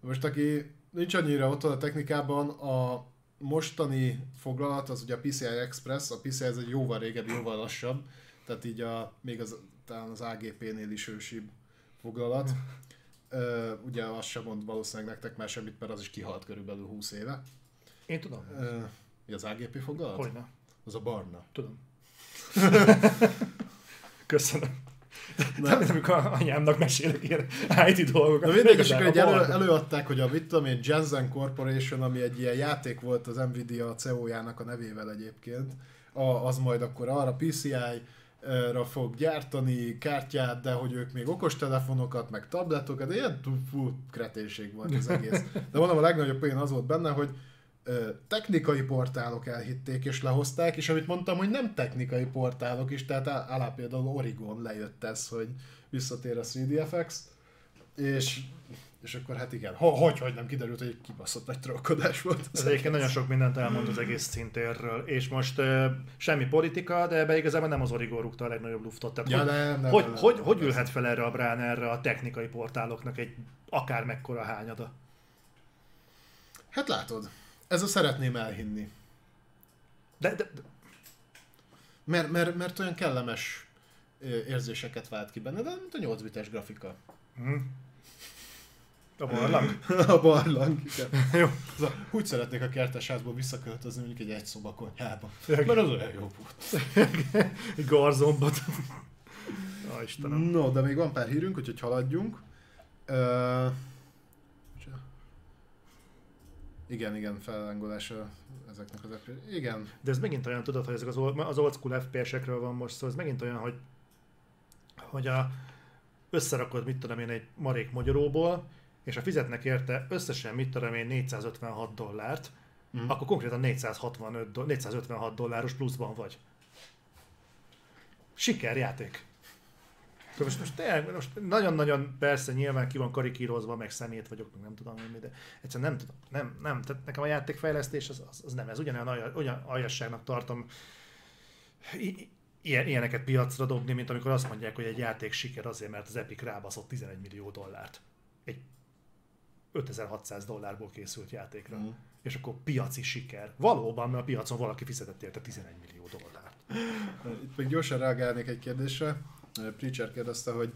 Most aki nincs annyira ott a technikában, a mostani foglalat az ugye a PCI Express, a PCI ez egy jóval régebbi, jóval lassabb, tehát így a, még az, talán az AGP-nél is ősibb foglalat. Uh, ugye azt sem mond valószínűleg nektek már semmit, mert az is kihalt körülbelül 20 éve. Én tudom. Uh, mi az AGP foglalat? Hogyne. Az a barna. Tudom. Köszönöm. Nem, nem, amikor anyámnak mesélek ilyen IT dolgokat. Na mindegy, és akkor elő, előadták, hogy a mit tudom én, Jensen Corporation, ami egy ilyen játék volt az Nvidia CEO-jának a nevével egyébként, a, az majd akkor arra PCI ra fog gyártani kártyát, de hogy ők még okostelefonokat, meg tabletokat, de ilyen fú, kreténség volt az egész. De mondom, a legnagyobb poén az volt benne, hogy technikai portálok elhitték és lehozták, és amit mondtam, hogy nem technikai portálok is, tehát alá például Origon lejött ez, hogy visszatér a 3DFX, és, és akkor hát igen, ha, hogy, hogy nem kiderült, hogy egy kibaszott nagy trollkodás volt. Ez egyébként nagyon sok mindent elmond az egész szintérről, és most uh, semmi politika, de ebbe igazából nem az Origon rúgta a legnagyobb luftot. Tehát ja, hogy, nem, nem, hogy, nem, hogy, nem, hogy ülhet fel erre a brán erre a technikai portáloknak egy akár mekkora hányada? Hát látod, ez a szeretném elhinni. De, de, de. Mert, mert, mert olyan kellemes érzéseket vált ki benne, de mint a 8 bites grafika. Hmm. A barlang? a barlang, igen. Jó. Úgy szeretnék a kertesházból visszaköltözni mondjuk egy egy szoba konyhába. Mert az olyan jó volt. Egy garzombot. Á, Istenem. No, de még van pár hírünk, úgyhogy haladjunk. Uh, igen, igen, felángolása ezeknek az ep- Igen, De ez megint olyan, tudod, hogy ezek az old, az old school FPS-ekről van most szó, ez megint olyan, hogy, hogy a, összerakod, mit tudom én, egy marék magyaróból, és ha fizetnek érte összesen, mit tudom én, 456 dollárt, mm. akkor konkrétan 465, do- 456 dolláros pluszban vagy. Sikerjáték. Most, most, tényleg, most nagyon-nagyon persze nyilván ki van karikírozva, meg szemét vagyok, meg nem tudom mi, de egyszerűen nem tudom, nem, nem, tehát nekem a játékfejlesztés az, az, az nem, ez ugyanolyan olyan aljasságnak tartom i- ilyen, ilyeneket piacra dobni, mint amikor azt mondják, hogy egy játék siker azért, mert az Epic rábaszott 11 millió dollárt. Egy 5600 dollárból készült játékra. Mm. És akkor piaci siker. Valóban, mert a piacon valaki fizetett érte 11 millió dollárt. Itt még gyorsan reagálnék egy kérdésre. Preacher kérdezte, hogy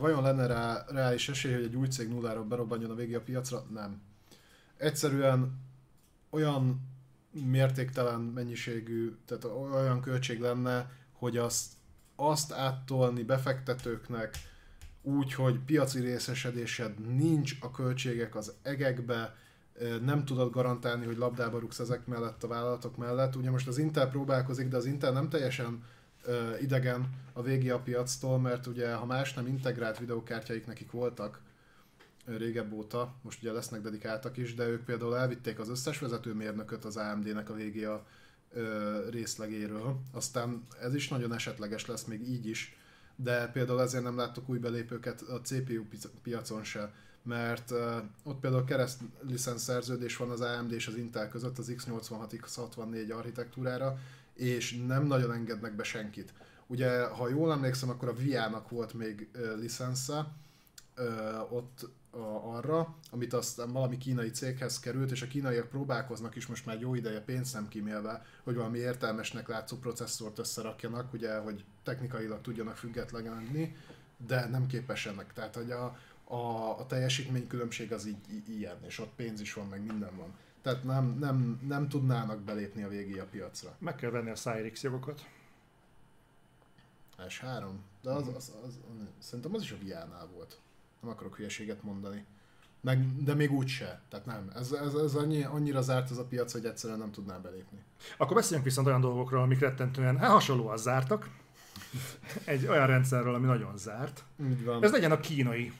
vajon lenne rá reális esély, hogy egy új cég nulláról berobbanjon a végé a piacra? Nem. Egyszerűen olyan mértéktelen mennyiségű, tehát olyan költség lenne, hogy azt, azt áttolni befektetőknek úgy, hogy piaci részesedésed nincs, a költségek az egekbe, nem tudod garantálni, hogy labdába rúgsz ezek mellett a vállalatok mellett. Ugye most az Intel próbálkozik, de az Intel nem teljesen idegen a VGA piactól, mert ugye ha más nem integrált videókártyáik nekik voltak régebb óta, most ugye lesznek dedikáltak is, de ők például elvitték az összes vezetőmérnököt az AMD-nek a VGA részlegéről. Aztán ez is nagyon esetleges lesz még így is, de például ezért nem láttok új belépőket a CPU pi- piacon se, mert ott például kereszt szerződés van az AMD és az Intel között az x86 x64 architektúrára, és nem nagyon engednek be senkit. Ugye, ha jól emlékszem, akkor a VIA-nak volt még licensze, ott a, arra, amit aztán valami kínai céghez került, és a kínaiak próbálkoznak is most már jó ideje pénzt nem kímélve, hogy valami értelmesnek látszó processzort összerakjanak, ugye, hogy technikailag tudjanak függetlenedni, de nem képesenek. Tehát, hogy a, a, a teljesítménykülönbség az így, így ilyen, és ott pénz is van, meg minden van. Tehát nem, nem, nem tudnának belépni a végé a piacra. Meg kell venni a Cyrix jogokat. S3? De az, az, az, az, szerintem az is a VR-nál volt. Nem akarok hülyeséget mondani. Meg, de még úgy se. Tehát nem. Ez, ez, ez annyi, annyira zárt ez a piac, hogy egyszerűen nem tudná belépni. Akkor beszéljünk viszont olyan dolgokról, amik rettentően hát hasonlóan zártak. Egy olyan rendszerről, ami nagyon zárt. Úgy van. Ez legyen a kínai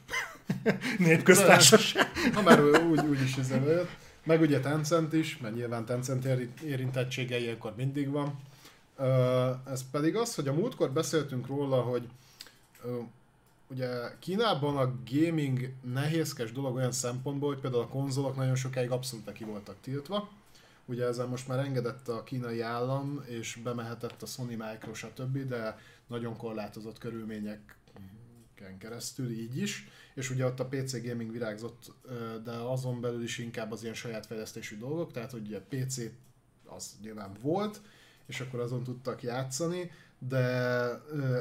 népköztársaság. Ha már úgy, úgy is üzemelőt. Meg ugye Tencent is, mert nyilván Tencent éri- érintettsége ilyenkor mindig van. Ez pedig az, hogy a múltkor beszéltünk róla, hogy ugye Kínában a gaming nehézkes dolog olyan szempontból, hogy például a konzolok nagyon sokáig abszolút ki voltak tiltva. Ugye ezzel most már engedett a kínai állam, és bemehetett a Sony, Micro, stb., de nagyon korlátozott körülményeken keresztül így is. És ugye ott a PC gaming virágzott, de azon belül is inkább az ilyen saját fejlesztésű dolgok, tehát hogy ugye PC az nyilván volt, és akkor azon tudtak játszani, de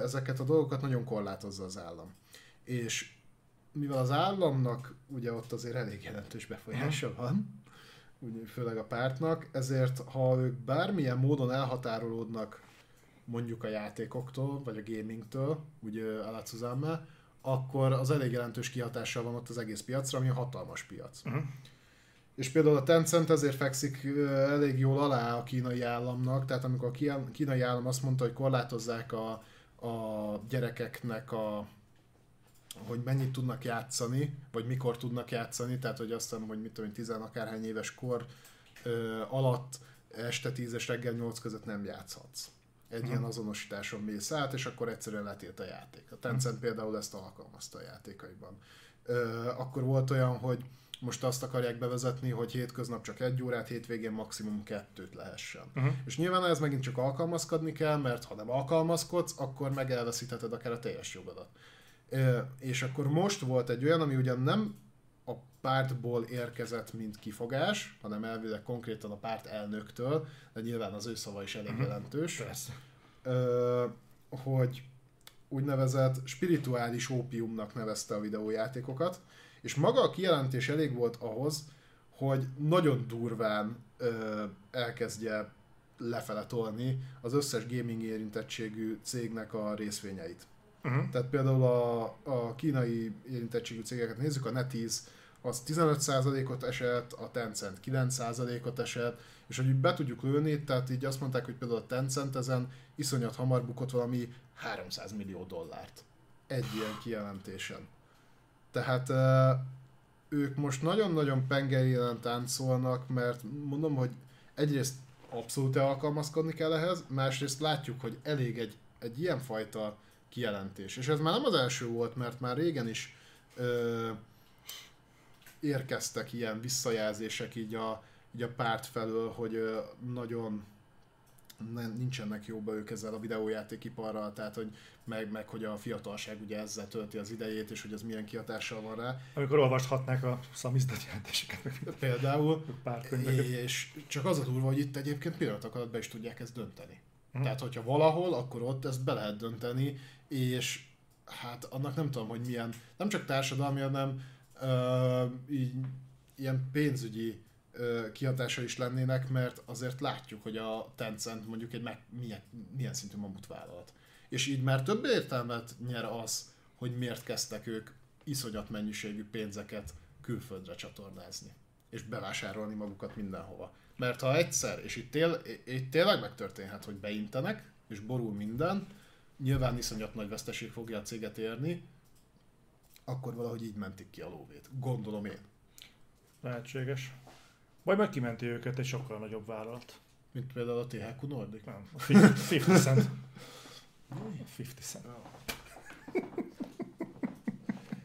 ezeket a dolgokat nagyon korlátozza az állam. És mivel az államnak ugye ott azért elég jelentős befolyása van, ugye főleg a pártnak, ezért ha ők bármilyen módon elhatárolódnak mondjuk a játékoktól, vagy a gamingtől, úgy Alacuzame, akkor az elég jelentős kihatással van ott az egész piacra, ami a hatalmas piac. Uh-huh. És például a Tencent ezért fekszik elég jól alá a kínai államnak, tehát amikor a kínai állam azt mondta, hogy korlátozzák a, a gyerekeknek a hogy mennyit tudnak játszani, vagy mikor tudnak játszani, tehát hogy azt hiszem, hogy mit tudom, tizen akárhány éves kor ö, alatt este 10 és reggel 8 között nem játszhatsz. Egy Mhm. ilyen azonosításon mész át, és akkor egyszerűen letilt a játék. A Tencent például ezt alkalmazta a játékaiban. Ö, akkor volt olyan, hogy most azt akarják bevezetni, hogy hétköznap csak egy órát, hétvégén maximum kettőt lehessen. Uh-huh. És nyilván ez megint csak alkalmazkodni kell, mert ha nem alkalmazkodsz, akkor meg elveszítheted akár a teljes jogodat. És akkor most volt egy olyan, ami ugyan nem pártból érkezett, mint kifogás, hanem elvileg konkrétan a párt elnöktől, de nyilván az ő szava is elég Mhm. jelentős, Persze. ö, hogy úgynevezett spirituális ópiumnak nevezte a videójátékokat, És maga a kijelentés elég volt ahhoz, hogy nagyon durván ö, elkezdje lefele tolni az összes gaming érintettségű cégnek a részvényeit. Uh-huh. Tehát például a, a kínai érintettségű cégeket nézzük, a NetEase az 15%-ot esett, a Tencent 9%-ot esett, és hogy be tudjuk lőni, tehát így azt mondták, hogy például a Tencent ezen iszonyat hamar bukott valami 300 millió dollárt egy ilyen kijelentésen. Tehát ők most nagyon-nagyon pengerélen táncolnak, mert mondom, hogy egyrészt abszolút alkalmazkodni kell ehhez, másrészt látjuk, hogy elég egy, egy ilyen fajta kijelentés. És ez már nem az első volt, mert már régen is ö, érkeztek ilyen visszajelzések így a, így a párt felől, hogy nagyon nem, nincsenek jóba ők ezzel a videójátékiparral, tehát hogy meg, meg hogy a fiatalság ugye ezzel tölti az idejét, és hogy ez milyen kihatással van rá. Amikor olvashatnák a szamizdat jelentéseket. Például. Pár és csak az a durva, hogy itt egyébként pillanatok alatt be is tudják ezt dönteni. Hmm. Tehát, hogyha valahol, akkor ott ezt be lehet dönteni, és hát annak nem tudom, hogy milyen, nem csak társadalmi, hanem így, ilyen pénzügyi kihatása is lennének, mert azért látjuk, hogy a Tencent mondjuk egy meg, milyen, milyen szintű mamut vállalat. És így már több értelmet nyer az, hogy miért kezdtek ők iszonyat mennyiségű pénzeket külföldre csatornázni, és bevásárolni magukat mindenhova. Mert ha egyszer, és itt, tél, itt tényleg megtörténhet, hogy beintenek, és borul minden, nyilván iszonyat nagy veszteség fogja a céget érni, akkor valahogy így mentik ki a lóvét. Gondolom én. Lehetséges. Vagy meg kimenti őket egy sokkal nagyobb vállalat. Mint például a THQ Nordic? Nem, a 50 Cent. 50 Cent.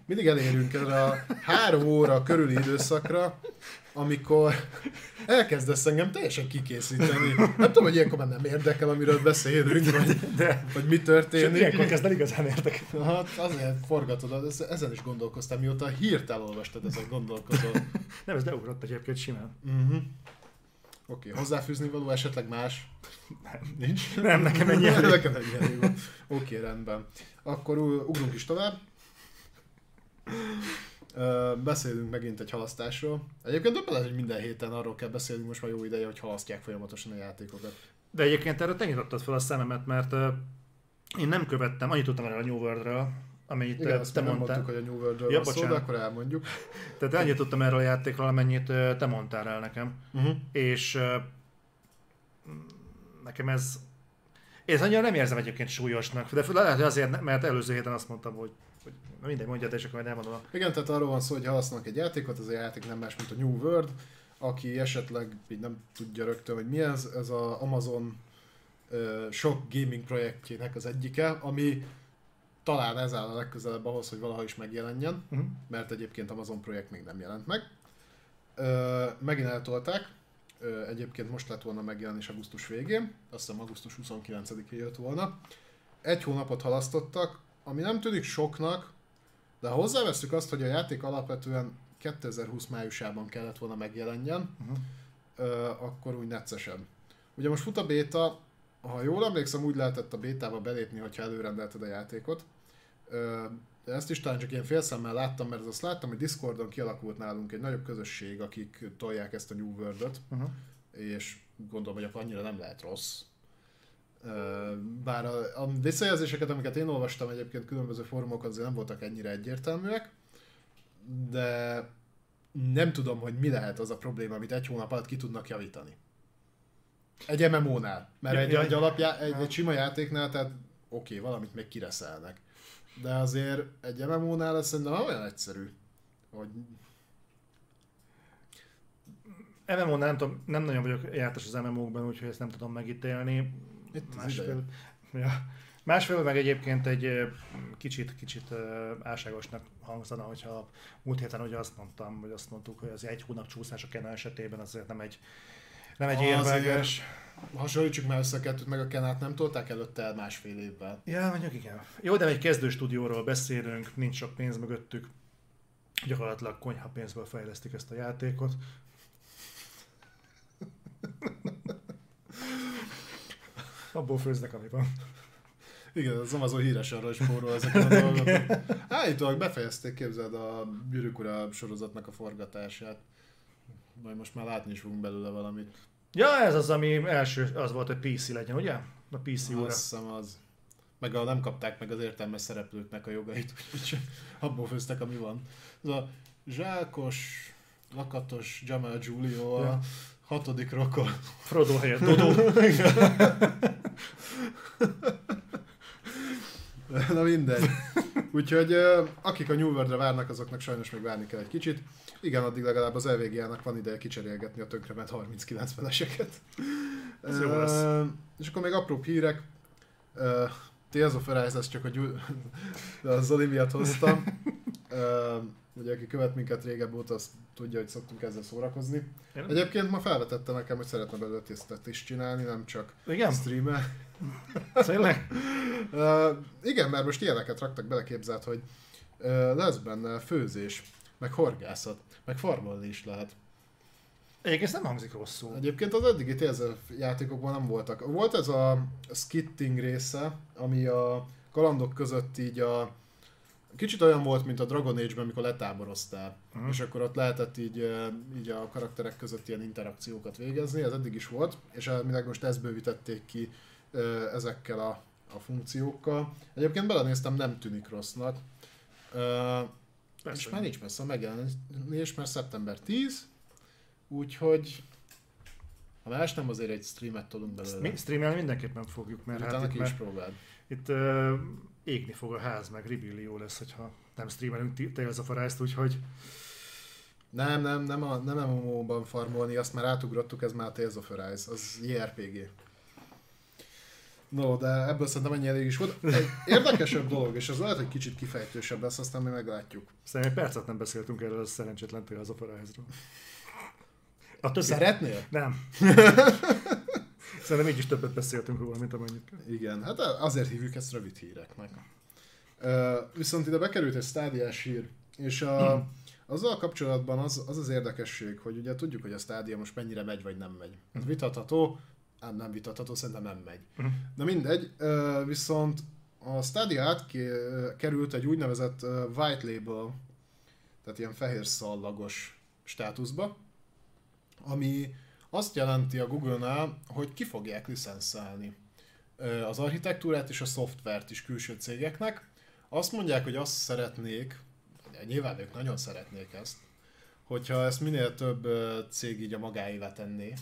Mindig elérünk erre a három óra körüli időszakra, amikor elkezdesz engem teljesen kikészíteni. Nem tudom, hogy ilyenkor már nem érdekel, amiről beszélünk, vagy, de, vagy mi történik. ilyenkor kezd el igazán érdekel. Hát azért forgatod, ezen is gondolkoztam, mióta hírt elolvastad, ezen gondolkozol. nem, ez beugrott egyébként simán. Uh-huh. Oké, okay. hozzáfűzni való esetleg más? Nem. Nincs? Nem, nekem ennyi elég. nekem ennyi elég van. Oké, okay, rendben. Akkor ugrunk is tovább beszélünk megint egy halasztásról. Egyébként több lehet, hogy minden héten arról kell beszélni, most már jó ideje, hogy halasztják folyamatosan a játékokat. De egyébként erre te nyitottad fel a szememet, mert uh, én nem követtem, annyit tudtam erről a New World-ről, amennyit Igen, te mondtál. mondtuk, hogy a New World-ről ja, szó, de akkor elmondjuk. Tehát annyit tudtam erről a játékról, amennyit te mondtál el nekem. Uh-huh. És uh, nekem ez én annyira nem érzem egyébként súlyosnak, de lehet, hogy azért, mert előző héten azt mondtam, hogy hogy mindegy, mondja, és akkor majd elmondom. Igen, tehát arról van szó, hogy halasztanak egy játékot, az a játék nem más, mint a New World, aki esetleg így nem tudja rögtön, hogy mi ez, ez az Amazon uh, sok gaming projektjének az egyike, ami talán ez áll a legközelebb ahhoz, hogy valaha is megjelenjen, uh-huh. mert egyébként Amazon projekt még nem jelent meg. Uh, megint eltolták, uh, egyébként most lett volna megjelenés augusztus végén, azt hiszem augusztus 29-én jött volna. Egy hónapot halasztottak, ami nem tűnik soknak, de ha hozzáveszünk azt, hogy a játék alapvetően 2020 májusában kellett volna megjelenjen, uh-huh. ö, akkor úgy neccesen. Ugye most fut a béta, ha jól emlékszem, úgy lehetett a bétába belépni, hogyha előrendelted a játékot. Ö, de ezt is talán csak ilyen félszemmel láttam, mert azt láttam, hogy Discordon kialakult nálunk egy nagyobb közösség, akik tolják ezt a New World-ot, uh-huh. és gondolom, hogy akkor annyira nem lehet rossz. Bár a, a visszajelzéseket, amiket én olvastam egyébként különböző fórumokon, azért nem voltak ennyire egyértelműek, de nem tudom, hogy mi lehet az a probléma, amit egy hónap alatt ki tudnak javítani. Egy MMO-nál. Mert ja, egy, ja, egy, alapjá, egy, egy sima játéknál, tehát oké, okay, valamit még kireszelnek. De azért egy MMO-nál ez szerintem olyan egyszerű, hogy MMO nem, tudom, nem nagyon vagyok jártas az MMO-kban, úgyhogy ezt nem tudom megítélni. Itt másfél, ja, másfél meg egyébként egy kicsit, kicsit álságosnak hangzana, hogyha múlt héten ugye azt mondtam, vagy azt mondtuk, hogy az egy hónap csúszás a Kena esetében azért nem egy, nem egy érveges. Hasonlítsuk már össze a kettőt, meg a Kenát nem tolták előtte el másfél évvel. Ja, mondjuk igen. Jó, de egy kezdő stúdióról beszélünk, nincs sok pénz mögöttük. Gyakorlatilag konyha pénzből fejlesztik ezt a játékot. Abból főznek, ami van. Igen, az Amazon híres arra is spórol ezeket a dolgokat. Állítólag befejezték, képzeld a Gyűrűk Ura sorozatnak a forgatását. Majd most már látni is fogunk belőle valamit. Ja, ez az, ami első, az volt, hogy PC legyen, ugye? A PC Azt óra. hiszem az. Meg a, nem kapták meg az értelmes szereplőknek a jogait, úgyhogy abból főztek, ami van. Ez a zsákos, lakatos Jamal Giulio a Ja. hatodik rokon. Frodo helyett Dodo. Na mindegy. Úgyhogy akik a New World-re várnak, azoknak sajnos még várni kell egy kicsit. Igen, addig legalább az LVG-nak van ideje kicserélgetni a tönkrement 39 feleseket. Ez jó lesz. És akkor még apró hírek. Tales of Arise, ezt csak a, gyú... a Zoli miatt hoztam. Ö, Ugye, aki követ minket régebb óta, az tudja, hogy szoktunk ezzel szórakozni. Én- Egyébként ma felvetette nekem, hogy szeretne belőle tesztet is csinálni, nem csak Igen? streamel. Tényleg? Uh, igen, mert most ilyeneket raktak bele, képzelt, hogy uh, lesz benne főzés, meg horgászat, meg farmolni is lehet. Egyébként nem hangzik rosszul. Egyébként az eddigi Tales játékokban nem voltak. Volt ez a skitting része, ami a kalandok között így a Kicsit olyan volt, mint a Dragon Age-ben, amikor letáboroztál, Mhm. és akkor ott lehetett így, így a karakterek között ilyen interakciókat végezni, ez eddig is volt, és elvileg most ezt bővítették ki ezekkel a, a funkciókkal. Egyébként belenéztem, nem tűnik rossznak. Persze. és már nincs messze a megjelenés, mert szeptember 10, úgyhogy ha más nem, azért egy streamet tolunk belőle. Mi streamelni mindenképpen fogjuk, mert Utána hát itt, is próbáld. itt uh, égni fog a ház, meg Ribillió lesz, hogyha nem streamelünk Tales of Arise-t, úgyhogy Nem, nem, nem, a, nem MMO-ban farmolni, azt már átugrottuk, ez már Tales of Arise, az JRPG. No, de ebből szerintem ennyi elég is volt. Egy érdekesebb dolog, és az lehet, hogy kicsit kifejtősebb lesz, aztán mi meglátjuk. szerintem egy percet nem beszéltünk erről a szerencsétlen Tales of Arise-ról. A többi... Szeretnél? Nem. Szerintem így is többet beszéltünk róla, mint amennyit. Igen, hát azért hívjuk ezt rövid híreknek. Uh, viszont ide bekerült egy stádiás hír, és a, azzal kapcsolatban az, az az érdekesség, hogy ugye tudjuk, hogy a stádia most mennyire megy, vagy nem megy. Ez vitatható, ám nem vitatható, szerintem nem megy. Na mindegy, uh, viszont a Stadia átkerült egy úgynevezett white label, tehát ilyen fehér szallagos státuszba, ami azt jelenti a Google-nál, hogy ki fogják licenszelni az architektúrát és a szoftvert is külső cégeknek. Azt mondják, hogy azt szeretnék, nyilván ők nagyon szeretnék ezt, hogyha ezt minél több cég így a magáévá tenné.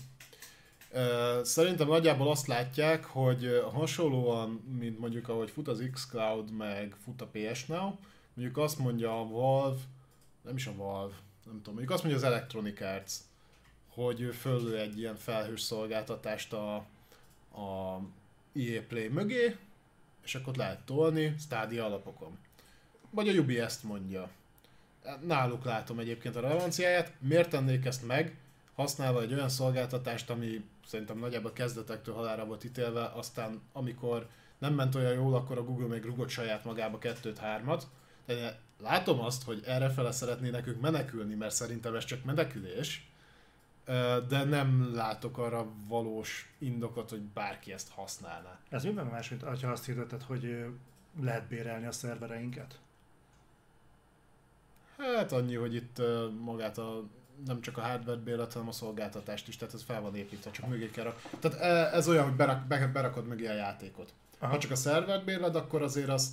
Szerintem nagyjából azt látják, hogy hasonlóan, mint mondjuk ahogy fut az xCloud, meg fut a PS Now, mondjuk azt mondja a Valve, nem is a Valve, nem tudom, mondjuk azt mondja az Electronic Arts, hogy ő föllő egy ilyen felhős szolgáltatást a, a EA Play mögé, és akkor lehet tolni Stadia alapokon. Vagy a Ubi ezt mondja. Náluk látom egyébként a relevanciáját. Miért tennék ezt meg, használva egy olyan szolgáltatást, ami szerintem nagyjából kezdetektől halára volt ítélve, aztán amikor nem ment olyan jól, akkor a Google még rugott saját magába kettőt, hármat. De látom azt, hogy errefele szeretnének ők menekülni, mert szerintem ez csak menekülés, de nem látok arra valós indokot, hogy bárki ezt használná. Ez miben más, mint ha azt hirdeted, hogy lehet bérelni a szervereinket? Hát annyi, hogy itt magát a nem csak a hardware bérlet, hanem a szolgáltatást is, tehát ez fel van építve, csak mögé kell rak... Tehát e- ez olyan, hogy berak, be, berakod mögé a játékot. Aha. Ha csak a szervert bérled, akkor azért azt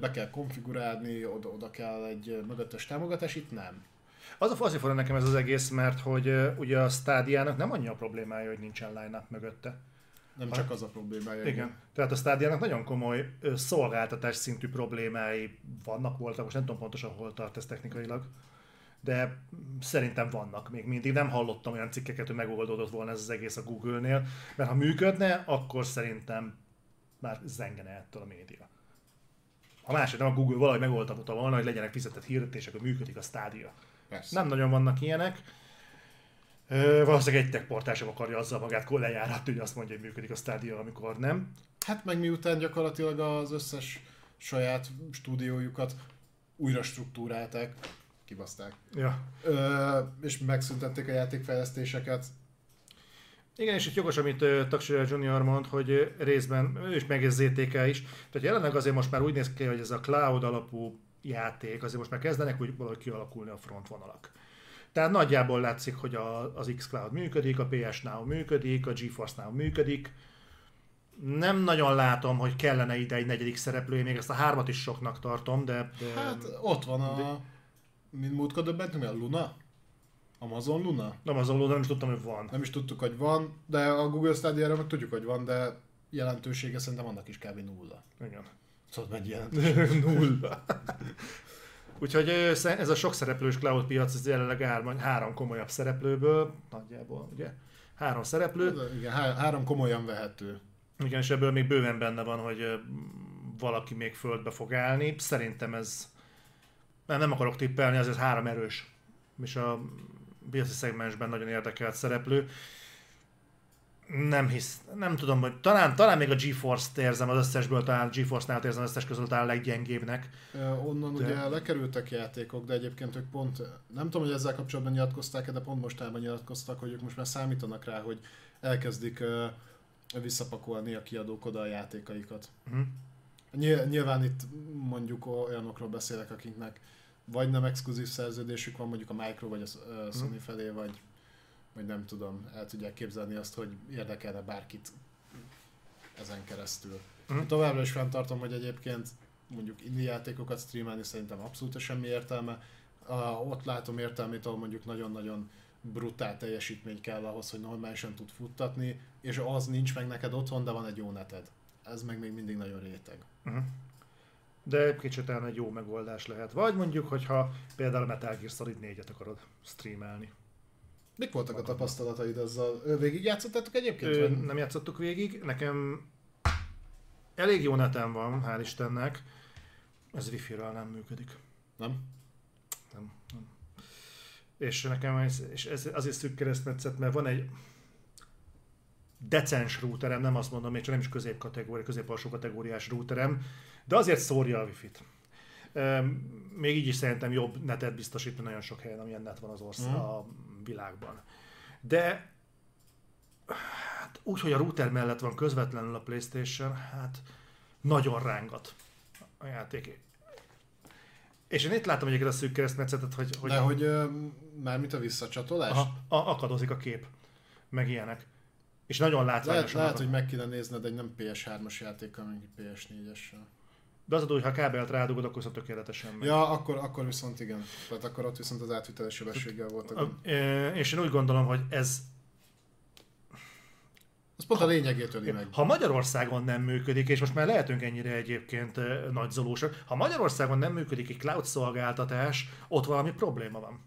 be kell konfigurálni, oda, oda kell egy mögöttes támogatás, itt nem. Az a azért fordul nekem ez az egész, mert hogy ö, ugye a stádiának nem annyi a problémája, hogy nincsen line mögötte. Nem csak az a problémája. Igen. Tehát a stádiának nagyon komoly ö, szolgáltatás szintű problémái vannak, voltak, most nem tudom pontosan hol tart ez technikailag, de szerintem vannak még mindig. Nem hallottam olyan cikkeket, hogy megoldódott volna ez az egész a Google-nél, mert ha működne, akkor szerintem már zengene ettől a média. Ha másik nem a Google valahogy megoldhatta volna, hogy legyenek fizetett hirdetések, hogy működik a stádia. Persze. Nem nagyon vannak ilyenek. Ö, valószínűleg egy tech portál sem akarja azzal magát lejáratni, hogy azt mondja, hogy működik a stádia, amikor nem. Hát meg miután gyakorlatilag az összes saját stúdiójukat újra struktúrálták, kibaszták. Ja. Ö, és megszüntették a játékfejlesztéseket. Igen, és itt jogos, amit uh, Taksira Junior mond, hogy ö, részben ő is meg is. Tehát jelenleg azért most már úgy néz ki, hogy ez a cloud alapú játék, azért most már kezdenek úgy valahogy kialakulni a frontvonalak. Tehát nagyjából látszik, hogy a, az xCloud működik, a PS Now működik, a GeForce Now működik. Nem nagyon látom, hogy kellene ide egy negyedik szereplő, én még ezt a hármat is soknak tartom, de... de Hát ott van a... Mint múltkor döbbentünk, a Luna? Amazon Luna? nem az alul, nem is tudtam, hogy van. Nem is tudtuk, hogy van, de a Google Stadia-ra meg tudjuk, hogy van, de jelentősége szerintem annak is kb. nulla. Igen. Tudod, mennyi jelentőség? Nulla. Úgyhogy ez a sok szereplős cloud piac, ez jelenleg három, három komolyabb szereplőből, nagyjából, ugye? Három szereplő. Igen, há- három komolyan vehető. Igen, és ebből még bőven benne van, hogy valaki még földbe fog állni. Szerintem ez, nem, nem akarok tippelni, azért három erős, és a piaci szegmensben nagyon érdekelt szereplő. Nem hisz, nem tudom, hogy talán, talán még a GeForce-t érzem az összesből, talán GeForce-nál érzem az összes közül talán a leggyengébbnek. Onnan De- ugye lekerültek játékok, de egyébként ők pont, nem tudom, hogy ezzel kapcsolatban nyilatkozták de pont mostában nyilatkoztak, hogy ők most már számítanak rá, hogy elkezdik ö, visszapakolni a kiadók oda a játékaikat. Mhm. Nyilván, nyilván itt mondjuk olyanokról beszélek, akiknek vagy nem exkluzív szerződésük van, mondjuk a Micro vagy a Sony felé, vagy, vagy nem tudom, el tudják képzelni azt, hogy érdekelne bárkit ezen keresztül. Mhm. Továbbra is fenntartom, hogy egyébként mondjuk indie játékokat streamelni szerintem abszolút semmi értelme. A, ott látom értelmét, ahol mondjuk nagyon-nagyon brutál teljesítmény kell ahhoz, hogy normálisan tud futtatni, és az nincs meg neked otthon, de van egy jó neted. Ez meg még mindig nagyon réteg. Uh-huh. De kicsit talán egy jó megoldás lehet. Vagy mondjuk, hogyha például Metal Gear Solid 4-et akarod streamelni. Mik voltak a tapasztalataid azzal? Ö, Végigjátszottátok egyébként? Ö, nem játszottuk végig. Nekem elég jó netem van, hál' Istennek. Ez wifi-ről nem működik. Nem? Nem, nem. És nekem ez, és ez azért szűk keresztmetszet, mert van egy decens routerem, nem azt mondom, még csak nem is középkategória, középalsó kategóriás routerem, de azért szórja a wifi-t. Még így is szerintem jobb netet biztosít, nagyon sok helyen, amilyen net van az ország Mhm. a világban. De hát úgy, hogy a router mellett van közvetlenül a Playstation, hát nagyon rángat a játék. És én itt látom egyébként a szűk keresztmetszetet, hogy, hogy De hogy ö, mármint a visszacsatolás? aha, a, akadozik a kép, meg ilyenek. És nagyon Lehet, látványosan. lehet, akad. hogy meg kéne nézned egy nem PS3-as játékkal, mint egy PS4-essel. De az a dolog, hogy ha kábelt rádugod, akkor szóval tökéletesen megy. Ja, akkor, akkor viszont igen. Tehát akkor ott viszont az átviteles sebességgel volt a És én úgy gondolom, hogy ez, Az pont a lényegét öli meg. ha Magyarországon nem működik, és most már lehetünk ennyire egyébként ö, nagyzolósak, ha Magyarországon nem működik egy cloud szolgáltatás, ott valami probléma van.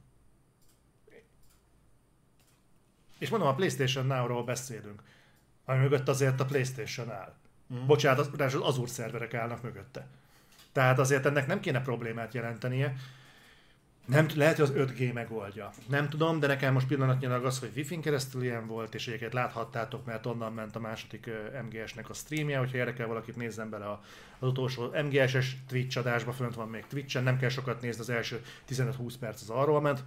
És mondom, a PlayStation Now-ról beszélünk, ami mögött azért a PlayStation áll. Mhm. Bocsánat, az, az Azure szerverek állnak mögötte. Tehát azért ennek nem kéne problémát jelentenie. Nem, lehet, hogy az 5G megoldja. Nem tudom, de nekem most pillanatnyilag az, hogy Wi-Fi-n keresztül ilyen volt, és egyébként láthattátok, mert onnan ment a második MGS-nek a streamje, hogyha érdekel valakit, nézzen bele az utolsó MGS-es Twitch adásba, fönt van még Twitch-en, nem kell sokat nézni, az első 15-20 perc az arról ment.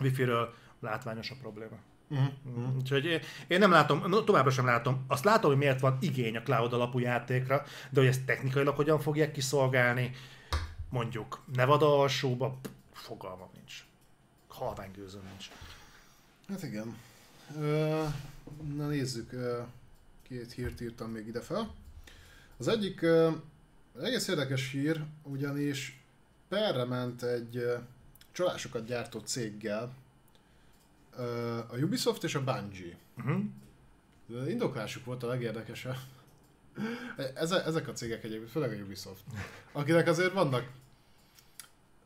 Wi-Fi-ről látványos a probléma. Mhm. Úgyhogy én- én nem látom, no, továbbra sem látom. Azt látom, hogy miért van igény a cloud alapú játékra, de hogy ezt technikailag hogyan fogják kiszolgálni, mondjuk Nevada alsóba, fogalmam nincs. Halvány gőzöm nincs. Hát igen. Na nézzük, két hírt írtam még ide fel. Az egyik egész érdekes hír, ugyanis perre ment egy csalásokat gyártó céggel, a Ubisoft és a Bungie. Uh-huh. De indoklásuk volt a legérdekesebb. Eze, ezek a cégek egyébként, főleg a Ubisoft, akinek azért vannak,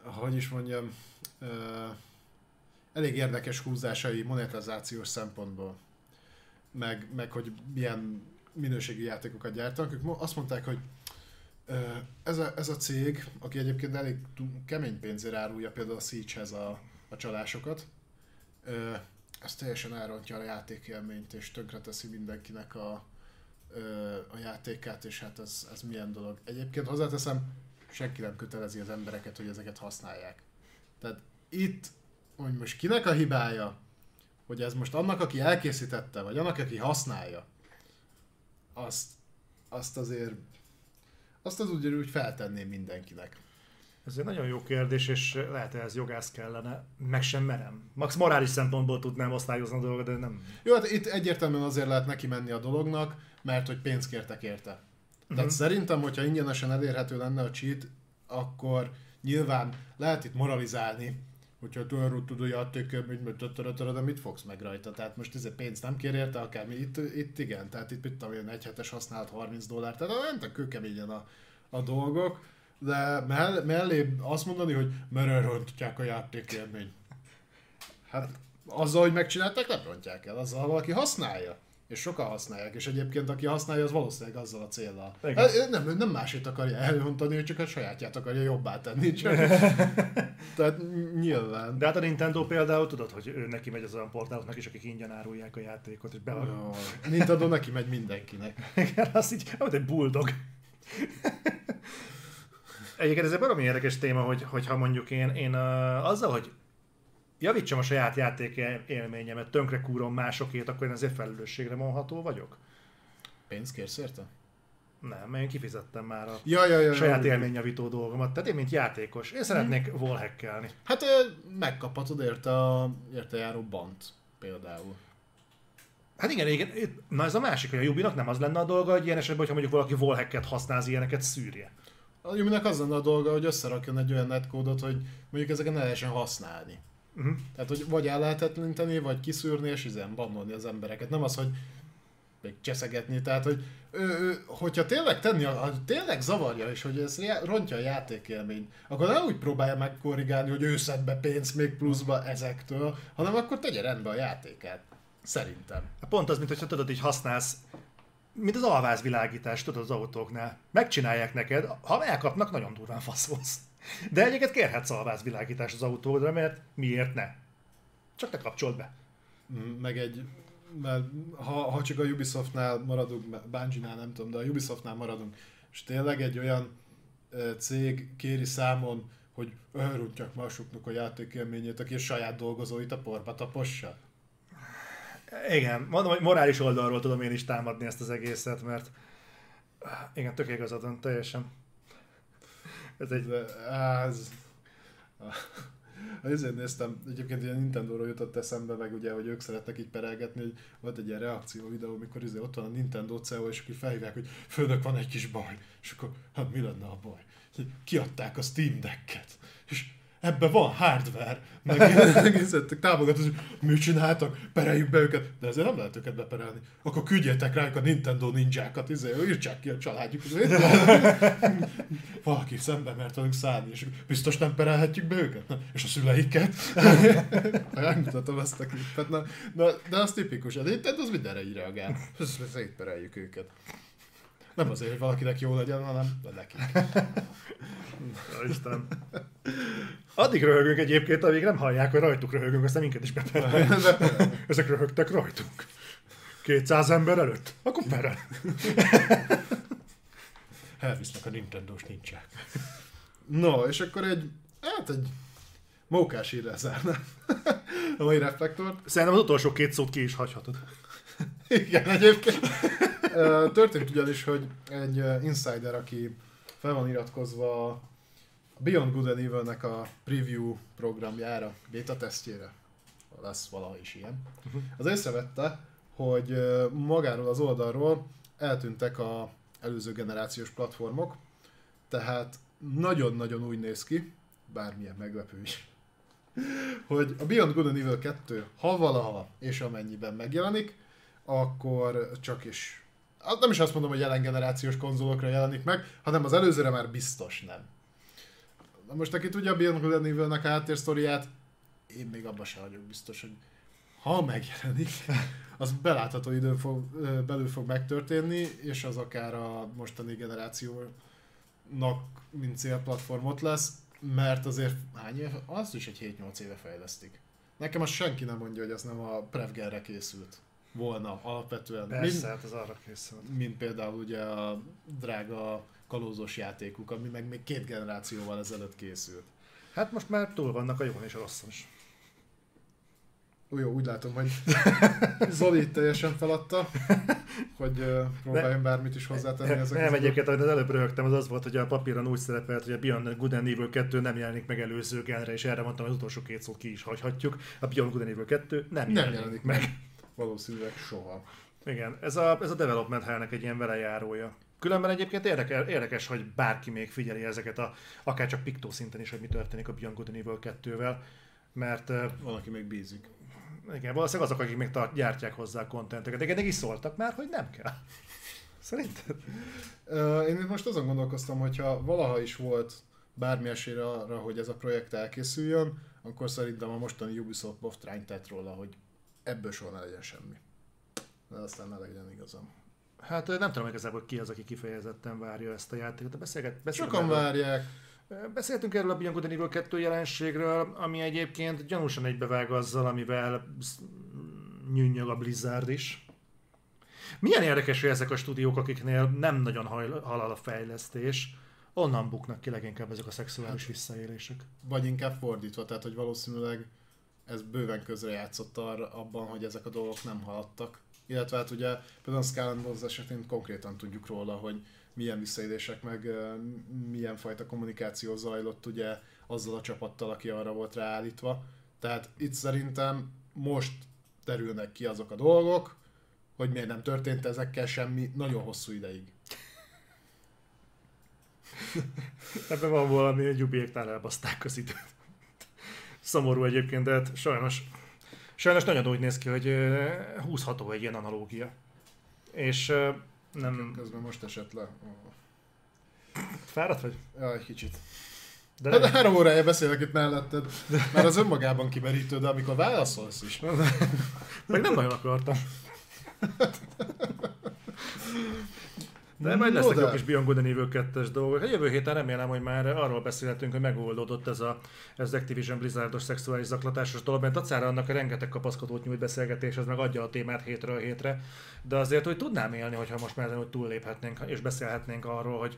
hogy is mondjam, elég érdekes húzásai monetizációs szempontból, meg, meg hogy milyen minőségi játékokat gyártanak. Ők azt mondták, hogy ez a, ez a cég, aki egyébként elég kemény pénzért árulja például a Siege-hez a, a csalásokat, ez teljesen elrontja a játékélményt, és tönkreteszi mindenkinek a, a játékát, és hát ez, ez milyen dolog. Egyébként hozzáteszem, senki nem kötelezi az embereket, hogy ezeket használják. Tehát itt, hogy most kinek a hibája, hogy ez most annak, aki elkészítette, vagy annak, aki használja, azt, azt azért azt az úgy, úgy feltenném mindenkinek. Ez egy nagyon jó kérdés, és lehet, hogy ez jogász kellene. Meg sem merem. Max morális szempontból tudnám osztályozni a dolgot, de nem. Jó, hát itt egyértelműen azért lehet neki menni a dolognak, mert hogy pénzt kértek érte. Tehát uh-huh. szerintem, hogyha ingyenesen elérhető lenne a cheat, akkor nyilván lehet itt moralizálni, hogyha tudod, tudod játék, de mit fogsz meg rajta? Tehát most ez pénzt nem kér érte, akármi. Itt, itt igen, tehát itt mit tudom, egy hetes használt 30 dollár, tehát nem kőkeményen a, a dolgok, de mell- mellé azt mondani, hogy mert elrontják a játékélményt. Hát azzal, hogy megcsinálták, nem rontják el, azzal valaki használja és sokan használják, és egyébként aki használja, az valószínűleg azzal a céllal. Hát, nem, nem másét akarja elrontani, csak a sajátját akarja jobbá tenni. Csak. Tehát nyilván. De hát a Nintendo például tudod, hogy ő neki megy az olyan portáloknak is, akik ingyen árulják a játékot, és be... Jó, Nintendo neki megy mindenkinek. Igen, az így, hogy egy bulldog. Egyébként ez egy valami érdekes téma, hogy, hogyha mondjuk én, én uh, azzal, hogy javítsam a saját játék élményemet, tönkre kúrom másokét, akkor én ezért felelősségre vonható vagyok? Pénzt kérsz érte? Nem, én kifizettem már a ja, ja, ja, saját ja, élményjavító dolgomat. Tehát én, mint játékos, én szeretnék hmm. wallhackelni. Hát megkaphatod érte a érte járó bant például. Hát igen, igen, na ez a másik, hogy a Jubinak nem az lenne a dolga, hogy ilyen esetben, hogyha mondjuk valaki wallhacket használ, ilyeneket szűrje. A Jubinak az lenne a dolga, hogy összerakjon egy olyan netkódot, hogy mondjuk ezeket ne lehessen használni. Uh-huh. Tehát, hogy vagy el lehetetleníteni, vagy kiszűrni, és izen bannolni az embereket. Nem az, hogy még cseszegetni, tehát, hogy ő, ő, hogyha tényleg tenni, ha tényleg zavarja, és hogy ez rontja a játékélményt, akkor nem úgy próbálja meg korrigálni, hogy ő szed be pénzt még pluszba ezektől, hanem akkor tegye rendbe a játékát. Szerintem. Pont az, mint hogyha tudod, hogy használsz mint az alvázvilágítás, tudod az autóknál. Megcsinálják neked, ha elkapnak, nagyon durván faszolsz. De egyébként kérhetsz alvázvilágítás az autódra, mert miért ne? Csak te kapcsold be. Meg egy, mert ha, ha csak a Ubisoftnál maradunk, Bungie-nál nem tudom, de a Ubisoftnál maradunk, és tényleg egy olyan cég kéri számon, hogy elrontják másoknak a játékélményét, aki a saját dolgozóit a porba tapossa. Igen, mondom, hogy morális oldalról tudom én is támadni ezt az egészet, mert igen, tök igazad teljesen. Ez egy... Ez... Ezért néztem, egyébként ilyen Nintendo-ról jutott eszembe, meg ugye, hogy ők szeretnek így perelgetni, hogy volt egy ilyen reakció videó, amikor izé ott van a Nintendo CEO, és akkor felhívják, hogy főnök van egy kis baj. És akkor, hát mi lenne a baj? Kiadták a Steam Decket. És ebben van hardware, meg egészítettek támogatók, hogy mit csináltak, pereljük be őket, de ezért nem lehet őket beperelni. Akkor küldjetek rájuk a Nintendo ninjákat, izé, írtsák ki a családjuk. Valaki szembe mert velünk szállni, és biztos nem perelhetjük be őket? És a szüleiket? Megmutatom ezt a klippet. Na, na, de az tipikus, a Nintendo az mindenre így reagál. Szétpereljük őket. Nem azért, hogy valakinek jó legyen, hanem neki. Istenem. Addig röhögünk egyébként, amíg nem hallják, hogy rajtuk röhögünk, aztán minket is beperelnek. Ezek röhögtek rajtunk. 200 ember előtt? Akkor perel. Elvisznek a Nintendo-s nincsák. No, és akkor egy, hát egy mókás írra zárna a mai reflektort. Szerintem az utolsó két szót ki is hagyhatod. Igen, egyébként. Történt ugyanis, hogy egy insider, aki fel van iratkozva a Beyond Good and Evil-nek a preview programjára, beta tesztjére, lesz valaha is ilyen, uh-huh. az észrevette, hogy magáról az oldalról eltűntek a előző generációs platformok, tehát nagyon-nagyon úgy néz ki, bármilyen meglepő is, hogy a Beyond Good and Evil 2, ha valaha és amennyiben megjelenik, akkor csak is Hát nem is azt mondom, hogy jelen generációs konzolokra jelenik meg, hanem az előzőre már biztos nem. Na most aki tudja a Beyond Evil-nek a háttérsztoriát, én még abban sem vagyok biztos, hogy ha megjelenik, az belátható időn fog, belül fog megtörténni, és az akár a mostani generációnak mint célplatformot lesz, mert azért hány éve? Azt is egy 7-8 éve fejlesztik. Nekem azt senki nem mondja, hogy az nem a Prevgerre készült volna alapvetően. Persze, mint, hát az arra készült. Mint például ugye a drága kalózos játékuk, ami meg még két generációval ezelőtt készült. Hát most már túl vannak a jól és a rosszon is. Jó, úgy látom, hogy Zoli teljesen feladta, hogy uh, próbáljon bármit is hozzátenni ezekhez. Nem, egyébként, amit az előbb röhögtem, az az volt, hogy a papíron úgy szerepelt, hogy a Beyond Good and Evil 2 nem jelenik meg előző genre, és erre mondtam, hogy az utolsó két szót ki is hagyhatjuk. A Beyond Good and Evil 2 nem, Nem jelenik, jelenik meg. meg. Valószínűleg soha. Igen, ez a, ez a development hellnek egy ilyen velejárója. Különben egyébként érdekes, érdekes, hogy bárki még figyeli ezeket, a, akár csak piktó szinten is, hogy mi történik a Beyond Good and Evil 2-vel, mert eh, Van, aki még bízik. igen, valószínűleg azok, akik még tart, gyártják hozzá a kontenteket, de nekik is szóltak már, hogy nem kell. Szerinted? Én most azon gondolkoztam, hogyha valaha is volt bármi esély arra, hogy ez a projekt elkészüljön, akkor szerintem a mostani Ubisoft boftrány tett róla, hogy ebből soha ne legyen semmi. De aztán ne legyen igazam. Hát nem tudom igazából ki az, aki kifejezetten várja ezt a játékot, beszélget, beszélgetünk Sokan erről. várják. Beszéltünk erről a Beyond Good Evil 2 jelenségről, ami egyébként gyanúsan egybevág azzal, amivel nyűnyög a Blizzard is. Milyen érdekes, hogy ezek a stúdiók, akiknél nem nagyon halad a fejlesztés, onnan buknak ki leginkább ezek a szexuális visszaélések. Vagy inkább fordítva, tehát hogy valószínűleg ez bőven közrejátszott arra, abban, hogy ezek a dolgok nem haladtak. Illetve hát ugye például a Skull Bones esetén konkrétan tudjuk róla, hogy milyen visszaélések, meg milyen fajta kommunikáció zajlott ugye azzal a csapattal, aki arra volt ráállítva. Tehát itt szerintem most terülnek ki azok a dolgok, hogy miért nem történt ezekkel semmi nagyon hosszú ideig. Ebben van valami, hogy Jubiéknál elbaszták az időt. Szomorú egyébként, de hát sajnos, sajnos nagyon úgy néz ki, hogy húzható egy ilyen analógia. És nem... Közben most esett le. Fáradt vagy? Ja, egy kicsit. De Hát három órája beszélek itt melletted, már az önmagában kimerítő, de amikor válaszolsz is. meg nem nagyon akartam. De majd lesznek No, jó kis Beyond Good and Evil 2-es dolgok. A jövő héten remélem, hogy már arról beszélhetünk, hogy megoldódott ez, a, ez Activision Blizzardos szexuális zaklatásos dolog, mert acára annak a rengeteg kapaszkodót nyújt beszélgetés, ez meg adja a témát hétről hétre. De azért, hogy tudnám élni, hogyha most már ezen úgy túlléphetnénk, és beszélhetnénk arról, hogy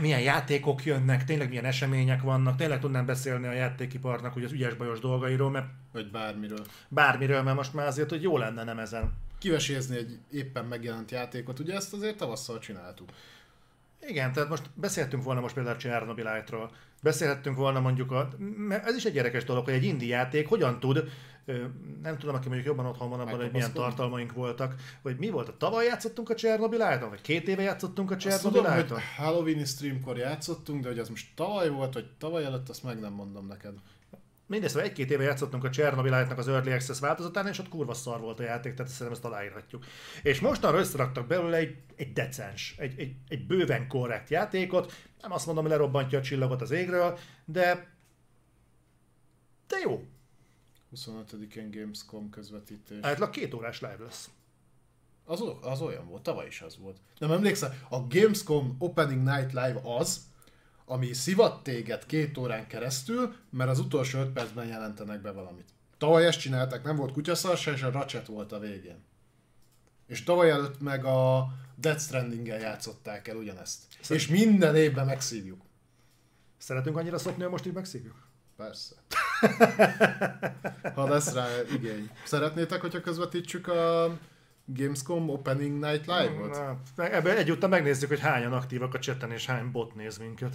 milyen játékok jönnek, tényleg milyen események vannak, tényleg tudnám beszélni a játékiparnak ugye az ügyes bajos dolgairól, mert Vagy bármiről. bármiről, mert most már azért, hogy jó lenne nem ezen. Kivesézni egy éppen megjelent játékot, ugye ezt azért tavasszal csináltuk. Igen, tehát most beszéltünk volna most például Chernobyl-ról, beszélhettünk volna mondjuk, a, mert ez is egy érdekes dolog, hogy egy indie játék hogyan tud, nem tudom, aki mondjuk jobban otthon van abban, hogy milyen tartalmaink voltak, hogy mi volt, a tavaly játszottunk a Chernobyl vagy két éve játszottunk a Azt Chernobyl tudom, hogy Halloween streamkor játszottunk, de hogy az most tavaly volt, vagy tavaly előtt, azt meg nem mondom neked. Szóval egy-két éve játszottunk a Chernobyl az Early Access változatán, és ott kurva szar volt a játék, tehát szerintem ezt aláírhatjuk. És mostanra összeraktak belőle egy, egy decens, egy, egy, egy bőven korrekt játékot, nem azt mondom, hogy lerobbantja a csillagot az égről, de de jó. 25-én Gamescom közvetítés. Általában két órás live lesz. Az, az olyan volt, tavaly is az volt. Nem emlékszel, a Gamescom Opening Night Live az, ami szivat téged két órán keresztül, mert az utolsó öt percben jelentenek be valamit. Tavaly ezt csinálták, nem volt kutyaszarsa, és a Ratchet volt a végén. És tavaly előtt meg a Death Stranding-el játszották el ugyanezt. És minden évben megszívjuk. Szeretünk annyira szopni, hogy most így megszívjuk? Persze. Ha lesz rá igény. Szeretnétek, hogyha közvetítsük a Gamescom Opening Night Live-ot? Ebben egyúttal megnézzük, hogy hányan aktívak a chatten, és hány bot néz minket.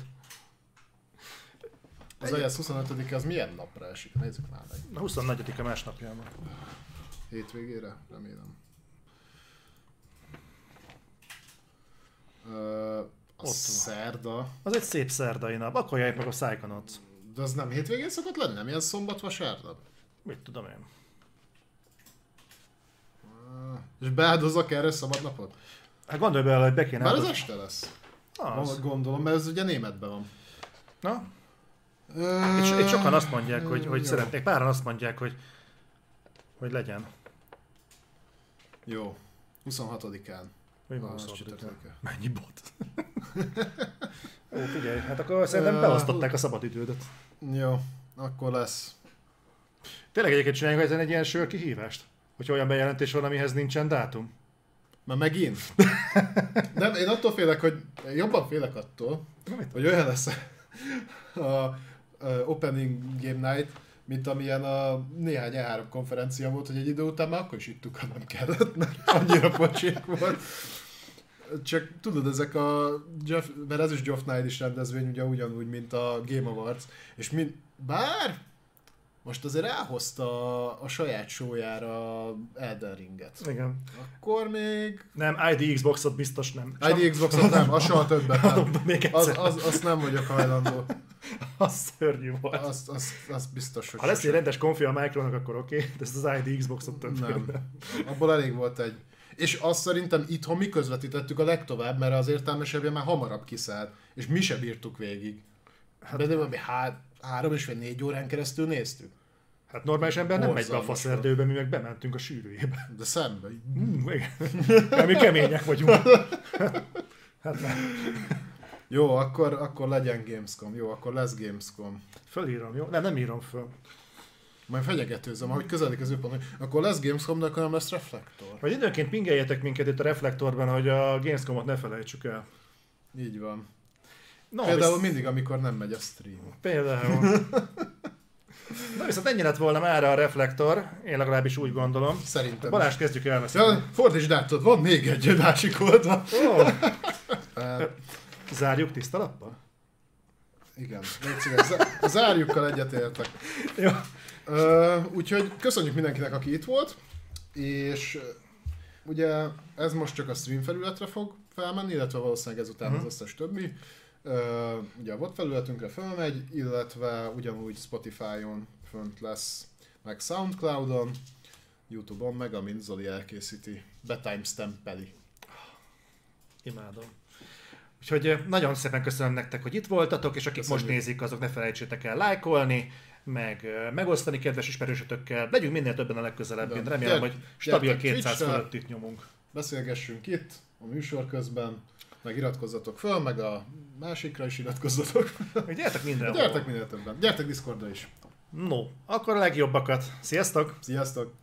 Az iOS 25 az milyen napra esik? Nézzük már meg. A 24-a másnapján van. Hétvégére? Remélem. Ö, a van. szerda. Az egy szép szerdai nap, akkor járj meg a Psychonauts. De az nem hétvégén szokott lenni? Nem ilyen szombat, vasárnap? Mit tudom én. És beáldozok erre szabad napot? Hát gondolj bele, hogy be kéne... Már az este lesz. Az. Gondolom, mert ez ugye németben van. Na, Ö, itt, itt sokan azt mondják, hogy, hogy jó. szeretnék, páran azt mondják, hogy, hogy legyen. Jó. 26-án. Mi van Ah, a az szóval? csütörtöke. Mennyi bot? Ó, figyelj, hát akkor szerintem beosztották a szabadidődet. Jó, akkor lesz. Tényleg egyébként csináljunk ezen egy ilyen sör kihívást? Hogyha olyan bejelentés van, amihez nincsen dátum? Már megint? Nem, én attól félek, hogy jobban félek attól, Na, hogy olyan lesz a, a Opening Game Night, mint amilyen a néhány E3 konferencia volt, hogy egy idő után már akkor is ittuk, ha nem kellett, mert annyira pocsék volt. Csak tudod, ezek a, Jeff, mert ez is Geoff Night rendezvény, ugye ugyanúgy, mint a Game Awards, és mind, bár most azért elhozta a, saját showjára Elden Ringet. Igen. Akkor még... Nem, ID Xboxot biztos nem. ID Xboxot nem, az soha többet nem. Még Az, az, azt nem vagyok hajlandó. Az szörnyű volt. Azt, azt, azt biztos, hogy Ha lesz egy rendes konfi a Micronak, akkor oké, de ezt az ID Xboxot több Nem. Abból elég volt egy. És azt szerintem itthon mi közvetítettük a legtovább, mert az értelmesebbje már hamarabb kiszállt. És mi se bírtuk végig. Hát, de, de mi há, három és vagy négy órán keresztül néztük. Hát normális ember nem megy be a faszerdőbe, mi meg bementünk a sűrűjébe. De szembe. Mm, igen. Mi kemények vagyunk. Hát nem. Jó, akkor, akkor legyen Gamescom. Jó, akkor lesz Gamescom. Fölírom, jó? Nem, nem írom föl. Majd fenyegetőzöm, ahogy közelik az hogy akkor lesz Gamescom, de akkor nem lesz Reflektor. Vagy időnként pingeljetek minket itt a reflektorban, hogy a Gamescom-ot ne felejtsük el. Így van. No, Például visz... mindig, amikor nem megy a stream. Például. Na viszont ennyi lett volna már a reflektor, én legalábbis úgy gondolom. Szerintem. Balázs, kezdjük el beszélni. Ja, fordítsd át, van még egy másik oldal. Oh, zárjuk tiszta lappal? igen, légy szíves, zá- zárjukkal egyetértek. Jó. Uh, úgyhogy köszönjük mindenkinek, aki itt volt, és ugye ez most csak a stream felületre fog felmenni, illetve valószínűleg ezután Mhm. az összes többi. Ugye a bot felületünkre felmegy, illetve ugyanúgy Spotify-on fönt lesz, meg Soundcloud-on, Youtube-on, meg amint Zoli elkészíti, betimestampeli. Imádom. Úgyhogy nagyon szépen köszönöm nektek, hogy itt voltatok, és akik Köszönjük. most nézik, azok ne felejtsétek el lájkolni, meg megosztani kedves ismerősötökkel. Legyünk minél többen a legközelebb. Én remélem, Gyert- hogy stabil gyertek 200 Twitchre. fölött itt nyomunk. Beszélgessünk itt, a műsor közben, meg iratkozzatok föl, meg a másikra is iratkozzatok. Gyertek mindenhol. Gyertek minél többen. Gyertek Discordra is. No, akkor a legjobbakat. Sziasztok! Sziasztok!